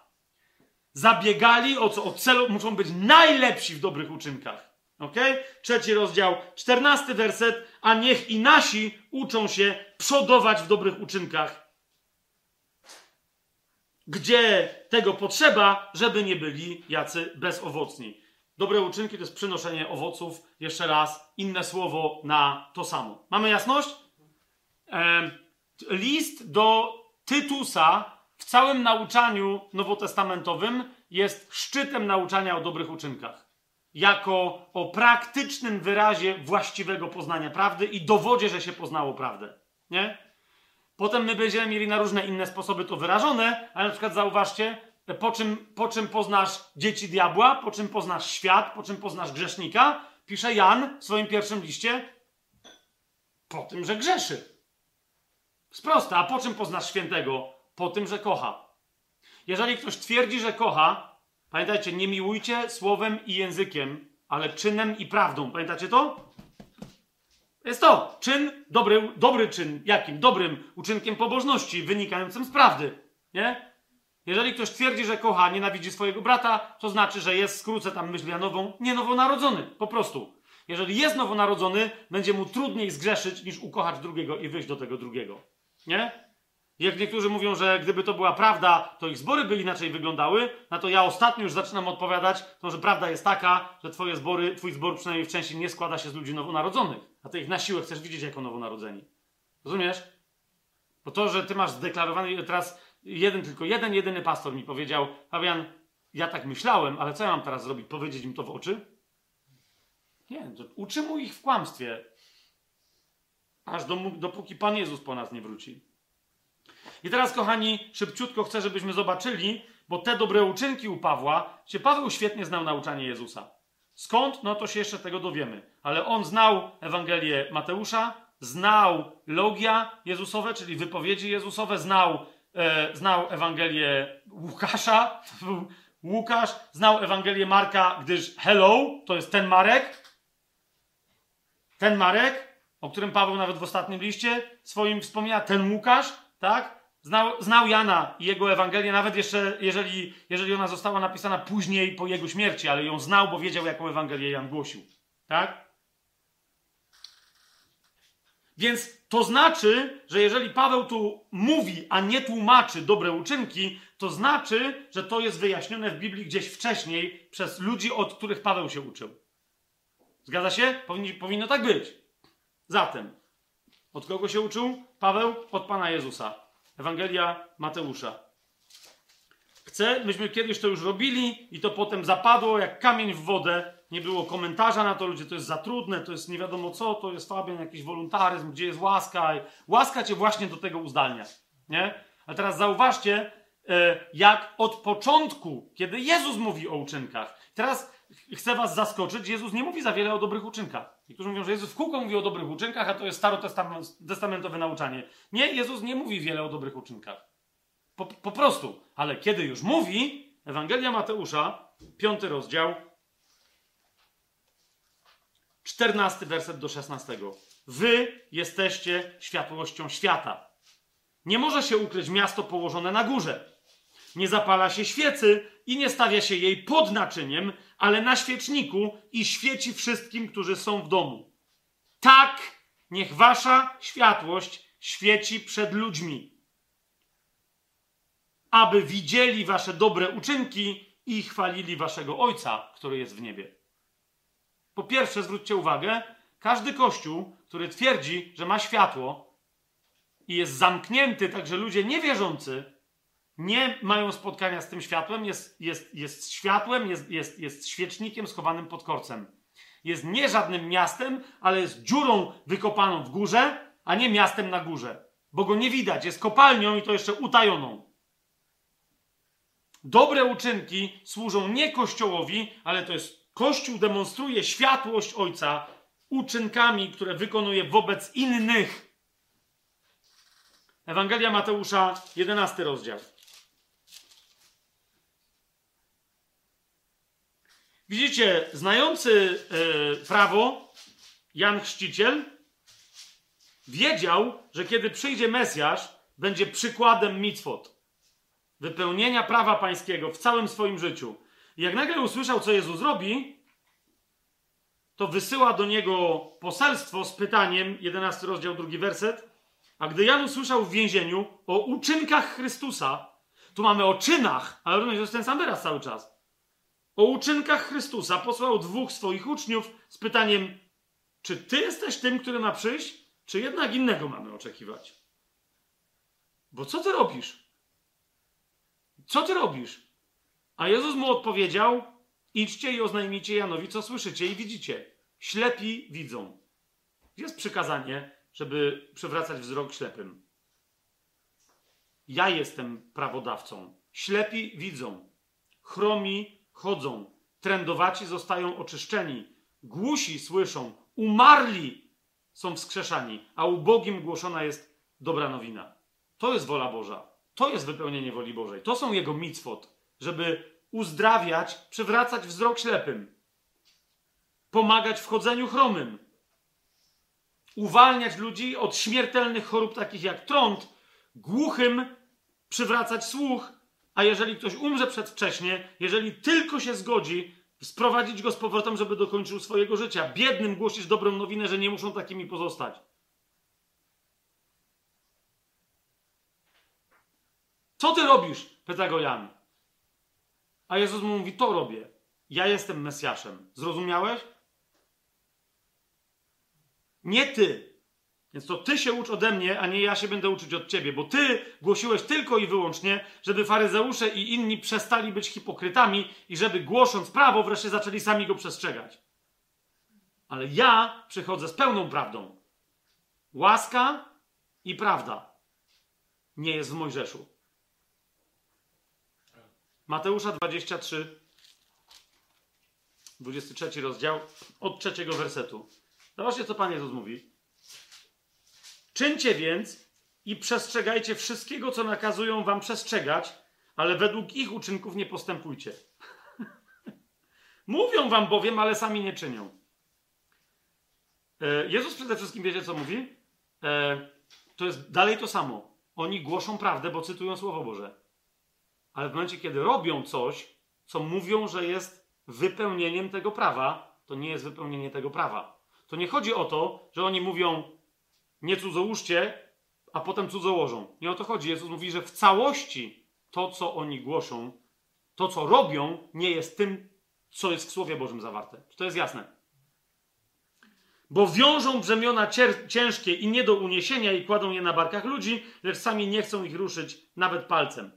Zabiegali o co? O celu, muszą być najlepsi w dobrych uczynkach. Ok? Trzeci rozdział, czternasty werset. A niech i nasi uczą się przodować w dobrych uczynkach. Gdzie tego potrzeba, żeby nie byli jacy bezowocni. Dobre uczynki to jest przynoszenie owoców. Jeszcze raz, inne słowo na to samo. Mamy jasność? list do Tytusa w całym nauczaniu nowotestamentowym jest szczytem nauczania o dobrych uczynkach. Jako o praktycznym wyrazie właściwego poznania prawdy i dowodzie, że się poznało prawdę. Nie? Potem my będziemy mieli na różne inne sposoby to wyrażone, ale na przykład zauważcie, po czym, po czym poznasz dzieci diabła, po czym poznasz świat, po czym poznasz grzesznika, pisze Jan w swoim pierwszym liście, po tym, że grzeszy. Sprosta. A po czym poznasz świętego? Po tym, że kocha. Jeżeli ktoś twierdzi, że kocha, pamiętajcie, nie miłujcie słowem i językiem, ale czynem i prawdą. Pamiętacie to? Jest to czyn, dobry, dobry czyn. Jakim? Dobrym uczynkiem pobożności, wynikającym z prawdy. Nie? Jeżeli ktoś twierdzi, że kocha, nienawidzi swojego brata, to znaczy, że jest, skrócę tam myśl Janową, nie nowonarodzony. Po prostu. Jeżeli jest nowonarodzony, będzie mu trudniej zgrzeszyć, niż ukochać drugiego i wyjść do tego drugiego. Nie? Jak niektórzy mówią, że gdyby to była prawda, to ich zbory by inaczej wyglądały, no to ja ostatnio już zaczynam odpowiadać, to że prawda jest taka, że twoje zbory, twój zbor przynajmniej w części nie składa się z ludzi nowonarodzonych, a ty ich na siłę chcesz widzieć jako nowonarodzeni. Rozumiesz? Bo to, że ty masz zdeklarowany, teraz jeden, tylko jeden, jedyny pastor mi powiedział, Fabian, ja tak myślałem, ale co ja mam teraz zrobić? Powiedzieć im to w oczy? Nie, to utrzymuj ich w kłamstwie. Aż do, dopóki Pan Jezus po nas nie wróci. I teraz, kochani, szybciutko chcę, żebyśmy zobaczyli, bo te dobre uczynki u Pawła, się Paweł świetnie znał nauczanie Jezusa. Skąd? No to się jeszcze tego dowiemy. Ale on znał Ewangelię Mateusza, znał logia Jezusowe, czyli wypowiedzi Jezusowe, znał, e, znał Ewangelię Łukasza, *laughs* Łukasz, znał Ewangelię Marka, gdyż hello, to jest ten Marek, ten Marek, o którym Paweł nawet w ostatnim liście swoim wspomina, ten Łukasz, tak? Znał, znał Jana i jego Ewangelię, nawet jeszcze, jeżeli, jeżeli ona została napisana później po jego śmierci, ale ją znał, bo wiedział, jaką Ewangelię Jan głosił. Tak? Więc to znaczy, że jeżeli Paweł tu mówi, a nie tłumaczy dobre uczynki, to znaczy, że to jest wyjaśnione w Biblii gdzieś wcześniej przez ludzi, od których Paweł się uczył. Zgadza się? Powinni, powinno tak być. Zatem, od kogo się uczył? Paweł? Od Pana Jezusa. Ewangelia Mateusza. Chcę, myśmy kiedyś to już robili i to potem zapadło jak kamień w wodę. Nie było komentarza na to, ludzie, to jest za trudne, to jest nie wiadomo co, to jest Fabian, jakiś wolontaryzm, gdzie jest łaska. Łaska cię właśnie do tego uzdalnia. Nie? A teraz zauważcie, e, jak od początku, kiedy Jezus mówi o uczynkach, teraz chcę was zaskoczyć, Jezus nie mówi za wiele o dobrych uczynkach. Niektórzy mówią, że Jezus w kółko mówi o dobrych uczynkach, a to jest starotestamentowe nauczanie. Nie, Jezus nie mówi wiele o dobrych uczynkach. Po, po prostu. Ale kiedy już mówi, Ewangelia Mateusza, piąty rozdział, czternasty werset do szesnastego. Wy jesteście światłością świata. Nie może się ukryć miasto położone na górze. Nie zapala się świecy i nie stawia się jej pod naczyniem, ale na świeczniku i świeci wszystkim, którzy są w domu. Tak niech wasza światłość świeci przed ludźmi, aby widzieli wasze dobre uczynki i chwalili waszego Ojca, który jest w niebie. Po pierwsze, zwróćcie uwagę, każdy kościół, który twierdzi, że ma światło i jest zamknięty, tak że ludzie niewierzący nie mają spotkania z tym światłem, jest, jest, jest światłem, jest, jest, jest świecznikiem schowanym pod korcem. Jest nie żadnym miastem, ale jest dziurą wykopaną w górze, a nie miastem na górze. Bo go nie widać, jest kopalnią i to jeszcze utajoną. Dobre uczynki służą nie Kościołowi, ale to jest Kościół demonstruje światłość Ojca uczynkami, które wykonuje wobec innych. Ewangelia Mateusza, 11 rozdział. Widzicie, znający e, prawo, Jan Chrzciciel wiedział, że kiedy przyjdzie Mesjasz, będzie przykładem mitzvot, wypełnienia prawa pańskiego w całym swoim życiu. I jak nagle usłyszał, co Jezus robi, to wysyła do niego poselstwo z pytaniem, 11 rozdział, drugi werset. A gdy Jan usłyszał w więzieniu o uczynkach Chrystusa, tu mamy o czynach, ale również jest ten sam wyraz cały czas. O uczynkach Chrystusa posłał dwóch swoich uczniów z pytaniem: Czy ty jesteś tym, który ma przyjść, czy jednak innego mamy oczekiwać? Bo co ty robisz? Co ty robisz? A Jezus mu odpowiedział: Idźcie i oznajmijcie Janowi, co słyszycie i widzicie. Ślepi widzą. Jest przykazanie, żeby przywracać wzrok ślepym. Ja jestem prawodawcą. Ślepi widzą. Chromi chodzą. Trędowaci zostają oczyszczeni. Głusi słyszą. Umarli są wskrzeszani. A ubogim głoszona jest dobra nowina. To jest wola Boża. To jest wypełnienie woli Bożej. To są jego mitzvot, żeby uzdrawiać, przywracać wzrok ślepym, pomagać w chodzeniu chromym, uwalniać ludzi od śmiertelnych chorób takich jak trąd, głuchym przywracać słuch, a jeżeli ktoś umrze przedwcześnie, jeżeli tylko się zgodzi, sprowadzić go z powrotem, żeby dokończył swojego życia. Biednym głosisz dobrą nowinę, że nie muszą takimi pozostać. Co ty robisz? Pyta go Jan. A Jezus mu mówi: To robię. Ja jestem Mesjaszem. Zrozumiałeś? Nie ty. Więc to ty się ucz ode mnie, a nie ja się będę uczyć od ciebie, bo ty głosiłeś tylko i wyłącznie, żeby faryzeusze i inni przestali być hipokrytami i żeby głosząc prawo wreszcie zaczęli sami go przestrzegać. Ale ja przychodzę z pełną prawdą. Łaska i prawda nie jest w Mojżeszu. Mateusza 23, 23 rozdział, od trzeciego wersetu. Zobaczcie, co Pan Jezus mówi. Czyńcie więc i przestrzegajcie wszystkiego, co nakazują wam przestrzegać, ale według ich uczynków nie postępujcie. *laughs* Mówią wam bowiem, ale sami nie czynią. E, Jezus przede wszystkim wiecie, co mówi? E, to jest dalej to samo. Oni głoszą prawdę, bo cytują Słowo Boże. Ale w momencie, kiedy robią coś, co mówią, że jest wypełnieniem tego prawa, to nie jest wypełnienie tego prawa. To nie chodzi o to, że oni mówią nie cudzołóżcie, a potem cudzołożą. Nie o to chodzi. Jezus mówi, że w całości to, co oni głoszą, to, co robią, nie jest tym, co jest w Słowie Bożym zawarte. To jest jasne? Bo wiążą brzemiona ciężkie i nie do uniesienia i kładą je na barkach ludzi, lecz sami nie chcą ich ruszyć nawet palcem.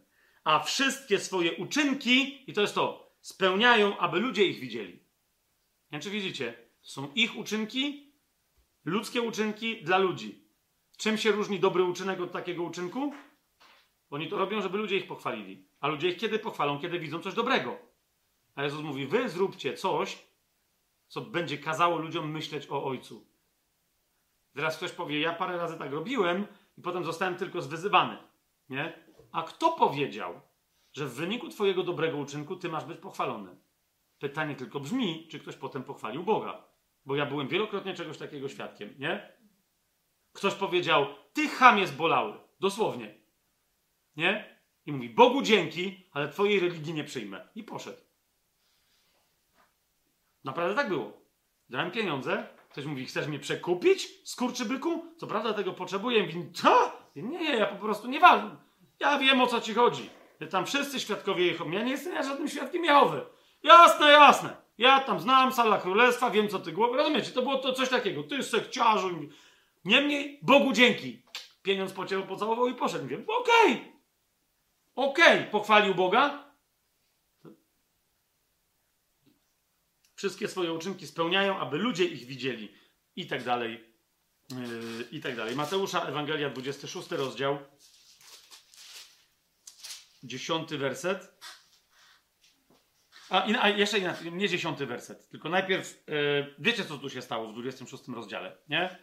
A wszystkie swoje uczynki, i to jest to, spełniają, aby ludzie ich widzieli. Nie wiem, czy widzicie? Są ich uczynki, ludzkie uczynki dla ludzi. Czym się różni dobry uczynek od takiego uczynku? Oni to robią, żeby ludzie ich pochwalili. A ludzie ich kiedy pochwalą? Kiedy widzą coś dobrego. A Jezus mówi: Wy zróbcie coś, co będzie kazało ludziom myśleć o Ojcu. Teraz ktoś powie: Ja parę razy tak robiłem i potem zostałem tylko zwyzywany. Nie? A kto powiedział, że w wyniku Twojego dobrego uczynku Ty masz być pochwalony? Pytanie tylko brzmi, czy ktoś potem pochwalił Boga. Bo ja byłem wielokrotnie czegoś takiego świadkiem, nie? Ktoś powiedział, ty chamie zbolały. Dosłownie. Nie? I mówi, Bogu dzięki, ale twojej religii nie przyjmę. I poszedł. Naprawdę tak było. Dałem pieniądze. Ktoś mówi, chcesz mnie przekupić? Skurczybyku? Co prawda tego potrzebuję. Mówi, co? Nie, ja po prostu nie ważę. Ja wiem, o co ci chodzi. Tam wszyscy świadkowie Jehowy. Ja nie jestem ja żadnym świadkiem Jehowy. Jasne, jasne. Ja tam znam sala królestwa, wiem co ty głowy. Rozumiecie, to było to coś takiego. Ty sekciarzu. Niemniej, Bogu dzięki. Pieniądz pociął, pocałował i poszedł. Mówię, okej. Okay. Okej. Okay. Pochwalił Boga. Wszystkie swoje uczynki spełniają, aby ludzie ich widzieli. I tak dalej. Yy, I tak dalej. Mateusza, Ewangelia, 26 rozdział. 10 werset. A, a jeszcze inaczej, nie dziesiąty werset, tylko najpierw, yy, wiecie co tu się stało w 26 rozdziale, nie?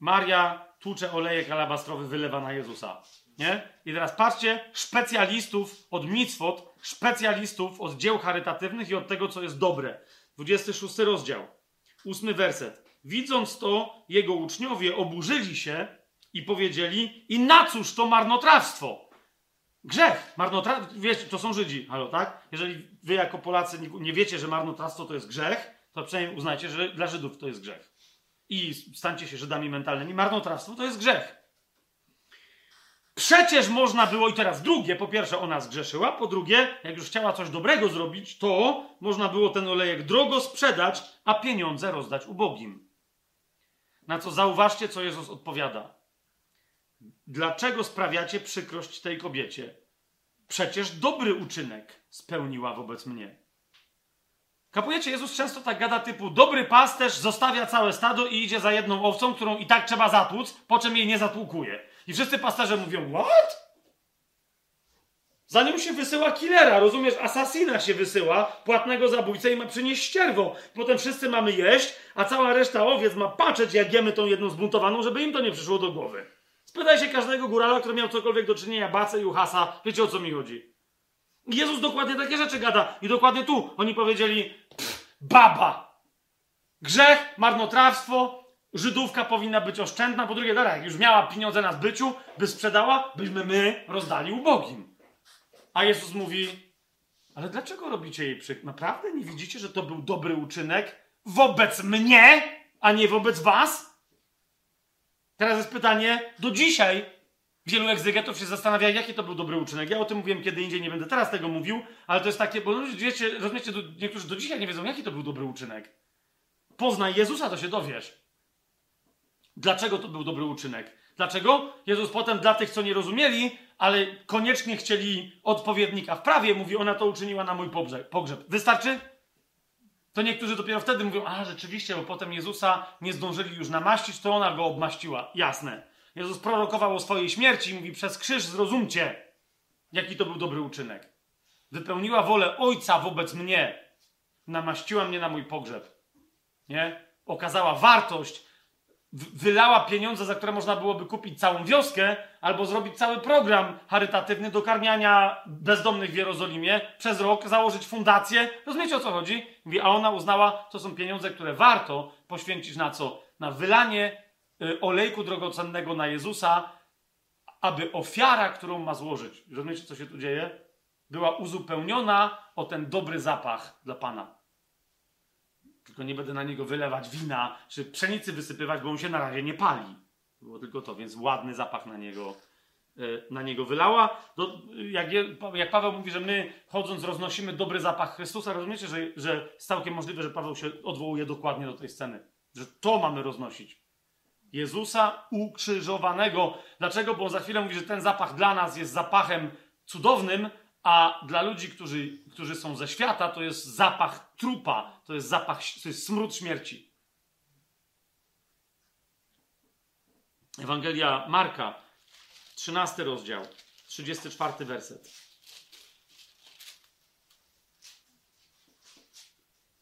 Maria tłucze olejek alabastrowy, wylewa na Jezusa. Nie? I teraz patrzcie, specjalistów od micwot, specjalistów od dzieł charytatywnych i od tego, co jest dobre. 26 rozdział, ósmy werset. Widząc to, jego uczniowie oburzyli się i powiedzieli: I na cóż to marnotrawstwo? Grzech, marnotrawstwo, wiecie, to są Żydzi, halo, tak? Jeżeli wy jako Polacy nie wiecie, że marnotrawstwo to jest grzech, to przynajmniej uznajcie, że dla Żydów to jest grzech. I stańcie się Żydami mentalnymi. Marnotrawstwo to jest grzech. Przecież można było, i teraz drugie, po pierwsze ona zgrzeszyła, po drugie, jak już chciała coś dobrego zrobić, to można było ten olejek drogo sprzedać, a pieniądze rozdać ubogim. Na co zauważcie, co Jezus odpowiada. Dlaczego sprawiacie przykrość tej kobiecie? Przecież dobry uczynek spełniła wobec mnie. Kapujecie, Jezus często tak gada typu dobry pasterz zostawia całe stado i idzie za jedną owcą, którą i tak trzeba zatłuc, po czym jej nie zatłukuje. I wszyscy pasterze mówią, what? Za nią się wysyła killera, rozumiesz? Asasina się wysyła, płatnego zabójcę i ma przynieść ścierwo. Potem wszyscy mamy jeść, a cała reszta owiec ma patrzeć, jak jemy tą jedną zbuntowaną, żeby im to nie przyszło do głowy. Spytaj się każdego górala, który miał cokolwiek do czynienia, Bacę i Uchasa, wiecie o co mi chodzi. Jezus dokładnie takie rzeczy gada. I dokładnie tu oni powiedzieli, baba. Grzech, marnotrawstwo, Żydówka powinna być oszczędna. Po drugie, dobra, jak już miała pieniądze na zbyciu, by sprzedała, byśmy my rozdali ubogim. A Jezus mówi, ale dlaczego robicie jej przyk? Naprawdę nie widzicie, że to był dobry uczynek wobec mnie, a nie wobec was? Teraz jest pytanie, do dzisiaj wielu egzegetów się zastanawia, jaki to był dobry uczynek. Ja o tym mówiłem kiedy indziej, nie będę teraz tego mówił, ale to jest takie, bo wiecie, rozumiecie, niektórzy do dzisiaj nie wiedzą, jaki to był dobry uczynek. Poznaj Jezusa, to się dowiesz. Dlaczego to był dobry uczynek? Dlaczego? Jezus potem dla tych, co nie rozumieli, ale koniecznie chcieli odpowiednika w prawie, mówi, ona to uczyniła na mój pogrzeb. Wystarczy? To niektórzy dopiero wtedy mówią, a rzeczywiście, bo potem Jezusa nie zdążyli już namaścić, to ona go obmaściła. Jasne. Jezus prorokował o swojej śmierci i mówi, przez krzyż zrozumcie, jaki to był dobry uczynek. Wypełniła wolę Ojca wobec mnie. Namaściła mnie na mój pogrzeb. Nie? Okazała wartość wylała pieniądze, za które można byłoby kupić całą wioskę, albo zrobić cały program charytatywny do karmiania bezdomnych w Jerozolimie, przez rok założyć fundację. Rozumiecie o co chodzi? Mówi, a ona uznała, to są pieniądze, które warto poświęcić na co? Na wylanie y, olejku drogocennego na Jezusa, aby ofiara, którą ma złożyć, rozumiecie co się tu dzieje? Była uzupełniona o ten dobry zapach dla Pana tylko nie będę na niego wylewać wina, czy pszenicy wysypywać, bo on się na razie nie pali. Było tylko to, więc ładny zapach na niego, e, na niego wylała. Do, jak, jak, Paweł mówi, że my chodząc roznosimy dobry zapach Chrystusa, rozumiecie, że, że jest całkiem możliwe, że Paweł się odwołuje dokładnie do tej sceny. Że to mamy roznosić. Jezusa ukrzyżowanego. Dlaczego? Bo on za chwilę mówi, że ten zapach dla nas jest zapachem cudownym, a dla ludzi, którzy, którzy są ze świata, to jest zapach trupa, to jest zapach, to jest smród śmierci. Ewangelia Marka, 13 rozdział, 34 werset.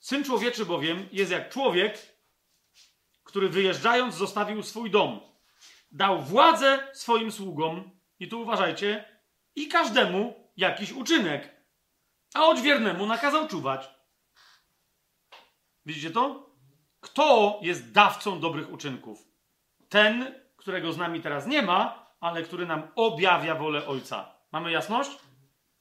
Syn człowieczy bowiem jest jak człowiek, który wyjeżdżając zostawił swój dom. Dał władzę swoim sługom, i tu uważajcie, i każdemu, jakiś uczynek, a odźwiernemu nakazał czuwać. Widzicie to? Kto jest dawcą dobrych uczynków? Ten, którego z nami teraz nie ma, ale który nam objawia wolę Ojca. Mamy jasność?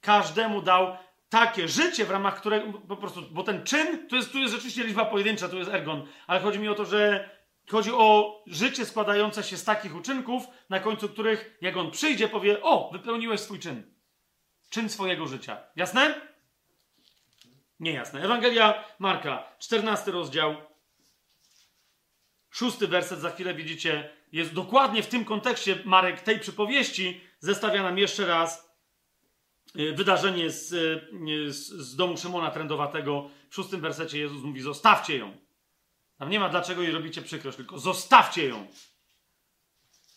Każdemu dał takie życie, w ramach którego po prostu, bo ten czyn, to jest, tu jest rzeczywiście liczba pojedyncza, to jest ergon, ale chodzi mi o to, że chodzi o życie składające się z takich uczynków, na końcu których, jak on przyjdzie, powie: O, wypełniłeś swój czyn czyn swojego życia. Jasne? Niejasne. Ewangelia Marka, 14 rozdział, szósty werset, za chwilę widzicie, jest dokładnie w tym kontekście Marek tej przypowieści zestawia nam jeszcze raz y, wydarzenie z, y, z, z domu Szymona Trędowatego. W szóstym wersecie Jezus mówi, zostawcie ją. Tam nie ma dlaczego jej robicie przykrość, tylko zostawcie ją.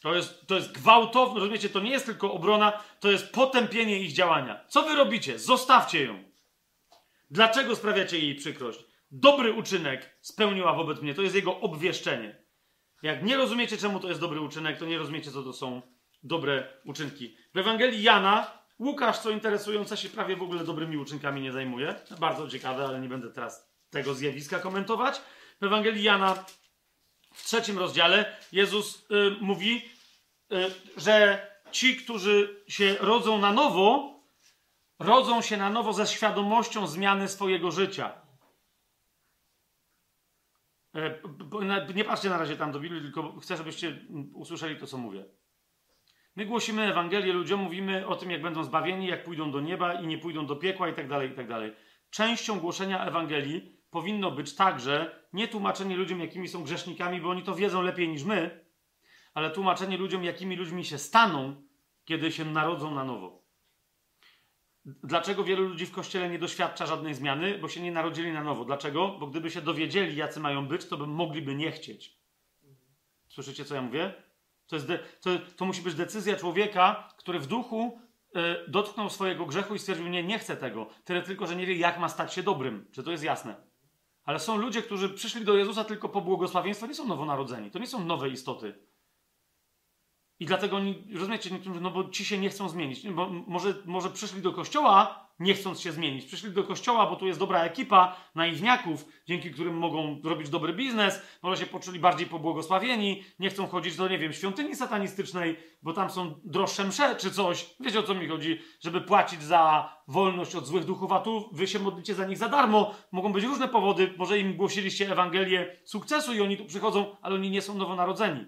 To jest, to jest gwałtowne, rozumiecie? To nie jest tylko obrona, to jest potępienie ich działania. Co wy robicie? Zostawcie ją. Dlaczego sprawiacie jej przykrość? Dobry uczynek spełniła wobec mnie. To jest jego obwieszczenie. Jak nie rozumiecie, czemu to jest dobry uczynek, to nie rozumiecie, co to są dobre uczynki. W Ewangelii Jana Łukasz, co interesujące, się prawie w ogóle dobrymi uczynkami nie zajmuje. Bardzo ciekawe, ale nie będę teraz tego zjawiska komentować. W Ewangelii Jana w trzecim rozdziale Jezus y, mówi, y, że ci, którzy się rodzą na nowo, rodzą się na nowo ze świadomością zmiany swojego życia. Y, nie patrzcie na razie tam do Biblii, tylko chcę, żebyście usłyszeli to, co mówię. My głosimy Ewangelię ludziom, mówimy o tym, jak będą zbawieni, jak pójdą do nieba i nie pójdą do piekła i tak dalej, i tak. Częścią głoszenia Ewangelii powinno być także nie tłumaczenie ludziom, jakimi są grzesznikami, bo oni to wiedzą lepiej niż my, ale tłumaczenie ludziom, jakimi ludźmi się staną, kiedy się narodzą na nowo. Dlaczego wielu ludzi w kościele nie doświadcza żadnej zmiany? Bo się nie narodzili na nowo. Dlaczego? Bo gdyby się dowiedzieli, jacy mają być, to by mogliby nie chcieć. Słyszycie, co ja mówię? To, jest to, to musi być decyzja człowieka, który w duchu y, dotknął swojego grzechu i stwierdził: Nie, nie chcę tego. Tyle tylko, że nie wie, jak ma stać się dobrym. Czy to jest jasne? Ale są ludzie, którzy przyszli do Jezusa tylko po błogosławieństwo, nie są nowonarodzeni. To nie są nowe istoty. I dlatego, rozumiecie, no bo ci się nie chcą zmienić. Bo może, może przyszli do kościoła, nie chcąc się zmienić. Przyszli do kościoła, bo tu jest dobra ekipa naiwniaków, dzięki którym mogą robić dobry biznes, może się poczuli bardziej pobłogosławieni, nie chcą chodzić do, nie wiem, świątyni satanistycznej, bo tam są droższe msze czy coś. Wiecie o co mi chodzi? Żeby płacić za wolność od złych duchów, a tu wy się modlicie za nich za darmo. Mogą być różne powody, może im głosiliście Ewangelię sukcesu i oni tu przychodzą, ale oni nie są nowonarodzeni.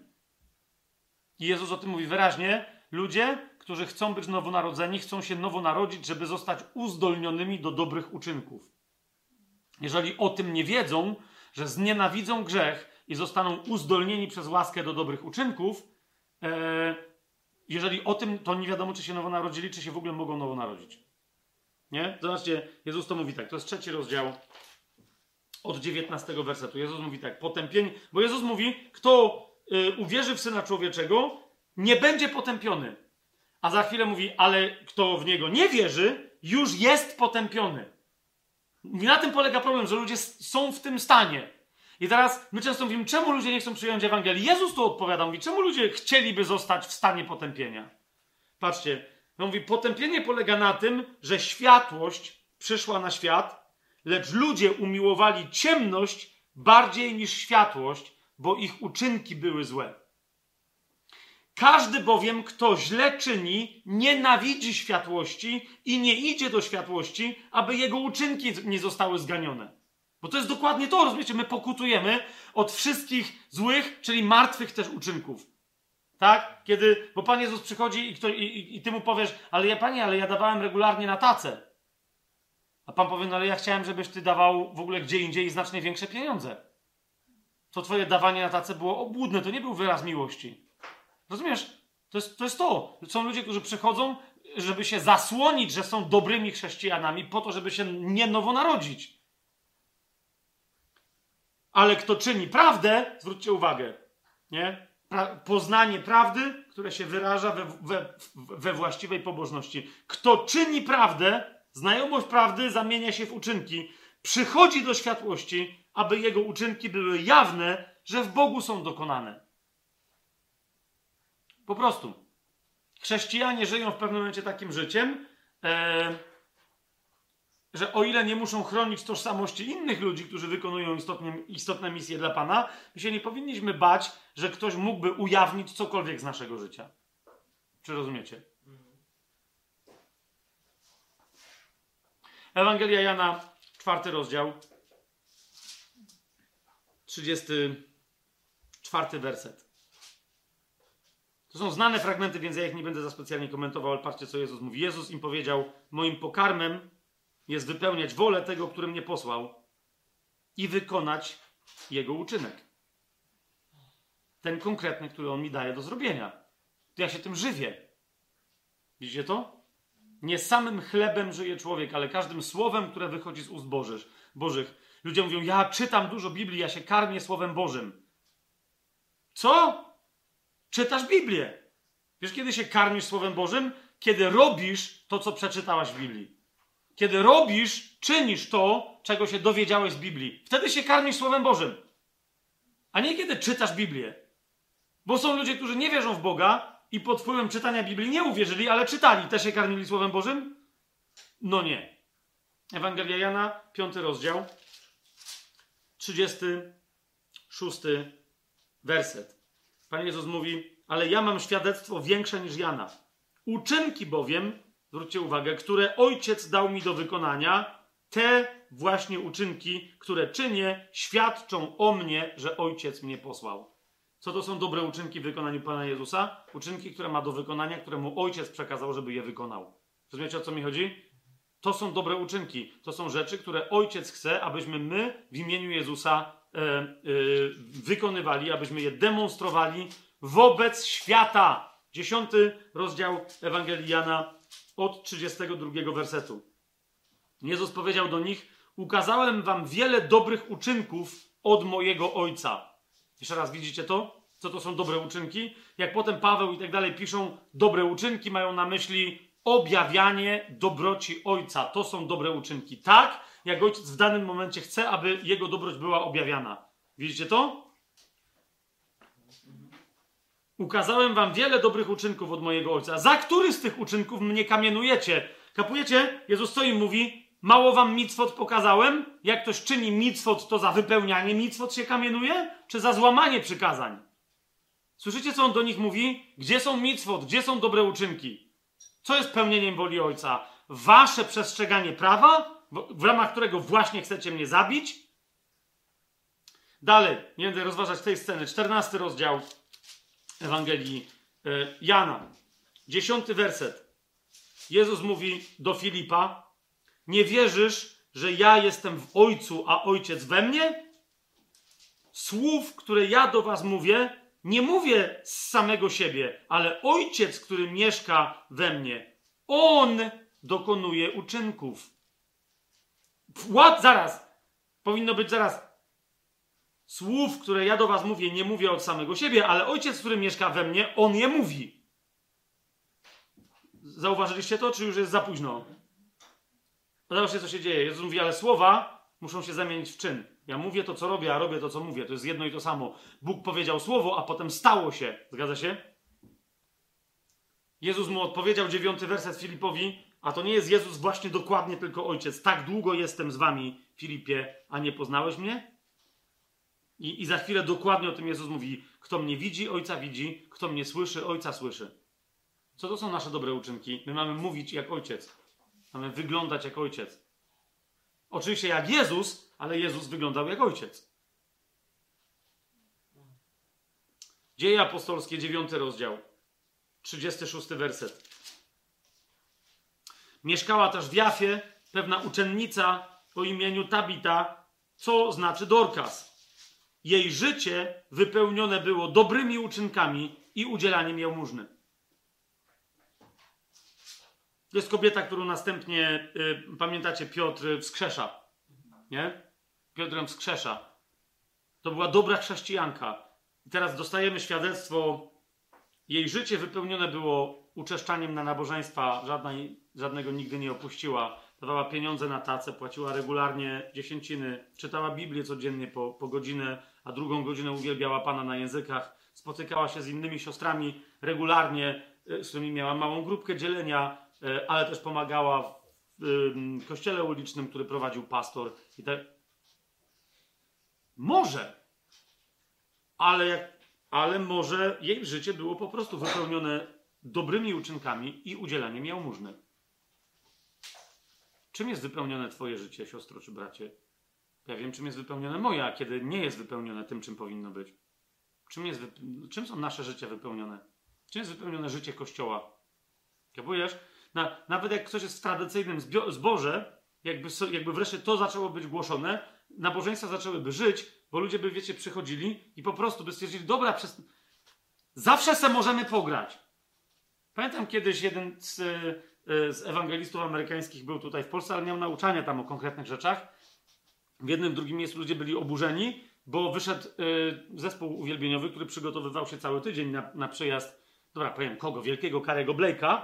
I Jezus o tym mówi wyraźnie. Ludzie, którzy chcą być nowonarodzeni, chcą się nowo narodzić, żeby zostać uzdolnionymi do dobrych uczynków. Jeżeli o tym nie wiedzą, że znienawidzą grzech i zostaną uzdolnieni przez łaskę do dobrych uczynków, e, jeżeli o tym, to nie wiadomo, czy się nowo narodzili, czy się w ogóle mogą nowo narodzić. Nie? Zobaczcie, Jezus to mówi tak, to jest trzeci rozdział od 19 wersetu. Jezus mówi tak, potępienie, bo Jezus mówi, kto uwierzy w Syna Człowieczego, nie będzie potępiony. A za chwilę mówi, ale kto w niego nie wierzy, już jest potępiony. I na tym polega problem, że ludzie są w tym stanie. I teraz my często mówimy, czemu ludzie nie chcą przyjąć Ewangelii? Jezus tu odpowiada, mówi, czemu ludzie chcieliby zostać w stanie potępienia? Patrzcie, on mówi, potępienie polega na tym, że światłość przyszła na świat, lecz ludzie umiłowali ciemność bardziej niż światłość, bo ich uczynki były złe. Każdy bowiem, kto źle czyni, nienawidzi światłości i nie idzie do światłości, aby jego uczynki nie zostały zganione. Bo to jest dokładnie to, rozumiecie? My pokutujemy od wszystkich złych, czyli martwych też uczynków. Tak? Kiedy, bo Pan Jezus przychodzi i, kto, i, i, i ty mu powiesz, ale ja, Panie, ale ja dawałem regularnie na tacę. A Pan powie, no ale ja chciałem, żebyś Ty dawał w ogóle gdzie indziej znacznie większe pieniądze. To Twoje dawanie na tacę było obłudne, to nie był wyraz miłości. Rozumiesz? To jest, to jest to. Są ludzie, którzy przychodzą, żeby się zasłonić, że są dobrymi chrześcijanami, po to, żeby się nie nowo narodzić. Ale kto czyni prawdę, zwróćcie uwagę, nie? Pra poznanie prawdy, które się wyraża we, we, we właściwej pobożności. Kto czyni prawdę, znajomość prawdy zamienia się w uczynki, przychodzi do światłości, aby jego uczynki były jawne, że w Bogu są dokonane. Po prostu. Chrześcijanie żyją w pewnym momencie takim życiem, e, że o ile nie muszą chronić tożsamości innych ludzi, którzy wykonują istotnie, istotne misje dla Pana, my się nie powinniśmy bać, że ktoś mógłby ujawnić cokolwiek z naszego życia. Czy rozumiecie? Ewangelia Jana, czwarty rozdział, 34 werset. To są znane fragmenty, więc ja ich nie będę za specjalnie komentował, ale patrzcie, co Jezus mówi. Jezus im powiedział: Moim pokarmem jest wypełniać wolę tego, który mnie posłał i wykonać jego uczynek. Ten konkretny, który on mi daje do zrobienia. To ja się tym żywię. Widzicie to? Nie samym chlebem żyje człowiek, ale każdym słowem, które wychodzi z ust Bożych. Bożych. Ludzie mówią: Ja czytam dużo Biblii, ja się karmię słowem Bożym. Co? Czytasz Biblię. Wiesz, kiedy się karmisz Słowem Bożym? Kiedy robisz to, co przeczytałaś w Biblii. Kiedy robisz, czynisz to, czego się dowiedziałeś z Biblii. Wtedy się karmisz Słowem Bożym. A nie kiedy czytasz Biblię. Bo są ludzie, którzy nie wierzą w Boga i pod wpływem czytania Biblii nie uwierzyli, ale czytali. Też się karmili Słowem Bożym? No nie. Ewangelia Jana, piąty rozdział, 36 werset. Pan Jezus mówi, ale ja mam świadectwo większe niż Jana. Uczynki bowiem, zwróćcie uwagę, które Ojciec dał mi do wykonania, te właśnie uczynki, które czynię, świadczą o mnie, że Ojciec mnie posłał. Co to są dobre uczynki w wykonaniu Pana Jezusa? Uczynki, które ma do wykonania, które mu Ojciec przekazał, żeby je wykonał. Rozumiecie, o co mi chodzi? To są dobre uczynki. To są rzeczy, które Ojciec chce, abyśmy my w imieniu Jezusa e, e, wykonywali, abyśmy je demonstrowali wobec świata. Dziesiąty rozdział Ewangelii Jana od 32 wersetu. Jezus powiedział do nich: Ukazałem wam wiele dobrych uczynków od mojego Ojca. Jeszcze raz widzicie to? Co to są dobre uczynki? Jak potem Paweł i tak dalej piszą dobre uczynki, mają na myśli objawianie dobroci Ojca. To są dobre uczynki. Tak, jak Ojciec w danym momencie chce, aby Jego dobroć była objawiana. Widzicie to? Ukazałem wam wiele dobrych uczynków od mojego Ojca. Za który z tych uczynków mnie kamienujecie? Kapujecie? Jezus stoi i mówi, mało wam micwot pokazałem? Jak ktoś czyni micwot, to za wypełnianie micwot się kamienuje? Czy za złamanie przykazań? Słyszycie, co on do nich mówi? Gdzie są micwot? Gdzie są dobre uczynki? Co jest pełnieniem woli Ojca? Wasze przestrzeganie prawa, w ramach którego właśnie chcecie mnie zabić? Dalej, nie będę rozważać tej sceny. 14 rozdział Ewangelii e, Jana. Dziesiąty werset. Jezus mówi do Filipa: Nie wierzysz, że ja jestem w Ojcu, a Ojciec we mnie? Słów, które ja do Was mówię, nie mówię z samego siebie, ale Ojciec, który mieszka we mnie, On dokonuje uczynków. What? Zaraz. Powinno być zaraz słów, które ja do was mówię, nie mówię od samego siebie, ale ojciec, który mieszka we mnie, on je mówi. Zauważyliście to, czy już jest za późno? Zobaczcie, co się dzieje. Jezus mówi, ale słowa muszą się zamienić w czyn. Ja mówię to, co robię, a robię to, co mówię. To jest jedno i to samo. Bóg powiedział słowo, a potem stało się. Zgadza się? Jezus mu odpowiedział, dziewiąty werset Filipowi, a to nie jest Jezus właśnie dokładnie tylko Ojciec. Tak długo jestem z wami, Filipie, a nie poznałeś mnie? I, I za chwilę dokładnie o tym Jezus mówi: Kto mnie widzi, ojca widzi, kto mnie słyszy, ojca słyszy. Co to są nasze dobre uczynki? My mamy mówić jak ojciec. Mamy wyglądać jak ojciec. Oczywiście jak Jezus, ale Jezus wyglądał jak ojciec. Dzieje apostolskie, dziewiąty rozdział, 36 werset. Mieszkała też w Jafie pewna uczennica o imieniu Tabita, co znaczy Dorkas. Jej życie wypełnione było dobrymi uczynkami i udzielaniem jałmużny. To jest kobieta, którą następnie, y, pamiętacie, Piotr wskrzesza. Nie? Piotrem wskrzesza. To była dobra chrześcijanka. I teraz dostajemy świadectwo. Jej życie wypełnione było uczeszczaniem na nabożeństwa. Żadnej, żadnego nigdy nie opuściła dawała pieniądze na tacę, płaciła regularnie dziesięciny, czytała Biblię codziennie po, po godzinę, a drugą godzinę uwielbiała Pana na językach, spotykała się z innymi siostrami regularnie, e, z którymi miała małą grupkę dzielenia, e, ale też pomagała w kościele ulicznym, który prowadził pastor. I. Może, ale, ale może jej życie było po prostu wypełnione dobrymi uczynkami i udzielaniem jałmużny. Czym jest wypełnione Twoje życie, siostro czy bracie? Ja wiem, czym jest wypełnione moje, a kiedy nie jest wypełnione tym, czym powinno być. Czym, jest, czym są nasze życie wypełnione? Czym jest wypełnione życie Kościoła? Kapujesz? Na, nawet jak ktoś jest w tradycyjnym zboże, jakby, jakby wreszcie to zaczęło być głoszone, nabożeństwa zaczęłyby żyć, bo ludzie by, wiecie, przychodzili i po prostu by stwierdzili, dobra, przez... zawsze se możemy pograć. Pamiętam kiedyś jeden z Y, z ewangelistów amerykańskich był tutaj w Polsce, ale miał nauczania tam o konkretnych rzeczach. W jednym, drugim miejscu ludzie byli oburzeni, bo wyszedł y, zespół uwielbieniowy, który przygotowywał się cały tydzień na, na dobra, powiem kogo, wielkiego Karego Blake'a,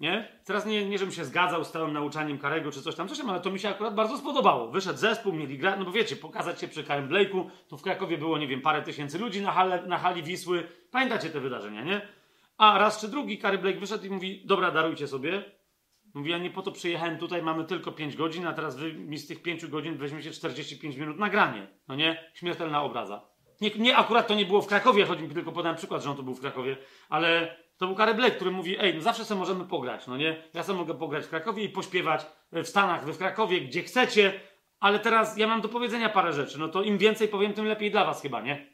Nie? Teraz nie, nie żebym się zgadzał z całym nauczaniem Karego czy coś tam, coś tam, ale to mi się akurat bardzo spodobało. Wyszedł zespół, mieli grać, no bo wiecie, pokazać się przy Karem Blake'u, to w Krakowie było, nie wiem, parę tysięcy ludzi na, hale, na hali Wisły. Pamiętacie te wydarzenia, nie? A raz czy drugi Kary Blake wyszedł i mówi, dobra, darujcie sobie. Mówi, ja nie po to przyjechałem tutaj, mamy tylko 5 godzin, a teraz wy mi z tych 5 godzin weźmiecie 45 minut nagranie. No nie? Śmiertelna obraza. Nie, nie akurat to nie było w Krakowie, chodzi mi tylko podałem przykład, że on to był w Krakowie, ale to był Kary Black, który mówi, ej, no zawsze sobie możemy pograć, no nie? Ja sobie mogę pograć w Krakowie i pośpiewać w Stanach, w Krakowie, gdzie chcecie, ale teraz ja mam do powiedzenia parę rzeczy, no to im więcej powiem, tym lepiej dla was chyba, nie?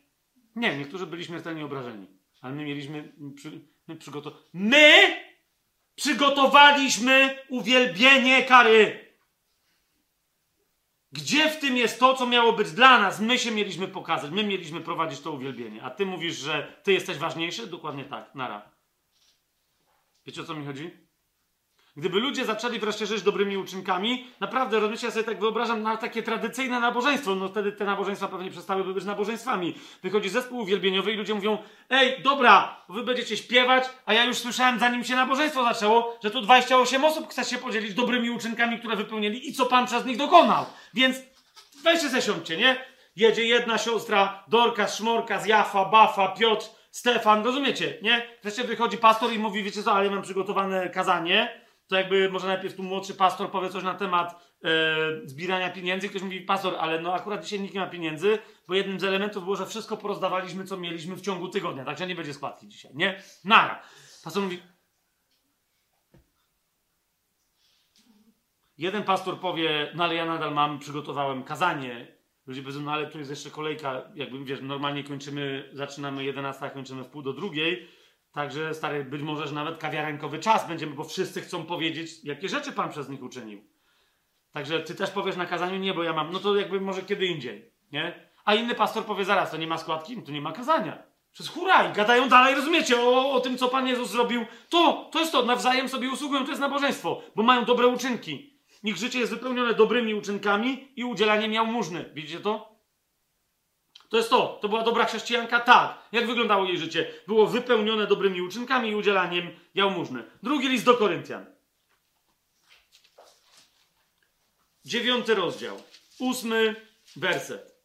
Nie, niektórzy byli śmiertelnie obrażeni, ale my mieliśmy, przy, my przygotow... My przygotowaliśmy uwielbienie Kary! Gdzie w tym jest to, co miało być dla nas? My się mieliśmy pokazać, my mieliśmy prowadzić to uwielbienie. A ty mówisz, że ty jesteś ważniejszy? Dokładnie tak, nara. Wiecie o co mi chodzi? Gdyby ludzie zaczęli wreszcie żyć dobrymi uczynkami, naprawdę, rozumiecie, ja sobie tak wyobrażam na takie tradycyjne nabożeństwo, no wtedy te nabożeństwa pewnie przestałyby być nabożeństwami. Wychodzi zespół uwielbieniowy i ludzie mówią, ej, dobra, wy będziecie śpiewać, a ja już słyszałem, zanim się nabożeństwo zaczęło, że tu 28 osób chce się podzielić dobrymi uczynkami, które wypełnili i co Pan przez nich dokonał. Więc weźcie se nie? Jedzie jedna siostra, Dorka, Szmorka, Jafa, Bafa, Piotr, Stefan, rozumiecie, nie? Wreszcie wychodzi pastor i mówi, wiecie co, ale ja mam przygotowane kazanie, to jakby może najpierw tu młodszy pastor powie coś na temat e, zbierania pieniędzy. Ktoś mówi, pastor, ale no akurat dzisiaj nikt nie ma pieniędzy, bo jednym z elementów było, że wszystko porozdawaliśmy, co mieliśmy w ciągu tygodnia, także nie będzie składki dzisiaj, nie? Nara. Pastor mówi... Jeden pastor powie, no ale ja nadal mam, przygotowałem kazanie. Ludzie powiedzą, no ale tu jest jeszcze kolejka, jakby wiesz, normalnie kończymy, zaczynamy 11, kończymy w pół do drugiej. Także, stary, być może, że nawet kawiarenkowy czas będziemy, bo wszyscy chcą powiedzieć, jakie rzeczy Pan przez nich uczynił. Także ty też powiesz na kazaniu, nie, bo ja mam, no to jakby może kiedy indziej, nie? A inny pastor powie, zaraz, to nie ma składki, no to nie ma kazania. Przez huraj, gadają dalej, rozumiecie, o, o tym, co Pan Jezus zrobił. To, to jest to, nawzajem sobie usługują, to jest nabożeństwo, bo mają dobre uczynki. Ich życie jest wypełnione dobrymi uczynkami i udzielaniem jałmużny. Widzicie to? To jest to. To była dobra chrześcijanka? Tak. Jak wyglądało jej życie? Było wypełnione dobrymi uczynkami i udzielaniem jałmużny. Drugi list do Koryntian. Dziewiąty rozdział. Ósmy werset.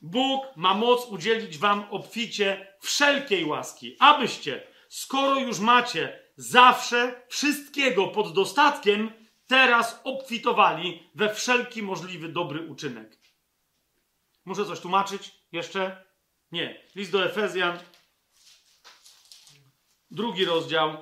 Bóg ma moc udzielić wam obficie wszelkiej łaski, abyście, skoro już macie zawsze wszystkiego pod dostatkiem, teraz obfitowali we wszelki możliwy dobry uczynek. Muszę coś tłumaczyć jeszcze? Nie. List do Efezjan, drugi rozdział.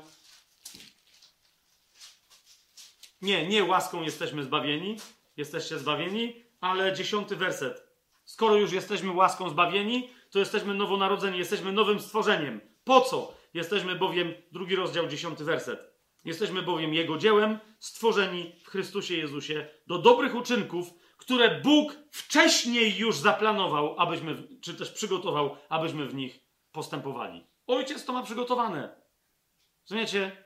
Nie, nie łaską jesteśmy zbawieni, jesteście zbawieni, ale dziesiąty werset. Skoro już jesteśmy łaską zbawieni, to jesteśmy nowonarodzeni, jesteśmy nowym stworzeniem. Po co? Jesteśmy bowiem, drugi rozdział, dziesiąty werset. Jesteśmy bowiem Jego dziełem, stworzeni w Chrystusie Jezusie do dobrych uczynków, które Bóg wcześniej już zaplanował, abyśmy, czy też przygotował, abyśmy w nich postępowali. Ojciec to ma przygotowane. Rozumiecie?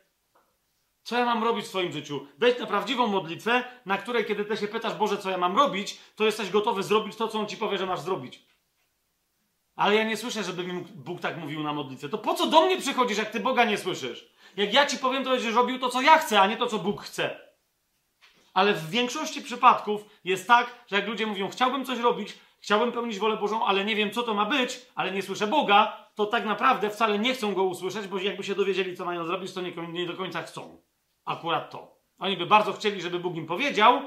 Co ja mam robić w swoim życiu? Wejdź na prawdziwą modlitwę, na której, kiedy ty się pytasz, Boże, co ja mam robić, to jesteś gotowy zrobić to, co On ci powie, że masz zrobić. Ale ja nie słyszę, żeby mi Bóg tak mówił na modlitwę. To po co do mnie przychodzisz, jak ty Boga nie słyszysz? Jak ja ci powiem, to będziesz robił to, co ja chcę, a nie to, co Bóg chce. Ale w większości przypadków jest tak, że jak ludzie mówią, chciałbym coś robić, chciałbym pełnić wolę Bożą, ale nie wiem, co to ma być, ale nie słyszę Boga, to tak naprawdę wcale nie chcą go usłyszeć, bo jakby się dowiedzieli, co mają zrobić, to nie, nie do końca chcą. Akurat to. Oni by bardzo chcieli, żeby Bóg im powiedział,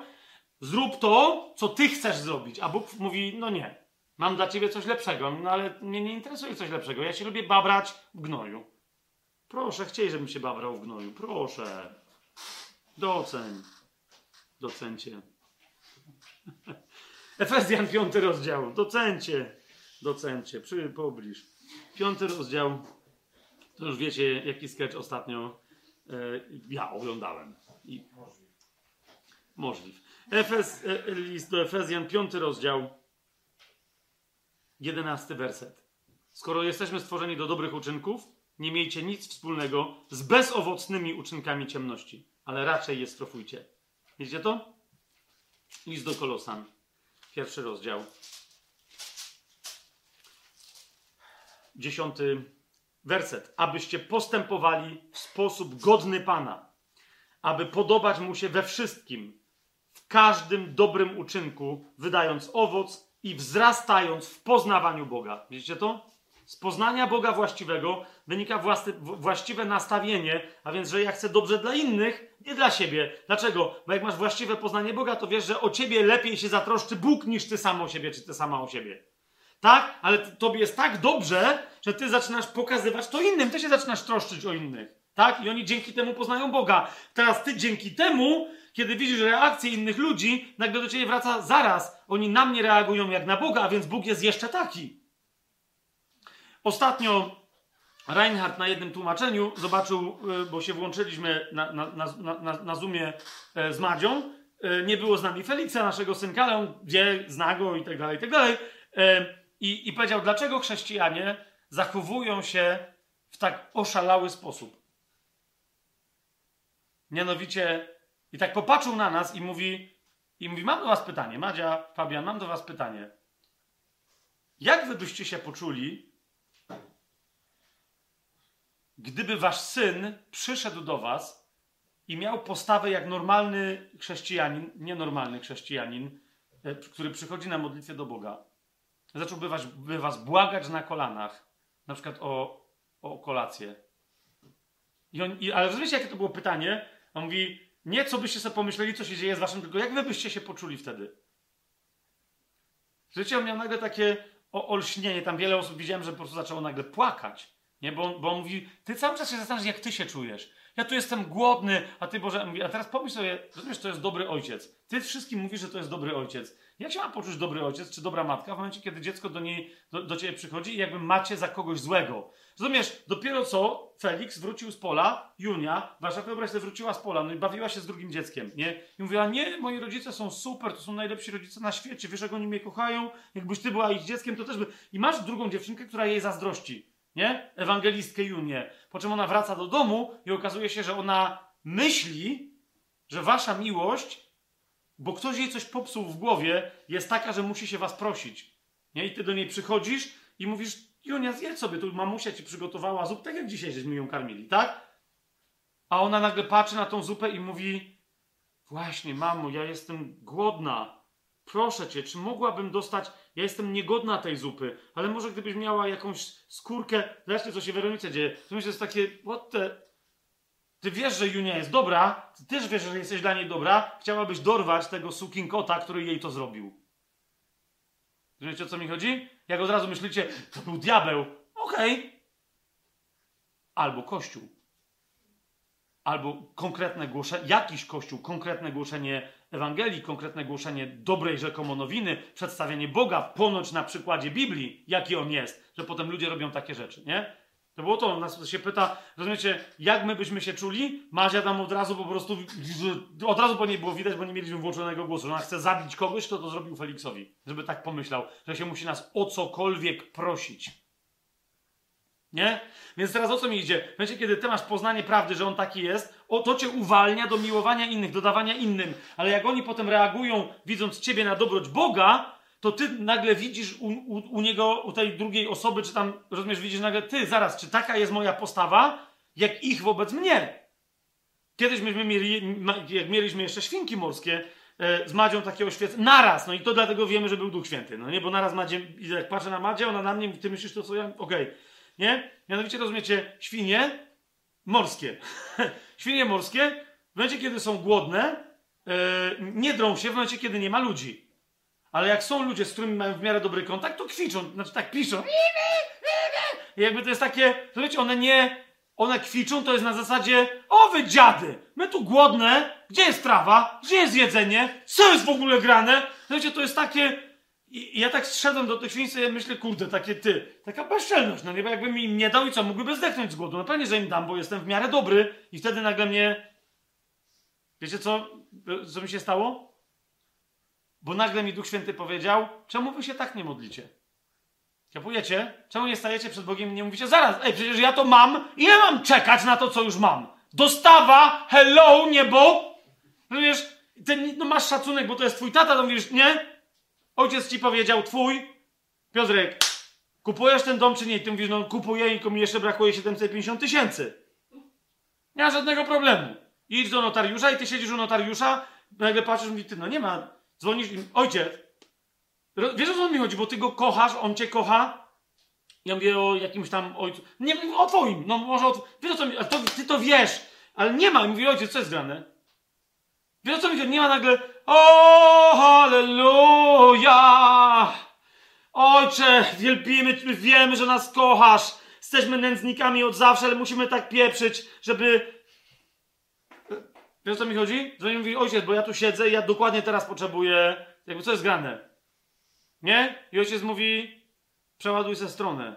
zrób to, co ty chcesz zrobić. A Bóg mówi, no nie, mam dla ciebie coś lepszego, no ale mnie nie interesuje coś lepszego. Ja się lubię babrać w gnoju. Proszę, chciej, żebym się babrał w gnoju. Proszę. Doceń. Docencie. *laughs* Efezjan, piąty rozdział. Docencie. Docencie. Przy, pobliż. Piąty rozdział. To już wiecie, jaki sketch ostatnio e, ja oglądałem. I... Możliw. Efes, e, list do Efezjan, piąty rozdział. Jedenasty werset. Skoro jesteśmy stworzeni do dobrych uczynków, nie miejcie nic wspólnego z bezowocnymi uczynkami ciemności, ale raczej je strofujcie. Widzicie to? List do Kolosan. Pierwszy rozdział. Dziesiąty werset, abyście postępowali w sposób godny Pana, aby podobać Mu się we wszystkim, w każdym dobrym uczynku, wydając owoc i wzrastając w poznawaniu Boga. Widzicie to? Z poznania Boga właściwego wynika własny, właściwe nastawienie, a więc, że ja chcę dobrze dla innych, nie dla siebie. Dlaczego? Bo jak masz właściwe poznanie Boga, to wiesz, że o ciebie lepiej się zatroszczy Bóg niż ty sam o siebie, czy ty sama o siebie. Tak? Ale tobie jest tak dobrze, że ty zaczynasz pokazywać to innym, ty się zaczynasz troszczyć o innych. Tak? I oni dzięki temu poznają Boga. Teraz ty dzięki temu, kiedy widzisz reakcję innych ludzi, nagle do ciebie wraca zaraz. Oni na mnie reagują jak na Boga, a więc Bóg jest jeszcze taki. Ostatnio Reinhardt na jednym tłumaczeniu zobaczył, y, bo się włączyliśmy na, na, na, na, Zoomie e, z Madzią. E, nie było z nami Feliksa, naszego synka, ale on wie, zna go i tak dalej, i tak dalej. E, I, I powiedział, dlaczego chrześcijanie zachowują się w tak oszalały sposób. Mianowicie, i tak popatrzył na nas i mówi, i mówi, mam do was pytanie, Madzia, Fabian, mam do was pytanie. Jak wy byście się poczuli, gdyby wasz syn przyszedł do was i miał postawę jak normalny chrześcijanin, nienormalny chrześcijanin, e, który przychodzi na modlitwę do Boga, zacząłby was, by was błagać na kolanach, na przykład o, o kolację. I on, i, ale rozumiecie, jakie to było pytanie? On mówi, nie co byście sobie pomyśleli, co się dzieje z waszym, tylko jak wy byście się poczuli wtedy? Życie on miał nagle takie olśnienie, tam wiele osób widziałem, że po prostu zaczęło nagle płakać. Nie? Bo, bo on mówi, ty cały czas się zastanawiasz, jak ty się czujesz. Ja tu jestem głodny, a ty Boże, a teraz pomyśl sobie, rozumiesz, to jest dobry ojciec. Ty wszystkim mówisz, że to jest dobry ojciec. Jak się ma poczuć dobry ojciec czy dobra matka w momencie, kiedy dziecko do niej, do, do ciebie przychodzi i jakby macie za kogoś złego? Rozumiesz, dopiero co Felix wrócił z pola, Junia, wasza wyobraź sobie wróciła z pola, no i bawiła się z drugim dzieckiem, nie? I mówiła, nie, moi rodzice są super, to są najlepsi rodzice na świecie, wiesz, jak oni mnie kochają, jakbyś ty była ich dzieckiem, to też by... I masz drugą dziewczynkę, która jej zazdrości nie? Ewangelistkę Junię. Po czym ona wraca do domu i okazuje się, że ona myśli, że wasza miłość, bo ktoś jej coś popsuł w głowie, jest taka, że musi się was prosić. Nie? I ty do niej przychodzisz i mówisz, Junia, zjedz sobie, tu mamusia ci przygotowała zupę, tak jak dzisiaj żeśmy ją karmili, tak? A ona nagle patrzy na tą zupę i mówi, właśnie, mamo, ja jestem głodna. Proszę cię, czy mogłabym dostać ja jestem niegodna tej zupy, ale może gdybyś miała jakąś skórkę. Zobaczcie, co się Weronice dzieje. To jest takie, what the... Ty wiesz, że Junia jest dobra, ty też wiesz, że jesteś dla niej dobra, chciałabyś dorwać tego kota, który jej to zrobił. Wiecie, o co mi chodzi? Jak od razu myślicie, to był diabeł. Okej. Okay. Albo kościół. Albo konkretne głoszenie, jakiś kościół, konkretne głoszenie Ewangelii, konkretne głoszenie dobrej rzekomo nowiny, przedstawienie Boga ponoć na przykładzie Biblii, jaki on jest, że potem ludzie robią takie rzeczy, nie? To było to, nas się pyta, rozumiecie, jak my byśmy się czuli? Mazia tam od razu po prostu, od razu po niej było widać, bo nie mieliśmy włączonego głosu, że ona chce zabić kogoś, kto to zrobił Feliksowi, żeby tak pomyślał, że się musi nas o cokolwiek prosić. Nie? Więc teraz o co mi idzie? W momencie, kiedy ty masz poznanie prawdy, że on taki jest, o, to cię uwalnia do miłowania innych, do dawania innym. Ale jak oni potem reagują, widząc ciebie na dobroć Boga, to ty nagle widzisz u, u, u, niego, u tej drugiej osoby, czy tam, rozumiesz, widzisz nagle, ty, zaraz, czy taka jest moja postawa, jak ich wobec mnie? Kiedyś myśmy mieli, jak mieliśmy jeszcze świnki morskie, e, z Madzią takie oświecenie, naraz, no i to dlatego wiemy, że był Duch Święty, no nie, bo naraz Madzie, jak patrzę na Madzie, ona na mnie, ty myślisz to, co ja, okej. Okay. Nie? Mianowicie rozumiecie, świnie morskie. *laughs* świnie morskie w momencie, kiedy są głodne, yy, nie drą się w momencie, kiedy nie ma ludzi. Ale jak są ludzie, z którymi mają w miarę dobry kontakt, to kwiczą, znaczy tak piszą. I jakby to jest takie, rozumiecie, one nie, one kwiczą, to jest na zasadzie, o wy dziady, my tu głodne, gdzie jest trawa, gdzie jest jedzenie, co jest w ogóle grane? Rozumiecie, to jest takie, i, ja tak zszedłem do tych świń i myślę, kurde, takie ty, taka bezczelność, no nie, bo jakbym im nie dał i co, mógłby zdechnąć z głodu. No pewnie, że im dam, bo jestem w miarę dobry i wtedy nagle mnie... Wiecie co, co mi się stało? Bo nagle mi Duch Święty powiedział, czemu wy się tak nie modlicie? Kapujecie? Czemu nie stajecie przed Bogiem i nie mówicie, zaraz, ej, przecież ja to mam, ile mam czekać na to, co już mam? Dostawa, hello, niebo! No wiesz, ty, no masz szacunek, bo to jest twój tata, to mówisz, nie? Ojciec ci powiedział, twój, Piotrek, kupujesz ten dom czy nie? I ty mówisz, no kupuję i mi jeszcze brakuje 750 tysięcy. Nie ma żadnego problemu. Idź do notariusza i ty siedzisz u notariusza, nagle patrzysz i mówi, ty no nie ma, dzwonisz im, ojciec, wiesz o co mi chodzi, bo ty go kochasz, on cię kocha, ja mówię o jakimś tam ojcu, nie, o twoim, no może o, wiesz o co mi, to, ty to wiesz, ale nie ma, i mówi, ojciec, co jest grane? Wiesz o co mi chodzi, nie ma nagle, o, halleluja, ojcze, wielbimy, wiemy, że nas kochasz, jesteśmy nędznikami od zawsze, ale musimy tak pieprzyć, żeby Wiesz co mi chodzi? Że mówi, ojciec, bo ja tu siedzę i ja dokładnie teraz potrzebuję, jakby co jest grane? Nie? I ojciec mówi, przeładuj ze stronę.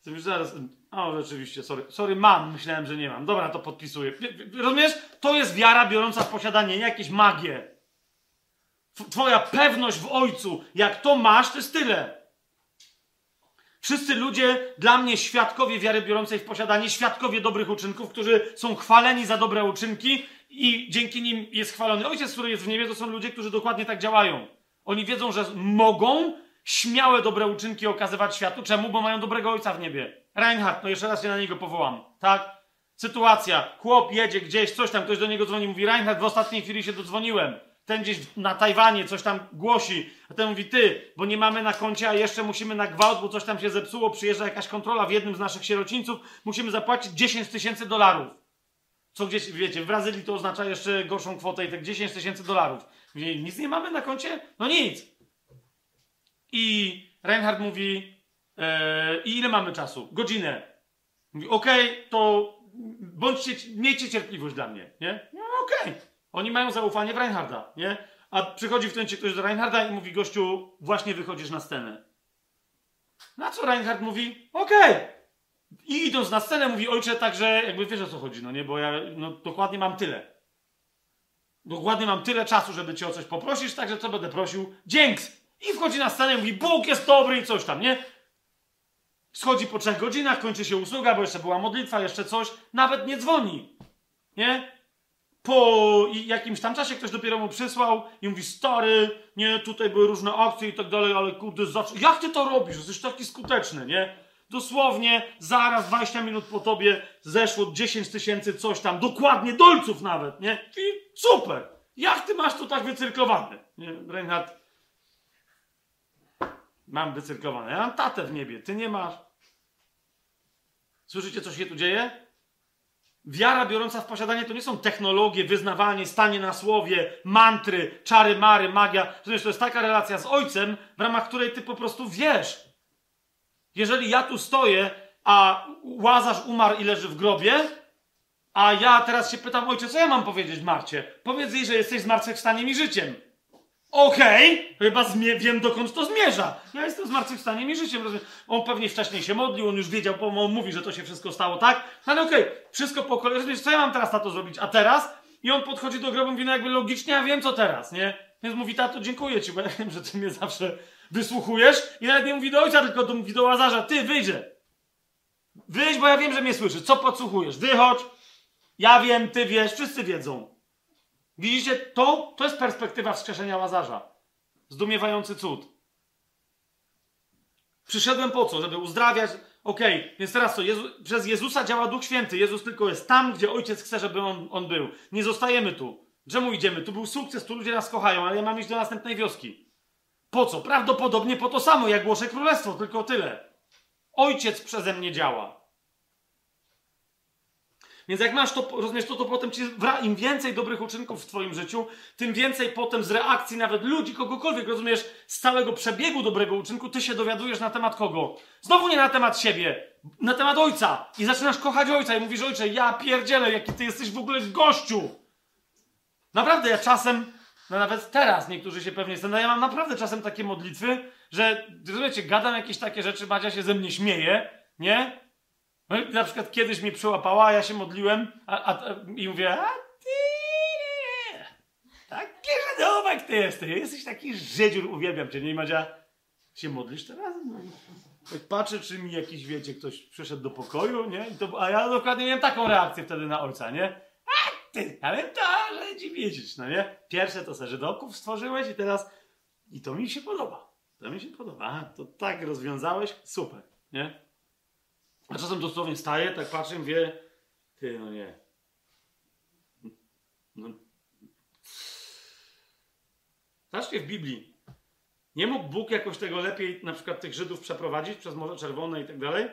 Co już zaraz, o rzeczywiście, sorry, sorry, mam, myślałem, że nie mam. Dobra, to podpisuję. Rozumiesz? To jest wiara biorąca w posiadanie, nie jakieś magie. Twoja pewność w ojcu, jak to masz, to jest tyle. Wszyscy ludzie, dla mnie świadkowie wiary biorącej w posiadanie, świadkowie dobrych uczynków, którzy są chwaleni za dobre uczynki i dzięki nim jest chwalony Ojciec, który jest w niebie, to są ludzie, którzy dokładnie tak działają. Oni wiedzą, że mogą śmiałe dobre uczynki okazywać światu. Czemu? Bo mają dobrego Ojca w niebie. Reinhardt, no jeszcze raz się na niego powołam. Tak? Sytuacja. Chłop jedzie gdzieś, coś tam, ktoś do niego dzwoni, mówi Reinhardt, w ostatniej chwili się dodzwoniłem ten gdzieś na Tajwanie coś tam głosi, a ten mówi, ty, bo nie mamy na koncie, a jeszcze musimy na gwałt, bo coś tam się zepsuło, przyjeżdża jakaś kontrola w jednym z naszych sierocińców, musimy zapłacić 10 tysięcy dolarów. Co gdzieś, wiecie, w Brazylii to oznacza jeszcze gorszą kwotę i tak 10 tysięcy dolarów. Mówi, nic nie mamy na koncie? No nic. I Reinhard mówi, e, i ile mamy czasu? Godzinę. Mówi, okej, okay, to bądźcie, miejcie cierpliwość dla mnie, nie? No okej. Okay. Oni mają zaufanie w Reinharda, nie? A przychodzi w tym ktoś do Reinharda i mówi, gościu, właśnie wychodzisz na scenę. Na co Reinhard mówi, okej. Okay. I idąc na scenę mówi, ojcze, także jakby wiesz o co chodzi, no nie? Bo ja no, dokładnie mam tyle. Dokładnie mam tyle czasu, żeby cię o coś poprosić, także co będę prosił? Dzięks! I wchodzi na scenę i mówi, Bóg jest dobry i coś tam, nie? Schodzi po trzech godzinach, kończy się usługa, bo jeszcze była modlitwa, jeszcze coś. Nawet nie dzwoni. Nie? Po jakimś tam czasie ktoś dopiero mu przysłał i mówi, stary, nie, tutaj były różne akcje i tak dalej, ale kurde, zawsze... jak ty to robisz? Jesteś taki skuteczny, nie? Dosłownie zaraz 20 minut po tobie zeszło 10 tysięcy coś tam, dokładnie dolców nawet, nie? I super! Jak ty masz to tak wycyrklowane? Nie, Reinhard, mam wycyrklowane. Ja mam tatę w niebie, ty nie masz. Słyszycie, co się tu dzieje? Wiara biorąca w posiadanie to nie są technologie, wyznawanie, stanie na słowie, mantry, czary, mary, magia. To jest taka relacja z Ojcem, w ramach której ty po prostu wiesz. Jeżeli ja tu stoję, a Łazarz umarł i leży w grobie, a ja teraz się pytam, ojcze, co ja mam powiedzieć Marcie? Powiedz jej, że jesteś zmartwychwstaniem i życiem. Okej, okay, chyba wiem dokąd to zmierza. Ja jestem zmartwychwstaniem i życiem. Rozumiem. On pewnie wcześniej się modlił, on już wiedział, bo on mówi, że to się wszystko stało tak. Ale okej, okay, wszystko po kolei. Rozumiesz, co ja mam teraz na to zrobić? A teraz? I on podchodzi do grobu i mówi, no jakby logicznie, ja wiem co teraz, nie? Więc mówi, tato, dziękuję ci, bo ja *laughs* wiem, że ty mnie zawsze wysłuchujesz. I nawet nie mówi do ojca, tylko to mówi do Łazarza, ty wyjdzie. Wyjdź, bo ja wiem, że mnie słyszysz. Co podsłuchujesz? Wychodź. Ja wiem, ty wiesz, wszyscy wiedzą. Widzicie, to, to jest perspektywa wskrzeszenia Łazarza. Zdumiewający cud. Przyszedłem po co? Żeby uzdrawiać. Okej, okay, więc teraz co? Jezu... przez Jezusa działa Duch Święty. Jezus tylko jest tam, gdzie Ojciec chce, żeby on, on był. Nie zostajemy tu. Czemu idziemy? Tu był sukces, tu ludzie nas kochają, ale ja mam iść do następnej wioski. Po co? Prawdopodobnie po to samo, jak głoszę królestwo, tylko tyle. Ojciec przeze mnie działa. Więc jak masz to, rozumiesz, to, to potem ci, im więcej dobrych uczynków w twoim życiu, tym więcej potem z reakcji nawet ludzi, kogokolwiek, rozumiesz, z całego przebiegu dobrego uczynku, ty się dowiadujesz na temat kogo. Znowu nie na temat siebie, na temat ojca. I zaczynasz kochać ojca i mówisz, ojcze, ja pierdzielę, jaki ty jesteś w ogóle gościu. Naprawdę, ja czasem, no nawet teraz niektórzy się pewnie stanowią, ja mam naprawdę czasem takie modlitwy, że, rozumiecie, gadam jakieś takie rzeczy, Madzia się ze mnie śmieje, nie? No na przykład kiedyś mnie przyłapała, ja się modliłem a, a, i mówię, a ty taki żydowek ty jesteś, jesteś taki żydziur, uwielbiam cię, nie Madzia? Się modlisz teraz? No. Patrzę, czy mi jakiś, wiecie, ktoś przyszedł do pokoju, nie? To, a ja dokładnie miałem taką reakcję wtedy na ojca, nie? A ty, ale to, ale ci wiedzieć, no nie? Pierwsze to se Żydowków stworzyłeś i teraz, i to mi się podoba. To mi się podoba. A, to tak rozwiązałeś? Super, nie? A czasem dosłownie staję, tak patrzę i mówię, ty, no nie. No. Zobaczcie w Biblii. Nie mógł Bóg jakoś tego lepiej, na przykład tych Żydów przeprowadzić przez Morze Czerwone i tak dalej?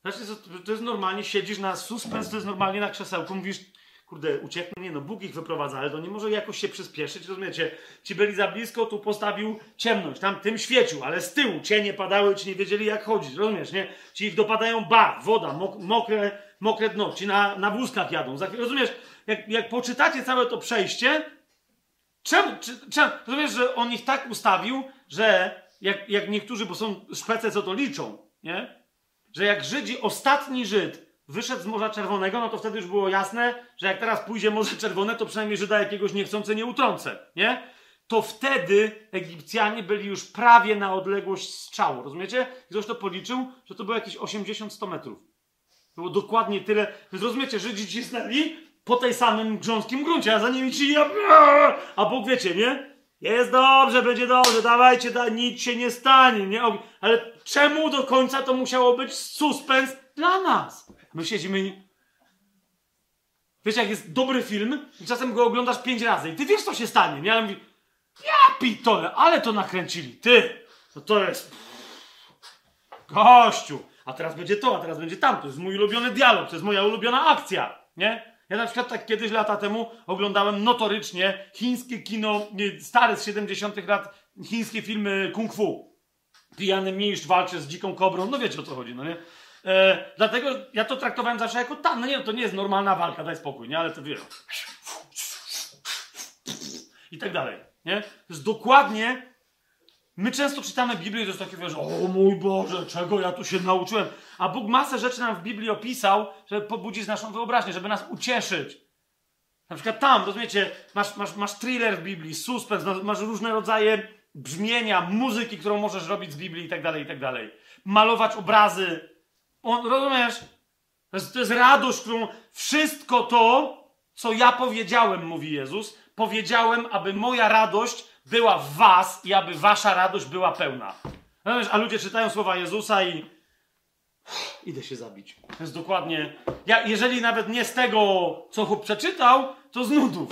Znaczy, to jest normalnie, siedzisz na suspens, to jest normalnie na krzesełku, mówisz, kurde, uciekną, nie no, Bóg ich wyprowadza, ale to nie może jakoś się przyspieszyć, rozumiecie? Ci byli za blisko, tu postawił ciemność, tam tym świecił, ale z tyłu cienie padały, ci nie wiedzieli jak chodzić, rozumiesz, nie? Ci ich dopadają bar, woda, mok mokre, mokre dno, ci na, na wózkach jadą, rozumiesz? Jak, jak poczytacie całe to przejście, czemu, czy, czemu, rozumiesz, że on ich tak ustawił, że jak, jak niektórzy, bo są szpece, co to liczą, nie? Że jak Żydzi, ostatni Żyd, wyszedł z Morza Czerwonego, no to wtedy już było jasne, że jak teraz pójdzie Morze Czerwone, to przynajmniej Żyda jakiegoś niechcący nie utrącę, nie? To wtedy Egipcjanie byli już prawie na odległość strzału, rozumiecie? Ktoś to policzył, że to było jakieś 80-100 metrów. Było dokładnie tyle. Więc rozumiecie, Żydzi cisnęli po tej samym grząskim gruncie, a za nimi ci... A Bóg wiecie, nie? Jest dobrze, będzie dobrze, dawajcie, da, nic się nie stanie, nie? Ale czemu do końca to musiało być suspens dla nas? My siedzimy i... Wiesz, jak jest dobry film czasem go oglądasz pięć razy i ty wiesz, co się stanie, nie? Ale mówi, ja pitole, ale to nakręcili, ty! No to jest... Gościu! A teraz będzie to, a teraz będzie tamto. To jest mój ulubiony dialog, to jest moja ulubiona akcja, nie? Ja na przykład tak kiedyś lata temu oglądałem notorycznie chińskie kino, stare z 70 lat, chińskie filmy kung fu. Pijany mistrz walczy z dziką kobrą, no wiecie o co chodzi, no nie? E, dlatego ja to traktowałem zawsze jako tam, no nie, to nie jest normalna walka, daj spokój, nie, ale to wiesz. I tak dalej, nie? Jest dokładnie. My często czytamy Biblię i to jest takie, wiesz, o mój Boże, czego ja tu się nauczyłem. A Bóg masę rzeczy nam w Biblii opisał, żeby pobudzić naszą wyobraźnię, żeby nas ucieszyć. Na przykład tam, rozumiecie, masz, masz, masz thriller w Biblii, suspens, masz różne rodzaje brzmienia, muzyki, którą możesz robić z Biblii i tak dalej, i tak dalej. Malować obrazy, on, rozumiesz? To jest, to jest radość, którą wszystko to, co ja powiedziałem, mówi Jezus, powiedziałem, aby moja radość była w was i aby wasza radość była pełna. Rozumiesz? A ludzie czytają słowa Jezusa i idę się zabić. To jest dokładnie. Ja, jeżeli nawet nie z tego, co chłop przeczytał, to z nudów.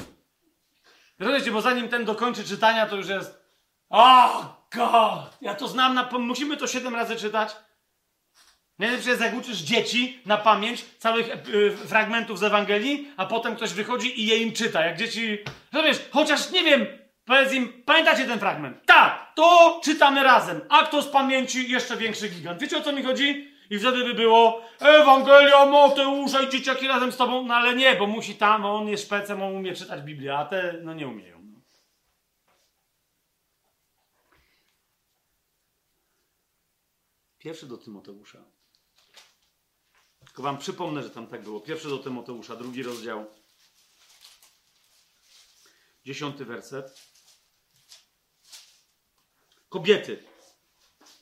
Rozumiecie, bo zanim ten dokończy czytania, to już jest. O, oh, God! Ja to znam, na... musimy to siedem razy czytać. Najlepsze jest, jak uczysz dzieci na pamięć całych yy, fragmentów z Ewangelii, a potem ktoś wychodzi i je im czyta. Jak dzieci. Rozumiesz, chociaż nie wiem, powiedz im, pamiętacie ten fragment? Tak, to czytamy razem. A kto z pamięci jeszcze większy gigant. Wiecie o co mi chodzi? I wtedy by było Ewangelia Mateusza i dzieciaki razem z tobą. No ale nie, bo musi tam, on jest szpecem, on umie czytać Biblię, a te no nie umieją. Pierwszy do Tymoteusza. Tylko wam przypomnę, że tam tak było. Pierwszy do Tymoteusza, drugi rozdział. Dziesiąty werset. Kobiety.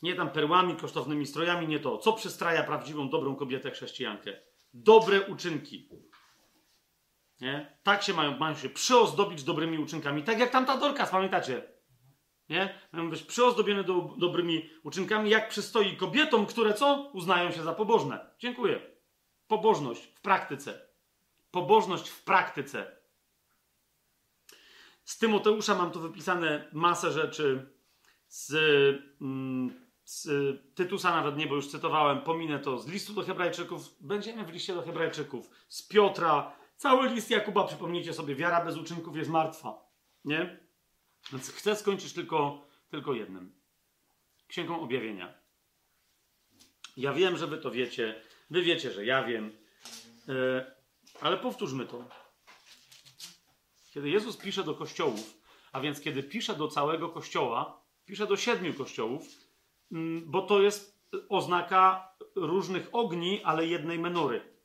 Nie tam perłami, kosztownymi strojami, nie to. Co przystraja prawdziwą, dobrą kobietę chrześcijankę? Dobre uczynki. Nie? Tak się mają, mają się przyozdobić dobrymi uczynkami. Tak jak tamta Dorcas, pamiętacie? Nie? Mają być przyozdobione do, dobrymi uczynkami, jak przystoi kobietom, które co? Uznają się za pobożne. Dziękuję. Pobożność w praktyce. Pobożność w praktyce. Z Tymoteusza mam tu wypisane masę rzeczy. Z, mm, z Tytusa nawet nie, bo już cytowałem, pominę to. Z listu do Hebrajczyków, będziemy w liście do Hebrajczyków. Z Piotra, cały list Jakuba, przypomnijcie sobie, wiara bez uczynków jest martwa. Nie? Więc chcę skończyć tylko, tylko jednym. Księgą objawienia. Ja wiem, że wy to wiecie. Wy wiecie, że ja wiem, e, ale powtórzmy to. Kiedy Jezus pisze do kościołów, a więc kiedy pisze do całego kościoła, pisze do siedmiu kościołów, mm, bo to jest oznaka różnych ogni, ale jednej menury.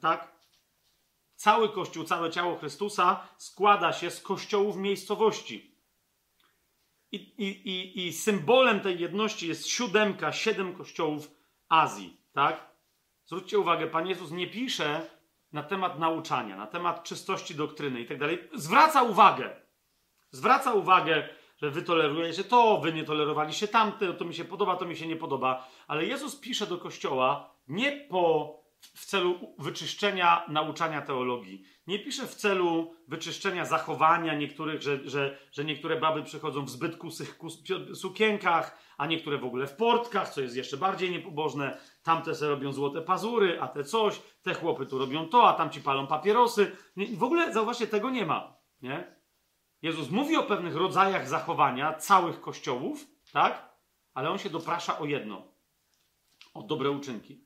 Tak? Cały kościół, całe ciało Chrystusa składa się z kościołów miejscowości. I, i, i, I symbolem tej jedności jest siódemka, siedem kościołów Azji, tak? Zwróćcie uwagę, Pan Jezus nie pisze na temat nauczania, na temat czystości doktryny i tak dalej. Zwraca uwagę, zwraca uwagę że wy tolerujecie to, wy nie tolerowaliście tamte, to mi się podoba, to mi się nie podoba. Ale Jezus pisze do Kościoła nie po, w celu wyczyszczenia nauczania teologii. Nie pisze w celu wyczyszczenia zachowania niektórych, że, że, że niektóre baby przychodzą w zbyt kusych kus, sukienkach, a niektóre w ogóle w portkach, co jest jeszcze bardziej niepobożne. Tamte se robią złote pazury, a te coś, te chłopy tu robią to, a tam ci palą papierosy. w ogóle, zauważcie, tego nie ma. Nie? Jezus mówi o pewnych rodzajach zachowania całych kościołów, tak? Ale on się doprasza o jedno: o dobre uczynki.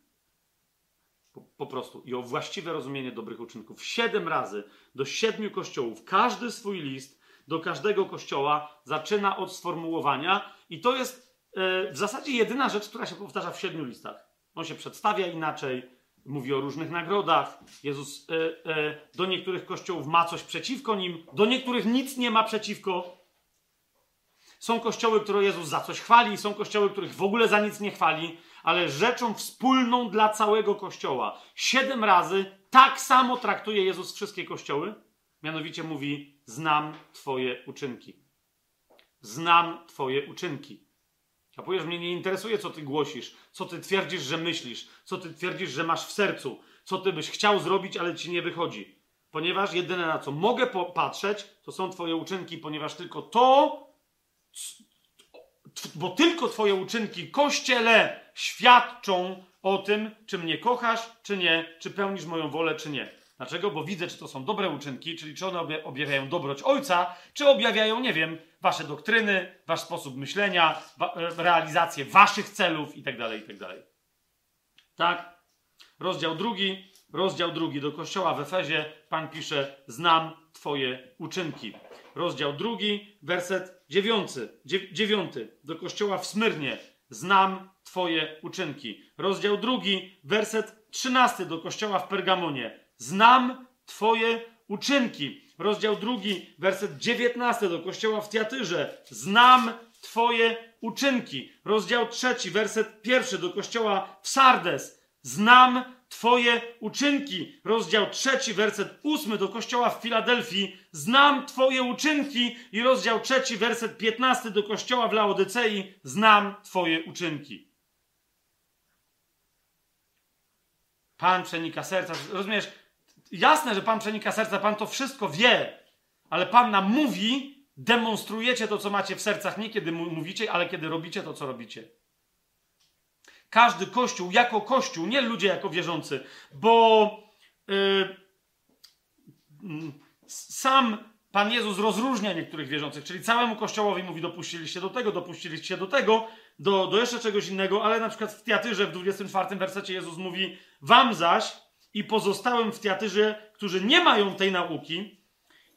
Po, prostu. I o właściwe rozumienie dobrych uczynków. Siedem razy do siedmiu kościołów, każdy swój list do każdego kościoła zaczyna od sformułowania, i to jest e, w zasadzie jedyna rzecz, która się powtarza w siedmiu listach. On się przedstawia inaczej, mówi o różnych nagrodach. Jezus e, e, do niektórych kościołów ma coś przeciwko nim, do niektórych nic nie ma przeciwko. Są kościoły, które Jezus za coś chwali, są kościoły, których w ogóle za nic nie chwali, ale rzeczą wspólną dla całego kościoła. Siedem razy tak samo traktuje Jezus wszystkie kościoły. Mianowicie mówi: Znam Twoje uczynki. Znam Twoje uczynki. A powiesz, mnie nie interesuje, co ty głosisz, co ty twierdzisz, że myślisz, co ty twierdzisz, że masz w sercu, co ty byś chciał zrobić, ale ci nie wychodzi. Ponieważ jedyne na co mogę popatrzeć, to są twoje uczynki, ponieważ tylko to, bo tylko twoje uczynki, Kościele, świadczą o tym, czy mnie kochasz, czy nie, czy pełnisz moją wolę, czy nie. Dlaczego? Bo widzę, czy to są dobre uczynki, czyli czy one objawiają dobroć Ojca, czy objawiają, nie wiem, wasze doktryny, wasz sposób myślenia, wa e, realizację waszych celów itd., tak itd. Tak, tak? Rozdział drugi, rozdział drugi do kościoła w Efezie, Pan pisze, znam Twoje uczynki. Rozdział drugi, werset dziewiąty, dziewiąty do kościoła w Smyrnie, znam Twoje uczynki. Rozdział drugi, werset trzynasty do kościoła w Pergamonie, znam Twoje uczynki rozdział drugi, werset 19 do kościoła w Tiatyrze. Znam Twoje uczynki. Rozdział trzeci, werset pierwszy do kościoła w Sardes. Znam Twoje uczynki. Rozdział trzeci, werset ósmy do kościoła w Filadelfii. Znam Twoje uczynki. I rozdział trzeci, werset piętnasty do kościoła w Laodycei. Znam Twoje uczynki. Pan przenika serca. Rozumiesz? Jasne, że Pan przenika serca, Pan to wszystko wie, ale Pan nam mówi, demonstrujecie to, co macie w sercach, nie kiedy mówicie, ale kiedy robicie to, co robicie. Każdy kościół jako kościół, nie ludzie jako wierzący, bo yy, sam Pan Jezus rozróżnia niektórych wierzących, czyli całemu kościołowi mówi: dopuściliście do tego, dopuściliście do tego, do, do jeszcze czegoś innego, ale na przykład w Teatyrze w 24 wersecie Jezus mówi: Wam zaś, i pozostałym w teatrze, którzy nie mają tej nauki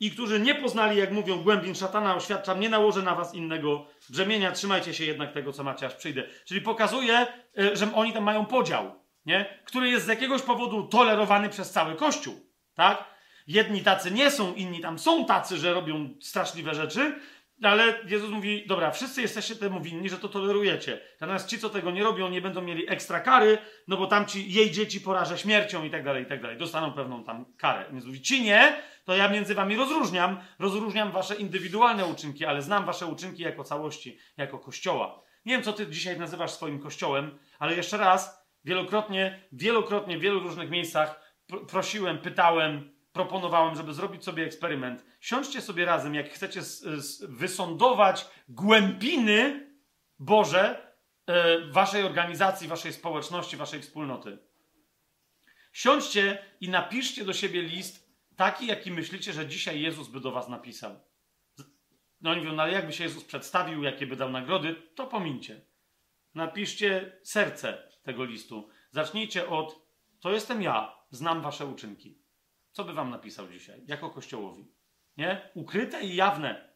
i którzy nie poznali, jak mówią, głębin szatana, oświadczam, nie nałożę na was innego brzemienia, trzymajcie się jednak tego, co macie, aż przyjdę. Czyli pokazuje, e, że oni tam mają podział, nie? który jest z jakiegoś powodu tolerowany przez cały Kościół, tak? Jedni tacy nie są, inni tam są tacy, że robią straszliwe rzeczy, ale Jezus mówi, dobra, wszyscy jesteście temu winni, że to tolerujecie. Natomiast ci, co tego nie robią, nie będą mieli ekstra kary, no bo tam ci, jej dzieci porażę śmiercią i tak dalej, i tak dalej. Dostaną pewną tam karę. Więc mówi, ci nie, to ja między wami rozróżniam, rozróżniam wasze indywidualne uczynki, ale znam wasze uczynki jako całości, jako kościoła. Nie wiem, co ty dzisiaj nazywasz swoim kościołem, ale jeszcze raz, wielokrotnie, wielokrotnie, w wielu różnych miejscach prosiłem, pytałem, proponowałem, żeby zrobić sobie eksperyment. Siądźcie sobie razem, jak chcecie wysądować głębiny Boże e, waszej organizacji, waszej społeczności, waszej wspólnoty. Siądźcie i napiszcie do siebie list taki, jaki myślicie, że dzisiaj Jezus by do was napisał. No oni mówią, no ale jakby się Jezus przedstawił, jakie by dał nagrody, to pomincie. Napiszcie serce tego listu. Zacznijcie od, to jestem ja, znam wasze uczynki. Co by wam napisał dzisiaj, jako kościołowi? Nie? Ukryte i jawne.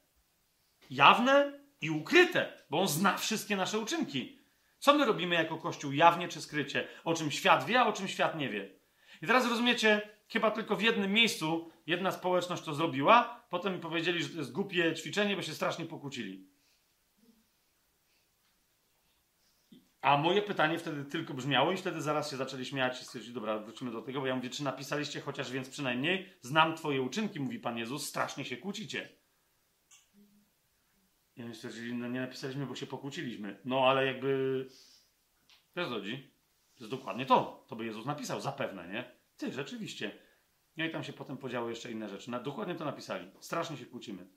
Jawne i ukryte, bo on zna wszystkie nasze uczynki. Co my robimy jako kościół, jawnie czy skrycie? O czym świat wie, a o czym świat nie wie. I teraz rozumiecie, chyba tylko w jednym miejscu jedna społeczność to zrobiła, potem mi powiedzieli, że to jest głupie ćwiczenie, bo się strasznie pokłócili. A moje pytanie wtedy tylko brzmiało i wtedy zaraz się zaczęli śmiać i stwierdzili, dobra, wrócimy do tego, bo ja mówię, czy napisaliście chociaż więc przynajmniej, znam twoje uczynki, mówi Pan Jezus, strasznie się kłócicie. I oni stwierdzili, no nie napisaliśmy, bo się pokłóciliśmy. No ale jakby... Wiesz, chodzi? To jest dokładnie to. To by Jezus napisał, zapewne, nie? Ty, rzeczywiście. No i tam się potem podziały jeszcze inne rzeczy. Na, dokładnie to napisali. Strasznie się kłócimy.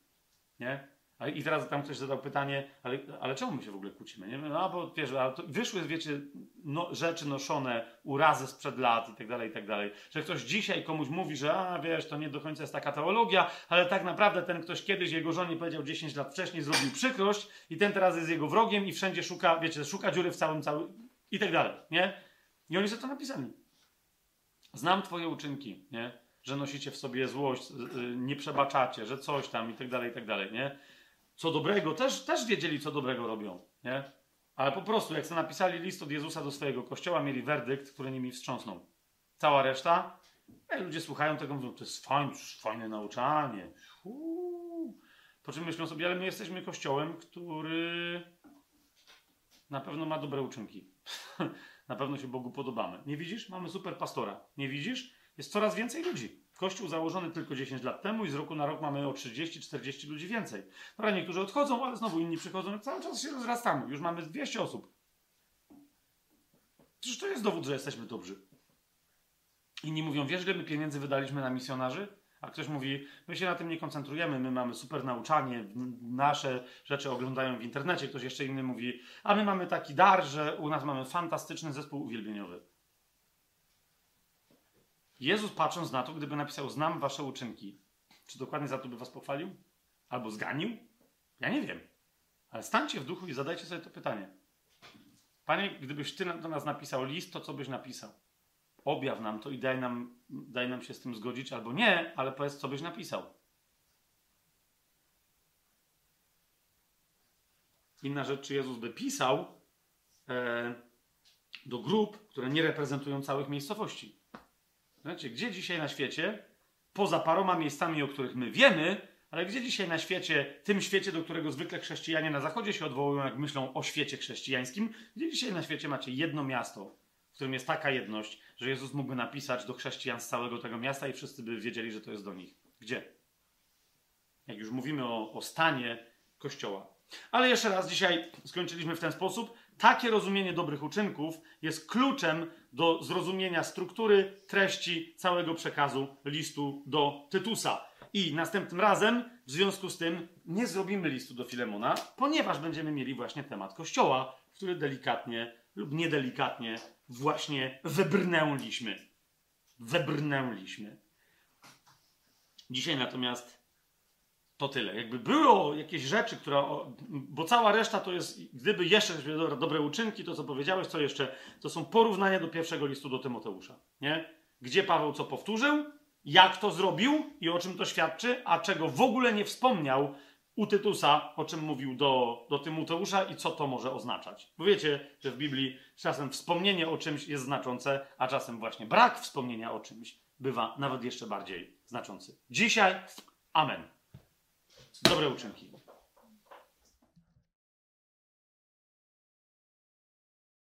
Nie? I teraz tam ktoś zadał pytanie, ale, ale czemu my się w ogóle kłócimy? Nie? No, bo wiesz, wyszły, wiecie, no, rzeczy noszone, urazy sprzed lat i tak dalej, i tak dalej. Że ktoś dzisiaj komuś mówi, że a wiesz, to nie do końca jest taka teologia, ale tak naprawdę ten ktoś kiedyś jego żonie powiedział 10 lat wcześniej, zrobił przykrość i ten teraz jest jego wrogiem i wszędzie szuka, wiecie, szuka dziury w całym, całym i tak dalej, nie? I oni sobie to napisali. Znam twoje uczynki, nie? Że nosicie w sobie złość, nie przebaczacie, że coś tam i tak dalej, i tak dalej, nie? Co dobrego, też, też wiedzieli, co dobrego robią, nie? Ale po prostu, jak napisali list od Jezusa do swojego kościoła, mieli werdykt, który nimi wstrząsnął. Cała reszta, jak ludzie słuchają tego, mówią, to jest fajne, fajne nauczanie. Uuu. Po czym myślą sobie, ale my jesteśmy kościołem, który na pewno ma dobre uczynki. *laughs* na pewno się Bogu podobamy. Nie widzisz? Mamy super pastora. Nie widzisz? Jest coraz więcej ludzi. Kościół założony tylko 10 lat temu i z roku na rok mamy o 30-40 ludzi więcej. Dobra, niektórzy odchodzą, ale znowu inni przychodzą. Cały czas się rozrastamy. Już mamy 200 osób. Przecież to jest dowód, że jesteśmy dobrzy. Inni mówią, wiesz, ile my pieniędzy wydaliśmy na misjonarzy? A ktoś mówi, my się na tym nie koncentrujemy, my mamy super nauczanie, nasze rzeczy oglądają w internecie. Ktoś jeszcze inny mówi, a my mamy taki dar, że u nas mamy fantastyczny zespół uwielbieniowy. Jezus patrząc na to, gdyby napisał, znam wasze uczynki, czy dokładnie za to by was pochwalił? Albo zganił? Ja nie wiem. Ale stańcie w duchu i zadajcie sobie to pytanie. Panie, gdybyś ty do nas napisał list, to co byś napisał? Objaw nam to i daj nam, daj nam się z tym zgodzić, albo nie, ale powiedz, co byś napisał. Inna rzecz, czy Jezus by pisał e, do grup, które nie reprezentują całych miejscowości. Znaczy, gdzie dzisiaj na świecie, poza paroma miejscami, o których my wiemy, ale gdzie dzisiaj na świecie, tym świecie, do którego zwykle chrześcijanie na zachodzie się odwołują, jak myślą o świecie chrześcijańskim, gdzie dzisiaj na świecie macie jedno miasto, w którym jest taka jedność, że Jezus mógłby napisać do chrześcijan z całego tego miasta i wszyscy by wiedzieli, że to jest do nich. Gdzie? Jak już mówimy o, o stanie Kościoła. Ale jeszcze raz, dzisiaj skończyliśmy w ten sposób. Takie rozumienie dobrych uczynków jest kluczem do zrozumienia struktury, treści całego przekazu listu do Tytusa. I następnym razem, w związku z tym, nie zrobimy listu do Filemona, ponieważ będziemy mieli właśnie temat Kościoła, który delikatnie lub niedelikatnie właśnie webrnęliśmy. Webrnęliśmy. Dzisiaj natomiast to tyle. Jakby było jakieś rzeczy, które. Bo cała reszta to jest. Gdyby jeszcze dobre uczynki, to co powiedziałeś, co jeszcze? To są porównania do pierwszego listu do Tymoteusza. Nie? Gdzie Paweł co powtórzył, jak to zrobił i o czym to świadczy, a czego w ogóle nie wspomniał u Tytusa, o czym mówił do, do Tymoteusza i co to może oznaczać. Bo wiecie, że w Biblii czasem wspomnienie o czymś jest znaczące, a czasem właśnie brak wspomnienia o czymś bywa nawet jeszcze bardziej znaczący. Dzisiaj, amen. Dobre uczynki.